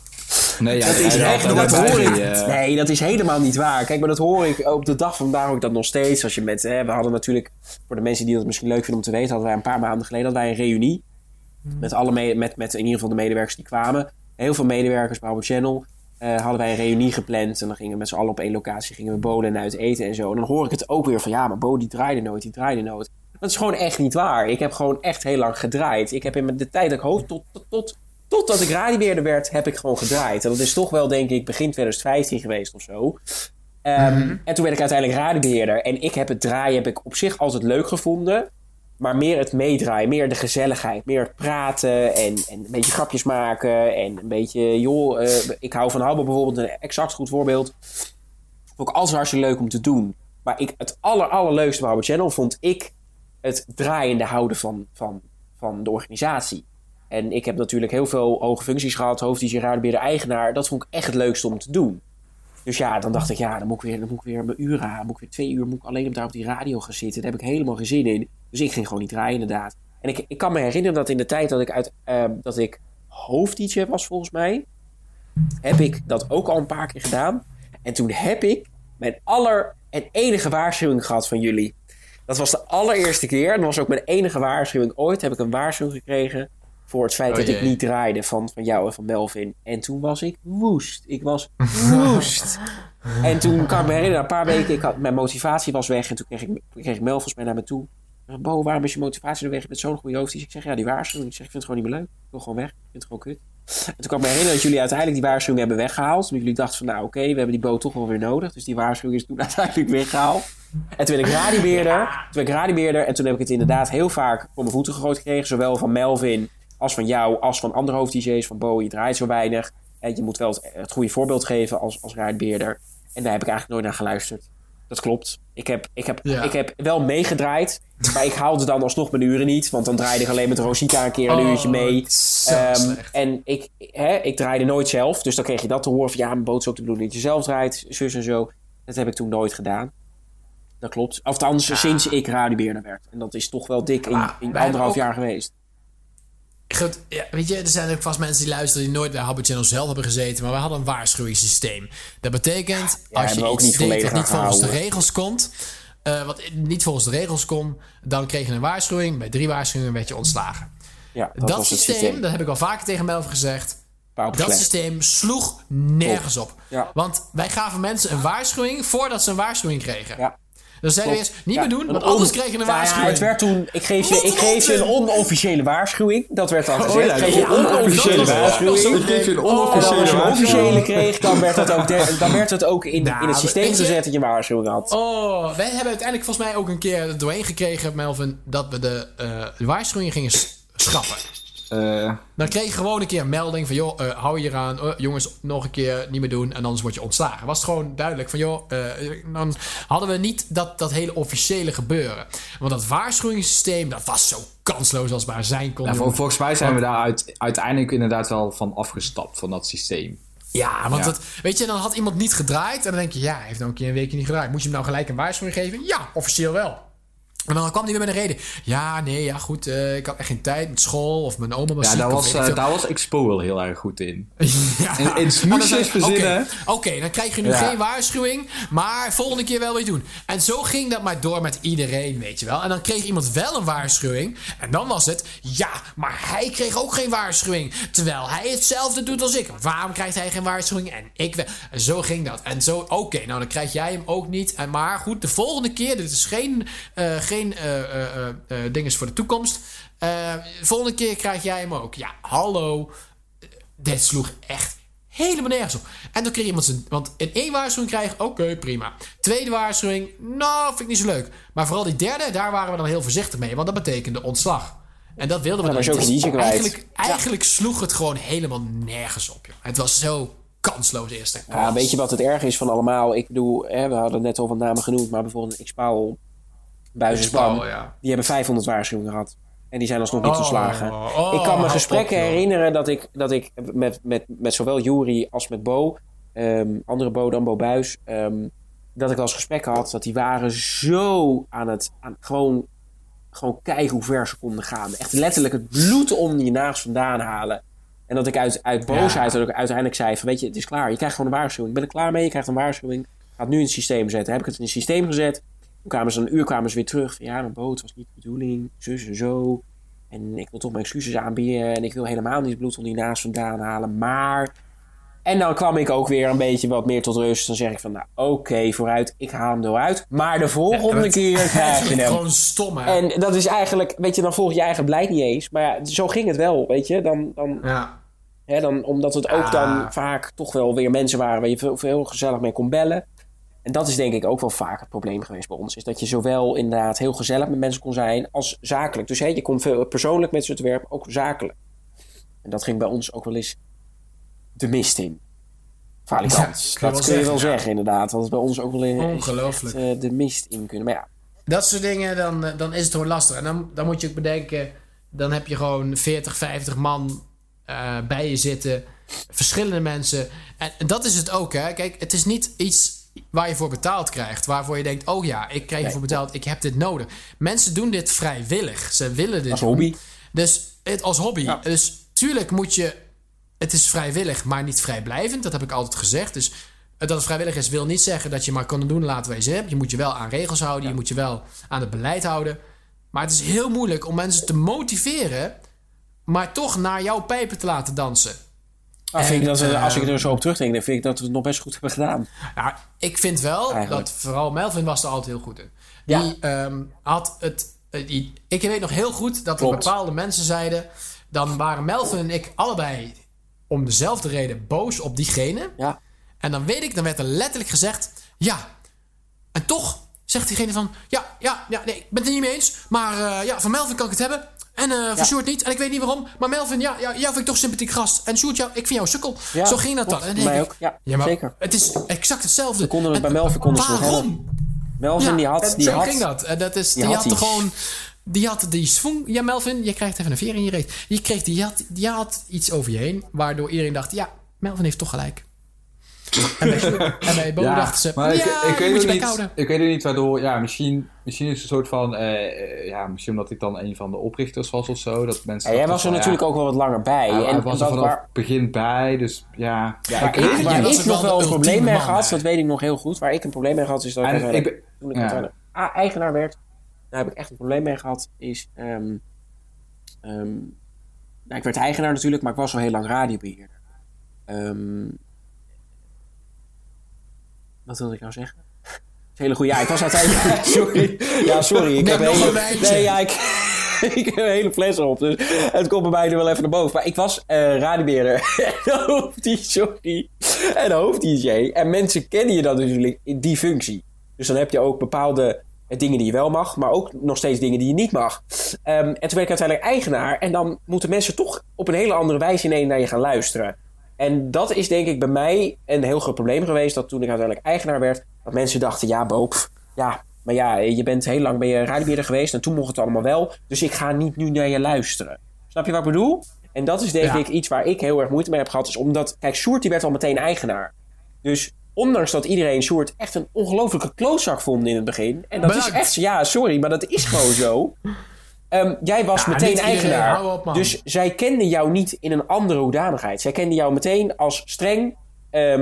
Nee, ja, Dat is echt, dat hoor ik. eh, Nee, dat is helemaal niet waar. Kijk, maar dat hoor ik op de dag van vandaag hoor ik dat nog steeds. Als je met, hè, we hadden natuurlijk, voor de mensen die dat misschien leuk vinden om te weten, hadden wij een paar maanden geleden hadden wij een reunie. Met, alle me- met, met in ieder geval de medewerkers die kwamen. Heel veel medewerkers bij Power Channel. Eh, hadden wij een reunie gepland. En dan gingen we met z'n allen op één locatie gingen we bolen en uit eten en zo. En dan hoor ik het ook weer van ja, maar Bo die draaide nooit, die draaide nooit. Dat is gewoon echt niet waar. Ik heb gewoon echt heel lang gedraaid. Ik heb in de tijd dat ik hoofd tot, tot, tot Totdat ik radiobeheerder werd, heb ik gewoon gedraaid. En dat is toch wel, denk ik, begin 2015 geweest of zo. Ehm, En toen werd ik uiteindelijk radiobeheerder. En ik heb het draaien heb ik op zich altijd leuk gevonden. Maar meer het meedraaien, meer de gezelligheid. Meer het praten en, en een beetje grapjes maken. En een beetje, joh, eh, ik hou van Habbo bijvoorbeeld, een exact goed voorbeeld. Ik alles hartstikke leuk om te doen. Maar ik, het aller, allerleukste bij Habbo Channel vond ik het draaiende houden van, van, van de organisatie. En ik heb natuurlijk heel veel hoge functies gehad. Radiobeheerder, eigenaar. Dat vond ik echt het leukste om te doen. Dus ja, dan dacht ik, ja, dan moet ik weer, dan moet ik weer mijn uren aan. Moet ik weer twee uur moet ik alleen op daar op die radio gaan zitten. Daar heb ik helemaal geen zin in. Dus ik ging gewoon niet draaien, inderdaad. En ik, ik kan me herinneren dat in de tijd dat ik, uit, ehm, dat ik hoofd-DJ was, volgens mij... heb ik dat ook al een paar keer gedaan. En toen heb ik mijn aller en enige waarschuwing gehad van jullie. Dat was de allereerste keer. En dat was ook mijn enige waarschuwing ooit. Heb ik een waarschuwing gekregen voor het feit Oh dat ik niet draaide van, van jou en van Melvin. En toen was ik woest. Ik was woest. en toen kan ik me herinneren, een paar weken, ik had, mijn motivatie was weg. En toen kreeg ik, kreeg ik Melvins mij naar me toe. Bo, waarom is je motivatie er weg? Bent zo'n goede hoofd. Ik zeg, ja, die waarschuwing. Ik zeg, ik vind het gewoon niet meer leuk. Ik wil gewoon weg. Ik vind het gewoon kut. En toen kan ik me herinneren dat jullie uiteindelijk die waarschuwing hebben weggehaald. Omdat jullie dachten van, nou oké, we hebben die boot toch wel weer nodig. Dus die waarschuwing is toen uiteindelijk weggehaald. En toen werd ik radiobeheerder. Toen werd ik radiobeheerder. En toen heb ik het inderdaad heel vaak voor mijn voeten gegooid gekregen. Zowel van Melvin als van jou, als van andere hoofd-DJ's. Van Bo, je draait zo weinig. En je moet wel het, het goede voorbeeld geven als, als radiobeheerder. En daar heb ik eigenlijk nooit naar geluisterd. Dat klopt. Ik heb, ik heb, Ja. ik heb wel meegedraaid. Maar ik haalde dan alsnog mijn uren niet. Want dan draaide ik alleen met Rosita een keer een Oh, uurtje mee. Ehm, en ik, hè, ik draaide nooit zelf. Dus dan kreeg je dat te horen van ja, mijn ook de bedoeling dat je zelf draait. Zus en zo. Dat heb ik toen nooit gedaan. Dat klopt. Althans, sinds ik radiobeheerder werd. En dat is toch wel dik in, Maar in anderhalf ook- jaar geweest. Goed, ja, weet je, er zijn ook vast mensen die luisteren die nooit bij Habbo Channel zelf hebben gezeten. Maar we hadden een waarschuwingssysteem. Dat betekent, Ja, als je iets niet deed wat niet volgens de regels komt, eh, wat niet volgens de regels kon, dan kreeg je een waarschuwing. Bij drie waarschuwingen werd je ontslagen. Ja, dat, Dat, systeem, systeem. dat heb ik al vaker tegen Melvin gezegd. Dat slecht. systeem sloeg nergens op. Ja. Want wij gaven mensen een waarschuwing voordat ze een waarschuwing kregen. Ja. Dan zeiden we eerst, niet Ja, meer doen, want on- anders kregen we een ja, waarschuwing. het werd toen, ik geef je, ik geef je een onofficiële waarschuwing. Dat werd dan gezegd. ja, ik geef je een onofficiële was- waarschuwing. Ik geef je een onofficiële als je een waarschuwing. officiële kreeg, dan werd het ook, de- dan werd het ook in, Nou, in het systeem je- gezet dat je een waarschuwing had. Oh, wij hebben uiteindelijk volgens mij ook een keer er doorheen gekregen, Melvin, dat we de, eh, de waarschuwingen gingen schrappen. Eh, Dan kreeg je gewoon een keer een melding van, joh, eh, hou je eraan. Oh, jongens, nog een keer niet meer doen en anders word je ontslagen. Was het gewoon duidelijk van, joh, eh, dan hadden we niet dat, dat hele officiële gebeuren. Want dat waarschuwingssysteem, dat was zo kansloos als maar zijn kon. jongen. volgens mij zijn we daar uit, uiteindelijk inderdaad wel van afgestapt, van dat systeem. Ja, want Ja. Dat, weet je, dan had iemand niet gedraaid. En dan denk je, ja, hij heeft nou een keer een weekje niet gedraaid. Moet je hem nou gelijk een waarschuwing geven? Ja, officieel wel. En dan kwam hij weer met een reden. Ja, nee, ja, goed. eh, ik had echt geen tijd met school of mijn oma was Ja, ziek. daar was, eh, veel. daar was Expo wel heel erg goed in. Ja. In- in smoesjes verzinnen. Oké, dan krijg je nu Ja. geen waarschuwing, maar volgende keer wel weer doen. En zo ging dat maar door met iedereen, weet je wel. En dan kreeg iemand wel een waarschuwing. En dan was het, ja, maar hij kreeg ook geen waarschuwing. Terwijl hij hetzelfde doet als ik. Waarom krijgt hij geen waarschuwing en ik wel? En zo ging dat. En zo, oké, nou dan krijg jij hem ook niet. En maar goed, de volgende keer, dit is geen, eh geen eh eh, eh, eh, dinges voor de toekomst. De volgende keer krijg jij hem ook. Ja, hallo dit sloeg echt helemaal nergens op. En dan kreeg iemand zijn... Want in één waarschuwing krijgen, oké, prima. Tweede waarschuwing, nou, vind ik niet zo leuk. Maar vooral die derde, daar waren we dan heel voorzichtig mee. Want dat betekende ontslag. En dat wilden we Ja, dan niet. Dus een. Eigenlijk, eigenlijk sloeg het gewoon helemaal nergens op. Joh. Het was zo kansloos eerst. Ja, weet je wat het erg is van allemaal? Ik bedoel, hè, we hadden net al wat namen genoemd, maar bijvoorbeeld Xpauw, Buizenspan, ja. die hebben 500 waarschuwingen gehad. En die zijn alsnog niet Oh, ontslagen. oh, ik kan me hou gesprekken op, herinneren dat ik, dat ik met, met, met zowel Jury als met Bo, ehm, andere Bo dan Bo Buis, ehm, dat ik als gesprekken had dat die waren zo aan het aan, gewoon, gewoon kijken hoe ver ze konden gaan. Echt letterlijk het bloed om je naast vandaan halen. En dat ik uit, uit boosheid dat ik uiteindelijk zei van weet je, het is klaar. Je krijgt gewoon een waarschuwing. Ik ben er klaar mee, je krijgt een waarschuwing. Ga het nu in het systeem zetten. Heb ik het in het systeem gezet. Kwamen ze een uur kwamen ze weer terug. Van, ja, mijn boot was niet de bedoeling. Zus en zo. En ik wil toch mijn excuses aanbieden. En ik wil helemaal niet het bloed om die naast vandaan halen. Maar... En dan kwam ik ook weer een beetje wat meer tot rust. Dan zeg ik van, nou oké, vooruit. Ik haal hem eruit. Maar de volgende keer krijg je hem. gewoon stom, hè? En dat is eigenlijk, weet je, dan volg je eigen beleid niet eens. Maar ja, zo ging het wel, weet je. Dan, dan, Ja. Hè, dan, omdat het ook Ah. dan vaak toch wel weer mensen waren waar je veel, veel gezellig mee kon bellen. En dat is denk ik ook wel vaak het probleem geweest bij ons. Is dat je zowel inderdaad heel gezellig met mensen kon zijn als zakelijk. Dus hè, je kon veel persoonlijk met ze te werpen, ook zakelijk. En dat ging bij ons ook wel eens de mist in. Ja, je dat kun je wel zeggen, ja. zeggen, inderdaad. Dat is bij ons ook wel in, Ongelooflijk. echt, eh, de mist in kunnen. Maar ja, Dat soort dingen, dan, eh, dan is het gewoon lastig. En dan, dan moet je ook bedenken, dan heb je gewoon 40, 50 man eh, bij je zitten. Verschillende mensen. En, en dat is het ook, hè. Kijk, het is niet iets waar je voor betaald krijgt. Waarvoor je denkt, oh ja, ik krijg ervoor betaald, ik heb dit nodig. Mensen doen dit vrijwillig. Ze willen dit als doen. hobby. Dus het als hobby. Ja. Dus tuurlijk moet je. Het is vrijwillig, maar niet vrijblijvend. Dat heb ik altijd gezegd. Dus dat het vrijwillig is, wil niet zeggen dat je maar kan doen laten je zin hebt. Je moet je wel aan regels houden. Je moet je wel aan het beleid houden. Maar het is heel moeilijk om mensen te motiveren. maar toch naar jouw pijpen te laten dansen. Ah, vind ik dat, eh, als ik er zo op terugdenk, dan vind ik dat we het nog best goed hebben gedaan. Nou, ik vind wel Eigenlijk. dat vooral Melvin was er altijd heel goed in. Ja. Die ehm, had het. eh, die, ik weet nog heel goed dat er Klopt. bepaalde mensen zeiden. Dan waren Melvin en ik allebei om dezelfde reden boos op diegene. Ja. En dan weet ik, dan werd er letterlijk gezegd: ja. En toch zegt diegene van: ja, ja, ja, nee, ik ben het er niet mee eens. Maar eh, ja, van Melvin kan ik het hebben. En eh van Sjoerd niet. En ik weet niet waarom. Maar Melvin, ja, ja jou vind ik toch sympathiek gast. En Sjoerd, ja, ik vind jou een sukkel. Ja, Zo ging dat dan. En Mij ik, ook. Ja, maar zeker. Het is exact hetzelfde. Dan konden we En bij Melvin konden ze nog Waarom? Melvin die had... Die zo had ging dat. En dat is, die, die had, had gewoon... Die had die swing... Ja, Melvin, je krijgt even een veer in je reet. Die, kreeg, die, had, die had iets over je heen... waardoor iedereen dacht... Ja, Melvin heeft toch gelijk. En bij, en bij Bo dachten ze... maar ik, ja, ik, weet moet je niet, houden. ik weet ook niet waardoor, ja, misschien, misschien is het een soort van, eh, eh, ja, misschien omdat ik dan een van de oprichters was of zo, dat mensen... Ja, jij was er van, natuurlijk ja, ook wel wat langer bij. En hij was er vanaf het begin bij, dus ja. ja waar ik weet ik, het waar ik nog wel een probleem mee gehad, dat weet ik nog heel goed. Waar ik een probleem mee gehad is dat ik, En uiteindelijk- ik ben- toen ik ja. uiteindelijk ah, eigenaar werd, daar heb ik echt een probleem mee gehad. Is, ehm, ehm, nou, ik werd eigenaar natuurlijk, maar ik was al heel lang radiobeheerder. Ehm, wat wilde ik nou zeggen? Hele goede. Ja, ik was uiteindelijk. sorry. Ja, sorry. Ik Neem heb nog een hele, een wijntje. Nee, ja, ik, ik heb een hele fles op. Dus het komt bij mij er wel even naar boven. Maar ik was radiobeheerder. en hoofd-DJ, sorry. En hoofd-DJ. En mensen kennen je dan natuurlijk in die functie. Dus dan heb je ook bepaalde eh, dingen die je wel mag, maar ook nog steeds dingen die je niet mag. Ehm, en toen werd ik uiteindelijk eigenaar. En dan moeten mensen toch op een hele andere wijze ineens naar je gaan luisteren. En dat is denk ik bij mij een heel groot probleem geweest. Dat toen ik uiteindelijk eigenaar werd, dat mensen dachten: ja, Bo, pff, ja, maar ja, je bent heel lang bij je radiobeheerder geweest. En toen mocht het allemaal wel. Dus ik ga niet nu naar je luisteren. Snap je wat ik bedoel? En dat is denk Ja. ik iets waar ik heel erg moeite mee heb gehad. Is omdat, kijk, Sjoerd die werd al meteen eigenaar. Dus ondanks dat iedereen Sjoerd echt een ongelofelijke klootzak vond in het begin. En dat is echt, ja, sorry, maar dat is gewoon zo. Ehm, jij was Ja, meteen eigenaar. op, dus zij kende jou niet in een andere hoedanigheid. Zij kende jou meteen als streng, ehm,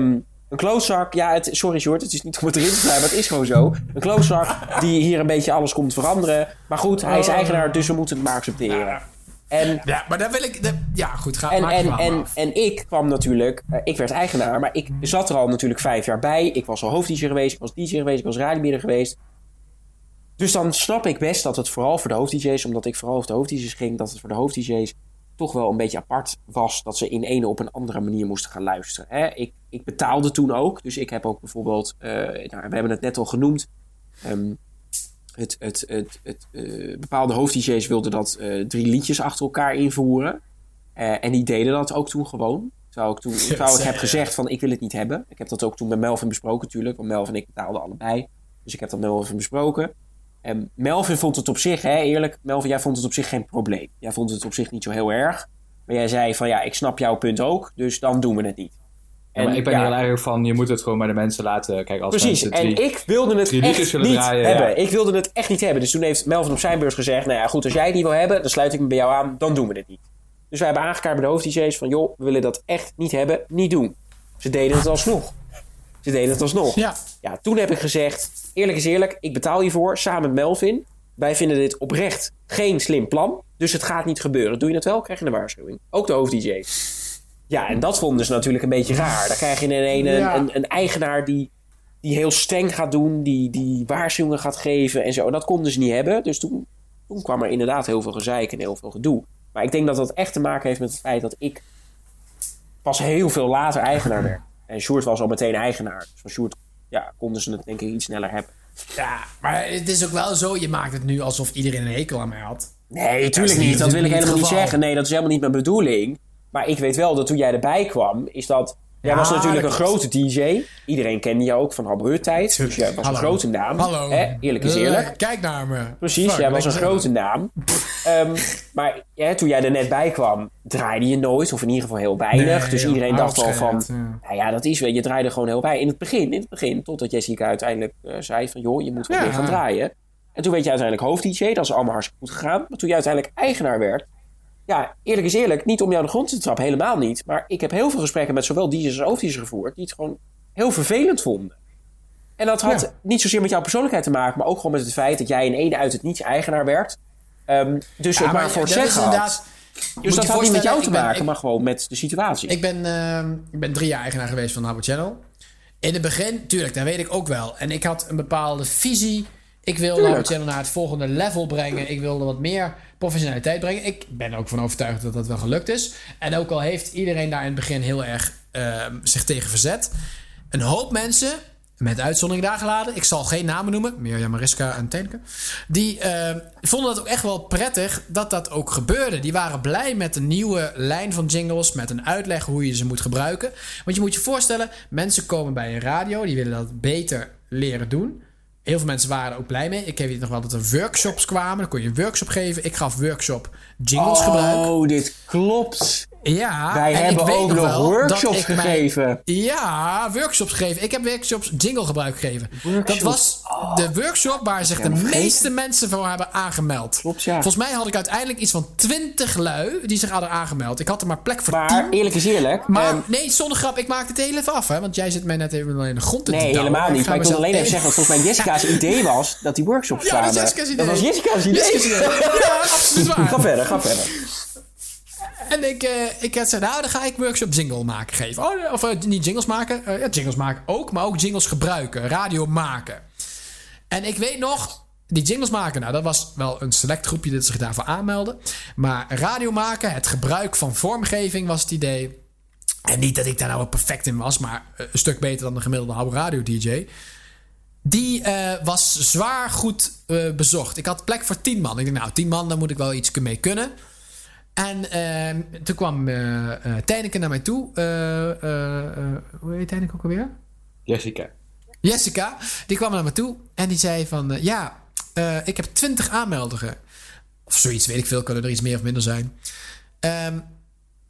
een klootzak. Ja, het, sorry Sjoerd, het is niet om het erin te blijven, maar het is gewoon zo. Een klootzak die hier een beetje alles komt veranderen. Maar goed, hij is Oh. eigenaar, dus we moeten het maar accepteren. En Ja, maar dan wil ik... de- ja, goed, ga en, maak en, en, af. en ik kwam natuurlijk, eh, ik werd eigenaar, maar ik zat er al natuurlijk vijf jaar bij. Ik was al hoofd-DJ geweest, ik was DJ geweest, ik was radiobieder geweest. Dus dan snap ik best dat het vooral voor de hoofd-DJ's, omdat ik vooral over de hoofd-DJ's ging, dat het voor de hoofd-DJ's toch wel een beetje apart was dat ze in ene op een andere manier moesten gaan luisteren. Hè? Ik, ik betaalde toen ook, dus ik heb ook bijvoorbeeld, eh, nou, we hebben het net al genoemd, ehm, het, het, het, het, eh, bepaalde hoofd-DJ's wilden dat eh, drie liedjes achter elkaar invoeren. En die deden dat ook toen gewoon. Terwijl ik toen terwijl ik heb gezegd van ik wil het niet hebben. Ik heb dat ook toen met Melvin besproken natuurlijk. Want Melvin en ik betaalden allebei. Dus ik heb dat met Melvin besproken. En Melvin vond het op zich, hè, eerlijk, Melvin, jij vond het op zich geen probleem. Jij vond het op zich niet zo heel erg. Maar jij zei van ja, ik snap jouw punt ook, dus dan doen we het niet. Ja, maar ik ben ja, heel erg van, je moet het gewoon bij de mensen laten. Kijk, als Precies, mensen drie... en ik wilde het echt niet draaien, hebben. ja. Ik wilde het echt niet hebben. Dus toen heeft Melvin op zijn beurs gezegd... nou ja, goed, als jij het niet wil hebben, dan sluit ik me bij jou aan. Dan doen we het niet. Dus wij hebben aangekaart bij de hoofd-DJ's van... joh, we willen dat echt niet hebben, niet doen. Ze deden het alsnog. Ze deden het alsnog. Ja. Ja, toen heb ik gezegd... eerlijk is eerlijk, ik betaal hiervoor samen met Melvin. Wij vinden dit oprecht geen slim plan. Dus het gaat niet gebeuren. Doe je het wel, krijg je een waarschuwing. Ook de hoofd-DJ's. Ja, en dat vonden ze natuurlijk een beetje raar. Dan krijg je ineens een, Ja. een, een eigenaar die, die heel streng gaat doen, die, die waarschuwingen gaat geven en zo. Dat konden ze niet hebben. Dus toen, toen kwam er inderdaad heel veel gezeik en heel veel gedoe. Maar ik denk dat dat echt te maken heeft met het feit dat ik pas heel veel later eigenaar werd. En Sjoerd was al meteen eigenaar. Dus van Sjoerd ja, konden ze het denk ik iets sneller hebben. Ja, maar het is ook wel zo, je maakt het nu alsof iedereen een hekel aan mij had. Nee, tuurlijk niet-. Dat wil ik helemaal niet zeggen. Nee, dat is helemaal niet mijn bedoeling. Maar ik weet wel dat toen jij erbij kwam, is dat... Jij Ja, was natuurlijk een grote DJ. Iedereen kende jou ook van Habbeurt-tijd. Dus jij was Hallo. een grote naam. Hallo. Hè? Eerlijk is eerlijk. Eh, Kijk naar me. Precies, Fuck, jij was een grote naam. Ehm, maar ja, toen jij er net bij kwam, draaide je nooit. Of in ieder geval heel weinig. Nee, dus joh, iedereen dacht al van... ja. Nou ja, dat is wel. Je draaide gewoon heel bij. In het begin, in het begin. Totdat Jessica uiteindelijk eh, zei van... joh, je moet wel weer gaan draaien. En toen werd je uiteindelijk hoofd-DJ. Dat is allemaal hartstikke goed gegaan. Maar toen je uiteindelijk eigenaar werd... Ja, eerlijk is eerlijk. Niet om jou de grond te trappen. Helemaal niet. Maar ik heb heel veel gesprekken met zowel DJ's als hoofd-DJ's gevoerd... die het gewoon heel vervelend vonden. En dat had Ja. niet zozeer met jouw persoonlijkheid te maken... maar ook gewoon met het feit dat jij in ene uit het niets eigenaar werd. Ehm, dus Ja, het maar, maar voor het dat is zeggen had. inderdaad- Dus dat had niet met jou te ben- maken, ik- maar gewoon met de situatie. Ik ben, ehm, ik ben drie jaar eigenaar geweest van Habbo Channel. In het begin, tuurlijk, dat weet ik ook wel. En ik had een bepaalde visie. Ik wilde Tuurlijk. Habbo Channel naar het volgende level brengen. Ik wilde wat meer professionaliteit brengen. Ik ben ook van overtuigd dat dat wel gelukt is. En ook al heeft iedereen daar in het begin heel erg ehm, zich tegen verzet. Een hoop mensen, met uitzondering daar gelaten. Ik zal geen namen noemen. Mirjam, Mariska en Tenke. Die ehm, vonden het ook echt wel prettig dat dat ook gebeurde. Die waren blij met de nieuwe lijn van jingles. Met een uitleg hoe je ze moet gebruiken. Want je moet je voorstellen, mensen komen bij een radio. Die willen dat beter leren doen. Heel veel mensen waren er ook blij mee. Ik weet nog wel dat er workshops kwamen. Dan kon je een workshop geven. Ik gaf workshop jingles gebruik. Oh, dit klopt. Ja, Wij en ik hebben ook nog workshops dat ik mij- gegeven. ja, workshops gegeven. Ik heb workshops jingle gebruik gegeven. Workshops. Dat was de workshop waar zich de meeste mensen voor hebben aangemeld. Klopt, ja. Volgens mij had ik uiteindelijk iets van 20 lui die zich hadden aangemeld. Ik had er maar plek voor Maar 10. eerlijk is eerlijk. Maar ehm, nee, zonder grap, ik maakte het heel even af, hè? Want jij zit mij net even in de grond te nee, douwen. helemaal niet. ga Maar ik wil alleen even zeggen dat volgens mij Jessica's idee was dat die workshops Ja, dat kwamen. is Jessica's idee. Dat was Jessica's idee. Jessica's idee. Ja, absoluut waar. Ga verder, ga verder. En ik, eh, ik had gezegd, nou, dan ga ik workshop jingle maken geven. Oh, of eh, niet jingles maken. eh, ja, jingles maken ook, maar ook jingles gebruiken. Radio maken. En ik weet nog, die jingles maken, nou, dat was wel een select groepje dat zich daarvoor aanmeldde. Maar radio maken, het gebruik van vormgeving was het idee. En niet dat ik daar nou perfect in was, maar eh, een stuk beter dan de gemiddelde oude radio-dj. Die eh, was zwaar goed eh, bezocht. Ik had plek voor 10 man. Ik dacht, nou, 10 man, daar moet ik wel iets mee kunnen. En ehm, toen kwam Tijneke naar mij toe. Eh, hoe heet Tijneke ook alweer? Jessica. Jessica. Die kwam naar me toe en die zei van... ja, ik heb 20 aanmeldingen. Of zoiets, weet ik veel. Kunnen er iets meer of minder zijn. Ehm,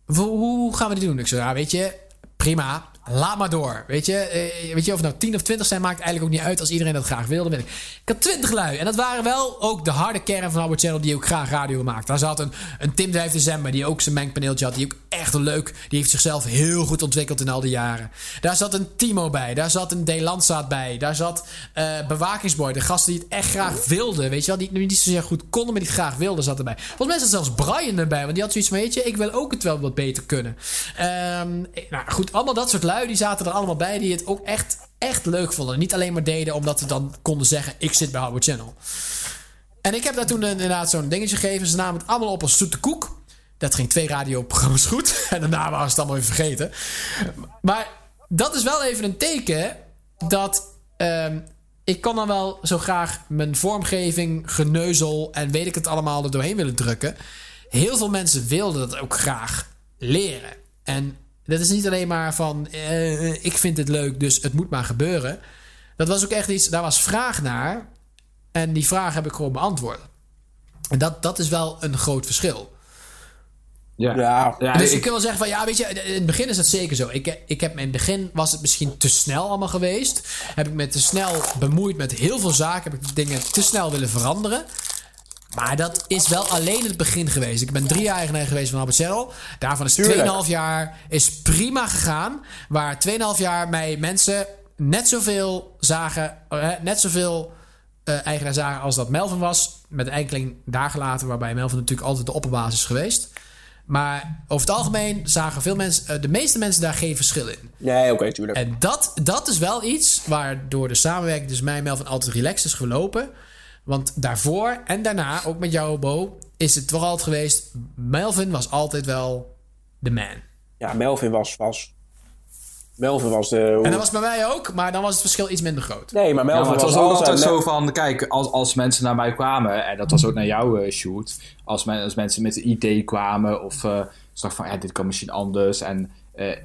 hoe, hoe gaan we dit doen? Ik zei, ja, weet je, prima. Laat maar door. Weet je, eh, weet je, of het nou 10 of 20 zijn, maakt eigenlijk ook niet uit als iedereen dat graag wilde. Ik. ik had 20 lui. En dat waren wel ook de harde kern van Howard Channel die ook graag radio maakt. Daar zat een, een Tim 5 december die ook zijn mengpaneeltje had. Die ook echt leuk. Die heeft zichzelf heel goed ontwikkeld in al die jaren. Daar zat een Timo bij. Daar zat een De Landsaat bij. Daar zat eh Bewakingsboy. De gasten die het echt graag wilden. Weet je wel, die nu niet zozeer goed konden, maar die het graag wilden, zat erbij. Volgens mij zat zelfs Brian erbij. Want die had zoiets van, weet je, ik wil ook het wel wat beter kunnen. Ehm, nou goed, allemaal dat soort lui, die zaten er allemaal bij. Die het ook echt, echt leuk vonden. Niet alleen maar deden omdat ze dan konden zeggen, ik zit bij Howard Channel. En ik heb daar toen inderdaad zo'n dingetje gegeven. Ze namen het allemaal op als zoete koek. Dat ging twee radioprogramma's goed. En daarna waren ze het allemaal weer vergeten. Maar dat is wel even een teken dat ehm, ik kan dan wel zo graag mijn vormgeving, geneuzel en weet ik het allemaal er doorheen willen drukken. Heel veel mensen wilden dat ook graag leren. En dat is niet alleen maar van eh, ik vind het leuk, dus het moet maar gebeuren. Dat was ook echt iets, daar was vraag naar. En die vraag heb ik gewoon beantwoord. En dat, dat is wel een groot verschil. Ja. Ja, Ja, dus je ik- kunt wel zeggen van ja, weet je, in het begin is het zeker zo. Ik, ik heb in het begin was het misschien te snel allemaal geweest. Heb ik me te snel bemoeid met heel veel zaken. Heb ik dingen te snel willen veranderen. Maar dat is wel alleen het begin geweest. Ik ben drie jaar eigenaar geweest van Albert Channel. Daarvan is Tuurlijk. 2,5 jaar is prima gegaan. Waar 2,5 jaar mij mensen net zoveel zagen, eh, net zoveel eh, eigenaar zagen als dat Melvin was. Met een enkeling dagen later, waarbij Melvin natuurlijk altijd de opperbaas is geweest. Maar over het algemeen zagen veel mensen, eh, de meeste mensen daar geen verschil in. nee, oké, tuurlijk. En dat, dat is wel iets waardoor de samenwerking tussen mij en Melvin altijd relaxed is gelopen. Want daarvoor en daarna, ook met jou, Bo, is het toch altijd geweest. Melvin was altijd wel de man. Ja, Melvin was, was... Melvin was de... En dat was bij mij ook, maar dan was het verschil iets minder groot. Nee, maar Ja, Melvin maar het was was, ook altijd altijd... zo van, kijk, als, als mensen naar mij kwamen, en dat was ook naar jou, eh, shoot, als, men, als mensen met een idee kwamen of eh ze dachten van, ja, dit kan misschien anders, en eh,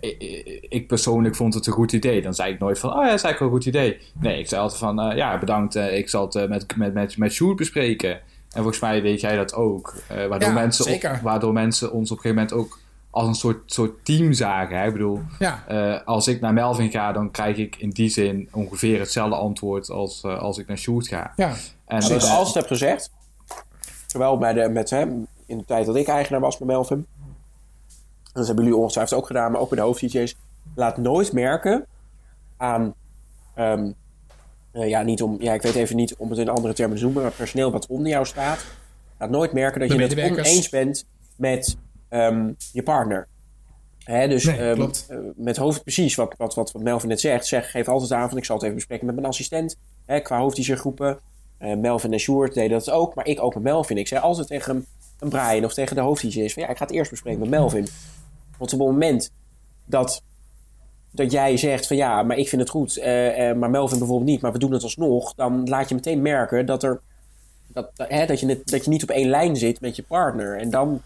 ik, persoonlijk vond het een goed idee, dan zei ik nooit van, oh ja, dat is eigenlijk wel een goed idee. Nee, ik zei altijd van, eh, ja, bedankt, eh, ik zal het met, met, met, met Sjoerd bespreken. En volgens mij weet jij dat ook, eh, waardoor, Ja, mensen, zeker. waardoor mensen ons op een gegeven moment ook als een soort, soort team zagen. Hè? Ik bedoel, Ja. eh, als ik naar Melvin ga, dan krijg ik in die zin ongeveer hetzelfde antwoord als, eh, als ik naar Sjoerd ga. Ja. En, Zoals ik altijd heb gezegd, zowel bij de, met hem in de tijd dat ik eigenaar was bij Melvin, dat hebben jullie ongetwijfeld ook gedaan, maar ook bij de hoofd-DJ's, laat nooit merken aan, ehm, eh, ja, niet om, ja, ik weet even niet om het in andere termen te noemen, maar personeel wat onder jou staat, laat nooit merken dat De je het oneens bent met ehm, je partner. Hè, dus Nee, ehm, klopt. eh, met hoofd precies wat, wat, wat, wat Melvin net zegt. Zeg, geef altijd aan van ik zal het even bespreken met mijn assistent. Hè, qua hoofdteachergroepen. Eh Melvin en Sjoerd deden dat ook. Maar ik ook met Melvin. Ik zei altijd tegen hem, een Brian of tegen de hoofdteachers van ja, ik ga het eerst bespreken met Melvin. Want op het moment dat, dat jij zegt van ja, maar ik vind het goed. eh, eh, maar Melvin bijvoorbeeld niet. Maar we doen het alsnog. Dan laat je meteen merken dat er... Dat, hè, dat, je, net- dat je niet op één lijn zit met je partner. En dan,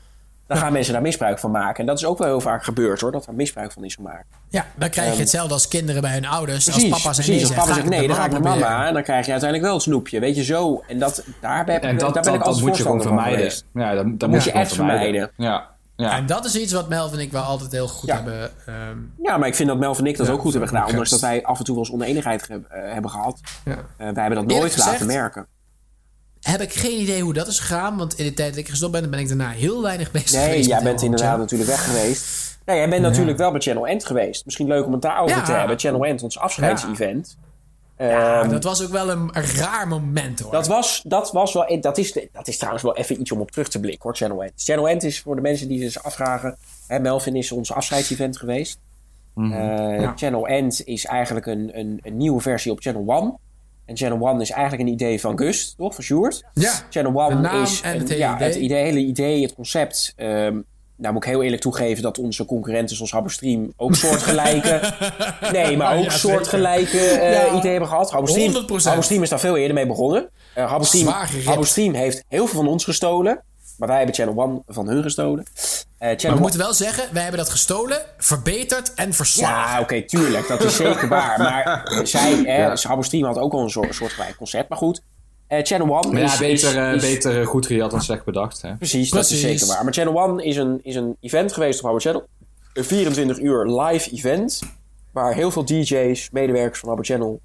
dan gaan mensen daar misbruik van maken. En dat is ook wel heel vaak gebeurd hoor. Dat er misbruik van is gemaakt. ja, dan krijg je hetzelfde als kinderen bij hun ouders. Precies, als papa zegt precies. nee, Als papa zegt nee, dan ga ik naar proberen. mama. En dan krijg je uiteindelijk wel het snoepje. Weet je, zo. En dat, daar ben, en dat, daar ben dat, ik dat altijd moet je gewoon voorstander van vermijden. geweest. Ja, dat, dat moet moet je echt vermijden. Ja, ja. En dat is iets wat Melvin en ik wel altijd heel goed Ja. hebben. ehm, Ja, maar ik vind dat Melvin en ik dat Ja, ook goed hebben gedaan. Ondanks dat wij af en toe wel eens oneenigheid ge- eh, hebben gehad. ja. Eh, wij hebben dat Eerlijk nooit laten gezegd, merken. Heb ik geen idee hoe dat is gegaan. Want in de tijd dat ik gestopt ben, ben ik daarna heel weinig bezig Nee, geweest. jij met bent inderdaad Channel. natuurlijk weg geweest. Nee, jij bent natuurlijk wel bij Channel End geweest. Misschien leuk om het daarover Ja. te hebben. Channel End, ons afscheidsevent. Ja, Ehm, dat was ook wel een, raar moment hoor. Dat was, dat was wel. Dat is, dat is trouwens wel even iets om op terug te blikken hoor, Channel End. Channel End is voor de mensen die zich afvragen. Hè, Melvin is ons afscheidsevent geweest. Mhm. Eh, Ja. Channel End is eigenlijk een, een, een nieuwe versie op Channel One. En Channel One is eigenlijk een idee van Gust, toch? Van Sjoerd. ja, Channel One is een- het hele ja, idee. het idee, hele idee, het concept. ehm, nou moet ik heel eerlijk toegeven dat onze concurrenten zoals Habberstream ook soortgelijke... nee, maar ook ja, soortgelijke eh Ja. ideeën hebben gehad. Habberstream, 100%. Habberstream is daar veel eerder mee begonnen. Uh, geript. Habberstream heeft heel veel van ons gestolen. Maar wij hebben Channel One van hun gestolen. Eh, Maar Channel we One... moeten wel zeggen, wij hebben dat gestolen, verbeterd en verslagen. Ja, oké, tuurlijk. Dat is zeker waar. Maar zij, eh, Habberstream had ook al een soort, soortgelijk concept. Maar goed, eh, Channel One Maar is... beter, eh, is- beter eh, goed gejat dan slecht bedacht. Hè? Precies, dat is zeker waar. Maar Channel One is een, is een event geweest op Howard Channel. Een 24 uur live event. waar heel veel DJ's, medewerkers van Habbo Channel,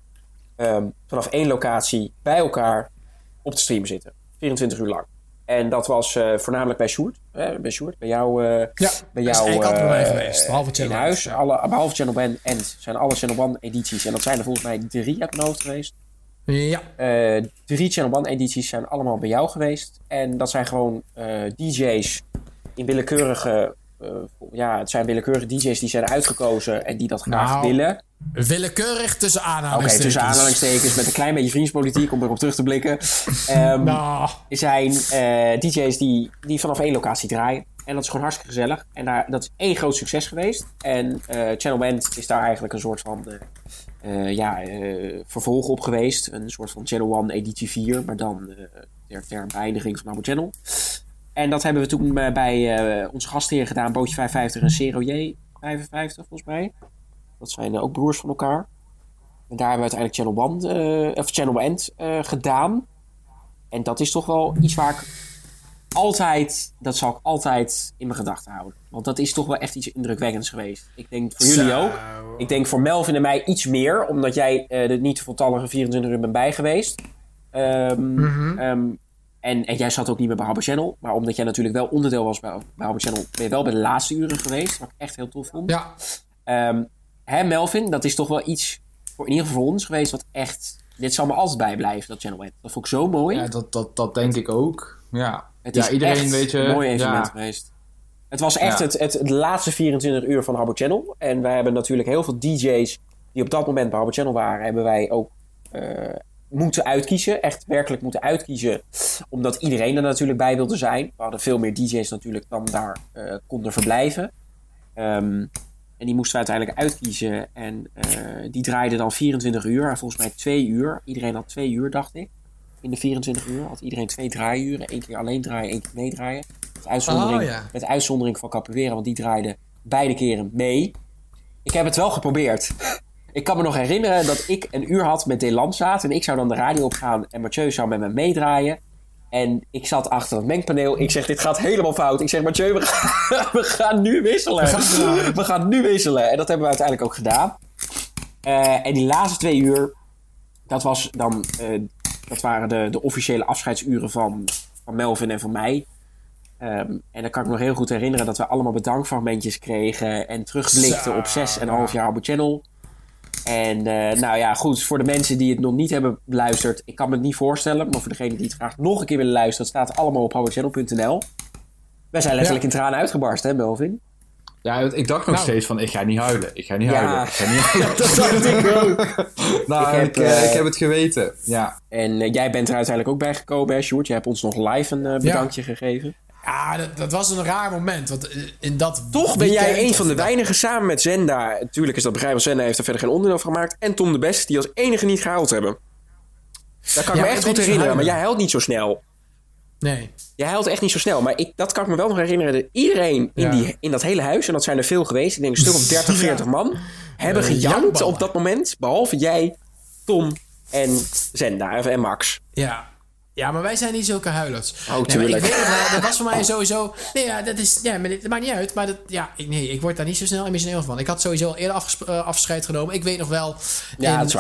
ehm, vanaf één locatie bij elkaar op de stream zitten. 24 uur lang. En dat was eh, voornamelijk bij Sjoerd. hè, bij Sjoerd, bij jou. eh, Ja, bij dat is jou eigenlijk altijd bij mij geweest, behalve in Channel huis. End, ja. Alle, behalve Channel One End zijn alle Channel One edities. En dat zijn er volgens mij drie uit mijn hoofd geweest. Ja, Eh, drie Channel One edities zijn allemaal bij jou geweest. En dat zijn gewoon eh, DJ's in willekeurige... eh, ja, het zijn willekeurige DJ's die zijn uitgekozen en die dat graag Nou, willen. willekeurig tussen Oké, aanhalingstekens. tussen aanhalingstekens met een klein beetje vriendspolitiek om erop terug te blikken. Ehm, Nou, zijn DJ's die, die vanaf één locatie draaien. En dat is gewoon hartstikke gezellig. En daar, dat is één groot succes geweest. En Channel Band is daar eigenlijk een soort van eh, ja, eh, vervolg op geweest. Een soort van Channel One editie 4, maar dan eh, ter, ter beëindiging van Abo Channel. En dat hebben we toen bij onze gastheer gedaan, Bootje 55 en Zero J 55 volgens mij. Dat zijn ook broers van elkaar. En daar hebben we uiteindelijk Channel One, of Channel End gedaan. En dat is toch wel iets waar ik altijd, dat zal ik altijd in mijn gedachten houden. Want dat is toch wel echt iets indrukwekkends geweest. Ik denk voor jullie ook. Ik denk voor Melvin en mij iets meer, omdat jij eh, er niet de voltallige 24 uur bent bij geweest. Ehm, Mhm. ehm, en, en jij zat ook niet meer bij Habbo Channel. Maar omdat jij natuurlijk wel onderdeel was bij, bij Channel, ben je wel bij de laatste uren geweest. Wat ik echt heel tof vond. ja. Ehm, hè, Melvin, dat is toch wel iets voor in ieder geval voor ons geweest wat echt. Dit zal me altijd bijblijven, dat Channel. Dat vond ik zo mooi. Ja, dat, dat, dat denk ik ook. Ja, Het ja is iedereen weet je. een mooi evenement ja, geweest. Het was echt Ja. het, het, het laatste 24 uur van Habbo Channel. En wij hebben natuurlijk heel veel DJ's die op dat moment bij Habbo Channel waren, hebben wij ook eh, moeten uitkiezen. Echt werkelijk moeten uitkiezen. Omdat iedereen er natuurlijk bij wilde zijn. We hadden veel meer DJ's natuurlijk dan daar eh, konden verblijven. Ehm, en die moesten we uiteindelijk uitkiezen. En eh, die draaiden dan 24 uur. En volgens mij twee uur. Iedereen had twee uur, dacht ik. In de 24 uur had iedereen twee draaiuren. Eén keer alleen draaien, één keer meedraaien. Met uitzondering, Oh, ja. met uitzondering van Capoeira, want die draaide beide keren mee. Ik heb het wel geprobeerd. Ik kan me nog herinneren dat ik een uur had met Delanzaat. En ik zou dan de radio opgaan en Mathieu zou met me meedraaien. En ik zat achter het mengpaneel. Ik zeg, dit gaat helemaal fout. Ik zeg, Mathieu, we gaan, we gaan nu wisselen. We gaan draaien. We gaan nu wisselen. En dat hebben we uiteindelijk ook gedaan. Eh, en die laatste twee uur, dat, was dan, eh, dat waren de, de officiële afscheidsuren van, van Melvin en van mij. Ehm, en dan kan ik me nog heel goed herinneren dat we allemaal bedankfragmentjes kregen en terugblikten op zes en een half jaar Abo Channel. En eh, nou ja, goed, voor de mensen die het nog niet hebben beluisterd, ik kan me het niet voorstellen, maar voor degenen die het graag nog een keer willen luisteren, het staat allemaal op howardchannel.nl. Wij zijn letterlijk in tranen uitgebarsten, hè Melvin? Ja, ik dacht nog Nou. steeds van, ik ga niet huilen. Ik ga niet Ja. huilen. Ik ga niet huilen. Dat dacht ik ook. nou, Ik heb, ik, eh, eh, ik heb het geweten. Ja, En eh, jij bent er uiteindelijk ook bij gekomen, hè, Sjoerd? Je hebt ons nog live een eh, bedankje gegeven. Ja, dat, dat was een raar moment. Want in dat Toch ben jij een van de weinigen samen met Zenda. Natuurlijk is dat begrijpelijk, want Zenda heeft er verder geen onderdeel van gemaakt. En Tom de Best, die als enige niet gehaald hebben. Dat kan ik Ja, me echt goed herinneren, maar jij huilt niet zo snel. Nee. Jij huilt echt niet zo snel. Maar ik, dat kan ik me wel nog herinneren. Dat iedereen in, Ja. die, in dat hele huis, en dat zijn er veel geweest, ik denk een stuk of 30, 40 man, hebben gejankt op dat moment. Behalve jij, Tom en Zenda en Max. Ja. Ja, maar wij zijn niet zulke huilers. Oh, Nee, tuurlijk. ik weet het wel, dat was voor mij sowieso... Nee, ja, dat is... Ja, maar dat maakt niet uit. Maar dat, ja, ik, nee, ik word daar niet zo snel emotioneel van. Ik had sowieso al eerder afges- eh, afscheid genomen. Ik weet nog wel... Ja, in, eh,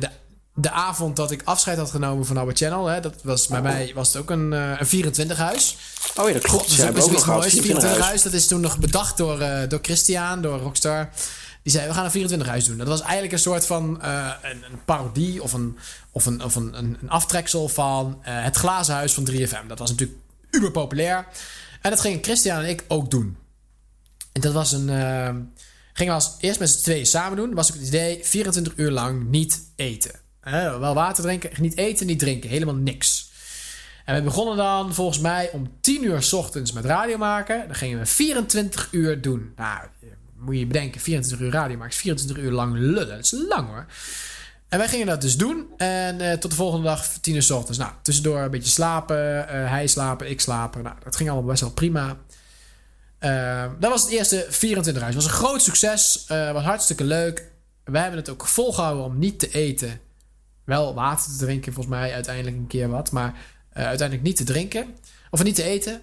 de, de avond dat ik afscheid had genomen van Our Channel... Hè, dat was, bij mij was het ook een, eh, een 24 huis. Oh ja, dat klopt. Dat Ze is ook hebben ook nog moois. 24 24 huis. huis, dat is toen nog bedacht door, eh, door Christian, door Rockstar. Die zei, we gaan een 24 huis doen. Dat was eigenlijk een soort van eh, een, een parodie of een, of een, of een, een, een aftreksel van het glazen huis van 3FM. Dat was natuurlijk uber populair. En dat gingen Christian en ik ook doen. En dat was een... gingen we als eerst met z'n tweeën samen doen. was ook het idee, 24 uur lang niet eten. Wel water drinken, niet eten, niet drinken. Helemaal niks. En we begonnen dan volgens mij om 10 uur 's ochtends met radio maken. Dan gingen we 24 uur doen. Nou, moet je bedenken, 24 uur radio maken is 24 uur lang lullen. Dat is lang hoor. En wij gingen dat dus doen. En eh, tot de volgende dag, 10 uur 's ochtends. Nou, tussendoor een beetje slapen. eh, hij slapen, ik slapen. Nou, dat ging allemaal best wel prima. Eh, dat was het eerste 24 huis. Het was een groot succes. eh, was hartstikke leuk. We hebben het ook volgehouden om niet te eten. Wel water te drinken, volgens mij uiteindelijk een keer wat. Maar eh, uiteindelijk niet te drinken. Of niet te eten.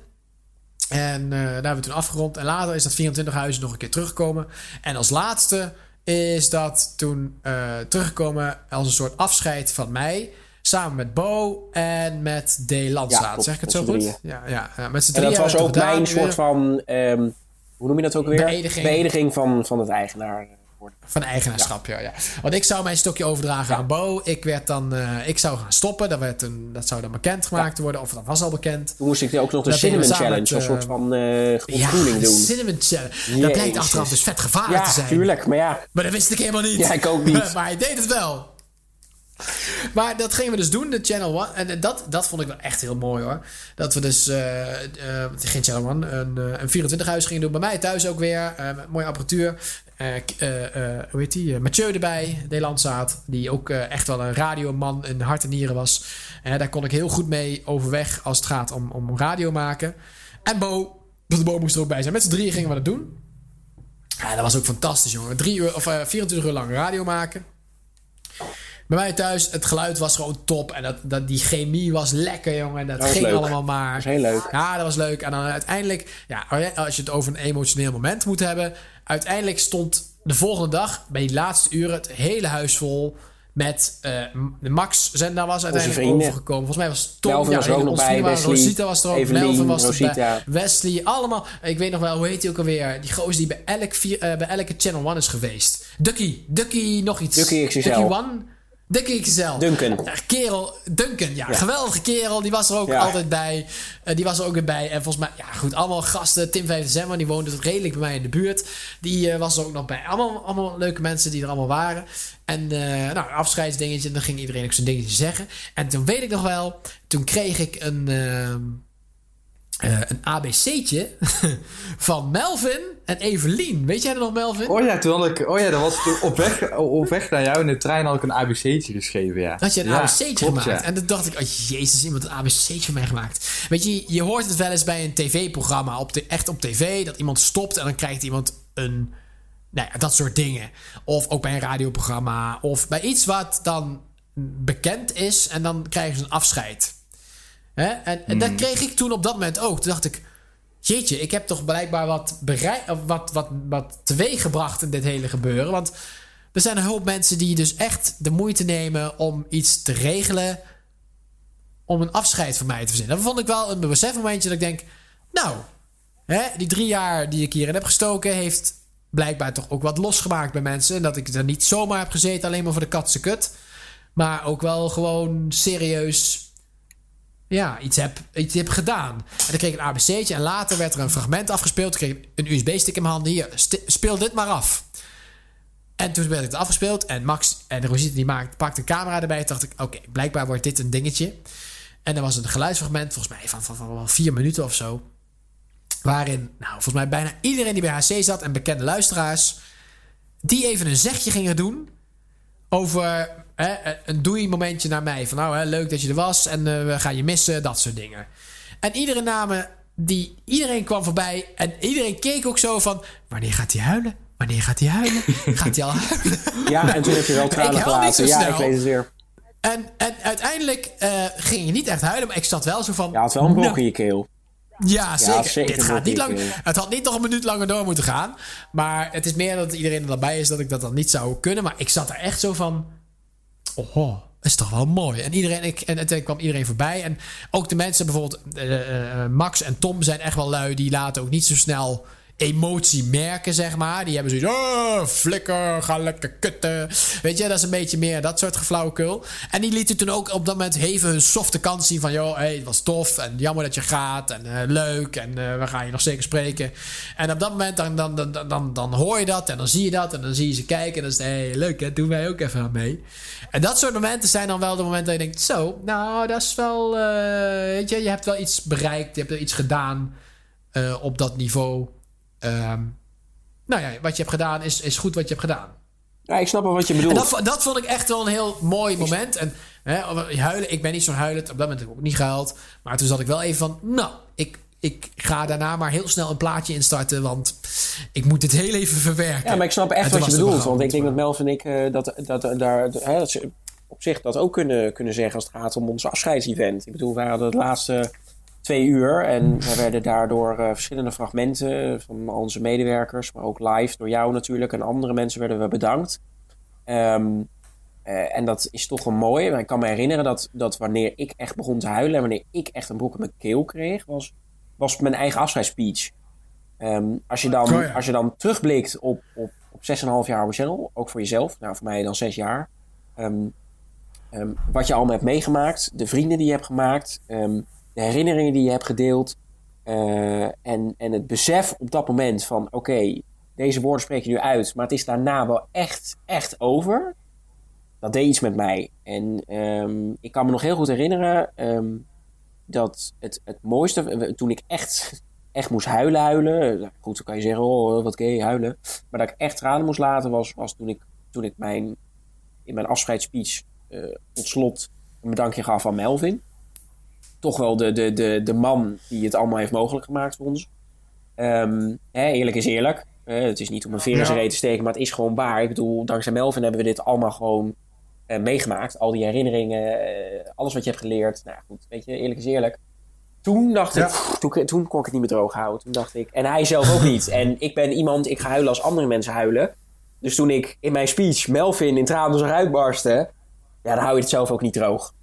En eh, daar hebben we toen afgerond. En later is dat 24 huis nog een keer teruggekomen. En als laatste is dat toen eh, teruggekomen als een soort afscheid van mij. Samen met Bo en met D. Landzaat. klopt, zeg ik het zo goed? drieën. Ja, ja, ja, met z'n En drieën dat was ook mijn soort van, ehm, hoe noem je dat ook weer? Beëdiging. Beëdiging van, van het eigenaar. Worden. Van eigenaarschap, ja. ja. Want ik zou mijn stokje overdragen aan Bo. Ik, werd dan, eh, ik zou gaan stoppen. Dat, werd een, dat zou dan bekend gemaakt worden. Of dat was al bekend. Toen moest ik ook nog de Dat Cinnamon Challenge, met, een soort eh, van eh Ja, ontgroening doen. Cinnamon Challenge. Dat blijkt achteraf dus vet gevaarlijk te Ja, zijn. tuurlijk, maar ja. Maar dat wist ik helemaal niet. Ja, ik ook niet. maar hij deed het wel. Maar dat gingen we dus doen, de Channel One. En dat, dat vond ik wel echt heel mooi hoor. Dat we dus, eh, eh, geen Channel One, een, eh, een 24 huis gingen doen. Bij mij thuis ook weer. eh, met mooie apparatuur. Eh, eh, eh, hoe heet die? Mathieu erbij, Nederlandzaat. Die ook echt wel een radioman in hart en nieren was. Daar kon ik heel goed mee overweg als het gaat om, om radio maken. En Bo, de Bo moest er ook bij zijn. Met z'n drieën gingen we dat doen. Ja, dat was ook fantastisch, jongen. Drie uur, of, eh, 24 uur lang radio maken. Bij mij thuis, het geluid was gewoon top. En dat, dat, die chemie was lekker, jongen. Dat, Dat ging leuk. allemaal maar. Dat was heel leuk. Ja, dat was leuk. En dan uiteindelijk, ja, als je het over een emotioneel moment moet hebben. Uiteindelijk stond de volgende dag, bij die laatste uren, het hele huis vol. Met de Max zender was uiteindelijk overgekomen. Volgens mij was Tom. Melvin was er bij, Wesley, Rosita was er ook. Evelien, Melvin was Rosita. erbij. Wesley, allemaal. Ik weet nog wel, hoe heet hij ook alweer? Die gozer die bij, elk vier, eh, bij elke Channel One is geweest. Ducky. Ducky nog iets. Ducky XXL. Ducky One. Ducky XL. Duncan. Kerel, Duncan, ja, Ja. geweldige kerel. Die was er ook Ja. altijd bij. Eh, die was er ook weer bij. En volgens mij, ja goed, allemaal gasten. Tim 5 december, die woonde redelijk bij mij in de buurt. Die eh, was er ook nog bij. Allemaal, allemaal leuke mensen die er allemaal waren. En eh nou, afscheidsdingetje. Dan ging iedereen ook zijn dingetje zeggen. En toen weet ik nog wel, toen kreeg ik een... eh, een ABC'tje van Melvin en Evelien. Weet jij dat nog, Melvin? Oh ja, toen had ik, oh ja, dat was toen op weg, op weg naar jou in de trein had ik een ABC'tje geschreven, ja. Had je een Ja, ABC'tje klopt, gemaakt? ja. En toen dacht ik, oh jezus, iemand een ABC'tje voor mij gemaakt. Weet je, je hoort het wel eens bij een tv-programma, op de, echt op tv, dat iemand stopt en dan krijgt iemand een, nou ja, dat soort dingen. Of ook bij een radioprogramma, of bij iets wat dan bekend is en dan krijgen ze een afscheid. Hè? En, en dat kreeg ik toen op dat moment ook. Toen dacht ik, jeetje, ik heb toch blijkbaar wat, berei- of wat, wat, wat teweeggebracht in dit hele gebeuren. Want er zijn een hoop mensen die dus echt de moeite nemen om iets te regelen. Om een afscheid van mij te verzinnen. Dat vond ik wel een besefmomentje dat ik denk, nou, hè, die drie jaar die ik hierin heb gestoken, heeft blijkbaar toch ook wat losgemaakt bij mensen. En dat ik er niet zomaar heb gezeten alleen maar voor de katse kut. Maar ook wel gewoon serieus ja, iets heb, iets heb gedaan. En dan kreeg ik een ABC'tje en later werd er een fragment afgespeeld. Toen kreeg ik een USB-stick in mijn handen. Hier, speel dit maar af. En toen werd het afgespeeld en Max en Rosita die maakt, pakte een camera erbij. Toen dacht ik, oké, blijkbaar wordt dit een dingetje. En er was een geluidsfragment, volgens mij van, van, van, van vier minuten of zo. Waarin, nou, volgens mij bijna iedereen die bij HC zat en bekende luisteraars... die even een zegje gingen doen over hè, een doei momentje naar mij. Van nou, hè, leuk dat je er was en eh, we gaan je missen, dat soort dingen. En iedere namen, die, iedereen kwam voorbij en iedereen keek ook zo van... Wanneer gaat hij huilen? Wanneer gaat hij huilen? Gaat hij al huilen? Ja, en toen heb je wel tranen gelaten. Ja, snel. ik weet het weer. En, en uiteindelijk eh, ging je niet echt huilen, maar ik zat wel zo van... Je had wel een nou, in je keel. ja, zeker. zeker Dit gaat niet lang. eh. Het had niet nog een minuut langer door moeten gaan. Maar het is meer dat iedereen erbij is dat ik dat dan niet zou kunnen. Maar ik zat er echt zo van. Oh, is toch wel mooi. En, iedereen, ik, en uiteindelijk kwam iedereen voorbij. En ook de mensen, bijvoorbeeld eh, eh, Max en Tom, zijn echt wel lui. Die laten ook niet zo snel emotie merken, zeg maar. Die hebben zoiets, oh, flikker, ga lekker kutten. Weet je, dat is een beetje meer dat soort geflauwekul. En die lieten toen ook op dat moment even hun softe kant zien van... joh, hey, het was tof en jammer dat je gaat en eh, leuk en eh, we gaan je nog zeker spreken. En op dat moment dan, dan, dan, dan, hoor je dat en dan zie je dat en dan zie je ze kijken... en dan is het, hey, leuk hè, doen wij ook even aan mee. En dat soort momenten zijn dan wel de momenten dat je denkt... zo, nou, dat is wel... eh, weet je, je hebt wel iets bereikt, je hebt er iets gedaan op dat niveau... Ehm, nou ja, wat je hebt gedaan is, is goed wat je hebt gedaan. Ja, ik snap wel wat je En bedoelt. dat, dat vond ik echt wel een heel mooi moment. En hè, huilen, ik ben niet zo'n huilend. Op dat moment heb ik ook niet gehuild. Maar toen zat ik wel even van, nou, ik, ik ga daarna maar heel snel een plaatje instarten. Want ik moet dit heel even verwerken. Ja, maar ik snap echt wat je bedoelt. Want ik denk dat Melvin en ik eh, dat, dat, dat, daar, hè, dat ze op zich dat ook kunnen, kunnen zeggen als het gaat om ons afscheidsevent. Ik bedoel, we hadden het laatste twee uur. En we werden daardoor uh, verschillende fragmenten van onze medewerkers, maar ook live door jou natuurlijk en andere mensen werden we bedankt. Um, uh, en dat is toch wel mooi. Maar ik kan me herinneren dat, dat wanneer ik echt begon te huilen en wanneer ik echt een broek in mijn keel kreeg, was, was mijn eigen afscheidsspeech. Um, als, je dan, Oh ja. als je dan terugblikt op, op, op 6,5 jaar Harbor Channel, ook voor jezelf, nou voor mij dan 6 jaar. Um, wat je allemaal hebt meegemaakt, de vrienden die je hebt gemaakt, de herinneringen die je hebt gedeeld. Uh, en, en het besef op dat moment van oké, deze woorden spreek je nu uit, maar het is daarna wel echt, echt over. Dat deed iets met mij. En um, ik kan me nog heel goed herinneren um, dat het, het mooiste, toen ik echt, echt moest huilen, huilen. Goed, dan kan je zeggen, oh, wat gay, huilen. Maar dat ik echt tranen moest laten was, was toen ik, toen ik mijn, in mijn afscheidsspeech uh, tot slot een bedankje gaf aan Melvin. Toch wel de, de, de, de man die het allemaal heeft mogelijk gemaakt voor ons. Um, hè, eerlijk is eerlijk. Uh, het is niet om een veer in zijn reet te steken, maar het is gewoon waar. Ik bedoel, dankzij Melvin hebben we dit allemaal gewoon uh, meegemaakt. Al die herinneringen, uh, alles wat je hebt geleerd. Nou goed, weet je, eerlijk is eerlijk. Toen dacht ja. ik, toen, toen kon ik het niet meer droog houden. Toen dacht ik, en hij zelf ook niet. En ik ben iemand, ik ga huilen als andere mensen huilen. Dus toen ik in mijn speech Melvin in tranen zag uitbarsten, ja, dan hou je het zelf ook niet droog.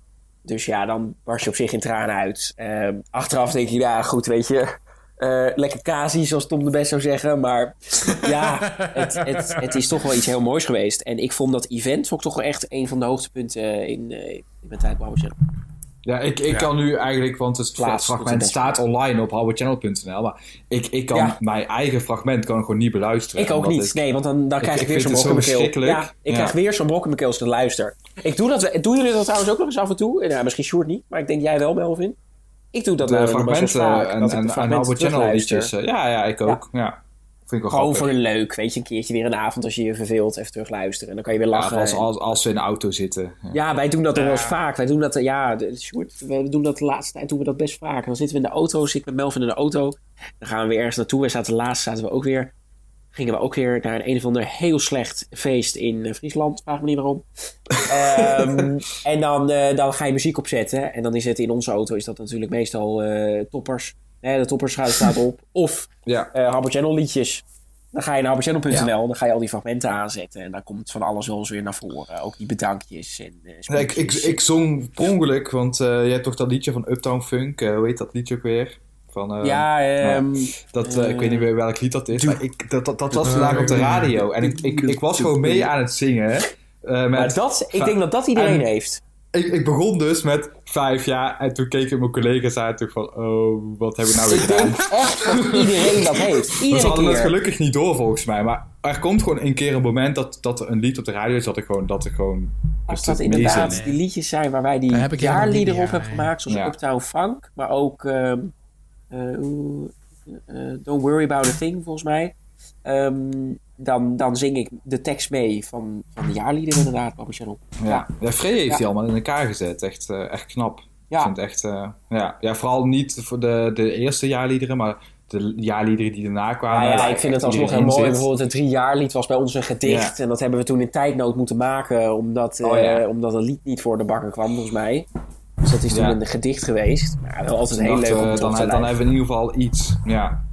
Dus ja, dan barst je op zich in tranen uit. Uh, achteraf denk je, ja, goed, weet je. Uh, lekker kazie, zoals Tom de Best zou zeggen. Maar ja, het, het, het, is toch wel iets heel moois geweest. En ik vond dat event vond ik toch wel echt een van de hoogtepunten in, uh, in mijn tijd op Howard Channel. Ja, ik, ik ja. kan nu eigenlijk, want het fragment staat online op howardchannel.nl. Maar ik, ik kan Ja. mijn eigen fragment kan ik gewoon niet beluisteren. Ik ook niet. Nee, want dan, dan krijg ik, ik weer zo'n brok in mijn keel. Ja, ik Ja. krijg weer zo'n brok in mijn keel als ik luister. Ik doe dat, doen jullie dat trouwens ook nog eens af en toe? Nou, misschien Sjoerd niet, maar ik denk jij wel, Melvin. Ik doe dat de wel zo fragmenten vaak, en, dat en, de en fragmenten Howard Channel liedjes. eh, Ja, ja, ik ook. Ja. Vind ik wel Gewoon grappig. voor de leuk, weet je, een keertje weer een avond als je je verveelt, even terugluisteren. En dan kan je weer Ja, lachen. als, als, als we in de auto zitten. Ja. Ja, wij doen dat nog wel eens vaak. Wij doen dat, eh, ja, Sjoerd, we doen dat de laatste tijd doen we dat best vaak. Dan zitten we in de auto, zit ik met Melvin in de auto. Dan gaan we weer ergens naartoe. We zaten laatst, zaten we ook weer, gingen we ook weer naar een een of ander heel slecht feest in eh, Friesland. Vraag me niet waarom. Ehm, en dan, eh, dan ga je muziek opzetten. En dan is het in onze auto is dat natuurlijk meestal eh, toppers. Hè, de toppers staat op. Of Ja. eh Harbor Channel liedjes. Dan ga je naar harborchannel.nl, dan ga je al die fragmenten aanzetten. En dan komt van alles wel eens weer naar voren. Ook die bedankjes en eh, Ja, ik, ik, ik zong per ongeluk, want eh je hebt toch dat liedje van Uptown Funk. eh, hoe heet dat liedje ook weer? Van, eh, ja, ehm, Dat, eh, ik weet niet meer welk lied dat is, maar ik, dat, dat, dat was vandaag op de radio. En ik, ik, ik was gewoon mee aan het zingen. eh, maar met, dat, ik denk dat dat iedereen en- heeft. Ik, ik begon dus met vijf jaar en toen keken mijn collega's aan en toen van, oh, wat hebben we nou weer Ik gedaan? echt dat iedereen dat heeft. Iedere hadden het gelukkig niet door volgens mij. Maar er komt gewoon een keer een moment dat, dat er een lied op de radio is dat ik gewoon, dat ik gewoon Als dat inderdaad die liedjes zijn waar wij die Daar heb ik helemaal niet jaarlieden op hebben gemaakt. Zoals Ja. Uptown Funk. Maar ook ehm, eh, eh, Don't Worry About a Thing volgens mij. Ehm, dan, dan zing ik de tekst mee van, van de jaarlieden inderdaad. Papa Channel. Ja, ja Frey heeft die allemaal in elkaar gezet. Echt, eh, echt knap. Ja. Ik vind het echt, eh, ja. ja, vooral niet voor de, de eerste jaarliederen, maar de jaarliederen die daarna kwamen. Ja, ik vind het alsnog heel mooi. Bijvoorbeeld het drie jaar lied was bij ons een gedicht. En dat hebben we toen in tijdnood moeten maken. Omdat, Oh, ja. eh, omdat het lied niet voor de bakker kwam, volgens mij. Dus dat is toen een gedicht geweest. Maar wel altijd heel leuk om terug dan, dan hebben we in ieder geval iets. Ja.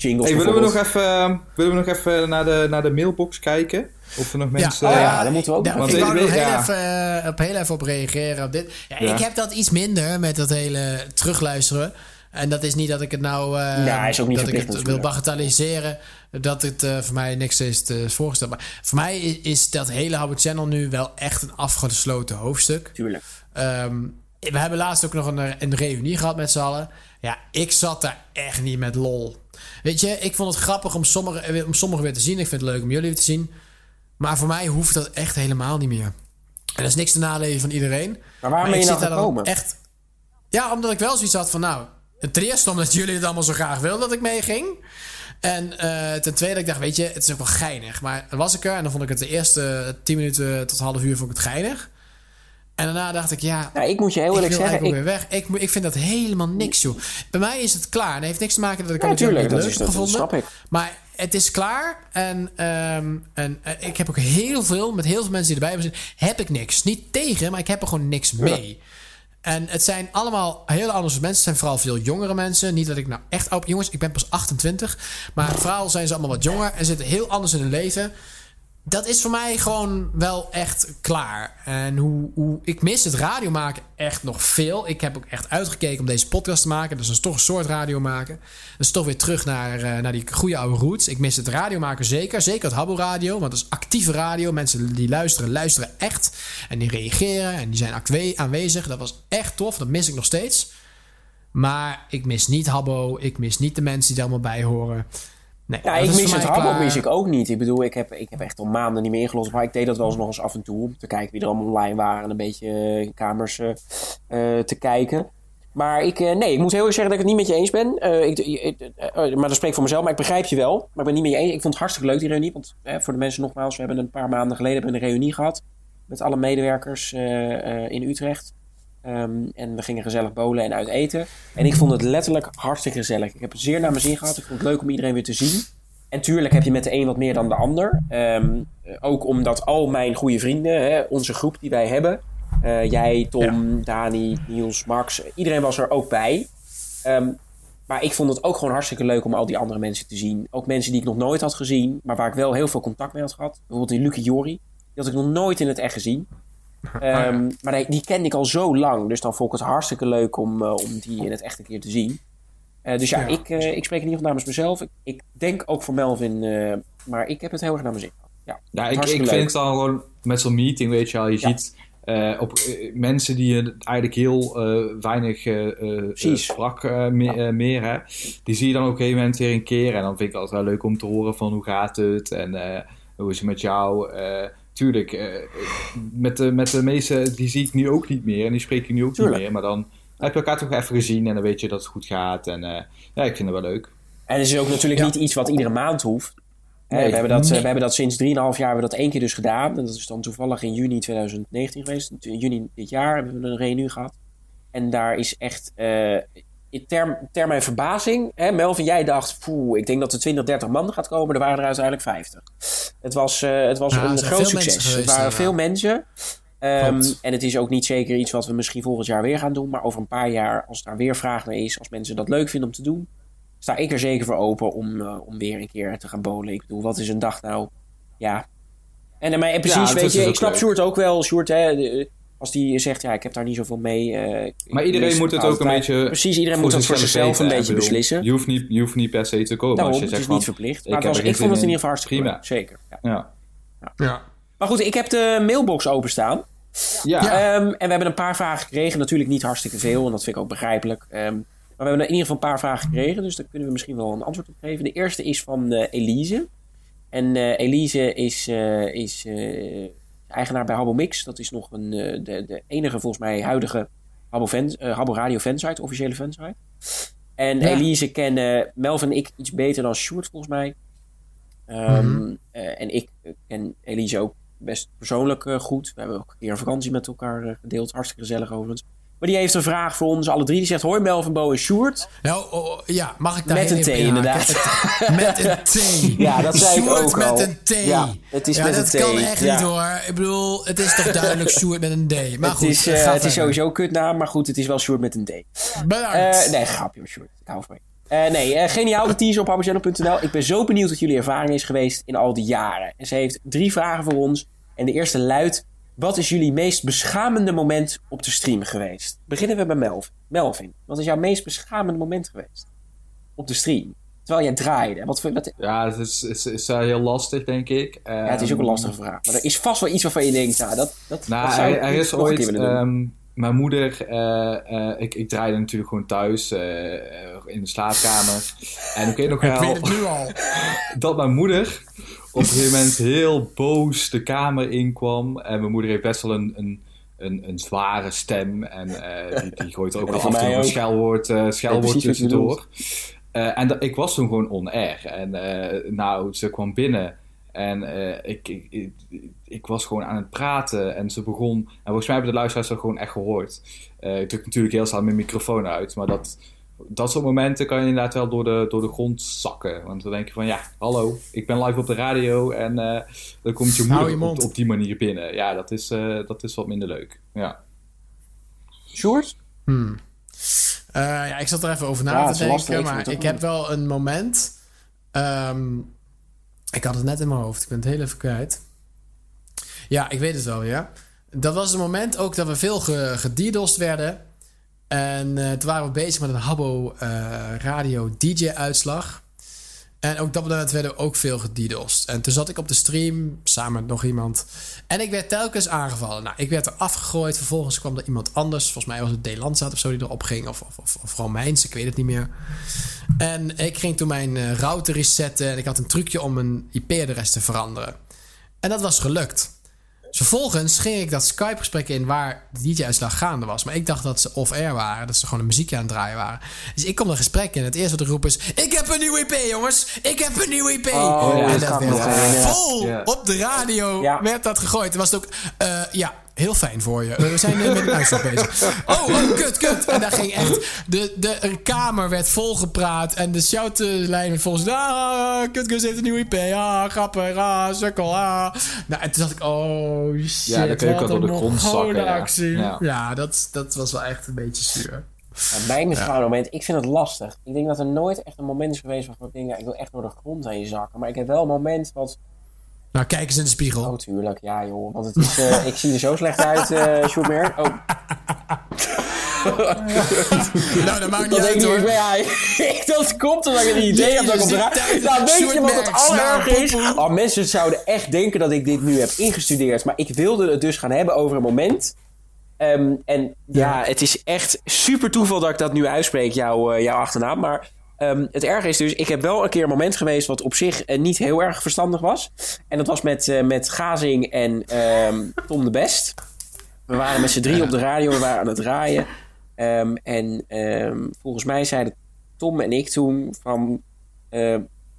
Jingles Hey, willen, we nog even, willen we nog even naar de, naar de mailbox kijken? Of er nog mensen... Oh ja, daar moeten we ook nog ik er nog Ja. heel, even, eh, op, heel even op reageren op dit. Ja, Ja. Ik heb dat iets minder met dat hele terugluisteren. En dat is niet dat ik het nou... eh, Ja, is ook niet dat ik het wil bagatelliseren. Dat het eh, voor mij niks is te voorgesteld. Maar voor mij is, is dat hele Howard Channel nu wel echt een afgesloten hoofdstuk. Tuurlijk. Ehm, we hebben laatst ook nog een, een reunie gehad met z'n allen. Ja, ik zat daar echt niet met lol. Weet je, ik vond het grappig om sommigen om sommige weer te zien. Ik vind het leuk om jullie weer te zien. Maar voor mij hoeft dat echt helemaal niet meer. En dat is niks te nadelen van iedereen. Maar waarom ben je nou gekomen? Echt... Ja, omdat ik wel zoiets had van... Nou, ten eerste omdat jullie het allemaal zo graag wilden dat ik meeging. En eh, ten tweede, ik dacht, weet je, het is ook wel geinig. Maar dan was ik er en dan vond ik het de eerste 10 minuten tot half uur vond ik het geinig. En daarna dacht ik, ja, Ja, ik moet je heel eerlijk zeggen. Ik, weer weg. Ik, ik vind dat helemaal niks, joh. Bij mij is het klaar. En het heeft niks te maken dat ik Ja, het ook tuurlijk, niet dat leuk is- heb dat- gevonden. ik. Maar het is klaar. En, ehm, en eh, ik heb ook heel veel, met heel veel mensen die erbij hebben zitten, heb ik niks. Niet tegen, maar ik heb er gewoon niks mee. En het zijn allemaal hele andere mensen. Het zijn vooral veel jongere mensen. Niet dat ik nou echt oud... Jongens, ik ben pas 28. Maar vooral zijn ze allemaal wat jonger. En zitten heel anders in hun leven dat is voor mij gewoon wel echt klaar. En hoe, hoe, ik mis het radio maken echt nog veel. Ik heb ook echt uitgekeken om deze podcast te maken. Dus dat is toch een soort radio maken. Dus toch weer terug naar, uh, naar die goede oude roots. Ik mis het radio maken zeker. Zeker het Habbo Radio. Want dat is actieve radio. Mensen die luisteren, luisteren echt. En die reageren en die zijn aanwezig. Dat was echt tof. Dat mis ik nog steeds. Maar ik mis niet Habbo. Ik mis niet de mensen die er allemaal bij horen. Nee, ja, ik mis het mis ik ook niet. Ik bedoel, ik heb, ik heb echt al maanden niet meer ingelost. Maar ik deed dat wel eens nog eens af en toe. Om te kijken wie er allemaal online waren. En een beetje in kamers uh, te kijken. Maar ik, nee, ik moet heel erg zeggen dat ik het niet met je eens ben. Uh, ik, maar dat spreek ik voor mezelf. Maar ik begrijp je wel. Maar ik ben niet met je eens. Ik vond het hartstikke leuk die reunie. Want voor de mensen nogmaals. We hebben een paar maanden geleden een reunie gehad. Met alle medewerkers in Utrecht. Um, en we gingen gezellig bolen en uit eten. En ik vond het letterlijk hartstikke gezellig. Ik heb het zeer naar mijn zin gehad. Ik vond het leuk om iedereen weer te zien. En tuurlijk heb je met de een wat meer dan de ander. Um, ook omdat al mijn goede vrienden, hè, onze groep die wij hebben. Uh, jij, Tom, ja. Dani, Niels, Max. Iedereen was er ook bij. Um, maar ik vond het ook gewoon hartstikke leuk om al die andere mensen te zien. Ook mensen die ik nog nooit had gezien. Maar waar ik wel heel veel contact mee had gehad. Bijvoorbeeld die Lucie Jori. Die had ik nog nooit in het echt gezien. Um, maar die, die kende ik al zo lang. Dus dan vond ik het hartstikke leuk om, uh, om die in het echt een keer te zien. Uh, dus ja, ja. Ik, uh, ik spreek in ieder geval namens mezelf. Ik, ik denk ook voor Melvin. maar ik heb het heel erg naar mijn zin Ja, ja ik, ik vind het dan gewoon met zo'n meeting, weet je wel. Je ja. ziet op, mensen die je eigenlijk heel weinig sprak meer, meer hè. Die zie je dan op een gegeven moment weer een keer. En dan vind ik het altijd wel leuk om te horen van hoe gaat het. En hoe is het met jou tuurlijk, uh, met, de, met de meeste, die zie ik nu ook niet meer. En die spreek ik nu ook tuurlijk. niet meer. Maar dan heb je elkaar toch even gezien en dan weet je dat het goed gaat. En uh, ja, ik vind het wel leuk. En het is ook natuurlijk ja. niet iets wat iedere maand hoeft. Nee, we, hebben dat, nee. we hebben dat sinds 3,5 jaar hebben we dat één keer dus gedaan. En dat is dan toevallig in juni 2019 geweest. In juni dit jaar hebben we een reunie gehad. En daar is echt... Uh, in ter mijn verbazing, hè, Melvin, jij dacht, poeh, ik denk dat er 20, 30 man gaat komen. Er waren er uiteindelijk 50. Het was, uh, het was ja, een groot succes. Er waren veel mensen. Um, en het is ook niet zeker iets wat we misschien volgend jaar weer gaan doen. Maar over een paar jaar, als daar weer vraag naar is, als mensen dat leuk vinden om te doen, sta ik er zeker voor open om, uh, om weer een keer te gaan bowlen. Ik bedoel, wat is een dag nou? Ja. En, maar, en precies, ja, weet je, ik snap Sjoerd ook wel. Sjoerd, hè, de, als die zegt, ja, ik heb daar niet zoveel mee. Uh, maar iedereen moet het ook een beetje. Precies, iedereen moet het voor zichzelf een beetje beslissen. Je hoeft, niet, je hoeft niet per se te komen. Daarom, als je het zegt is niet verplicht. Maar ik, was, ik vond het in ieder geval hartstikke prima. Leuk, zeker. Ja. Ja. Ja. ja. Maar goed, ik heb de mailbox openstaan. Ja. Um, en we hebben een paar vragen gekregen. Natuurlijk niet hartstikke veel, en dat vind ik ook begrijpelijk. Um, maar we hebben in ieder geval een paar vragen gekregen, dus daar kunnen we misschien wel een antwoord op geven. De eerste is van uh, Elise. En uh, Elise is, uh, is eigenaar bij Habbo Mix. Dat is nog een, de, de enige volgens mij huidige Habbo, fan, Habbo Radio fansite, officiële fansite. En ja. Elise kennen Melvin en ik iets beter dan Sjoerd volgens mij. Um, mm -hmm. uh, en ik ken Elise ook best persoonlijk goed. We hebben ook een keer een vakantie met elkaar gedeeld. Hartstikke gezellig overigens. Maar die heeft een vraag voor ons alle drie. Die zegt: Hoi Melvin, Bo en Sjoerd. Nou, oh, ja, mag ik daar Met een T, inderdaad. met een T. Ja, dat zei Sjoerd ik ook met al. een T. Ja, het is ja, met dat een T. kan echt ja. niet hoor. Ik bedoel, het is toch duidelijk Sjoerd met een D. Maar het goed, is, uh, het is sowieso een kutnaam, maar goed, het is wel Sjoerd met een D. Bedankt. Uh, nee, grapje, Sjoerd. Ik hou van. Uh, nee, uh, geniaal de teaser op habbochannel.nl. Ik ben zo benieuwd wat jullie ervaring is geweest in al die jaren. En ze heeft drie vragen voor ons. En de eerste luidt... Wat is jullie meest beschamende moment op de stream geweest? Beginnen we bij Melvin. Melvin, wat is jouw meest beschamende moment geweest op de stream? Terwijl jij draaide. Wat, wat... Ja, het is, is, is uh, heel lastig, denk ik. Um, ja, het is ook een lastige vraag. Maar er is vast wel iets waarvan je denkt, nou, dat, dat, nou, dat zou er, er is ooit... Um, mijn moeder, uh, uh, ik, ik draaide natuurlijk gewoon thuis uh, in de slaapkamer. En ik weet nog wel... Ik weet het nu al. dat mijn moeder op een gegeven moment heel boos de kamer inkwam. En mijn moeder heeft best wel een, een, een, een zware stem. En uh, die, die gooit er ook wel af en toe een schelwoord, uh, schelwoord tussendoor. Uh, en ik was toen gewoon on-air. En nou, ze kwam binnen. En ik, ik, ik, ik, was gewoon aan het praten. En ze begon... En volgens mij hebben de luisteraars dat gewoon echt gehoord. ik druk natuurlijk heel snel mijn microfoon uit. Maar dat dat soort momenten kan je inderdaad wel door de, door de grond zakken. Want dan denk je van, ja, hallo, ik ben live op de radio en uh, dan komt je moeder je op, op, die manier binnen. Ja, dat is, uh, dat is wat minder leuk. Ja. Sjoerd? Hmm. Uh, ja, ik zat er even over na Ja, te denken. lastig, maar ik heb wel een moment. ehm, ik had het net in mijn hoofd. Ik ben het heel even kwijt. Ja, ik weet het wel, ja. Dat was het moment ook dat we veel ge gedidost werden. En eh, toen waren we bezig met een Habbo eh, radio DJ-uitslag. En ook dat moment werden we ook veel gedidost. En toen zat ik op de stream samen met nog iemand. En ik werd telkens aangevallen. Nou, ik werd er afgegooid. Vervolgens kwam er iemand anders. Volgens mij was het Delandzaat of zo die erop ging. Of, of, of, mijns, ik weet het niet meer. En ik ging toen mijn eh, router resetten. En ik had een trucje om mijn IP-adres te veranderen. En dat was gelukt. Dus vervolgens ging ik dat Skype-gesprek in waar de DJ-uitslag gaande was. Maar ik dacht dat ze off-air waren. Dat ze gewoon een muziekje aan het draaien waren. Dus ik kom een gesprek in. Het eerste wat ik roep is... Ik heb een nieuwe IP, jongens! Ik heb een nieuwe IP! Oh, en dat werd vol op de radio werd dat gegooid. Toen was het ook... eh, ja, heel fijn voor je. We zijn nu met een uitslag bezig. Oh, oh, kut, kut. En daar ging echt... De, de kamer werd volgepraat. En de shoutlijn werd volgens... Ah, kut, kut heeft een nieuwe IP. Ah, grappig. Ah, sukkel. Ah. Nou, en toen dacht ik... Oh, shit. Ja, dan kun je ook door een de grond zakken, ja. actie. Ja. Ja, dat, dat was wel echt een beetje zuur. Ja, mijn ja. moment, ik vind het lastig. Ik denk dat er nooit echt een moment is geweest waarvan ik denk, ja, ik wil echt door de grond heen zakken. Maar ik heb wel een moment wat... Nou, kijk eens in de spiegel. Oh, tuurlijk. Ja, joh. Want het is, eh, ik zie er zo slecht uit, eh Sjoerd Oh, nou, dat maakt niet dat denk uit ik niet hoor. Ja, ik- dat komt omdat ik een idee heb dat ik op de Nou, weet je wat het nou, is? poepoe. Oh, mensen zouden echt denken dat ik dit nu heb ingestudeerd. Maar ik wilde het dus gaan hebben over een moment. Ehm, en ja, het is echt super toeval dat ik dat nu uitspreek, jouw, eh, jouw achternaam. Maar ehm, het erge is dus, ik heb wel een keer een moment geweest wat op zich eh, niet heel erg verstandig was. En dat was met, eh, met Gazing en ehm, Tom de Best. We waren met z'n drie op de radio, we waren aan het draaien. Ehm, en volgens mij zeiden Tom en ik toen van, eh,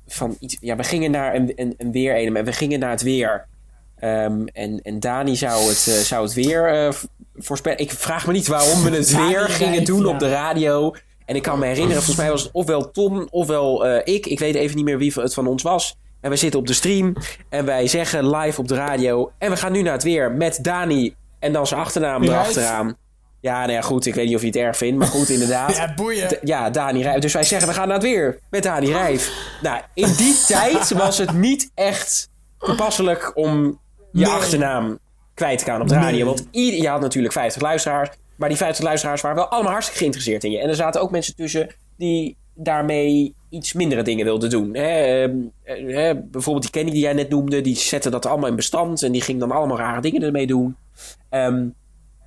van iets. Ja, we gingen naar een, een, een en we gingen naar het weer. En, en Dani zou het, zou het weer voorspellen. Ik vraag me niet waarom we het weer gingen doen ja. op de radio. En ik kan me herinneren, volgens mij was het ofwel Tom ofwel eh, ik. Ik weet even niet meer wie het van ons was. En we zitten op de stream en wij zeggen live op de radio. En we gaan nu naar het weer met Dani en dan zijn achternaam Rijf. erachteraan. Ja, nou ja, goed. Ik weet niet of je het erg vindt, maar goed, inderdaad. Ja, boeien. D- ja, Dani Rijf. Dus wij zeggen, we gaan naar het weer met Dani Rijf. Nou, in die tijd was het niet echt toepasselijk om je Nee. achternaam kwijt te gaan op de radio. Nee. Want ieder, je had natuurlijk 50 luisteraars. Maar die 50 luisteraars waren wel allemaal hartstikke geïnteresseerd in je. En er zaten ook mensen tussen die daarmee iets mindere dingen wilden doen. Hè, ehm, eh, bijvoorbeeld die Kenny die jij net noemde. Die zette dat allemaal in bestand. En die ging dan allemaal rare dingen ermee doen. Ehm,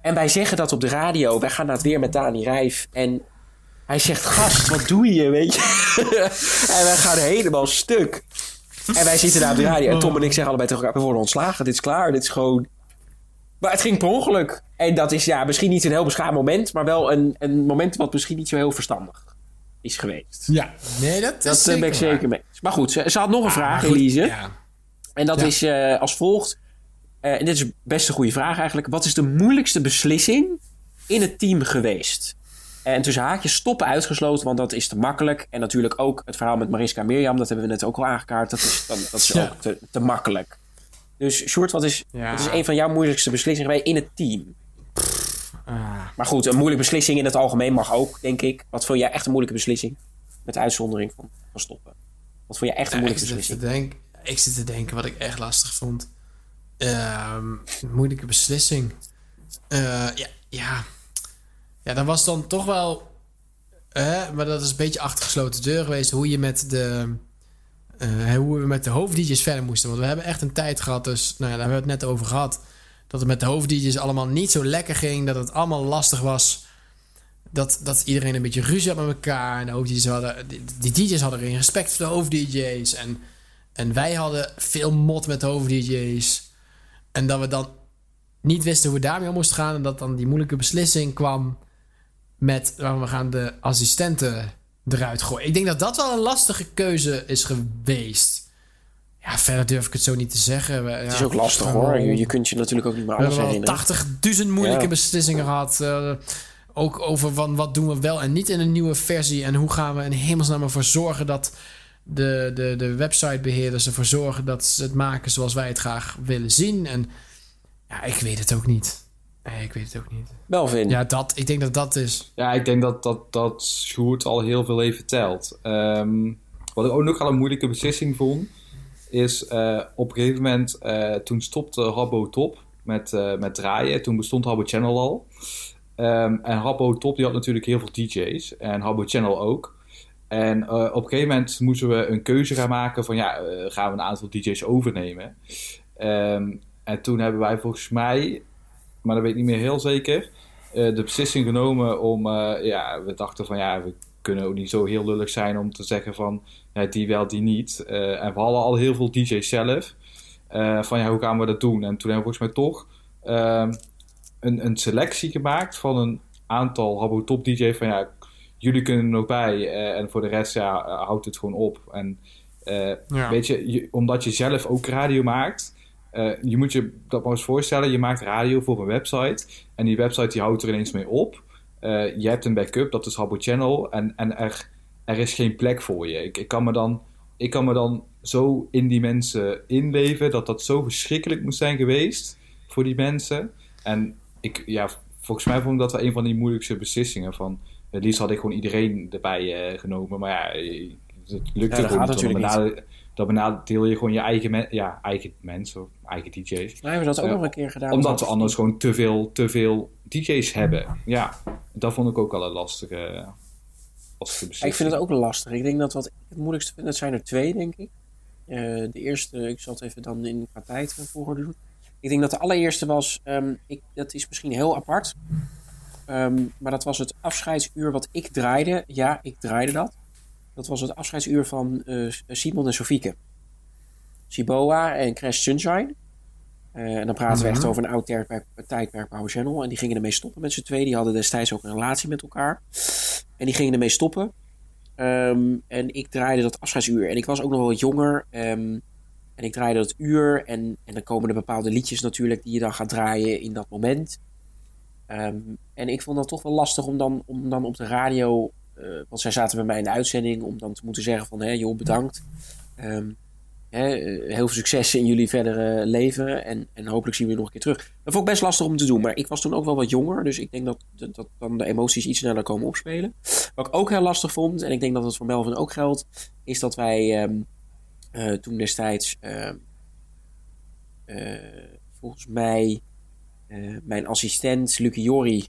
en wij zeggen dat op de radio. Wij gaan naar het weer met Dani Rijf. En hij zegt, gast, wat doe je, weet je? en wij gaan helemaal stuk. En wij zitten daar op de radio. En Tom en ik zeggen allebei tegen elkaar, we worden ontslagen. Dit is klaar, dit is gewoon... Maar het ging per ongeluk. En dat is ja, misschien niet een heel beschaamd moment. Maar wel een, een moment wat misschien niet zo heel verstandig is geweest. Ja, nee, dat, Dat is eh, ben ik waar. zeker mee. Maar goed, ze, ze had nog een Ah, vraag, Elise. Ja. En dat Ja. is eh, als volgt. Eh, en dit is best een goede vraag eigenlijk. Wat is de moeilijkste beslissing in het team geweest? En tussen haakjes stoppen uitgesloten, want dat is te makkelijk. En natuurlijk ook het verhaal met Mariska en Mirjam, dat hebben we net ook al aangekaart. Dat is, dat, dat is Ja. ook te, te makkelijk. Dus Sjoerd, wat is, Ja. wat is een van jouw moeilijkste beslissingen geweest in het team? Ah. Maar goed, een moeilijke beslissing in het algemeen mag ook, denk ik. Wat vond jij echt een moeilijke beslissing? Met uitzondering van, van stoppen. Wat vond jij echt een Ja, ik, moeilijke zit te beslissing? ik zit te denken wat ik echt lastig vond. Een moeilijke beslissing. Eh, ja, ja. ja, dat was dan toch wel. maar dat is een beetje achter gesloten deur geweest. Hoe je met de. Eh, hoe we met de hoofd-DJ's verder moesten. Want we hebben echt een tijd gehad. Dus nou ja, daar hebben we het net over gehad. Dat het met de hoofd-DJ's allemaal niet zo lekker ging. Dat het allemaal lastig was. Dat, dat iedereen een beetje ruzie had met elkaar. En de hoofd-DJ's hadden. Die, die DJ's hadden geen respect voor de hoofd-DJ's. En, en wij hadden veel mot met de hoofd-DJ's. En dat we dan niet wisten hoe we daarmee om moesten gaan. En dat dan die moeilijke beslissing kwam met we gaan de assistenten eruit gooien. Ik denk dat dat wel een lastige keuze is geweest. Ja, verder durf ik het zo niet te zeggen. We- Het ja, is ook lastig hoor. Je, je kunt je natuurlijk ook niet meer we alles hebben wel herinneren. 80.000 moeilijke Ja. beslissingen gehad. eh, ook over van wat doen we wel en niet in een nieuwe versie. En hoe gaan we in hemelsnaam ervoor zorgen dat de, de, de websitebeheerders ervoor zorgen dat ze het maken zoals wij het graag willen zien. En ja, ik weet het ook niet. Nee, ik weet het ook niet. Melvin. Ja, dat, ik denk dat dat is. Ja, ik denk dat, dat, dat Sjoerd al heel veel heeft verteld. Ehm, wat ik ook nog wel een moeilijke beslissing vond, is eh, op een gegeven moment, eh, toen stopte Habbo Top met, eh, met draaien. Toen bestond Habbo Channel al. Ehm, en Habbo Top die had natuurlijk heel veel DJ's en Habbo Channel ook. En eh, op een gegeven moment moesten we een keuze gaan maken van ja, gaan we een aantal DJ's overnemen. Ehm, en toen hebben wij volgens mij, maar dat weet ik niet meer heel zeker, eh, de beslissing genomen om, eh, ja, we dachten van ja, we kunnen ook niet zo heel lullig zijn om te zeggen van ja, die wel, die niet. Eh, en we hadden al heel veel DJ's zelf. Van ja, hoe gaan we dat doen? En toen hebben we volgens mij toch ehm, een, een selectie gemaakt van een aantal Habbo Top DJ's van ja, jullie kunnen er nog bij. en voor de rest, ja, eh, houdt het gewoon op. En Ja. weet je, je, omdat je zelf ook radio maakt, eh, je moet je dat maar eens voorstellen. Je maakt radio voor een website. En die website die houdt er ineens mee op. Eh, je hebt een backup, dat is Habbo Channel. En, en er, er is geen plek voor je. Ik, ik, kan me dan, ik kan me dan zo in die mensen inleven. Dat dat zo verschrikkelijk moet zijn geweest voor die mensen. En ik, ja, volgens mij vond ik dat wel een van die moeilijkste beslissingen. Van, het liefst had ik gewoon iedereen erbij eh, genomen. Maar ja, het lukte Ja, gewoon niet. natuurlijk benadeel- dan benadeel je gewoon je eigen, men- ja, eigen mensen of eigen DJ's. Nou hebben we dat ook nog een keer gedaan. Omdat we anders gewoon te veel, te veel DJ's hebben. Ja, dat vond ik ook al een lastige, lastige Ja, beslissing. ik vind het ook lastig. Ik denk dat wat ik het moeilijkste vind, dat zijn er twee, denk ik. Eh, de eerste, ik zal het even dan in qua tijd eh, volgorde doen. Ik denk dat de allereerste was, ehm, ik, dat is misschien heel apart. Ehm, maar dat was het afscheidsuur wat ik draaide. Ja, ik draaide dat. Dat was het afscheidsuur van eh, Simon en Sofieke. Siboa en Crash Sunshine. Eh, en dan praten we echt over een oud tijdperk, tijdperk Power Channel. En die gingen ermee stoppen met z'n twee. Die hadden destijds ook een relatie met elkaar. En die gingen ermee stoppen. Ehm, en ik draaide dat afscheidsuur. En ik was ook nog wel wat jonger. ehm, en ik draaide dat uur. En, en dan komen er bepaalde liedjes natuurlijk die je dan gaat draaien in dat moment. Ehm, en ik vond dat toch wel lastig om dan, om dan op de radio... eh, want zij zaten bij mij in de uitzending om dan te moeten zeggen van... Hé joh, bedankt. Ehm, hè, eh, heel veel succes in jullie verdere leven. En, en hopelijk zien we je nog een keer terug. Dat vond ik best lastig om te doen. Maar ik was toen ook wel wat jonger. Dus ik denk dat, dat, dan de emoties iets sneller komen opspelen. Wat ik ook heel lastig vond, en ik denk dat het voor Melvin ook geldt, is dat wij ehm, eh, toen destijds, ehm, eh, volgens mij, mijn assistent Lucie Jori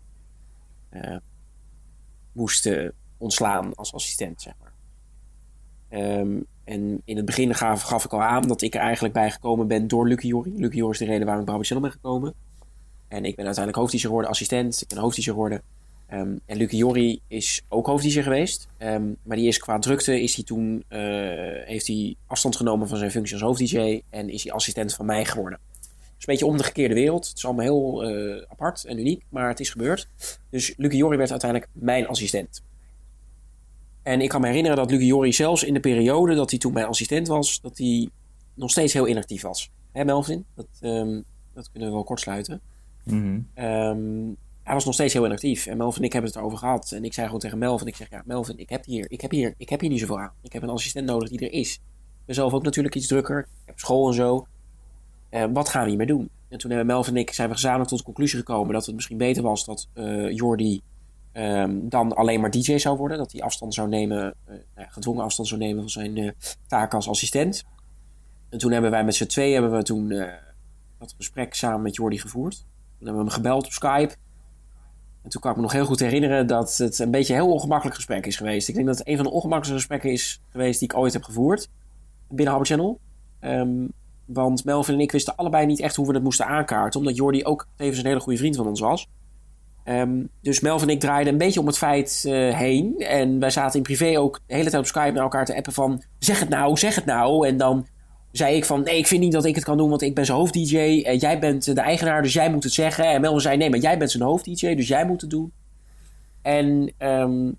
moesten ontslaan als assistent, zeg maar. Ehm, en in het begin gaf, gaf ik al aan dat ik er eigenlijk bij gekomen ben door Lucie Jori. Lucie Jori is de reden waarom ik bij Channel ben gekomen. En ik ben uiteindelijk hoofdteacher geworden, assistent. Ik ben geworden. Ehm, en Lucie Jori is ook hoofdteacher geweest. Ehm, maar die is qua drukte is hij toen, eh, heeft hij afstand genomen van zijn functie als hoofd-DJ. En is hij assistent van mij geworden. Het is een beetje om de gekeerde wereld. Het is allemaal heel eh, apart en uniek, maar het is gebeurd. Dus Lucie Jori werd uiteindelijk mijn assistent. En ik kan me herinneren dat Lucie Jori zelfs in de periode dat hij toen mijn assistent was, dat hij nog steeds heel inactief was. Hè Melvin? Dat, ehm, dat kunnen we wel kortsluiten. Mhm. Ehm, hij was nog steeds heel inactief. En Melvin en ik hebben het erover gehad. En ik zei gewoon tegen Melvin, ik zeg, ja Melvin, ik heb hier, ik heb hier, ik heb hier niet zoveel aan. Ik heb een assistent nodig die er is. Ik ben zelf ook natuurlijk iets drukker. Ik heb school en zo. Eh, wat gaan we hiermee doen? En toen hebben Melvin en ik zijn we gezamenlijk tot de conclusie gekomen dat het misschien beter was dat eh Jordi ehm, dan alleen maar DJ zou worden. Dat hij afstand zou nemen, eh, nou gedwongen afstand zou nemen van zijn eh taak als assistent. En toen hebben wij met z'n twee hebben we toen eh, dat gesprek samen met Jordi gevoerd. Toen hebben we hem gebeld op Skype. En toen kan ik me nog heel goed herinneren dat het een beetje een heel ongemakkelijk gesprek is geweest. Ik denk dat het een van de ongemakkelijkste gesprekken is geweest die ik ooit heb gevoerd binnen Harbour Channel. Ehm, want Melvin en ik wisten allebei niet echt hoe we dat moesten aankaarten. Omdat Jordi ook tevens een hele goede vriend van ons was. Ehm, dus Melvin en ik draaiden een beetje om het feit eh, heen. En wij zaten in privé ook de hele tijd op Skype naar elkaar te appen van... Zeg het nou, zeg het nou. En dan zei ik van... Nee, ik vind niet dat ik het kan doen, want ik ben zijn hoofd-dj. En jij bent de eigenaar, dus jij moet het zeggen. En Melvin zei... Nee, maar jij bent zijn hoofd-dj, dus jij moet het doen. En ehm,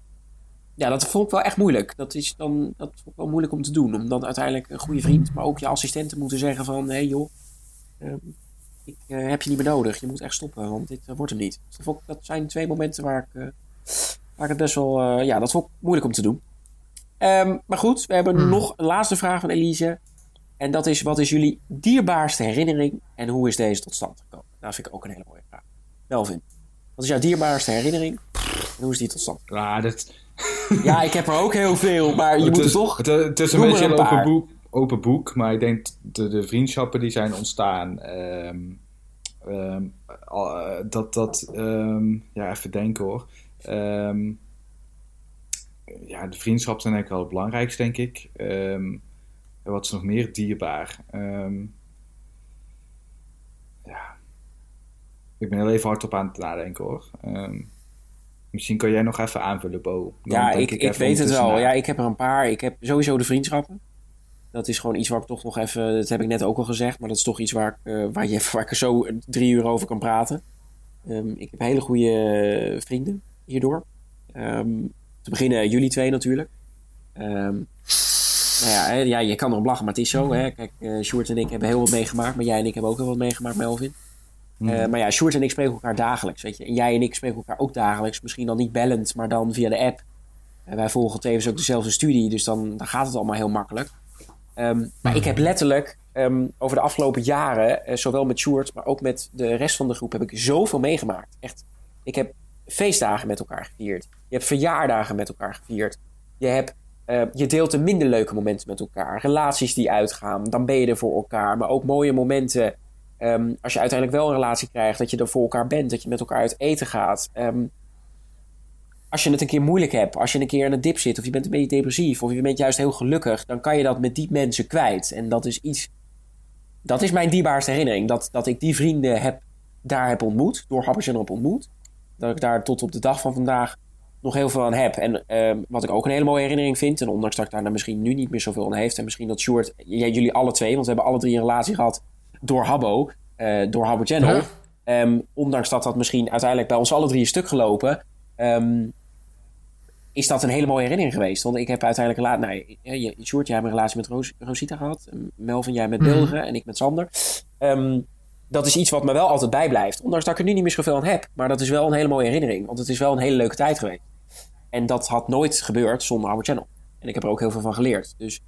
ja, dat vond ik wel echt moeilijk. Dat is dan dat vond ik wel moeilijk om te doen. Om dan uiteindelijk een goede vriend, maar ook je assistent te moeten zeggen van... Hé hey joh, ehm, ik eh, heb je niet meer nodig. Je moet echt stoppen, want dit eh, wordt hem niet. Dus dat, vond ik- dat zijn twee momenten waar ik, eh, waar ik het best wel... eh, ja, dat vond ik moeilijk om te doen. Ehm, maar goed, we hebben nog een laatste vraag van Elise. En dat is, wat is jullie dierbaarste herinnering en hoe is deze tot stand gekomen? Dat vind ik ook een hele mooie vraag. Melvin, wat is jouw dierbaarste herinnering? En hoe is die tot stand? Ja, dat, Ja, ik heb er ook heel veel, maar je het moet is, er toch... Het, het is een beetje een een open paar. boek, open boek, maar ik denk de, de vriendschappen die zijn ontstaan. ehm, ehm, eh, dat dat, ehm, ja, even denken hoor. Ja, de vriendschappen zijn eigenlijk wel het belangrijkste, denk ik. Wat is nog meer dierbaar? Ja, ik ben heel even hard op aan het nadenken hoor. Misschien kan jij nog even aanvullen, Bo. Dan Ja, ik, ik even weet het wel. Ja, ik heb er een paar. Ik heb sowieso de vriendschappen. Dat is gewoon iets waar ik toch nog even... Dat heb ik net ook al gezegd. Maar dat is toch iets waar ik, eh, waar je, waar ik er zo drie uur over kan praten. Ehm, ik heb hele goede eh, vrienden hierdoor. Ehm, te beginnen jullie twee natuurlijk. Ehm, nou ja, hè, ja, je kan erop lachen, maar het is zo. Hè. Kijk, eh Sjoerd en ik hebben heel wat meegemaakt. Maar jij en ik hebben ook heel wat meegemaakt, Melvin. Eh, maar ja, Sjoerd en ik spreken elkaar dagelijks, weet je. En jij en ik spreken elkaar ook dagelijks. Misschien dan niet bellend, maar dan via de app. En wij volgen tevens ook dezelfde studie, dus dan, dan gaat het allemaal heel makkelijk. Ehm, maar ik heb letterlijk ehm, over de afgelopen jaren, eh, zowel met Sjoerd, maar ook met de rest van de groep, heb ik zoveel meegemaakt. Echt. Ik heb feestdagen met elkaar gevierd. Je hebt verjaardagen met elkaar gevierd. Je, hebt, eh, je deelt de minder leuke momenten met elkaar. Relaties die uitgaan, dan ben je er voor elkaar. Maar ook mooie momenten Ehm, als je uiteindelijk wel een relatie krijgt, dat je er voor elkaar bent, dat je met elkaar uit eten gaat. Als je het een keer moeilijk hebt, als je een keer in een dip zit, of je bent een beetje depressief, of je bent juist heel gelukkig, dan kan je dat met die mensen kwijt. En dat is iets. Dat is mijn dierbaarste herinnering. Dat, dat ik die vrienden heb, daar heb ontmoet, door Happers heb ontmoet. Dat ik daar tot op de dag van vandaag nog heel veel aan heb. En ehm, wat ik ook een hele mooie herinnering vind, en ondanks dat ik daar nou misschien nu niet meer zoveel aan heeft, en misschien dat Sjoerd, j- jullie alle twee, want we hebben alle drie een relatie gehad door Habbo, eh, door Habbo Channel. Ehm, ondanks dat dat misschien uiteindelijk bij ons alle drie een stuk gelopen, ehm, is dat een hele mooie herinnering geweest. Want ik heb uiteindelijk laat, nou, Sjoerd, jij hebt een relatie met Roos, Rosita gehad, Melvin, jij met Bilge en ik met Sander. Ehm, dat is iets wat me wel altijd bijblijft. Ondanks dat ik er nu niet meer zoveel aan heb. Maar dat is wel een hele mooie herinnering. Want het is wel een hele leuke tijd geweest. En dat had nooit gebeurd zonder Our Channel. En ik heb er ook heel veel van geleerd. Dus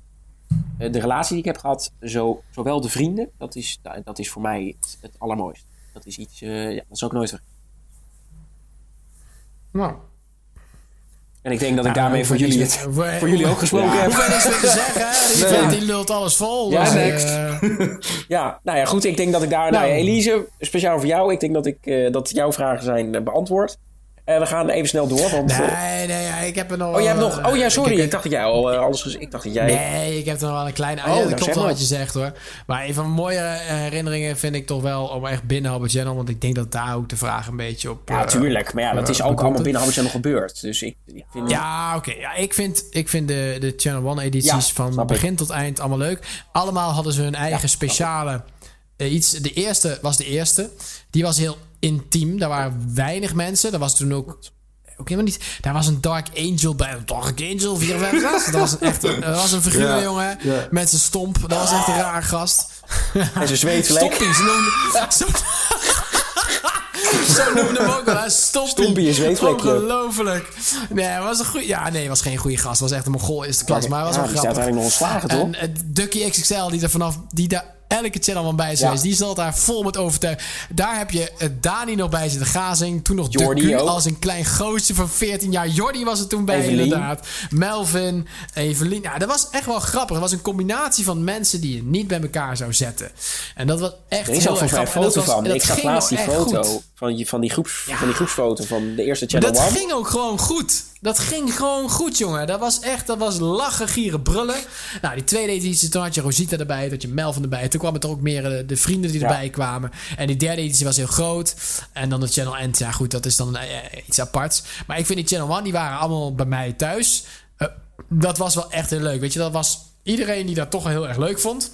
eh, de relatie die ik heb gehad, zo, zowel de vrienden, dat is, dat is voor mij het, het allermooiste. Dat is iets, eh, ja, dat zal ik nooit vergeten. Nou, En ik denk dat ik daarmee voor jullie, het, voor jullie ook gesproken Ja, heb. hoef er niks meer te zeggen, Nee. die lult alles vol. Ja, dus, next. eh, Ja, nou ja, goed. Ik denk dat ik daar... Nou, Nou. Elise, speciaal voor jou. Ik denk dat, ik, eh, dat jouw vragen zijn eh, beantwoord. En we gaan even snel door, want... eh, nee, nee, ja, ik heb er nog Oh, jij hebt nog... eh, Oh ja, sorry. heb- Ik dacht dat jij al eh, alles... gez- Ik dacht dat jij... Nee, ik heb er nog wel een kleine... Oh, ja, dat nou, klopt zeg wel maar. wat je zegt hoor. Maar een van mijn mooie eh, herinneringen vind ik toch wel om echt binnen Albert Channel. Want ik denk dat daar ook de vraag een beetje op... Ja, eh, tuurlijk. Maar ja, dat eh, is ook allemaal binnen Habbo Channel gebeurd. Dus ik, ik vind... Ja, oké. Ja, ik vind, ik vind de, de Channel One edities Ja, van ik. begin tot eind allemaal leuk. Allemaal hadden ze hun eigen speciale eh, iets. De eerste was de eerste. Die was heel intiem. Daar waren weinig mensen. Dat was toen ook... Ook helemaal niet. Daar was een Dark Angel bij. Dark Angel, 54. Dat was een echt een, dat was een figuur, Ja, jongen. ja. Met zijn stomp. Dat was echt een raar gast. En zijn zweetvlek. Stompie. Ze noemden, zo, zo noemden hem ook wel. Stompie. Stompie, een zweetvlekje. Ongelooflijk. Nee, hij was een goeie... Ja, nee, hij was geen goede gast. Hij was echt een mongool eerste klas. Maar hij was ja, wel die is grappig. uiteindelijk nog ontslagen, toch? En uh, Ducky XXL, die er vanaf... Die daar elke channel van bij is Ja. geweest. Die zat daar vol met overtuiging. Daar heb je uh, Dani nog bij zitten. Gazing. Toen nog Jordi als een klein gootje van 14 jaar. Jordi was er toen bij, Evelien. inderdaad. Melvin, Evelien. Ja, dat was echt wel grappig. Het was een combinatie van mensen die je niet bij elkaar zou zetten. En dat was echt Er is heel een grappig. Foto van. Ik zag laatst die foto goed. van, die- van, die groeps, van die groepsfoto van de eerste Channel Dat ging ook gewoon goed. Dat ging gewoon goed, jongen. Dat was echt, dat was lachen, gieren, brullen. Nou, die tweede editie, toen had je Rosita erbij, had je Melvin erbij. Toen kwamen er ook meer eh, de vrienden die Ja. erbij kwamen. En die derde editie was heel groot. En dan de Channel End, ja goed, dat is dan eh, iets aparts. Maar ik vind die Channel One, die waren allemaal bij mij thuis. Eh, dat was wel echt heel leuk. Weet je, dat was iedereen die dat toch wel heel erg leuk vond.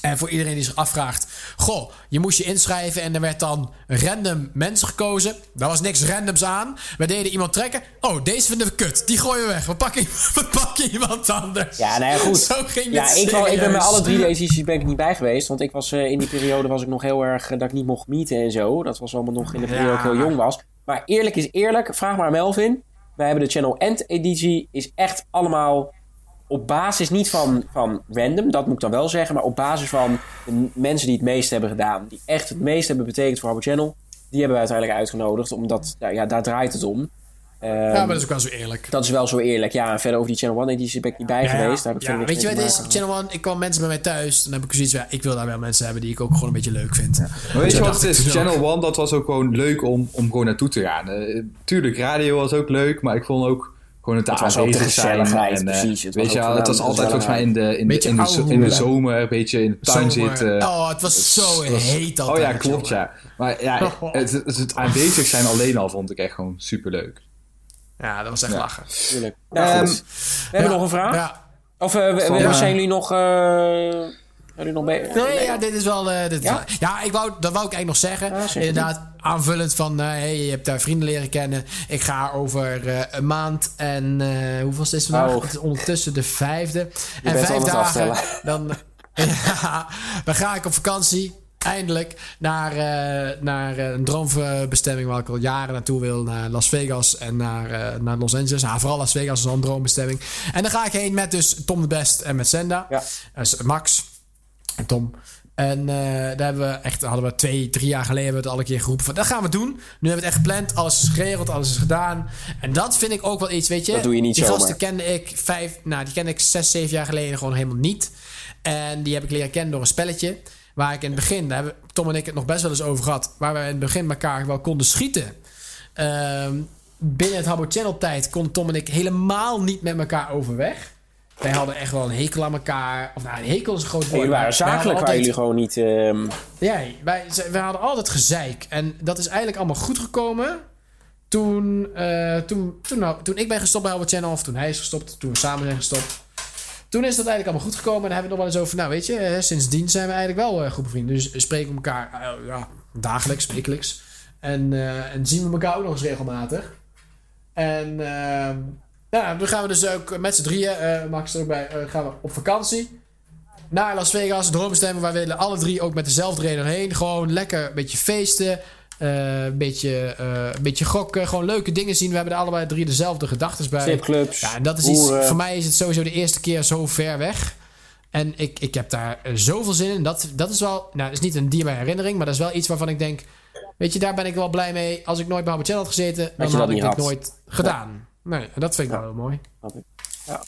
En voor iedereen die zich afvraagt: Goh, je moest je inschrijven en er werd dan random mensen gekozen. Daar was niks randoms aan. We deden iemand trekken. Oh, deze vinden we kut. Die gooien we weg. We pakken, we pakken iemand anders. Ja, nou ja, goed. Zo ging ja, het ik, wel, ik ben bij alle drie edities ben ik niet bij geweest. Want ik was eh, in die periode was ik nog heel erg eh, dat ik niet mocht meeten en zo. Dat was allemaal nog in de periode dat ik heel jong was. Maar eerlijk is eerlijk, vraag maar aan Melvin. Wij hebben de Channel End editie is echt allemaal op basis niet van, van random, dat moet ik dan wel zeggen, maar op basis van de mensen die het meest hebben gedaan. Die echt het meest hebben betekend voor Habbo Channel. Die hebben we uiteindelijk uitgenodigd, omdat ja, ja, daar draait het om. Ehm, ja, maar dat is ook wel zo eerlijk. dat is wel zo eerlijk. Ja, en verder over die Channel One editie ben ik niet bij Ja, geweest. Daar heb ik ja, weet je wat is? Channel One, ik kwam mensen bij mij thuis. Dan heb ik zoiets van, ja, ik wil daar wel mensen hebben die ik ook gewoon een beetje leuk vind. Maar weet je wat het is? Channel One, dat was ook gewoon leuk om, om gewoon naartoe te gaan. Eh, tuurlijk, radio was ook leuk, maar ik vond ook gewoon het, Het was ook de aanwezig zijn. gezelligheid, en, eh, precies. Het weet was je, het was altijd volgens mij in de, in de, in de, in zomer, een beetje in de tuin Zomer. zitten. Oh, het was zo heet altijd. Oh ja, klopt ja. Maar ja, het, het, het aanwezig zijn alleen al vond ik echt gewoon superleuk. Ja, dat was echt Ja. lachen. Tuurlijk. Ehm. We hebben Ja, nog een vraag. Ja. Of eh, we- we- eh, zijn jullie nog... eh, jullie nog bij? Nee, ja, dit is wel. eh, dit Ja? ja, ik wou, dat wou ik eigenlijk nog zeggen. Ja, zeg Inderdaad, aanvullend van. eh, hey, je hebt daar vrienden leren kennen. Ik ga over eh, een maand en. hoeveel is het vandaag? Oh. Het is ondertussen de vijfde. en bent al vijf dagen. aftellen. Dan, ja, dan ga ik op vakantie. Eindelijk naar, naar een droombestemming waar ik al jaren naartoe wil. Naar Las Vegas en naar, naar Los Angeles. Ja, vooral Las Vegas is al een droombestemming. En dan ga ik heen met dus Tom de Best en met Senda. Ja. Dus Max en Tom. En eh, daar hebben we echt, hadden we twee, drie jaar geleden hebben we het al een keer geroepen van dat gaan we doen. Nu hebben we het echt gepland, alles is geregeld, alles is gedaan. En dat vind ik ook wel iets, weet je. Dat doe je niet Die zomaar. gasten kende ik vijf, nou die kende ik zes, zeven jaar geleden gewoon helemaal niet. En die heb ik leren kennen door een spelletje. Waar ik in het begin, daar hebben Tom en ik het nog best wel eens over gehad. Waar we in het begin elkaar wel konden schieten. Ehm, binnen het Habbo Channel tijd kon Tom en ik helemaal niet met elkaar overweg. Wij hadden echt wel een hekel aan elkaar. Of nou, een hekel is een groot woord. Jullie waren zakelijk, altijd- jullie gewoon niet... ehm, ja, wij, wij hadden altijd gezeik. En dat is eigenlijk allemaal goed gekomen. Toen, eh, toen, toen, nou, toen ik ben gestopt bij Albert Channel, of toen hij is gestopt, toen we samen zijn gestopt. Toen is dat eigenlijk allemaal goed gekomen. En dan hebben we nog wel eens over, nou weet je, eh, sindsdien zijn we eigenlijk wel eh goede vrienden. Dus we spreken elkaar eh, ja, dagelijks, wekelijks. En, eh, en zien we elkaar ook nog eens regelmatig. En ja, dan gaan we dus ook met z'n drieën, eh, Max er ook bij, eh, gaan we op vakantie naar Las Vegas, droombestemming. Wij willen alle drie ook met dezelfde reden heen. Gewoon lekker een beetje feesten. eh, een, beetje, een beetje gokken. Gewoon leuke dingen zien. We hebben er allebei drie dezelfde gedachten bij. Stripclubs, Ja, en dat is iets. Voor mij is het sowieso de eerste keer zo ver weg. En ik, ik heb daar zoveel zin in. Dat, dat is wel. Nou, dat is niet een dierbare herinnering. Maar dat is wel iets waarvan ik denk. Weet je, daar ben ik wel blij mee. Als ik nooit bij Channel had gezeten, dan had ik dit nooit gedaan. Nee, en dat vind ik wel heel mooi. Ja.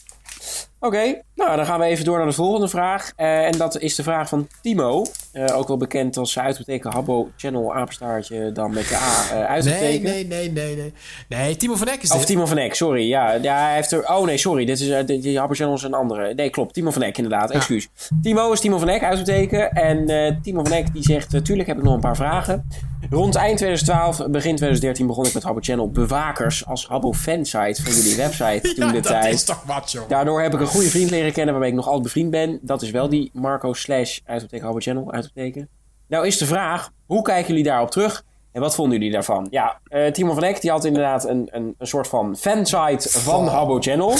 Oké, nou dan gaan we even door naar de volgende vraag. Eh, en dat is de vraag van Timo. Eh, ook wel bekend als uitroepteken Habbo Channel apenstaartje dan met de A eh Nee, nee, nee, nee, nee. Nee, Timo van Eck is Of dit. Timo van Eck, sorry. Ja, ja, hij heeft er... Oh nee, sorry. Dit is, die, die Habbo Channel is een andere. Nee, klopt. Timo van Eck, inderdaad. Excuus. Timo is Timo van Eck, uitroepteken. En eh, Timo van Eck die zegt... tuurlijk heb ik nog een paar vragen. Rond eind 2012, begin 2013 begon ik met Habbo Channel Bewakers als Habbo fansite van jullie website toen Ja, de dat tijd. is toch wat, joh. Daardoor heb ik een goede vriend leren kennen waarmee ik nog altijd bevriend ben. Dat is wel die Marco slash uitroepteken Albert Channel uitroepteken. Nou is de vraag, hoe kijken jullie daarop terug? En wat vonden jullie daarvan? Ja, eh, Timo van Eck die had inderdaad een, een, een soort van fansite van Habbo Channel.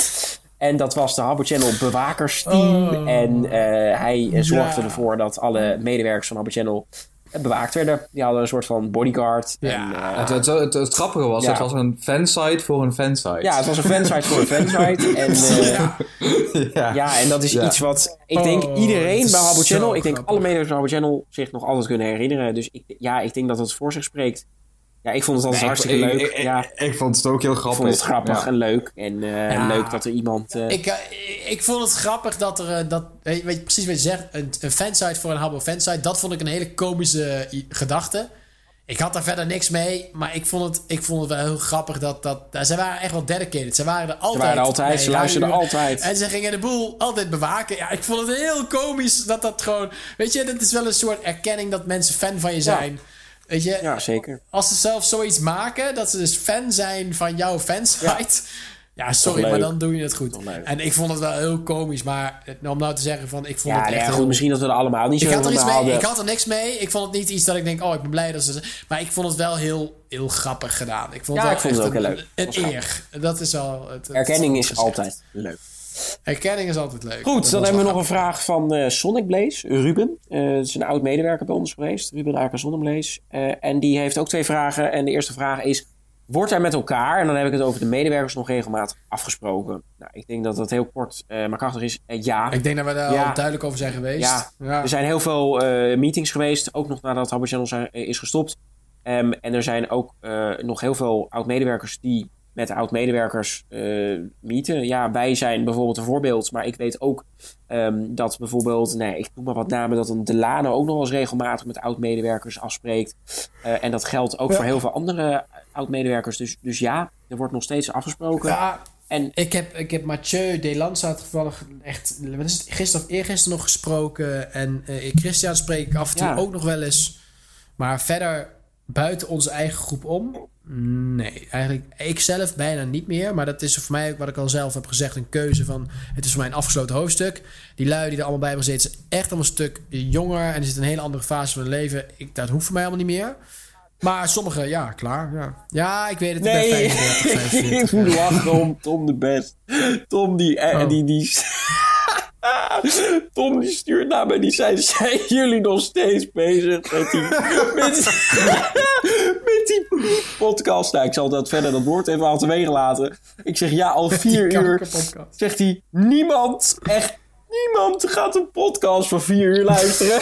En dat was de Habbo Channel bewakersteam. Oh. En eh, hij eh, zorgde Ja. ervoor dat alle medewerkers van Habbo Channel bewaakt werden. Die hadden een soort van bodyguard. Ja. En, eh, Het, het, het, het grappige was, Ja. het was een fansite voor een fansite. ja, het was een fansite voor een fansite. En, eh, Ja. ja. Ja, en dat is Ja. iets wat ik denk Oh, iedereen bij Habbo Channel, ik denk grappig. alle medewerkers van Habbo Channel zich nog altijd kunnen herinneren. Dus ik, ja, ik denk dat het voor zich spreekt. Ja, ik vond het altijd Nee, hartstikke ik, leuk. Ik, ik, ja, ik, ik vond het ook heel ik grappig. vond het grappig Ja. en leuk. En eh, Ja. leuk dat er iemand... eh, Ik, eh, ik vond het grappig dat er... dat, weet je, precies wat je zegt. Een, een fansite voor een Habbo fansite. Dat vond ik een hele komische gedachte. Ik had daar verder niks mee. Maar ik vond het, ik vond het wel heel grappig dat... dat ze waren echt wel dedicated. Ze waren er altijd. ze waren er altijd, ze luisterden altijd. En ze gingen de boel altijd bewaken. Ja, ik vond het heel komisch dat dat gewoon... Weet je, dit is wel een soort erkenning dat mensen fan van je zijn. Weet je, ja, zeker. als ze zelf zoiets maken, dat ze dus fan zijn van jouw fansite. Ja, sorry, maar dan doe je het goed. En ik vond het wel heel komisch, maar om nou te zeggen van, ik vond Ja, het echt goed, heel- misschien dat we er allemaal niet zo ik had, er iets mee, hadden. ik had er niks mee. Ik vond het niet iets dat ik denk, oh, ik ben blij dat ze... Maar ik vond het wel heel, heel grappig gedaan. Ik vond Ja, het ik vond het echt ook een, heel leuk. Een, eer. Dat is wel... Het, Erkenning het is altijd leuk. Erkenning is altijd leuk. Goed, Dat dan hebben we nog een vraag van eh, Sonic Blaze, Ruben. Eh dat is een oud medewerker bij ons geweest, Ruben Aker Sonnenblaze. Eh, en die heeft ook twee vragen. En de eerste vraag is, wordt er met elkaar, en dan heb ik het over de medewerkers, nog regelmatig afgesproken? Nou, ik denk dat dat heel kort eh, maar krachtig is. Eh, ja. Ik denk dat we daar Ja. al duidelijk over zijn geweest. Ja, Ja. Er zijn heel veel eh, meetings geweest, ook nog nadat Habbo Channel zijn- eh, is gestopt. Ehm, en er zijn ook eh, nog heel veel oud-medewerkers die met de oud-medewerkers eh meeten. Ja, wij zijn bijvoorbeeld een voorbeeld, maar ik weet ook ehm, dat bijvoorbeeld, nee, ik noem maar wat namen, dat een Delano ook nog wel eens regelmatig met oud-medewerkers afspreekt. Eh, en dat geldt ook Ja. voor heel veel andere oud-medewerkers. Dus, dus ja, er wordt nog steeds afgesproken. Ja, En ik heb, ik heb Mathieu Delanza toevallig echt, wat is het, gisteren of eergisteren nog gesproken. En eh, Christian spreek ik af en toe Ja. ook nog wel eens. Maar verder, buiten onze eigen groep om, nee. Eigenlijk, ik zelf bijna niet meer. Maar dat is voor mij, wat ik al zelf heb gezegd, een keuze van... Het is voor mij een afgesloten hoofdstuk. Die lui die er allemaal bij hebben gezeten, zijn echt allemaal een stuk jonger. En zitten in een hele andere fase van hun leven. Ik, dat hoeft voor mij allemaal niet meer. Maar sommigen, ja, klaar. Ja, ja ik weet het. Ik ben Nee, 35, 45. ik moet lachen om Tom de Best. Tom die, eh, Oh. die, die... Tom die stuurt naar mij, die zei, zijn jullie nog steeds bezig met die, met, met die podcast? Nou, ik zal dat verder dat woord even achterwege laten. Ik zeg, ja, al vier uur. Zegt hij, niemand, echt niemand gaat een podcast van vier uur luisteren.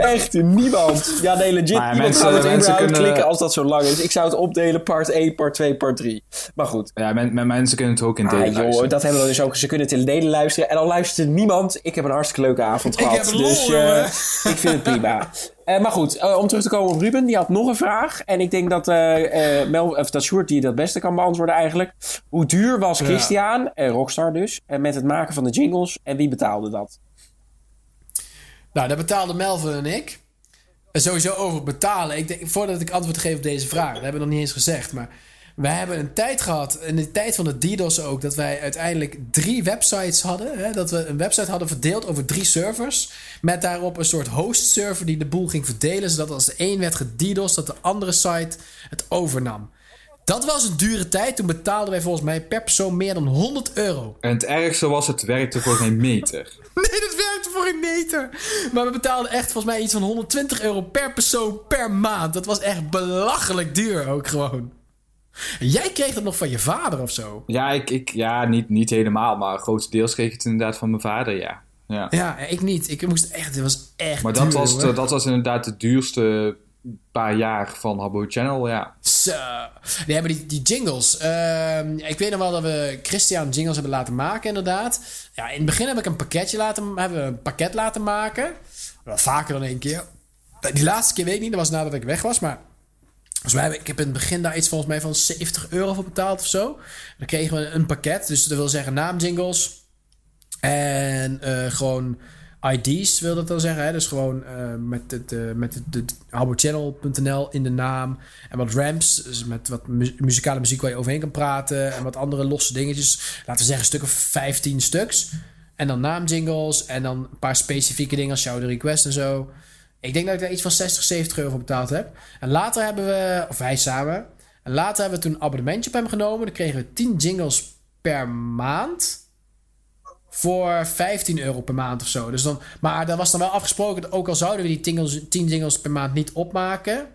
echt niemand. Ja, nee, legit. Maar ja, niemand mensen- gaat het mensen überhaupt kunnen- klikken als dat zo lang is. Ik zou het opdelen, part 1, part 2, part 3. Maar goed. Ja, men, men- mensen kunnen het ook in Ah, delen joh, luisteren. dat hebben we dus ook. Ze kunnen het in delen luisteren. En al luistert niemand. Ik heb een hartstikke leuke avond Ik gehad. heb lol, dus eh, ik vind het prima. Eh, maar goed, eh, om terug te komen op Ruben. Die had nog een vraag. En ik denk dat, eh, Mel, of dat Sjoerd die het het beste kan beantwoorden eigenlijk. Hoe duur was Ja. Christian, Rockstar dus, met het maken van de jingles? En wie betaalde dat? Nou, dat betaalden Melvin en ik. En sowieso over betalen. Ik denk, voordat ik antwoord geef op deze vraag, dat hebben we nog niet eens gezegd. Maar wij hebben een tijd gehad, in de tijd van de DDoS ook, dat wij uiteindelijk drie websites hadden. Hè, dat we een website hadden verdeeld over drie servers. Met daarop een soort host server die de boel ging verdelen. Zodat als de een werd gedDDoS, dat de andere site het overnam. Dat was een dure tijd. Toen betaalden wij volgens mij per persoon meer dan 100 euro. En het ergste was, het werkte voor geen meter. Nee, dat werkte voor een meter. Maar we betaalden echt volgens mij iets van 120 euro per persoon per maand. Dat was echt belachelijk duur ook gewoon. En jij kreeg dat nog van je vader of zo? Ja, ik, ik, ja niet, niet helemaal, maar grotendeels kreeg ik het inderdaad van mijn vader, ja. ja. Ja, ik niet. Ik moest echt, het was echt Maar dat duur, was, de- dat was inderdaad de duurste paar jaar van Habbo Channel, ja. Zo. Die hebben die, die jingles. Ehm, ik weet nog wel dat we Christian jingles hebben laten maken, inderdaad. Ja, in het begin heb ik een pakketje laten, hebben we een pakket laten maken. Wel vaker dan één keer. Die laatste keer weet ik niet, dat was nadat ik weg was, maar. Mij, heb ik heb in het begin daar iets volgens mij van 70 euro voor betaald of zo. Dan kregen we een pakket, dus dat wil zeggen naamjingles. En eh, gewoon ID's wil dat dan zeggen. Hè? Dus gewoon eh, met het, eh, met het, in de naam. En wat ramps, dus met wat mu- muzikale muziek waar je overheen kan praten. En wat andere losse dingetjes. Laten we zeggen een stuk of 15 stuks. En dan naamjingles. En dan een paar specifieke dingen als shout request en zo. Ik denk dat ik daar iets van 60, 70 euro voor betaald heb. En later hebben we, of wij samen. En later hebben we toen een abonnementje op hem genomen. Dan kregen we 10 jingles per maand voor 15 euro per maand of zo. Dus dan, maar dat was dan wel afgesproken, dat ook al zouden we die 10 jingles, 10 jingles per maand niet opmaken,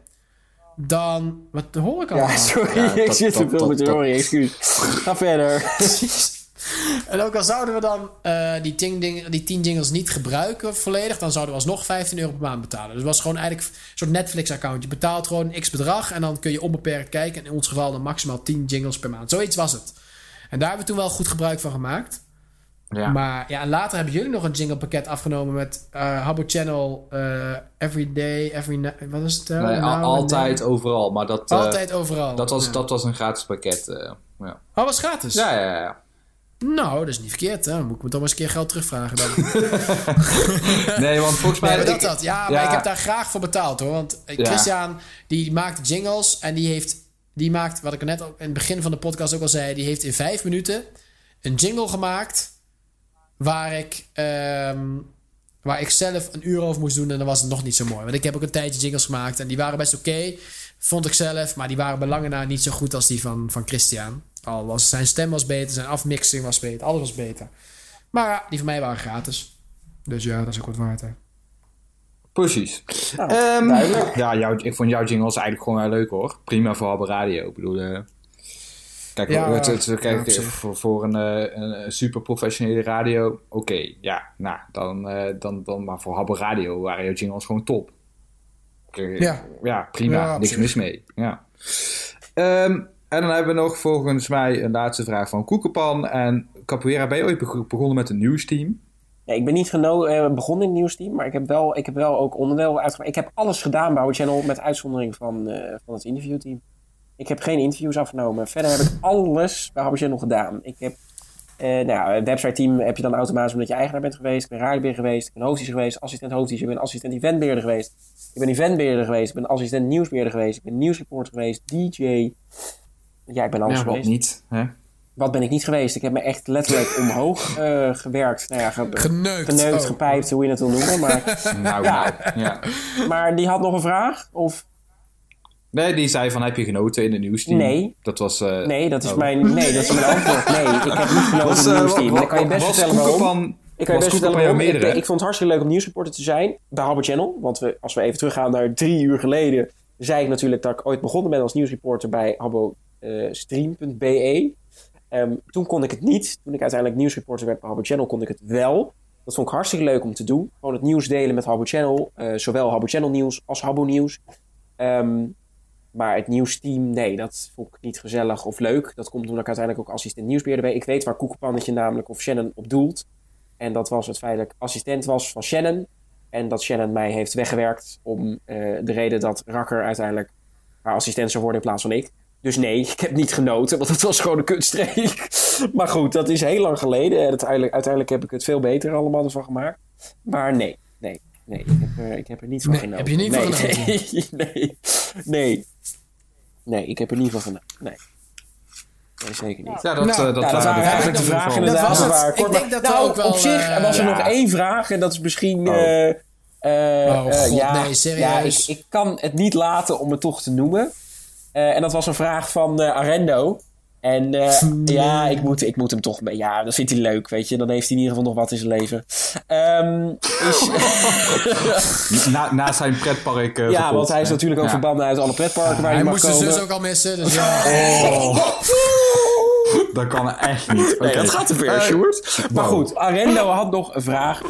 dan... Wat hoor ik al? Ja, sorry, Ja, ik zit te veel met oren, excuus. Ga verder. En ook al zouden we dan eh, die, 10 ding, die 10 jingles niet gebruiken volledig, dan zouden we alsnog 15 euro per maand betalen. Dus het was gewoon eigenlijk een soort Netflix-account. Je betaalt gewoon x bedrag en dan kun je onbeperkt kijken. En in ons geval dan maximaal 10 jingles per maand. Zoiets was het. En daar hebben we toen wel goed gebruik van gemaakt. ja. Maar ja, en later hebben jullie nog een jinglepakket afgenomen met Habbo Channel, eh Every Day, Every Night. Wat is het? Nee, altijd, overal. Maar dat, Altijd overal. dat, was, Ja. dat was een gratis pakket. ja. Oh, was gratis? Ja, ja, ja. Nou, dat is niet verkeerd. Hè? Dan moet ik me toch maar eens een keer geld terugvragen dan. Nee, want volgens mij... Nee, dat ik- dat. Ja, maar ik heb daar graag voor betaald hoor. Want eh. Christian, die maakt jingles en die heeft... Die maakt, wat ik net ook in het begin van de podcast ook al zei... Die heeft in vijf minuten een jingle gemaakt... Waar ik, ehm, waar ik zelf een uur over moest doen en dan was het nog niet zo mooi. Want ik heb ook een tijdje jingles gemaakt en die waren best oké, vond ik zelf. Maar die waren bij lange na niet zo goed als die van, van Christian. Al was zijn stem was beter, zijn afmixing was beter, alles was beter. Maar ja, die van mij waren gratis. Dus ja, dat is ook wat waard hè. Precies. Nou, Ehm, duidelijk. ja, jouw, ik vond jouw jingles eigenlijk gewoon wel leuk hoor. Prima voor Habbo Radio. Ik bedoel, eh, kijk, Ja, het, kijk voor, voor een, eh, een super professionele radio, oké, ja, nou, dan, eh, dan, dan, maar voor Habbo Radio waren jouw jingles gewoon top. Ja. ja, prima. Ja, Niks mis mee. Ja. Ehm, en dan hebben we nog volgens mij een laatste vraag van Koekenpan. En Capoeira, ben je ooit beg- begonnen met een nieuwsteam? Nee, ik ben niet eh, begonnen in het nieuwsteam, maar ik heb wel, ik heb wel ook onderdeel uitgemaakt. Ik heb alles gedaan bij Channel met uitzondering van, eh, van het interviewteam. Ik heb geen interviews afgenomen. Verder heb ik alles bij Our Channel gedaan. Ik heb, eh nou het website-team heb je dan automatisch omdat je eigenaar bent geweest. Ik ben radiobeheer geweest, ik ben hoofdteacher geweest, assistent hoofdteacher, ik ben assistent eventbeheerder geweest. Ik ben eventbeheerder geweest, ik ben assistent nieuwsbeheerder geweest, ik ben nieuwsreporter geweest, DJ. Ja, ik ben alles wat geweest. niet. Hè? Wat ben ik niet geweest? Ik heb me echt letterlijk omhoog eh, gewerkt. Nou ja, ge- Geneukt. geneukt, Oh. gepijpt, hoe je het wil noemen. Maar, Nou, Ja. nou, ja. maar die had nog een vraag? Of Nee, die zei van, heb je genoten in het nieuwsteam? Nee. Dat was... eh, nee, dat is, oh. mijn, nee, dat is mijn antwoord. Nee, ik heb niet genoten Was, in het eh, nieuwsteam. Dan kan je best vertellen waarom. Ik kan je best vertellen waarom. Ik, ik vond het hartstikke leuk om nieuwsreporter te zijn bij Harbour Channel. Want we, als we even teruggaan naar drie uur geleden... zei ik natuurlijk dat ik ooit begonnen ben als nieuwsreporter bij habbo-stream.be. Ehm, toen kon ik het niet. Toen ik uiteindelijk nieuwsreporter werd bij Habbo Channel, kon ik het wel. Dat vond ik hartstikke leuk om te doen. Gewoon het nieuws delen met Habbo Channel. eh, zowel Habbo Channel nieuws als Habbo nieuws. Ehm, maar het nieuwsteam, nee, dat vond ik niet gezellig of leuk. Dat komt omdat ik uiteindelijk ook assistent nieuwsbeheerder ben. Ik weet waar Koekenpannetje namelijk of Shannon op doelt. En dat was het feit dat ik assistent was van Shannon. En dat Shannon mij heeft weggewerkt om eh, de reden dat Rakker uiteindelijk haar assistent zou worden in plaats van ik. Dus nee, ik heb niet genoten, want het was gewoon een kutstreek. maar goed, dat is heel lang geleden. En uiteindelijk, uiteindelijk heb ik het veel beter allemaal ervan gemaakt. Maar nee, nee, nee. Ik heb er, ik heb er niet van Nee, genoten. heb je niet van genoten? Nee, nee, nee. Nee, ik heb er niet van genoten. Nee. Nee, zeker niet. Ja, dat, Nou, eh, dat, Ja, dat waren eigenlijk de vragen dat inderdaad. was het. waar Ik kort denk maar- dat nou, ook wel, op zich eh, was er ja. nog één vraag. En dat is misschien... Oh. eh, eh, Oh, eh, God, ja, nee, serieus? Ja, ik, ik kan het niet laten om het toch te noemen. Eh, en dat was een vraag van eh, Arendo. En eh, ja, ik moet, ik moet hem toch... Ja, dat vindt hij leuk, weet je. Dan heeft hij in ieder geval nog wat in zijn leven. Ehm, is, Na, na zijn pretpark ja, want hij is hè? natuurlijk ook Ja. verbannen uit alle pretparken waar hij, Hij mag moest zijn zus ook al missen, dus ja. Oh. Dat kan echt niet. Nee, Oké. dat gaat te ver, Eh, Sjoerd. Maar wow. goed, Arendo had nog een vraag.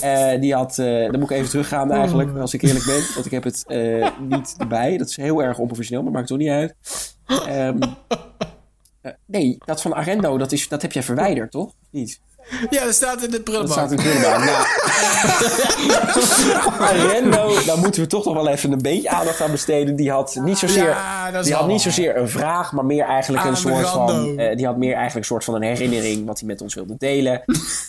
Eh, die had, eh dan moet ik even teruggaan eigenlijk, als ik eerlijk ben. Want ik heb het eh, niet erbij. Dat is heel erg onprofessioneel, maar maakt toch niet uit. Ehm, eh, nee, dat van Arendo, dat, is, dat heb jij verwijderd, toch? Niet? Ja, dat staat in de Dat prullenbak. staat in de prullenbak. Nou, Arendo, daar moeten we toch nog wel even een beetje aandacht aan besteden. Die had niet zozeer, Ja, dat die had wel niet zozeer een vraag, maar meer eigenlijk een soort van. Eh, die had meer eigenlijk een soort van een herinnering wat hij met ons wilde delen.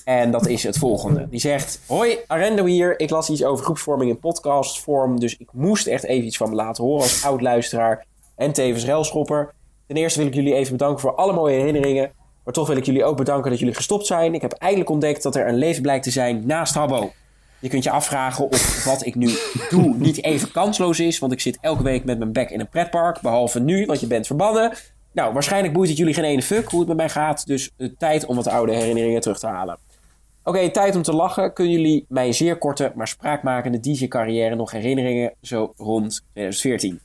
en dat is het volgende. Die zegt: Hoi, Arendo hier. Ik las iets over groepsvorming in podcastvorm. Dus ik moest echt even iets van me laten horen als oud luisteraar en tevens relschopper. Ten eerste wil ik jullie even bedanken voor alle mooie herinneringen. Maar toch wil ik jullie ook bedanken dat jullie gestopt zijn. Ik heb eindelijk ontdekt dat er een leven blijkt te zijn naast Habbo. Je kunt je afvragen of wat ik nu doe niet even kansloos is. Want ik zit elke week met mijn bek in een pretpark. Behalve nu, want je bent verbannen. Nou, waarschijnlijk boeit het jullie geen ene fuck hoe het met mij gaat. Dus eh, tijd om wat oude herinneringen terug te halen. Oké, tijd om te lachen. Kunnen jullie mijn zeer korte, maar spraakmakende DJ-carrière nog herinneringen zo rond 2014?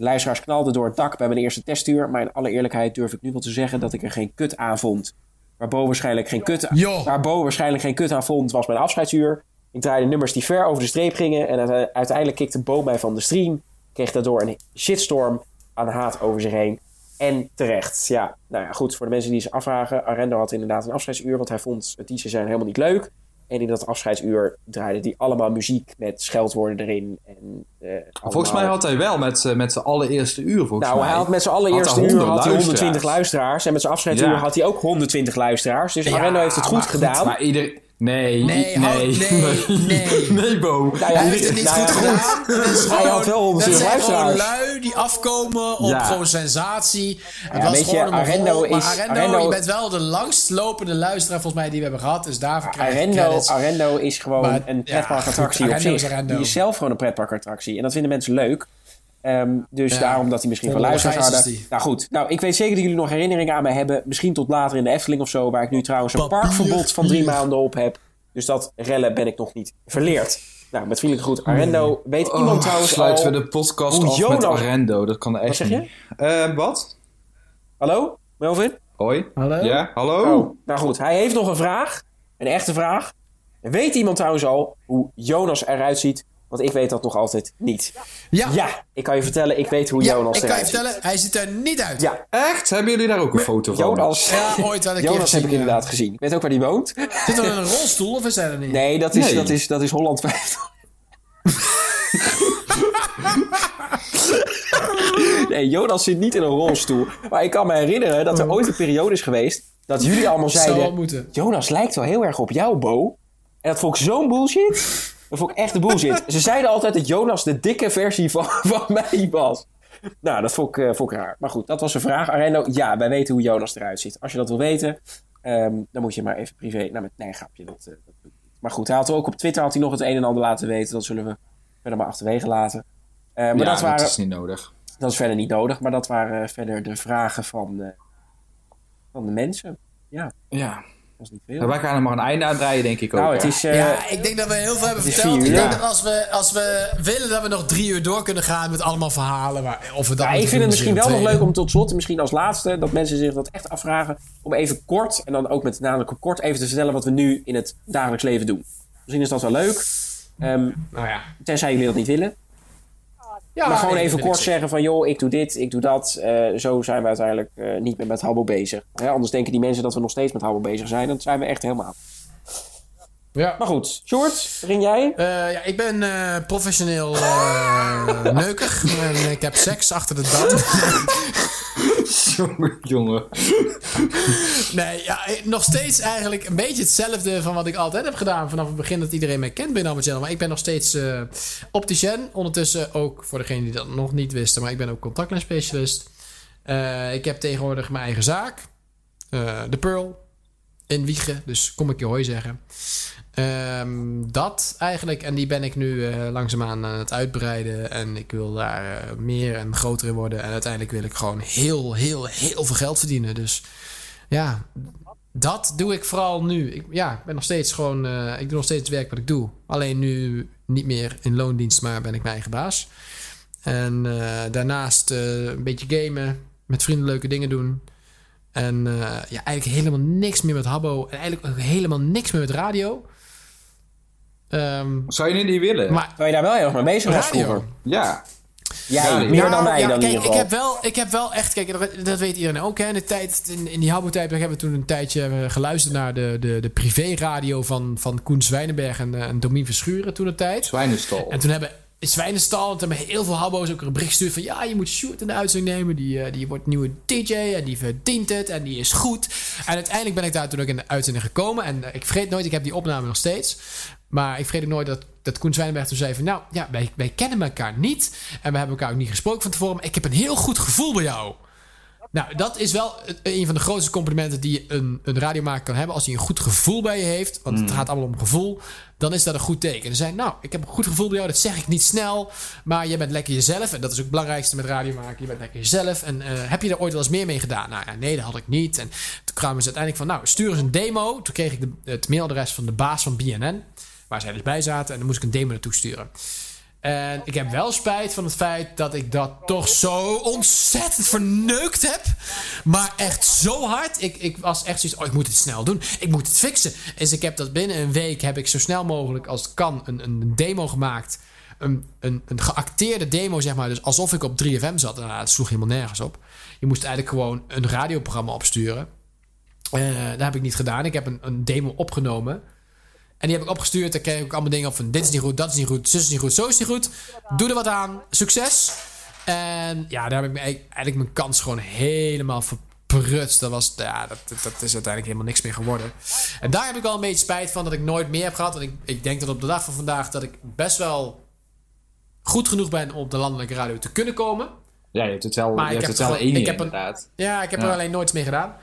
De luisteraars knalden door het dak bij mijn eerste testuur. Maar in alle eerlijkheid durf ik nu wel te zeggen dat ik er geen kut aan vond. Waar Bo waarschijnlijk geen kut, waarschijnlijk geen kut aan vond, was mijn afscheidsuur. Ik draaide nummers die ver over de streep gingen. En uite- uiteindelijk kikte Bo mij van de stream. Kreeg daardoor een shitstorm aan haat over zich heen. En terecht. Ja, nou ja, goed. Voor de mensen die zich afvragen. Arendo had inderdaad een afscheidsuur. Want hij vond het DJ zijn helemaal niet leuk. En in dat afscheidsuur draaide hij allemaal muziek met scheldwoorden erin. En, eh, Volgens mij had hij wel met, met zijn allereerste uur, volgens nou, mij. hij had met zijn allereerste uur 100 had hij 120 luisteraars. luisteraars. En met zijn afscheidsuur Ja. had hij ook 120 luisteraars. Dus Ja, Arendo heeft het goed maar goed, gedaan. Maar iedereen... Nee, Nee, nee, nee, nee. nee, Bo. Nou ja, Hij heeft het niet nou goed gedaan. Is Hij gewoon- had wel 120 Dat zijn gewoon lui die afkomen op Ja. gewoon sensatie. Het was je, gewoon een Arendo. Maar Arendo, Arendo- je bent wel de langstlopende luisteraar volgens mij die we hebben gehad. Dus daarvoor krijg je Arendo. Arendo is gewoon Maar, een pretparkattractie op zich. Arendo. Die is zelf gewoon een pretparkattractie. En dat vinden mensen leuk. Ehm, dus Ja. daarom dat hij misschien van luisteraars hadden. Nou goed, nou, ik weet zeker dat jullie nog herinneringen aan mij hebben. Misschien tot later in de Efteling of zo. Waar ik nu trouwens een Papier, parkverbod van drie maanden op heb. Dus dat rellen ben ik nog niet verleerd. Nou, met vriendelijke groet Arendo. Weet iemand Oh, trouwens sluiten al... we de podcast hoe af met Jonas- Arendo. Dat kan echt Wat zeg je? niet. Eh, wat? Hallo? Melvin? Hoi? Hallo? Ja, hallo? Oh, nou goed. Hij heeft nog een vraag. Een echte vraag. Weet iemand trouwens al hoe Jonas eruit ziet Want ik weet dat nog altijd niet. Ja, Ja, ik kan je vertellen, ik weet hoe Ja, Jonas ik kan je eruit ziet. vertellen, hij ziet er niet uit. Ja, Echt? Hebben jullie daar ook een foto van? Jonas, Ja, ooit ik een keer Jonas heb ik inderdaad gezien. Ik weet ook waar die woont. Zit er in een rolstoel of is hij er niet? Nee, dat is, Nee. Dat is, dat is Holland 50. nee, Jonas zit niet in een rolstoel. Maar ik kan me herinneren dat er ooit een periode is geweest... dat jullie allemaal Zou wel zeiden... moeten. Jonas lijkt wel heel erg op jou, Bo. En dat vond ik zo'n bullshit. Dat vond ik echt de bullshit. Ze zeiden altijd dat Jonas de dikke versie van, van mij was. Nou, dat vond ik, eh, vond ik raar. Maar goed, dat was een vraag. Arendo, ja, wij weten hoe Jonas eruit ziet. Als je dat wil weten, ehm, dan moet je maar even privé... Nou, met, nee, grapje. Dat, eh, dat doe ik niet. Maar goed, hij had ook op Twitter had hij nog het een en ander laten weten. Dat zullen we verder maar achterwege laten. Eh, maar ja, dat, waren, dat is niet nodig. dat is verder niet nodig. Maar dat waren verder de vragen van, van de mensen. Ja, Ja. Dat is niet veel. Maar wij gaan er maar een einde aan draaien, denk ik ook. nou, het is... eh, Ja, ik denk dat we heel veel hebben verteld. vier Ik denk ja. dat als we, als we willen dat we nog drie uur door kunnen gaan met allemaal verhalen. Maar of we dat Ja, ik vind het misschien is wel nog leuk om tot slot, misschien als laatste, dat mensen zich dat echt afvragen, om even kort, en dan ook met namelijk kort, even te vertellen wat we nu in het dagelijks leven doen. Misschien is dat wel leuk, Ehm, tweede. Nou ja. tenzij jullie dat niet willen. Ja maar gewoon even kort zeggen van, joh, ik doe dit, ik doe dat. Eh, zo zijn we uiteindelijk eh, niet meer met Habbo bezig. Hè, anders denken die mensen dat we nog steeds met Habbo bezig zijn. Dan zijn we echt helemaal. Ja. Maar goed, Short, begin jij? Eh, ja, ik ben eh, professioneel eh neuker. En ik heb seks achter de dam. Jongen. Nee, ja, nog steeds eigenlijk een beetje hetzelfde van wat ik altijd heb gedaan. Vanaf het begin dat iedereen mij kent binnen Channel. Maar ik ben nog steeds eh opticien. Ondertussen ook, voor degenen die dat nog niet wisten, maar ik ben ook contactlensspecialist. Eh, ik heb tegenwoordig mijn eigen zaak. eh, de Pearl. In Wiegen, dus kom ik je hooi zeggen. Ehm, dat eigenlijk. En die ben ik nu eh, langzaamaan aan het uitbreiden. En ik wil daar eh, meer en groter in worden. En uiteindelijk wil ik gewoon heel, heel, heel veel geld verdienen. Dus ja, dat doe ik vooral nu. Ik, ja, ik ben nog steeds gewoon. eh, ik doe nog steeds het werk wat ik doe. Alleen nu niet meer in loondienst, maar ben ik mijn eigen baas. En daarnaast een beetje gamen, met vrienden leuke dingen doen. En ja, eigenlijk helemaal niks meer met Habbo. En eigenlijk ook helemaal niks meer met radio. Ehm, Zou je dit niet willen? maar Waar je daar wel heel erg mee bezig was radio. vroeger. ja. Ja, meer Nou, dan wij ja, dan in kijk, ik heb wel, ik heb wel echt, kijk, dat, dat weet iedereen ook. Hè, in, de tijd, in, in die Habbo-tijd hebben we toen een tijdje eh, geluisterd naar de, de, de privé-radio van, van Koen Zwijnenberg en, eh, en Domien Verschuren toen de tijd. Zwijnenstal. En toen hebben Zwijnenstal, en toen hebben heel veel Habbo's ook een bericht gestuurd van... ja, je moet Sjoerd in de uitzending nemen, die, eh, die wordt nieuwe DJ en die verdient het en die is goed. En uiteindelijk ben ik daar toen ook in de uitzending gekomen. En ik vergeet nooit, ik heb die opname nog steeds. Maar ik vergeet ook nooit dat, dat Koen Zwijnenberg toen zei van... nou, ja, wij, wij kennen elkaar niet en we hebben elkaar ook niet gesproken van tevoren... maar ik heb een heel goed gevoel bij jou. Nou, dat is wel een van de grootste complimenten die een, een radiomaker kan hebben. Als hij een goed gevoel bij je heeft, want het gaat allemaal om gevoel, dan is dat een goed teken. En zei, nou, ik heb een goed gevoel bij jou, dat zeg ik niet snel, maar je bent lekker jezelf. En dat is ook het belangrijkste met radiomaken, je bent lekker jezelf. En eh, heb je er ooit wel eens meer mee gedaan? Nou ja, nee, dat had ik niet. En toen kwamen ze uiteindelijk van, nou, stuur eens een demo. Toen kreeg ik de, het mailadres van de baas van BNN, waar zij dus bij zaten. En dan moest ik een demo naartoe sturen. En ik heb wel spijt van het feit dat ik dat toch zo ontzettend verneukt heb. Maar echt zo hard. Ik, ik was echt zoiets, oh, ik moet het snel doen. Ik moet het fixen. Dus ik heb dat binnen een week, heb ik zo snel mogelijk als het kan, een, een demo gemaakt. Een, een, een geacteerde demo, zeg maar. Dus alsof ik op 3FM zat. Nou, het sloeg helemaal nergens op. Je moest eigenlijk gewoon een radioprogramma opsturen. Eh, dat heb ik niet gedaan. Ik heb een, een demo opgenomen. En die heb ik opgestuurd. Daar kreeg ik ook allemaal dingen op van... dit is niet goed, dat is niet goed, zus is niet goed, zo is niet goed. Doe er wat aan. Succes. En ja, daar heb ik me eigenlijk mijn kans gewoon helemaal verprutst. Dat, was, ja, dat, dat, is uiteindelijk helemaal niks meer geworden. En daar heb ik wel een beetje spijt van dat ik nooit meer heb gehad. Want ik, ik denk dat op de dag van vandaag... dat ik best wel goed genoeg ben om op de landelijke radio te kunnen komen. Ja, je hebt het wel, Maar je hebt heb het wel inderdaad. Ja, ik heb Ja. er alleen nooit mee gedaan.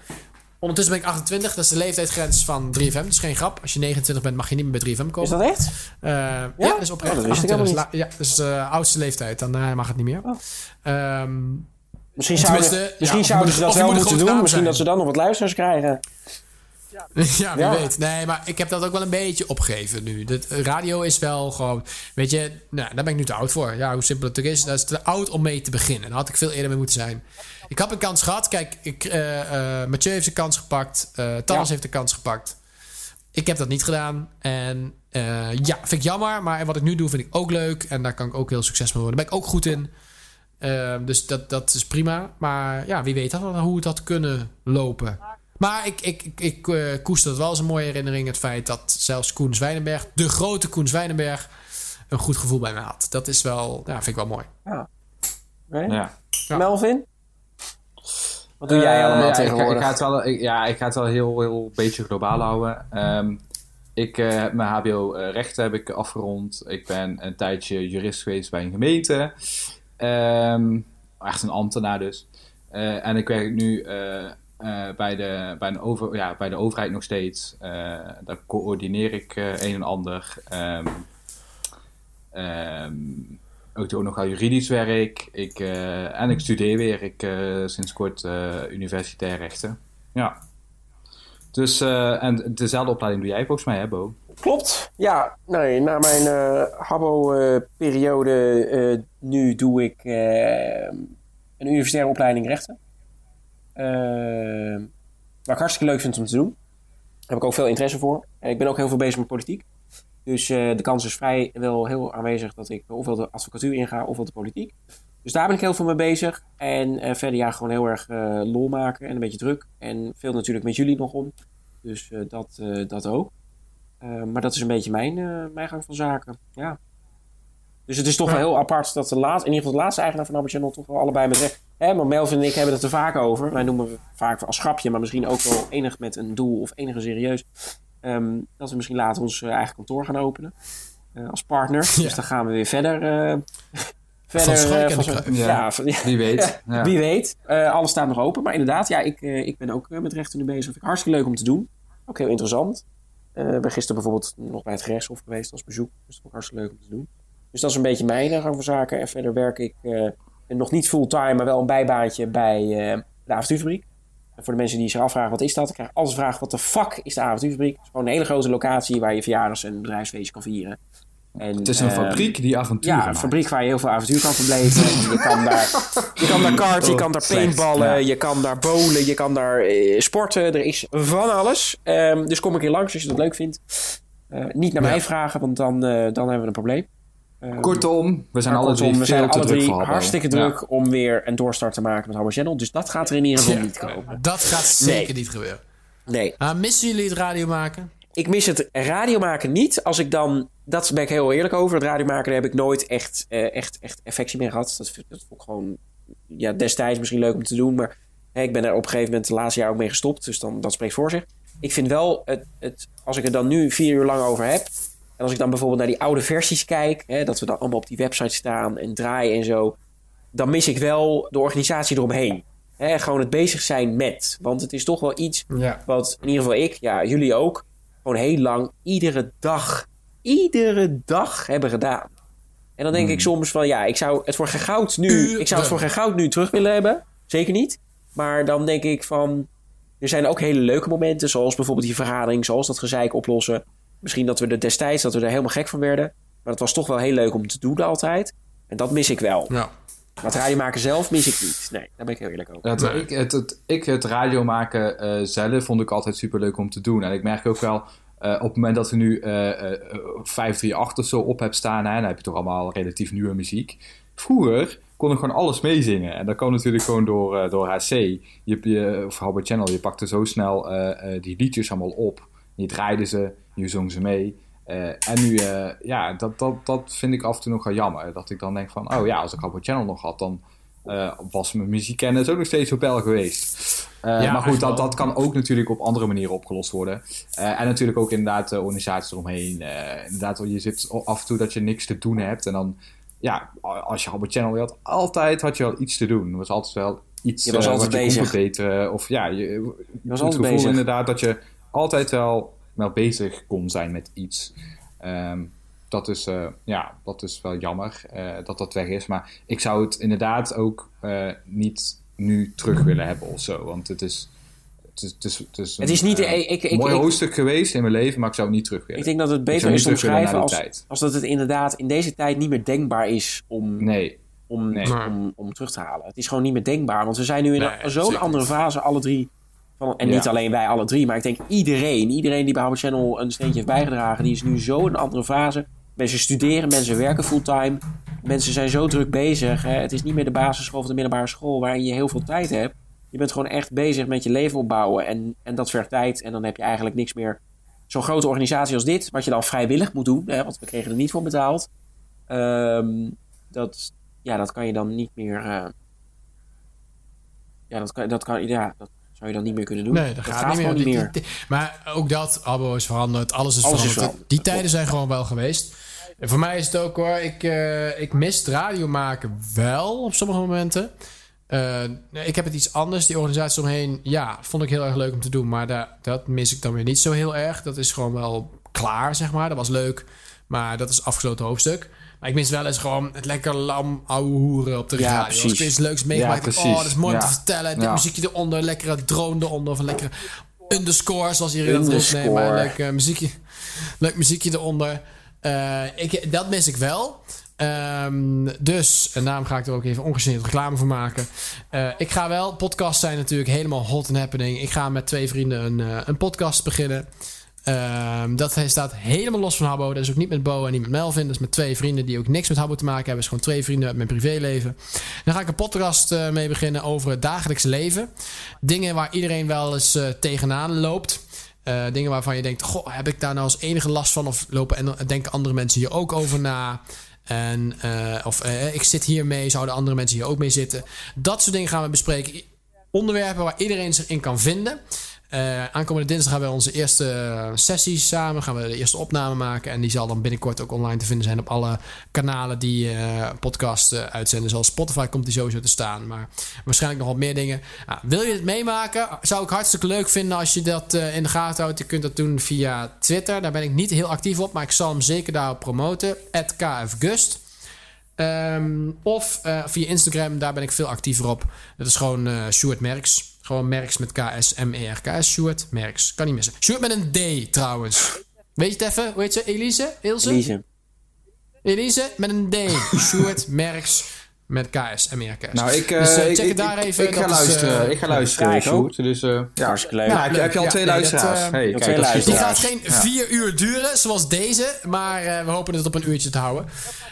Ondertussen ben ik 28, dat is de leeftijdsgrens van 3FM. Dat is geen grap. Als je 29 bent, mag je niet meer bij 3FM komen. Is dat echt? Eh, ja? dat is oprecht. Oh, dat wist ik 28 is helemaal la- Ja, dat is de oudste leeftijd. Dan eh, mag het niet meer. Oh. Ehm, Misschien zouden, misschien ja, zouden ze dat wel moeten doen. Misschien zijn. dat ze dan nog wat luisteraars krijgen. ja, wie Ja. weet. Nee, maar ik heb dat ook wel een beetje opgegeven nu. De radio is wel gewoon... Weet je, nou, daar ben ik nu te oud voor. Ja, hoe simpel het ook is. Dat is te oud om mee te beginnen. Daar had ik veel eerder mee moeten zijn. Ik heb een kans gehad. Kijk, ik, eh, eh, Mathieu heeft een kans gepakt. eh Thomas Ja. heeft een kans gepakt. ik heb dat niet gedaan. En eh, ja, vind ik jammer. Maar wat ik nu doe, vind ik ook leuk. En daar kan ik ook heel succesvol worden. Daar ben ik ook goed in. Ehm, dus dat, dat is prima. Maar ja, wie weet dan hoe het had kunnen lopen. Maar ik, ik, ik, ik eh, koester het wel als een mooie herinnering. Het feit dat zelfs Koen Zwijnenberg, de grote Koen Zwijnenberg, een goed gevoel bij me had. Dat is wel, ja, vind ik wel mooi. Nee? Ja. Ja. Melvin? Wat doe jij Eh, allemaal ja, ik ga- tegenwoordig? Ik, ga het wel, ik- ja, ik ga het wel heel, heel beetje globaal houden. Ehm, ik eh, heb mijn HBO eh, rechten heb ik afgerond. Ik ben een tijdje jurist geweest bij een gemeente. Ehm, echt een ambtenaar dus. Eh, en ik werk nu eh, eh, bij, de, bij, een over, ja, bij de overheid nog steeds. Eh, daar coördineer ik eh, een en ander. Ehm, ook doe ik nogal juridisch werk. Ik, eh, en ik studeer weer. Ik eh, sinds kort eh, universitair rechten. Ja. Dus, en dezelfde opleiding doe jij volgens mij, hè, Bo? Klopt. Ja, nee, na mijn Habbo-periode eh, nu doe ik een universitaire opleiding rechten. Waar ik hartstikke leuk vind om te doen. Daar heb ik ook veel interesse voor. En ik ben ook heel veel bezig met politiek. Dus eh, de kans is vrij wel heel aanwezig dat ik ofwel de advocatuur inga ofwel de politiek. Dus daar ben ik heel veel mee bezig. En eh, verder ja, gewoon heel erg eh, lol maken en een beetje druk. En veel natuurlijk met jullie nog om. Dus dat, dat ook. Maar dat is een beetje mijn, mijn gang van zaken. Ja. Dus het is toch ja. wel heel apart dat de laatste, in ieder geval de laatste eigenaar van Habbo Channel toch wel allebei met recht. Hè, maar Melvin en ik hebben het er vaak over. Wij noemen het vaak als grapje, maar misschien ook wel enig met een doel of enige serieus. Um, dat we misschien later ons uh, eigen kantoor gaan openen. Uh, als partner. Ja. Dus dan gaan we weer verder. Uh, verder van van ja, ja, wie weet. Ja. Wie weet. Uh, alles staat nog open. Maar inderdaad, ja, ik, ik ben ook met rechten nu bezig. Vind ik hartstikke leuk om te doen. Ook heel interessant. Uh, ik ben gisteren bijvoorbeeld nog bij het gerechtshof geweest als bezoek. Dus dat vond ik hartstikke leuk om te doen. Dus dat is een beetje mijn gang van zaken. En verder werk ik uh, nog niet fulltime, maar wel een bijbaantje bij uh, de avontuurfabriek. En voor de mensen die zich afvragen wat is dat, ik krijg altijd vragen wat de fuck is de avontuurfabriek. Het is gewoon een hele grote locatie waar je verjaardags en bedrijfsfeestje kan vieren. En, het is een fabriek die avonturen Ja, een maakt. fabriek waar je heel veel avontuur kan verbleven. je kan daar, je kan daar karten, je kan daar paintballen, ja. je kan daar bowlen, je kan daar eh, sporten. Er is van alles. Ehm, dus kom een keer langs als je dat leuk vindt. Eh, niet naar mij vragen, want dan, eh, dan hebben we een probleem. Ehm, Kortom, we zijn alle drie we zijn alle druk drie hartstikke Ja. druk om weer een doorstart te maken met Habbo Channel. Dus dat gaat er in ieder geval Ja. niet komen. Dat gaat zeker Nee. niet gebeuren. Nee. Maar missen jullie het radio maken? ik mis het radio maken niet. Als ik dan, dat ben ik heel eerlijk over. Het radio maken daar heb ik nooit echt, eh, echt, echt affectie mee gehad. Dat, vind- dat vond ik gewoon, ja, destijds misschien leuk om te doen. Maar hè, ik ben er op een gegeven moment het laatste jaar ook mee gestopt. Dus dan, dat spreekt voor zich. Ik vind wel, het, het, als ik er dan nu vier uur lang over heb. En als ik dan bijvoorbeeld naar die oude versies kijk. Hè, dat we dan allemaal op die website staan en draaien en zo. Dan mis ik wel de organisatie eromheen. Hè, gewoon het bezig zijn met. Want het is toch wel iets Ja. wat in ieder geval ik, ja, jullie ook, gewoon heel lang, iedere dag, iedere dag hebben gedaan. En dan denk ik soms van, ja, ik zou het voor geen goud nu, ik zou het voor geen goud nu terug willen hebben. Zeker niet. Maar dan denk ik van, er zijn ook hele leuke momenten, zoals bijvoorbeeld die vergadering, zoals dat gezeik oplossen. Misschien dat we er destijds, dat we er helemaal gek van werden. Maar het was toch wel heel leuk om te doen altijd. En dat mis ik wel. Ja. Maar het radio maken zelf mis ik niet. Nee, daar ben ik heel eerlijk over. Het, Nee. ik, het, het, ik het radio maken eh, zelf vond ik altijd super leuk om te doen. En ik merk ook wel, eh, op het moment dat we nu eh eh, eh, 538 of zo op hebt staan, hè, dan heb je toch allemaal relatief nieuwe muziek. Vroeger kon ik gewoon alles meezingen. En dat kan natuurlijk gewoon door, door HC. Je, je, of Habbo Channel, je pakte zo snel eh, eh, die liedjes allemaal op. Je draaide ze, je zong ze mee. Eh, en nu, eh, ja, dat, dat, dat vind ik af en toe nog wel jammer. Dat ik dan denk van, oh ja, als ik Habbo Channel nog had, dan eh, was mijn muziekkennis ook nog steeds op peil geweest. Eh, Ja, maar goed, dat, dat kan ook natuurlijk op andere manieren opgelost worden. Eh, en natuurlijk ook inderdaad de organisaties eromheen. Eh, inderdaad, je zit af en toe dat je niks te doen hebt. En dan, ja, als je Habbo Channel had, altijd had je wel iets te doen. Er was altijd wel iets Je was altijd wat je bezig. kon verbeteren. Of ja, je, je was het altijd gevoel bezig. inderdaad dat je altijd wel, wel bezig kon zijn met iets. Ehm, dat, is, eh, ja, dat is wel jammer eh, dat dat weg is. Maar ik zou het inderdaad ook eh, niet nu terug willen hebben of zo. Want het is... Het is, het is, het is, Het is niet- ik- ik- ik- mooi ik- hoofdstuk geweest in mijn leven, maar ik zou het niet terug willen. Ik denk dat het beter is omschrijven naar als, tijd. als dat het inderdaad in deze tijd niet meer denkbaar is om, Nee, om, Nee. om, om terug te halen. Het is gewoon niet meer denkbaar, want we zijn nu in Nee, een- zo'n andere fase, alle drie. En Ja. niet alleen wij alle drie, maar ik denk iedereen. Iedereen die bij Habbo Channel een steentje heeft bijgedragen. Die is nu zo in een andere fase. Mensen studeren, mensen werken fulltime. Mensen zijn zo druk bezig. Hè. Het is niet meer de basisschool of de middelbare school waarin je heel veel tijd hebt. Je bent gewoon echt bezig met je leven opbouwen. En, en dat vergt tijd. En dan heb je eigenlijk niks meer. Zo'n grote organisatie als dit, wat je dan vrijwillig moet doen. Hè, want we kregen er niet voor betaald. Ehm, dat, ja, dat kan je dan niet meer. eh, ja, dat kan, dat kan, ja, dat zou je dan niet meer kunnen doen. Nee, dat, gaat, niet meer. gewoon niet Die- meer. die- die- maar ook dat, Abo is veranderd, alles is Alles is veranderd. Die dat tijden zijn gewoon wel geweest. En voor mij is het ook hoor, ik, eh ik mis radio maken wel op sommige momenten. Eh, ik heb het iets anders, die organisatie omheen. Ja, vond ik heel erg leuk om te doen, maar daar, dat mis ik dan weer niet zo heel erg. Dat is gewoon wel klaar, zeg maar. Dat was leuk, maar dat is afgesloten hoofdstuk. Maar ik mis wel eens gewoon het lekker lam ouwe hoeren op de Ja, radio. precies. Als ik iets leuks meegemaakt Ja, oh, dat is mooi om te vertellen. Dit muziekje eronder, lekkere drone eronder of een lekkere underscore, zoals hier in het maar leuk eh, muziekje, leuk muziekje eronder. Eh, ik, dat mis ik wel. Ehm, dus, en daarom ga ik er ook even ongegeneerd reclame voor maken. Eh, ik ga wel, podcasts zijn natuurlijk helemaal hot and happening. Ik ga met twee vrienden een, een podcast beginnen. Ehm, dat staat helemaal los van Habbo. Dat is ook niet met Bo en niet met Melvin. Dat is met twee vrienden die ook niks met Habbo te maken hebben. Het is gewoon twee vrienden uit mijn privéleven. Dan ga ik een podcast eh, mee beginnen over het dagelijks leven. Dingen waar iedereen wel eens eh, tegenaan loopt. Eh, dingen waarvan je denkt, goh, heb ik daar nou als enige last van? Of lopen en denken andere mensen hier ook over na? En, of ik zit hiermee, zouden andere mensen hier ook mee zitten? Dat soort dingen gaan we bespreken. Onderwerpen waar iedereen zich in kan vinden. Eh, aankomende dinsdag gaan we onze eerste eh, sessies samen. Gaan we de eerste opname maken. En die zal dan binnenkort ook online te vinden zijn op alle kanalen die eh podcast uitzenden. Zoals Spotify komt die sowieso te staan. Maar waarschijnlijk nog wat meer dingen. Wil je het meemaken? Zou ik hartstikke leuk vinden als je dat in de gaten houdt. Je kunt dat doen via Twitter. Daar ben ik niet heel actief op. Maar ik zal hem zeker daarop promoten. KFGust. Ehm, of via Instagram, daar ben ik veel actiever op. Dat is gewoon Stuart Merks. Gewoon Merks met KS, M-E-R-K-S. Stuart Merks. Kan niet missen. Stuart met een D trouwens. Weet je het even? Hoe heet ze? Elise? Ilse? Elise. Elise met een D. Stuart Merks met KS, M-E-R-K-S. Nou, ik, eh, Dus, eh, ik, check ik, het daar ik- even. ik ga Dat is, luisteren. eh, ik ga luisteren, ja, ik. Dus, eh. Hartstikke leuk. Ja, heb, je- heb je al Ja, twee nee, dat, luisteraars? eh, hey, je kijk, twee dat is Die gaat geen vier uur duren, zoals deze. Maar eh, we hopen het op een uurtje te houden.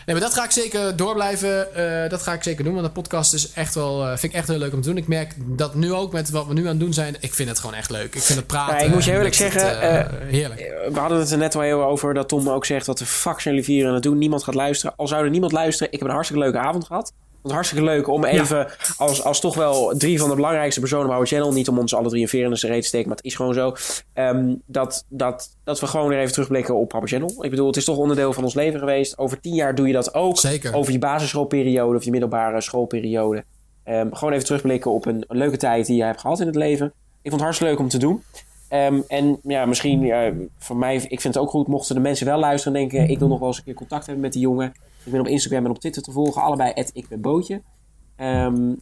Nee, maar dat ga ik zeker door blijven. eh, dat ga ik zeker doen. Want de podcast is echt wel, eh, vind ik echt heel leuk om te doen. Ik merk dat nu ook met wat we nu aan het doen zijn. Ik vind het gewoon echt leuk. Ik vind het praten. Ja, ik moet je en eerlijk zeggen, het, eh, heerlijk. We hadden het er net al heel over dat Tom ook zegt... wat de fuck zijn jullie vieren aan het doen? Niemand gaat luisteren. Al zou er niemand luisteren, ik heb een hartstikke leuke avond gehad. Het hartstikke leuk om even als, als toch wel drie van de belangrijkste personen bij our channel... niet om ons alle drie een veer in de reet te steken, maar het is gewoon zo... ehm, dat, dat, dat we gewoon weer even terugblikken op our channel. Ik bedoel, het is toch onderdeel van ons leven geweest. Over tien jaar doe je dat ook. Zeker. Over je basisschoolperiode of je middelbare schoolperiode. Ehm, gewoon even terugblikken op een, een leuke tijd die je hebt gehad in het leven. Ik vond het hartstikke leuk om te doen. Ehm, en ja, misschien ja, voor mij, ik vind het ook goed mochten de mensen wel luisteren en denken: ik wil nog wel eens een keer contact hebben met die jongen. Ik ben op Instagram en op Twitter te volgen, allebei ik ben Bootje. Ehm,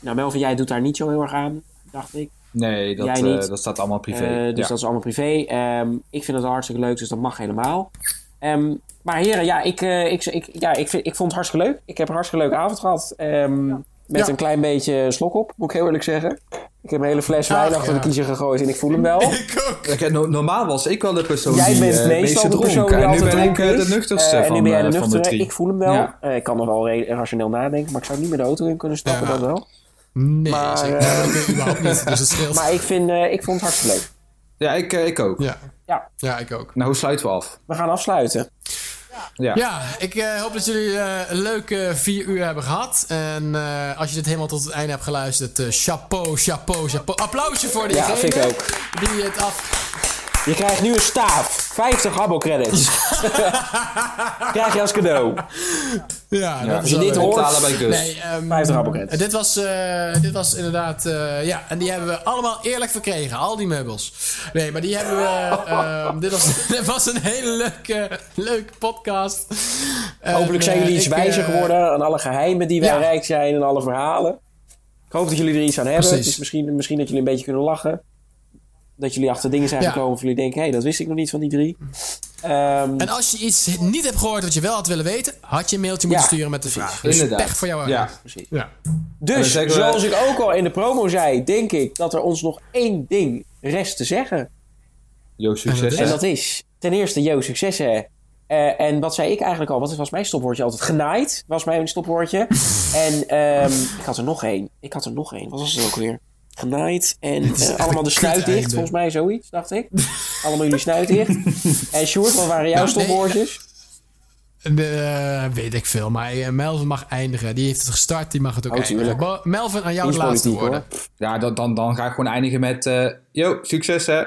nou, Melvin, jij doet daar niet zo heel erg aan, dacht ik. Nee, dat, Jij eh, dat staat allemaal privé. Eh, dus ja. dat is allemaal privé. Ehm, ik vind het hartstikke leuk, dus dat mag helemaal. Ehm, maar heren, ja, ik, eh, ik, ik, ja ik, vind, ik vond het hartstikke leuk. Ik heb een hartstikke leuke avond gehad. Ehm, met Ja. een klein beetje slok op, moet ik heel eerlijk zeggen. Ik heb een hele fles wijn Ach, achter ja. de kiezer gegooid en ik voel hem wel. Ik ook. No- normaal was ik wel de persoon Jij die bent eh, meestal de persoon die En nu altijd ben ik eh, is. de nuchterste Eh, en van, nu ben jij de van de nuchtere. drie. Ik voel hem wel. Ja. Eh, ik kan nog wel rationeel nadenken, maar ik zou niet met de auto in kunnen stappen, Ja. dat wel. Nee, Maar, zeker. dat überhaupt niet. Dus het scheelt. Maar ik, vind, eh, ik vond het hartstikke leuk. Ja, ik, ik ook. Ja. Ja. ja, ik ook. Nou, hoe sluiten we af? We gaan afsluiten. Ja. Ja, ik eh, hoop dat jullie eh, een leuke vier uur hebben gehad. En eh, als je dit helemaal tot het einde hebt geluisterd, chapeau, chapeau, chapeau. Applausje voor Ja, diegene vind ik ook. die het af... Je krijgt nu een staaf. 50 Habbo credits. Krijg je als cadeau. Ja, dat als is je dit hoort- Betalen bij Gus. Nee, ehm, 50 Habbo credits. dit, was, eh, dit was inderdaad... eh, ja, en die hebben we allemaal eerlijk verkregen. Al die meubels. Nee, maar die hebben we... ehm, dit, was, dit was een hele leuke, leuke podcast. Hopelijk En, zijn eh, jullie iets ik, wijzer eh, geworden aan alle geheimen die wij ja. rijk zijn en alle verhalen. Ik hoop dat jullie er iets aan hebben. Precies. Dus misschien, misschien dat jullie een beetje kunnen lachen. Dat jullie achter dingen zijn Ja. gekomen of jullie denken, hé, hey, dat wist ik nog niet van die drie. Ehm, En als je iets niet hebt gehoord wat je wel had willen weten, had je een mailtje moeten Ja, sturen met de vraag. Dus Inderdaad. pech voor jou. Ja. Precies. ja. Dus, we- zoals ik ook al in de promo zei, denk ik dat er ons nog één ding rest te zeggen. Yo, succes. En dat is ten eerste, yo, succes hè. Eh, en wat zei ik eigenlijk al? Wat was mijn stopwoordje altijd? Genaaid was mijn stopwoordje. en ehm, ik had er nog één. Ik had er nog één. Wat was het ook weer? Genaaid en eh, allemaal de snuit dicht. Volgens mij zoiets, dacht ik. allemaal jullie snuit dicht. en Sjoerd, wat waren jouw Nou, nee? Eh, weet ik veel. Maar eh, Melvin mag eindigen. Die heeft het gestart, die mag het ook Oh, eindigen. Melvin, aan jou de laatste woorden. hoor. Ja, dan, dan, dan ga ik gewoon eindigen met... eh yo, succes hè.